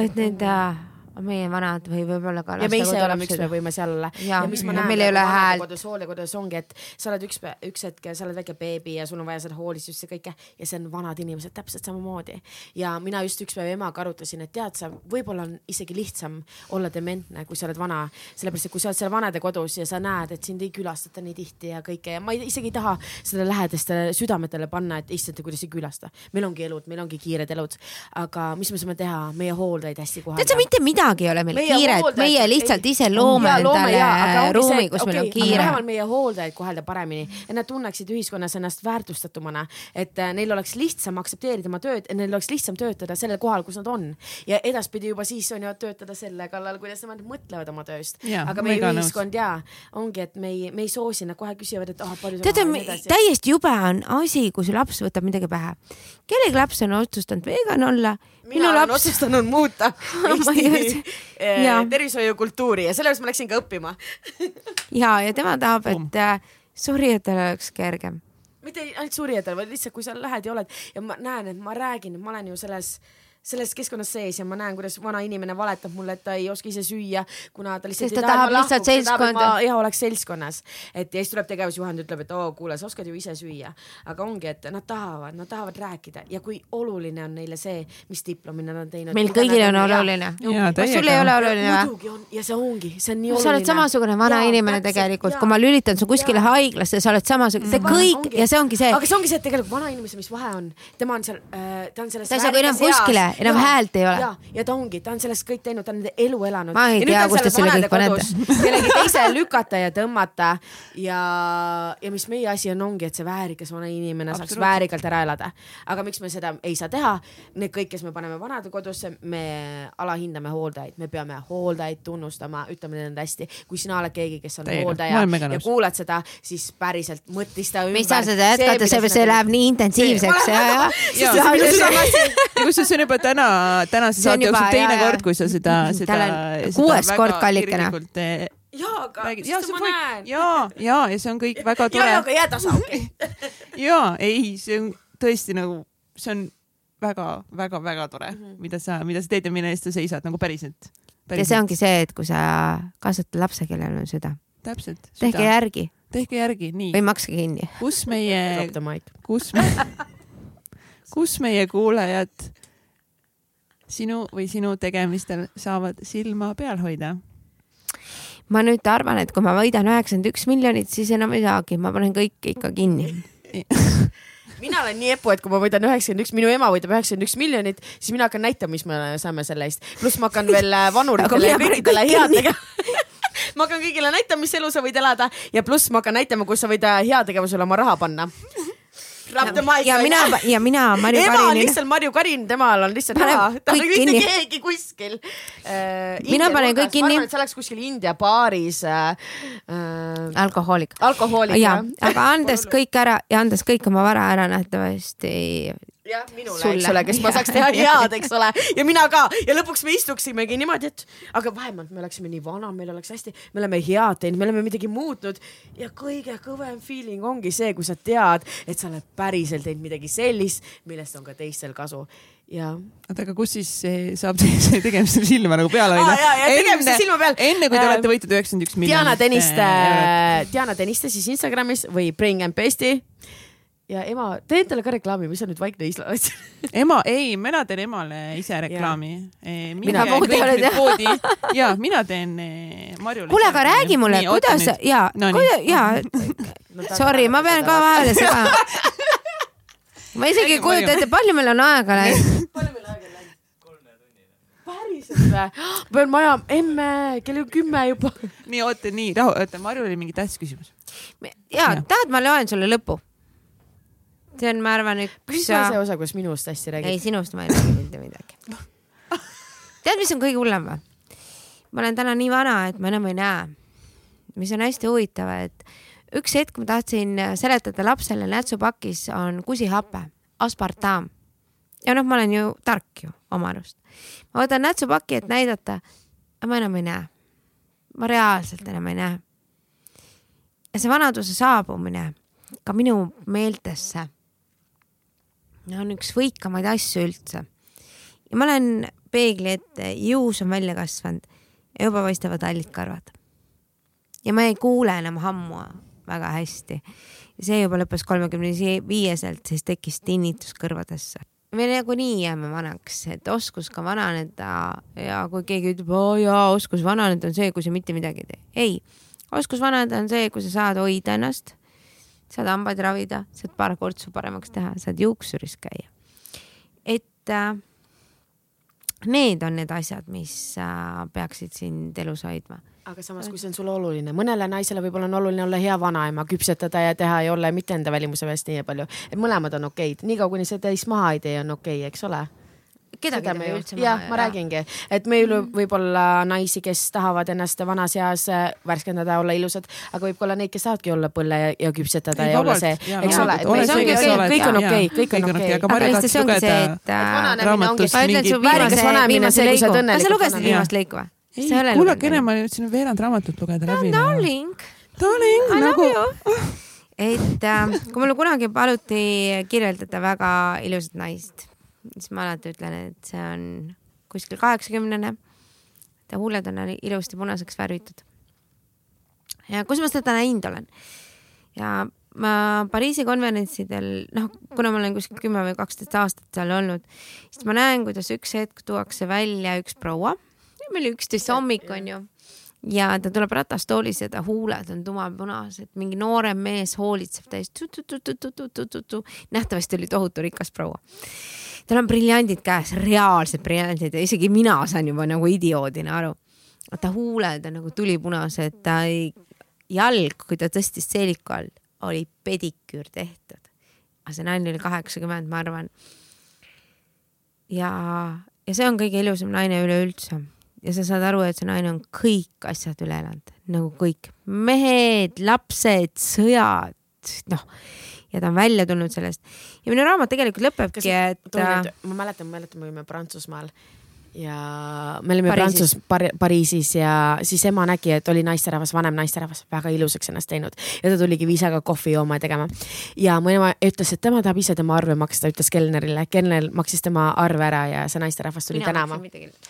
et need äh, meie vanad või võib-olla ka ja me ise oleme, miks me võime seal olla. Jaa, ja mis ma ja näen meil ei ole häält. kodus, hooldekodus ongi, et sa oled üks, üks hetk, sa oled väike beebi ja sul on vaja seda hoolitsust ja kõike ja see on vanad inimesed täpselt samamoodi. ja mina just üks päev emaga arutasin, et tead sa, võib-olla on isegi lihtsam olla dementne, kui sa oled vana, sellepärast et kui sa oled seal vanadekodus ja sa näed, et sind ei külastata nii tihti ja kõike ja ma ei, isegi ei taha seda lähedastele südametele panna, et issand, kuidas ei külasta. meil ongi elud, meil ongi kiired elud, aga mis me saame teha, meie hooldajaid hästi tead sa mitte midagi midagi ei ole meil Meie kiiret, meie lihtsalt ise loome loome endale jaa, ruumi kus meil okei, on kiire. vähemalt meie hooldajaid kohelda paremini, et nad tunneksid ühiskonnas ennast väärtustatumana, et äh, neil oleks lihtsam aktsepteerida oma tööd, et neil oleks lihtsam töötada sellel kohal, kus nad on ja edaspidi juba siis on ju töötada selle kallal, kuidas nemad mõtlevad oma tööst. Aga meie ühiskond ja ongi, et me ei, me ei soosi, nad kohe küsivad, et ah palju teate, täiesti jube on asi, kui su laps võtab midagi pähe. kellegi laps on otsustanud vegan olla, mina minu olen laps, otsustanud muuta Ma ei Eesti eh, tervishoiukultuuri ja sellepärast ma läksin ka õppima. ja, ja tema tahab, et äh, tal oleks kergem. mitte ainult surijatele, vaid lihtsalt, kui sa lähed ja oled ja ma näen, et ma räägin, ma olen ju selles selles keskkonnas sees ja ma näen, kuidas vana inimene valetab mulle, et ta ei oska ise süüa, kuna ta lihtsalt Sest ta tahab lihtsalt seltskonda. ja oleks seltskonnas, et ja siis tuleb tegevusjuhend, ütleb, et oo, kuule, sa oskad ju ise süüa, aga ongi, et nad tahavad, nad tahavad rääkida ja kui oluline on neile see, mis diplomi nad on teinud. meil kõigil on oluline. Sul ei ole oluline või? muidugi on ja see ongi, see on nii oluline. sa oled samasugune vana Jaa, inimene täpselt, tegelikult, kui ma lülitan su kuskile Jaa. haiglasse, sa oled samasugune, see kõik ongi. ja see ongi see, aga see ongi see, et tegelikult vanainimese, mis vahe on, tema on seal äh,, ta on selles. Ta ei saa ka enam kuskile, enam häält ei ole. ja, ja ta ongi, ta on sellest kõik teinud, ta on nende elu elanud. Ma ei tea, kust te selle kõik panete. kellegi teise lükata ja tõmmata ja, ja mis meie asi on, ongi, et see väärikas vana inimene saaks väärikalt ära elada. aga miks me seda ei saa teha? Need kõik, kes me paneme vanadekodusse, me alahindame hooldajaid, me peame hooldajaid tunnustama, ütleme neile hästi. kui sina oled keegi, kes on Täiega. Ma hooldaja ja kuulad seda, siis päriselt mõtlista ümber. me ei saa seda jätkata, sellepärast see läheb nii intensiivseks ja, ja. ja See ja kusjuures see on juba täna, tänase saate jooksul teine jaa, jaa. kord, kui sa seda, seda. Kuues kord kallikene. jaa, aga ja ma see on kõik näen., ja, ja, ja see on kõik väga tore ja, aga jää tasa, okei. ja ei, see on tõesti nagu, see on väga-väga-väga tore mm, -hmm. mida sa, mida sa teed ja mille eest sa seisad nagu päriselt, päriselt.. ja see ongi see, et kui sa kasvatad lapse, kellel on süda, täpselt. tehke järgi tehke järgi, nii või. makske kinni. kus meie kus me, kus meie kuulajad sinu või sinu tegemistel saavad silma peal hoida? ma nüüd arvan, et kui ma võidan üheksakümmend üks miljonit, siis enam ei saagi, ma panen kõik ikka kinni. mina olen nii epu, et kui ma võidan üheksakümmend üks, minu ema võidab üheksakümmend üks miljonit, siis mina hakkan näitama, mis me saame selle eest. pluss ma hakkan veel äh, vanuritele ja kõikidele kõik head tegema. ma hakkan kõigile näitama, mis elu sa võid elada ja pluss ma hakkan näitama, kus sa võid äh, heategevusele oma raha panna. Ja mina, ja mina, Marju ema on Karinina, lihtsalt Marju Karin, temal on lihtsalt raha, ta on kõik mitte keegi kuskil äh,. Mina panen kõik kinni. ma arvan, et see oleks kuskil India baaris äh, äh, alkohoolik. alkohoolik ja, aga andes kõik ära ja andes kõik oma vara ära nähtavasti jah, minule, eks ole, kes ma saaks teha head, eks ole, ja mina ka. Ja lõpuks me istuksimegi niimoodi, et aga vähemalt me oleksime nii vana, meil oleks hästi, me oleme head teinud, me oleme midagi muutnud. Ja kõige kõvem feeling ongi see, kui sa tead, et sa oled päriselt teinud midagi sellist, millest on ka teistel kasu. Ja oota, aga kus siis saab see tegemisel silma nagu peal hoida? Tegemisel silma peal. enne kui te Äh, olete võitnud üheksakümmend üks miljonit. Diana Tõniste, Diana Tõniste siis Instagramis või Bring and Besti ja ema, tee endale ka reklaami, mis sa nüüd vaikne isla oled. ema, ei, mina teen emale ise reklaami. Mina oled, jah? poodi ja mina teen eh, Marjule. kuule, aga räägi mulle, kuidas ja No no,, nii. ja, sorry, ma pean ka vahele segama. ma isegi ei kujuta ette, palju meil on aega läinud. päriselt või? pean maja, emme, kell on kümme juba. nii, oota, nii, rahu, oota, Marjul oli mingi tähtis küsimus. ja Jah. tahad, ma loen sulle lõpu? See on, ma arvan, mis üks on see osa, kus minust hästi ei, räägid? sinust ma ei räägi mitte midagi. tead, mis on kõige hullem või? ma olen täna nii vana, et ma enam ei näe. mis on hästi huvitav, et üks hetk ma tahtsin seletada lapsele nätsupakis on kusihape, aspartam. ja noh, ma olen ju tark ju oma arust. ma võtan nätsupaki, et näidata, aga ma enam ei näe. ma reaalselt enam ei näe. ja see vanaduse saabumine ka minu meeltesse on üks võikamaid asju üldse ja ma olen peegli ette, juus on välja kasvanud ja juba paistavad hallid karvad. ja ma ei kuule enam hammu väga hästi. see juba lõppes kolmekümne viieselt, siis tekkis tinnitus kõrvadesse. me nagunii jääme vanaks, et oskus ka vananeda ja kui keegi ütleb, oo jaa, oskus vananeda on see, kui sa mitte midagi ei tee. ei, oskus vananeda on see, kui sa saad hoida ennast, saad hambaid ravida, saad paar kortsu paremaks teha, saad juuksuris käia. et äh, Need on need asjad, mis äh, peaksid sind elus hoidma. Aga samas, kui see on sulle oluline, mõnele naisele võib-olla on oluline olla hea vanaema, küpsetada ja teha ja olla mitte enda välimuse pärast nii palju, et mõlemad on okeid, niikaua kuni see teist maha ei tee, on okei okay,, eks ole kedagi ei tee üldse maha. jah, ma räägingi, et meil mm. võib olla naisi, kes tahavad ennast vanas eas äh, värskendada, olla ilusad, aga võib ka olla neid, kes tahavadki olla põlle ja, ja küpsetada ei, ja olla see, eks ole, kõik on okei, kõik on okei. aga ongi see, et raamatust mingit. väärikas vananemine on see, kui sa oled õnnelik. sa lugesid viimast lõiku või? ei, kuulake enne, ma jõudsin veerand raamatut lugeda läbi. Darling. Darling, nagu. et äh, kui mulle kunagi paluti kirjeldada väga ilusat naist siis ma alati ütlen, et see on kuskil kaheksakümnene. ta huuled on ilusti punaseks värvitud. ja kus ma seda näinud olen? ja ma Pariisi konverentsidel, noh, kuna ma olen kuskil kümme või kaksteist aastat seal olnud, siis ma näen, kuidas üks hetk tuuakse välja üks proua, meil üksteist hommik onju ja ta tuleb ratastoolis ja ta huuled on tumapunased, mingi noorem mees hoolitseb täiesti. nähtavasti oli tohutu rikas proua tal on briljandid käes, reaalsed briljandid ja isegi mina saan juba nagu idioodina aru. ta huuled on nagu tulipunased, ta ei, jalg, kui ta tõstis seeliku all, oli pediküür tehtud. aga see naine oli kaheksakümmend, ma arvan. ja, ja see on kõige ilusam naine üleüldse ja sa saad aru, et see naine on kõik asjad üle elanud, nagu kõik mehed, lapsed, sõjad, noh ja ta on välja tulnud sellest. ja minu raamat tegelikult lõpebki, et. ma mäletan, mäletan, me olime Prantsusmaal ja me olime Pariisis. Prantsus Par, Pariisis ja siis ema nägi, et oli naisterahvas, vanem naisterahvas, väga ilusaks ennast teinud ja ta tuligi viisaga kohvi jooma ja tegema. ja mu ema ütles, et tema tahab ise tema arve maksta, ütles kelnerile, kelner maksis tema arve ära ja see naisterahvas tuli Mina tänama.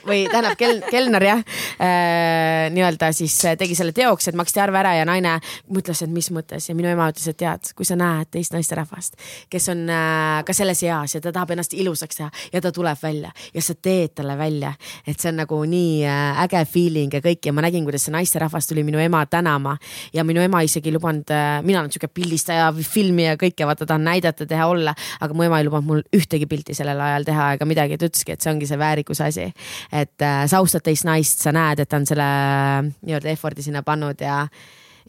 või tähendab kel, kelner jah äh,, nii-öelda siis tegi selle teoks, et maksti arve ära ja naine mõtles, et mis mõttes ja minu ema ütles, et tead, kui sa näed teist naisterahvast, kes on äh, ka selles eas ja ta tahab ennast ilusaks teha ja ta tuleb välja ja sa teed talle välja välja. et see on nagu nii äh, äge feeling ja kõik ja ma nägin, kuidas see naisterahvas tuli minu ema tänama ja minu ema isegi ei lubanud, äh, mina olen sihuke pildistaja, filmi ja kõike, vaata tahan näidata, teha, olla, aga mu ema ei lubanud mul ühtegi pilti sellel ajal teha ega midagi, ta ütleski, et see ongi see väärikuse asi. et äh, sa austad teist naist, sa näed, et ta on selle nii-öelda effort'i sinna pannud ja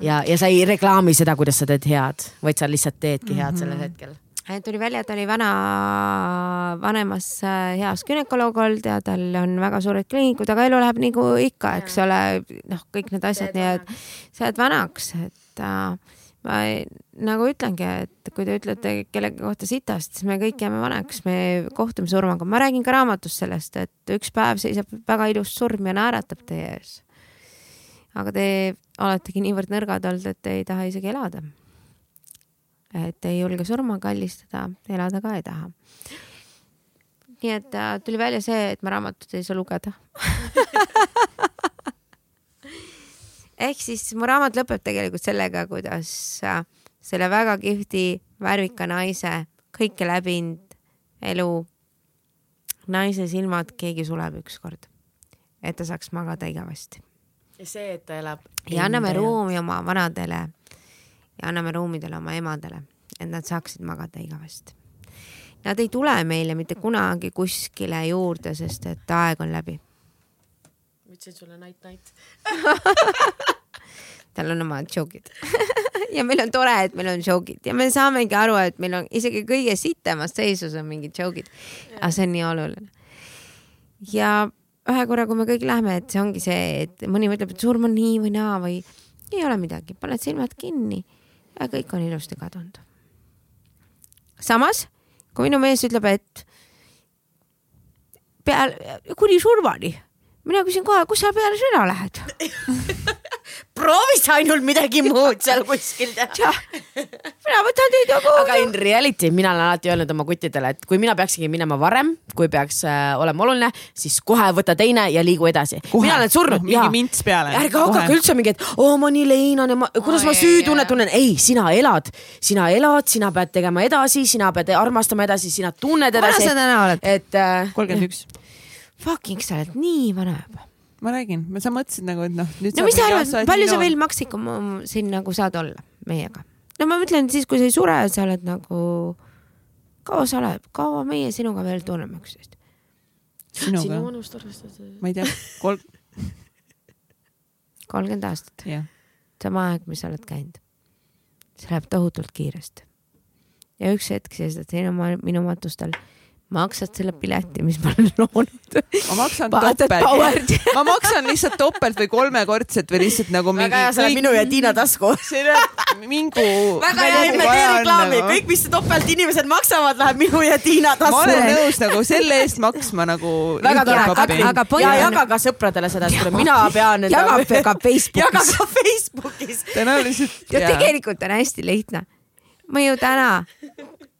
ja, ja sa ei reklaami seda, kuidas sa teed head, vaid sa lihtsalt teedki head mm -hmm. sellel hetkel tuli välja, et ta oli vana, vanemas äh, heas gümnakoloog olnud ja tal on väga suured kliinikud, aga elu läheb nagu ikka, eks ole, noh, kõik need asjad, nii et sa jääd vanaks, et äh, ma nagu ütlengi, et kui te ütlete kellegi kohta sitast, siis me kõik jääme vanaks, me kohtume surmaga. ma räägin ka raamatus sellest, et üks päev seisab väga ilus surm ja naeratab teie ees. aga te oletegi niivõrd nõrgad olnud, et te ei taha isegi elada et ei julge surma kallistada, elada ka ei taha. nii et äh, tuli välja see, et ma raamatut ei saa lugeda ehk siis mu raamat lõpeb tegelikult sellega, kuidas äh, selle väga kihvti värvika naise kõike läbinud elu naise silmad keegi suleb ükskord, et ta saaks magada igavesti. ja see, et ta elab. ja anname ruumi oma vanadele ja anname ruumidele oma emadele, et nad saaksid magada igavesti. Nad ei tule meile mitte kunagi kuskile juurde, sest et aeg on läbi. ma ütlesin sulle night night tal on omad joogid ja meil on tore, et meil on joogid ja me saamegi aru, et meil on isegi kõige sitemas seisus on mingid joogid. aga see on nii oluline. ja ühe korra, kui me kõik lähme, et see ongi see, et mõni mõtleb, et surm on nii või naa või ei ole midagi, paned silmad kinni kõik on ilusti kadunud. samas, kui minu mees ütleb, et peale, kuni surmani, mina küsin kohe, kus sa peale sõna lähed proovi sa ainult midagi muud seal kuskil teha. mina. Aga in reality mina olen alati öelnud oma kuttidele, et kui mina peaksingi minema varem, kui peaks äh, olema oluline, siis kohe võta teine ja liigu edasi. mina olen surnud no,. mingi mints peale. ärge hakake üldse mingi, et oo oh, ma nii leinan ja ma, kuidas oh, ma süütunnet tunnen. ei, sina elad, sina elad, sina pead tegema edasi, sina pead armastama edasi, sina tunned edasi. vana sa täna oled? et. Äh, kolmkümmend üks. Fucking sa oled nii vana juba ma räägin, sa mõtlesid nagu, et noh. no mis sa arvad, palju sa veel maksikum siin nagu saad olla meiega? No ma mõtlen siis, kui sa ei sure, sa oled nagu, kaua sa oled, kaua meie sinuga veel tunneme üksteist? sinu sinuga, vanust arvestades. ma ei tea, kolm, kolmkümmend aastat, jah. sama aeg, mis sa oled käinud. see läheb tohutult kiiresti. ja üks hetk seisad sinu, minu matustel, maksad selle pileti, mis ma olen loonud. ma maksan topelt ma maksan lihtsalt topelt või kolmekordset või lihtsalt nagu mingi. väga hea, see läheb minu ja Tiina tasku. mingu. väga hea, emme tee reklaami, kõik, mis topelt inimesed maksavad, läheb minu ja Tiina ma tasku. olen nõus nagu selle eest maksma nagu. väga tore, aga- point ja on- jaga ka sõpradele seda, et kuule, mina pean. jagab ka jaga Facebookis. ka Facebookis. tõenäoliselt. ja tegelikult on hästi lihtne. ma ju täna,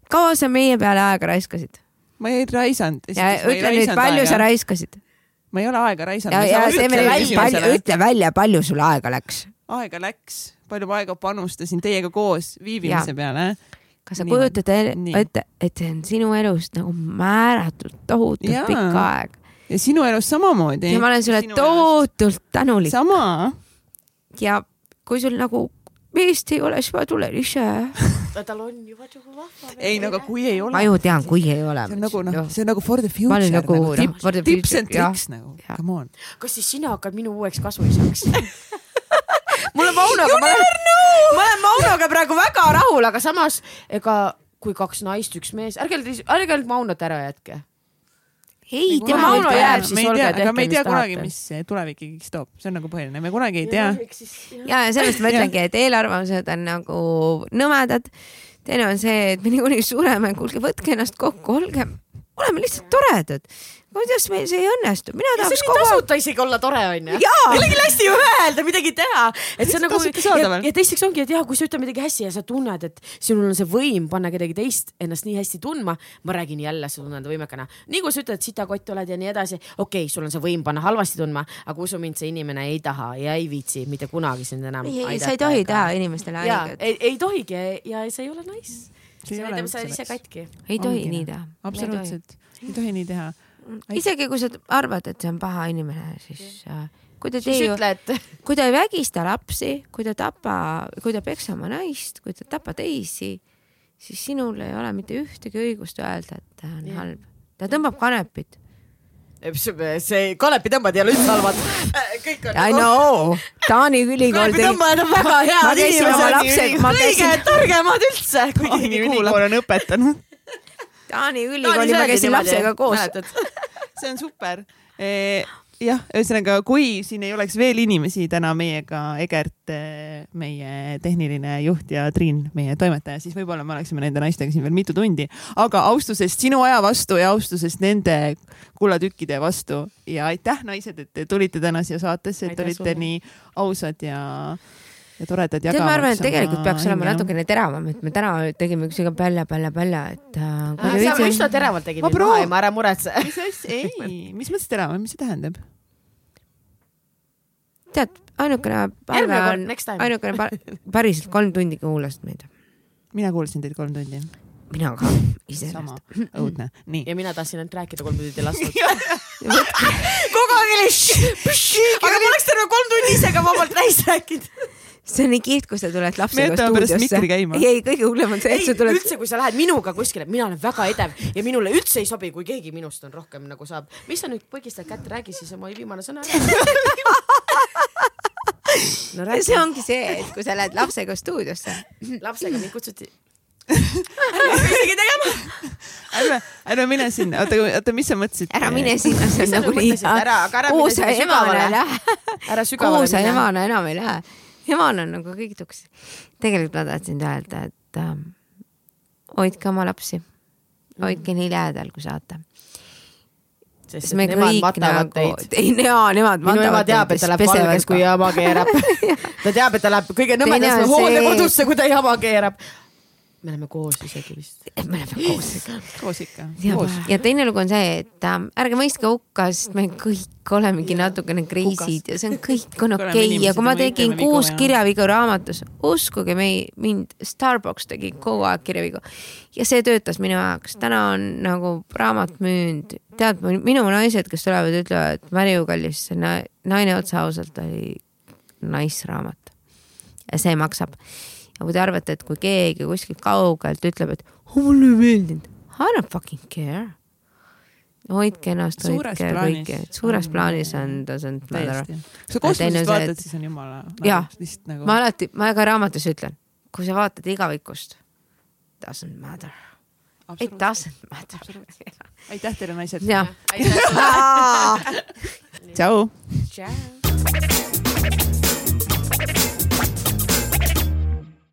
kaua sa meie peale aega raiskasid? Ma ei raisanud. ja ütle nüüd, palju sa raiskasid? ma ei ole aega raisanud. ütle välja, palju sul aega läks. aega läks, palju ma aega panustasin teiega koos viibimise Ja. peale. kas sa kujutad ette, et see on sinu elust nagu määratult tohutult pikk aeg ja sinu elus samamoodi. ja ma olen sulle tohutult tänulik sama. ja kui sul nagu meest ei ole, siis ma tulen ise. tal on juba nagu vahva. ei no aga kui ei ole ma. ju tean, kui ei ole. see on nagu noh, see on nagu for the Ma future olin nagu, noh, tipp- for the tips and tricks nagu, come on. kas siis sina hakkad minu uueks kasuisaks? mul on Maunoga, ma olen, ma olen Maunoga praegu väga rahul, aga samas ega kui kaks naist, üks mees, ärge, ärge nüüd Maunot ära jätke. ei, tema Mauno jääb, siis me ei olge tea, tehke, aga me ei mis tea kunagi, tahate. mis see tulevik ikkagi toob, see on nagu põhiline, me kunagi ei tea. ja, ja sellest ma ütlengi, et eelarvamused on nagu nõmedad. teine on see, et me niikuinii sureme, kuulge, võtke ennast kokku, olge, oleme lihtsalt toredad. Kuidas meil see ei õnnestu, mina see tahaks kogu aeg. tasuta isegi olla tore onju. Millegi hästi öelda, midagi teha, et see on nagu ja, ja teiseks ongi, et jah, kui sa ütled midagi hästi ja sa tunned, et sinul on see võim panna kedagi teist ennast nii hästi tundma, ma räägin jälle, sa tunned võimekana. nii kui sa ütled, sitakott oled ja nii edasi, okei okay,, sul on see võim panna halvasti tundma, aga usu mind, see inimene ei taha ja ei viitsi mitte kunagi sind enam ei, ei, sa ei tohi teha inimestele ja haiget. ei, ei tohigi ja see ei ole nice. See näitab, sa oled ise katki. ei tohi nii teha. absoluutselt, ei tohi nii teha. Isegi kui sa arvad, et see on paha inimene, siis äh, kui ta et kui ta ei vägista lapsi, kui ta tapa, kui ta peksab oma naist, kui ta tapab teisi, siis sinul ei ole mitte ühtegi õigust öelda, et ta on Jah. halb. ta tõmbab kanepit. see kanepitõmbad ei ole üldse halvad. kõik on I know, Taani ülikool tegi, kanepitõmbajad on väga head ma kõige targemad üldse, kuulab. ülikool on õpetanud. Taani ülikooli ma käisin lapsega koos. see on super. jah, ühesõnaga, kui siin ei oleks veel inimesi täna meiega, Egert, meie tehniline juht ja Triin, meie toimetaja, siis võib-olla me oleksime nende naistega siin veel mitu tundi, aga austusest sinu aja vastu ja austusest nende kullatükkide vastu ja aitäh, naised, et te tulite täna siia saatesse, et olite sulle. nii ausad ja ja toredad tead, ma arvan, et tegelikult peaks olema hinge. natukene teravam, et me täna tegime ükskõik pälja, pälja, pälja, et äh, kui te sa viitsite- üsna teravalt tegid Ma mind proov- maha, ära muretse. mis asja, ei, mis mõttes terav, mis see tähendab? tead, ainukene palve on next time., ainukene pa- päriselt kolm tundi kuulasid meid. mina kuulsin teid kolm tundi. mina ka, sama iseenesest. õudne, nii. ja mina tahtsin ainult rääkida kolm tundi ei lasknud. kogu aeg oli aga ma oleks terve kolm tundi ise ka vabalt täis rääkinud. see on nii kihvt, kui sa tuled lapsega stuudiosse ei, ei kõige hullem on see, et sa, tuled, üldse, kui sa lähed minuga kuskile, mina olen väga edev ja minule üldse ei sobi, kui keegi minust on rohkem nagu saab. mis sa nüüd põgistad kätt, räägi siis oma viimane sõna ära. no see ongi see, et kui sa lähed lapsega stuudiosse, lapsega mind kutsuti. isegi tegema. ärme, ärme mine sinna, oota, oota, mis sa mõtlesid? ära mine sinna, see Mis on sa nagunii mõtlesid? Ära- aga ära mine sinna sügavale. ära kuhu sügavale sa mine. emana enam ei lähe. Emana on nagu kõik tuks. tegelikult ma tahtsin öelda, et ähm, hoidke oma lapsi, hoidke nii lähedal, kui saate. sest me nemad matavad nagu teid. ei jaa, nemad minu ema matavad teab, et ta läheb valgeks, kui jama keerab. ta teab, et ta läheb kõige nõmedasse hooldekodusse, kui ta jama keerab. Me oleme koos isegi vist. me oleme koos. Ikka. koos ikka, ja ja teine lugu on see, et ähm, ärge mõistke hukka, sest me kõik olemegi natukene kreisid ja see on kõik on okei. Okay. ja kui ma ja tegin kuus ja- kirjavigu raamatus, uskuge mei-, mind, Starbucks tegi kogu aeg kirjavigu. Ja see töötas minu jaoks, täna on nagu raamat müünud, tead, minu naised, kes tulevad, ütlevad, Mariu kallis, see na- naine otse ausalt oli nice raamat ja see maksab ja kui te arvate, et kui keegi kuskilt kaugelt ütleb, et oh, mulle ei meeldinud, I don't fucking care. hoidke ennast, hoidke plaanis kõiki, suures on- plaanis on doesn't matter. kui sa kosmosest vaatad et-, siis on jumala Jah. lihtsalt nagu ma alati, ma ka raamatus ütlen, kui sa vaatad igavikust, doesn't matter, it doesn't matter. aitäh teile, naised. jah. tšau. tšau.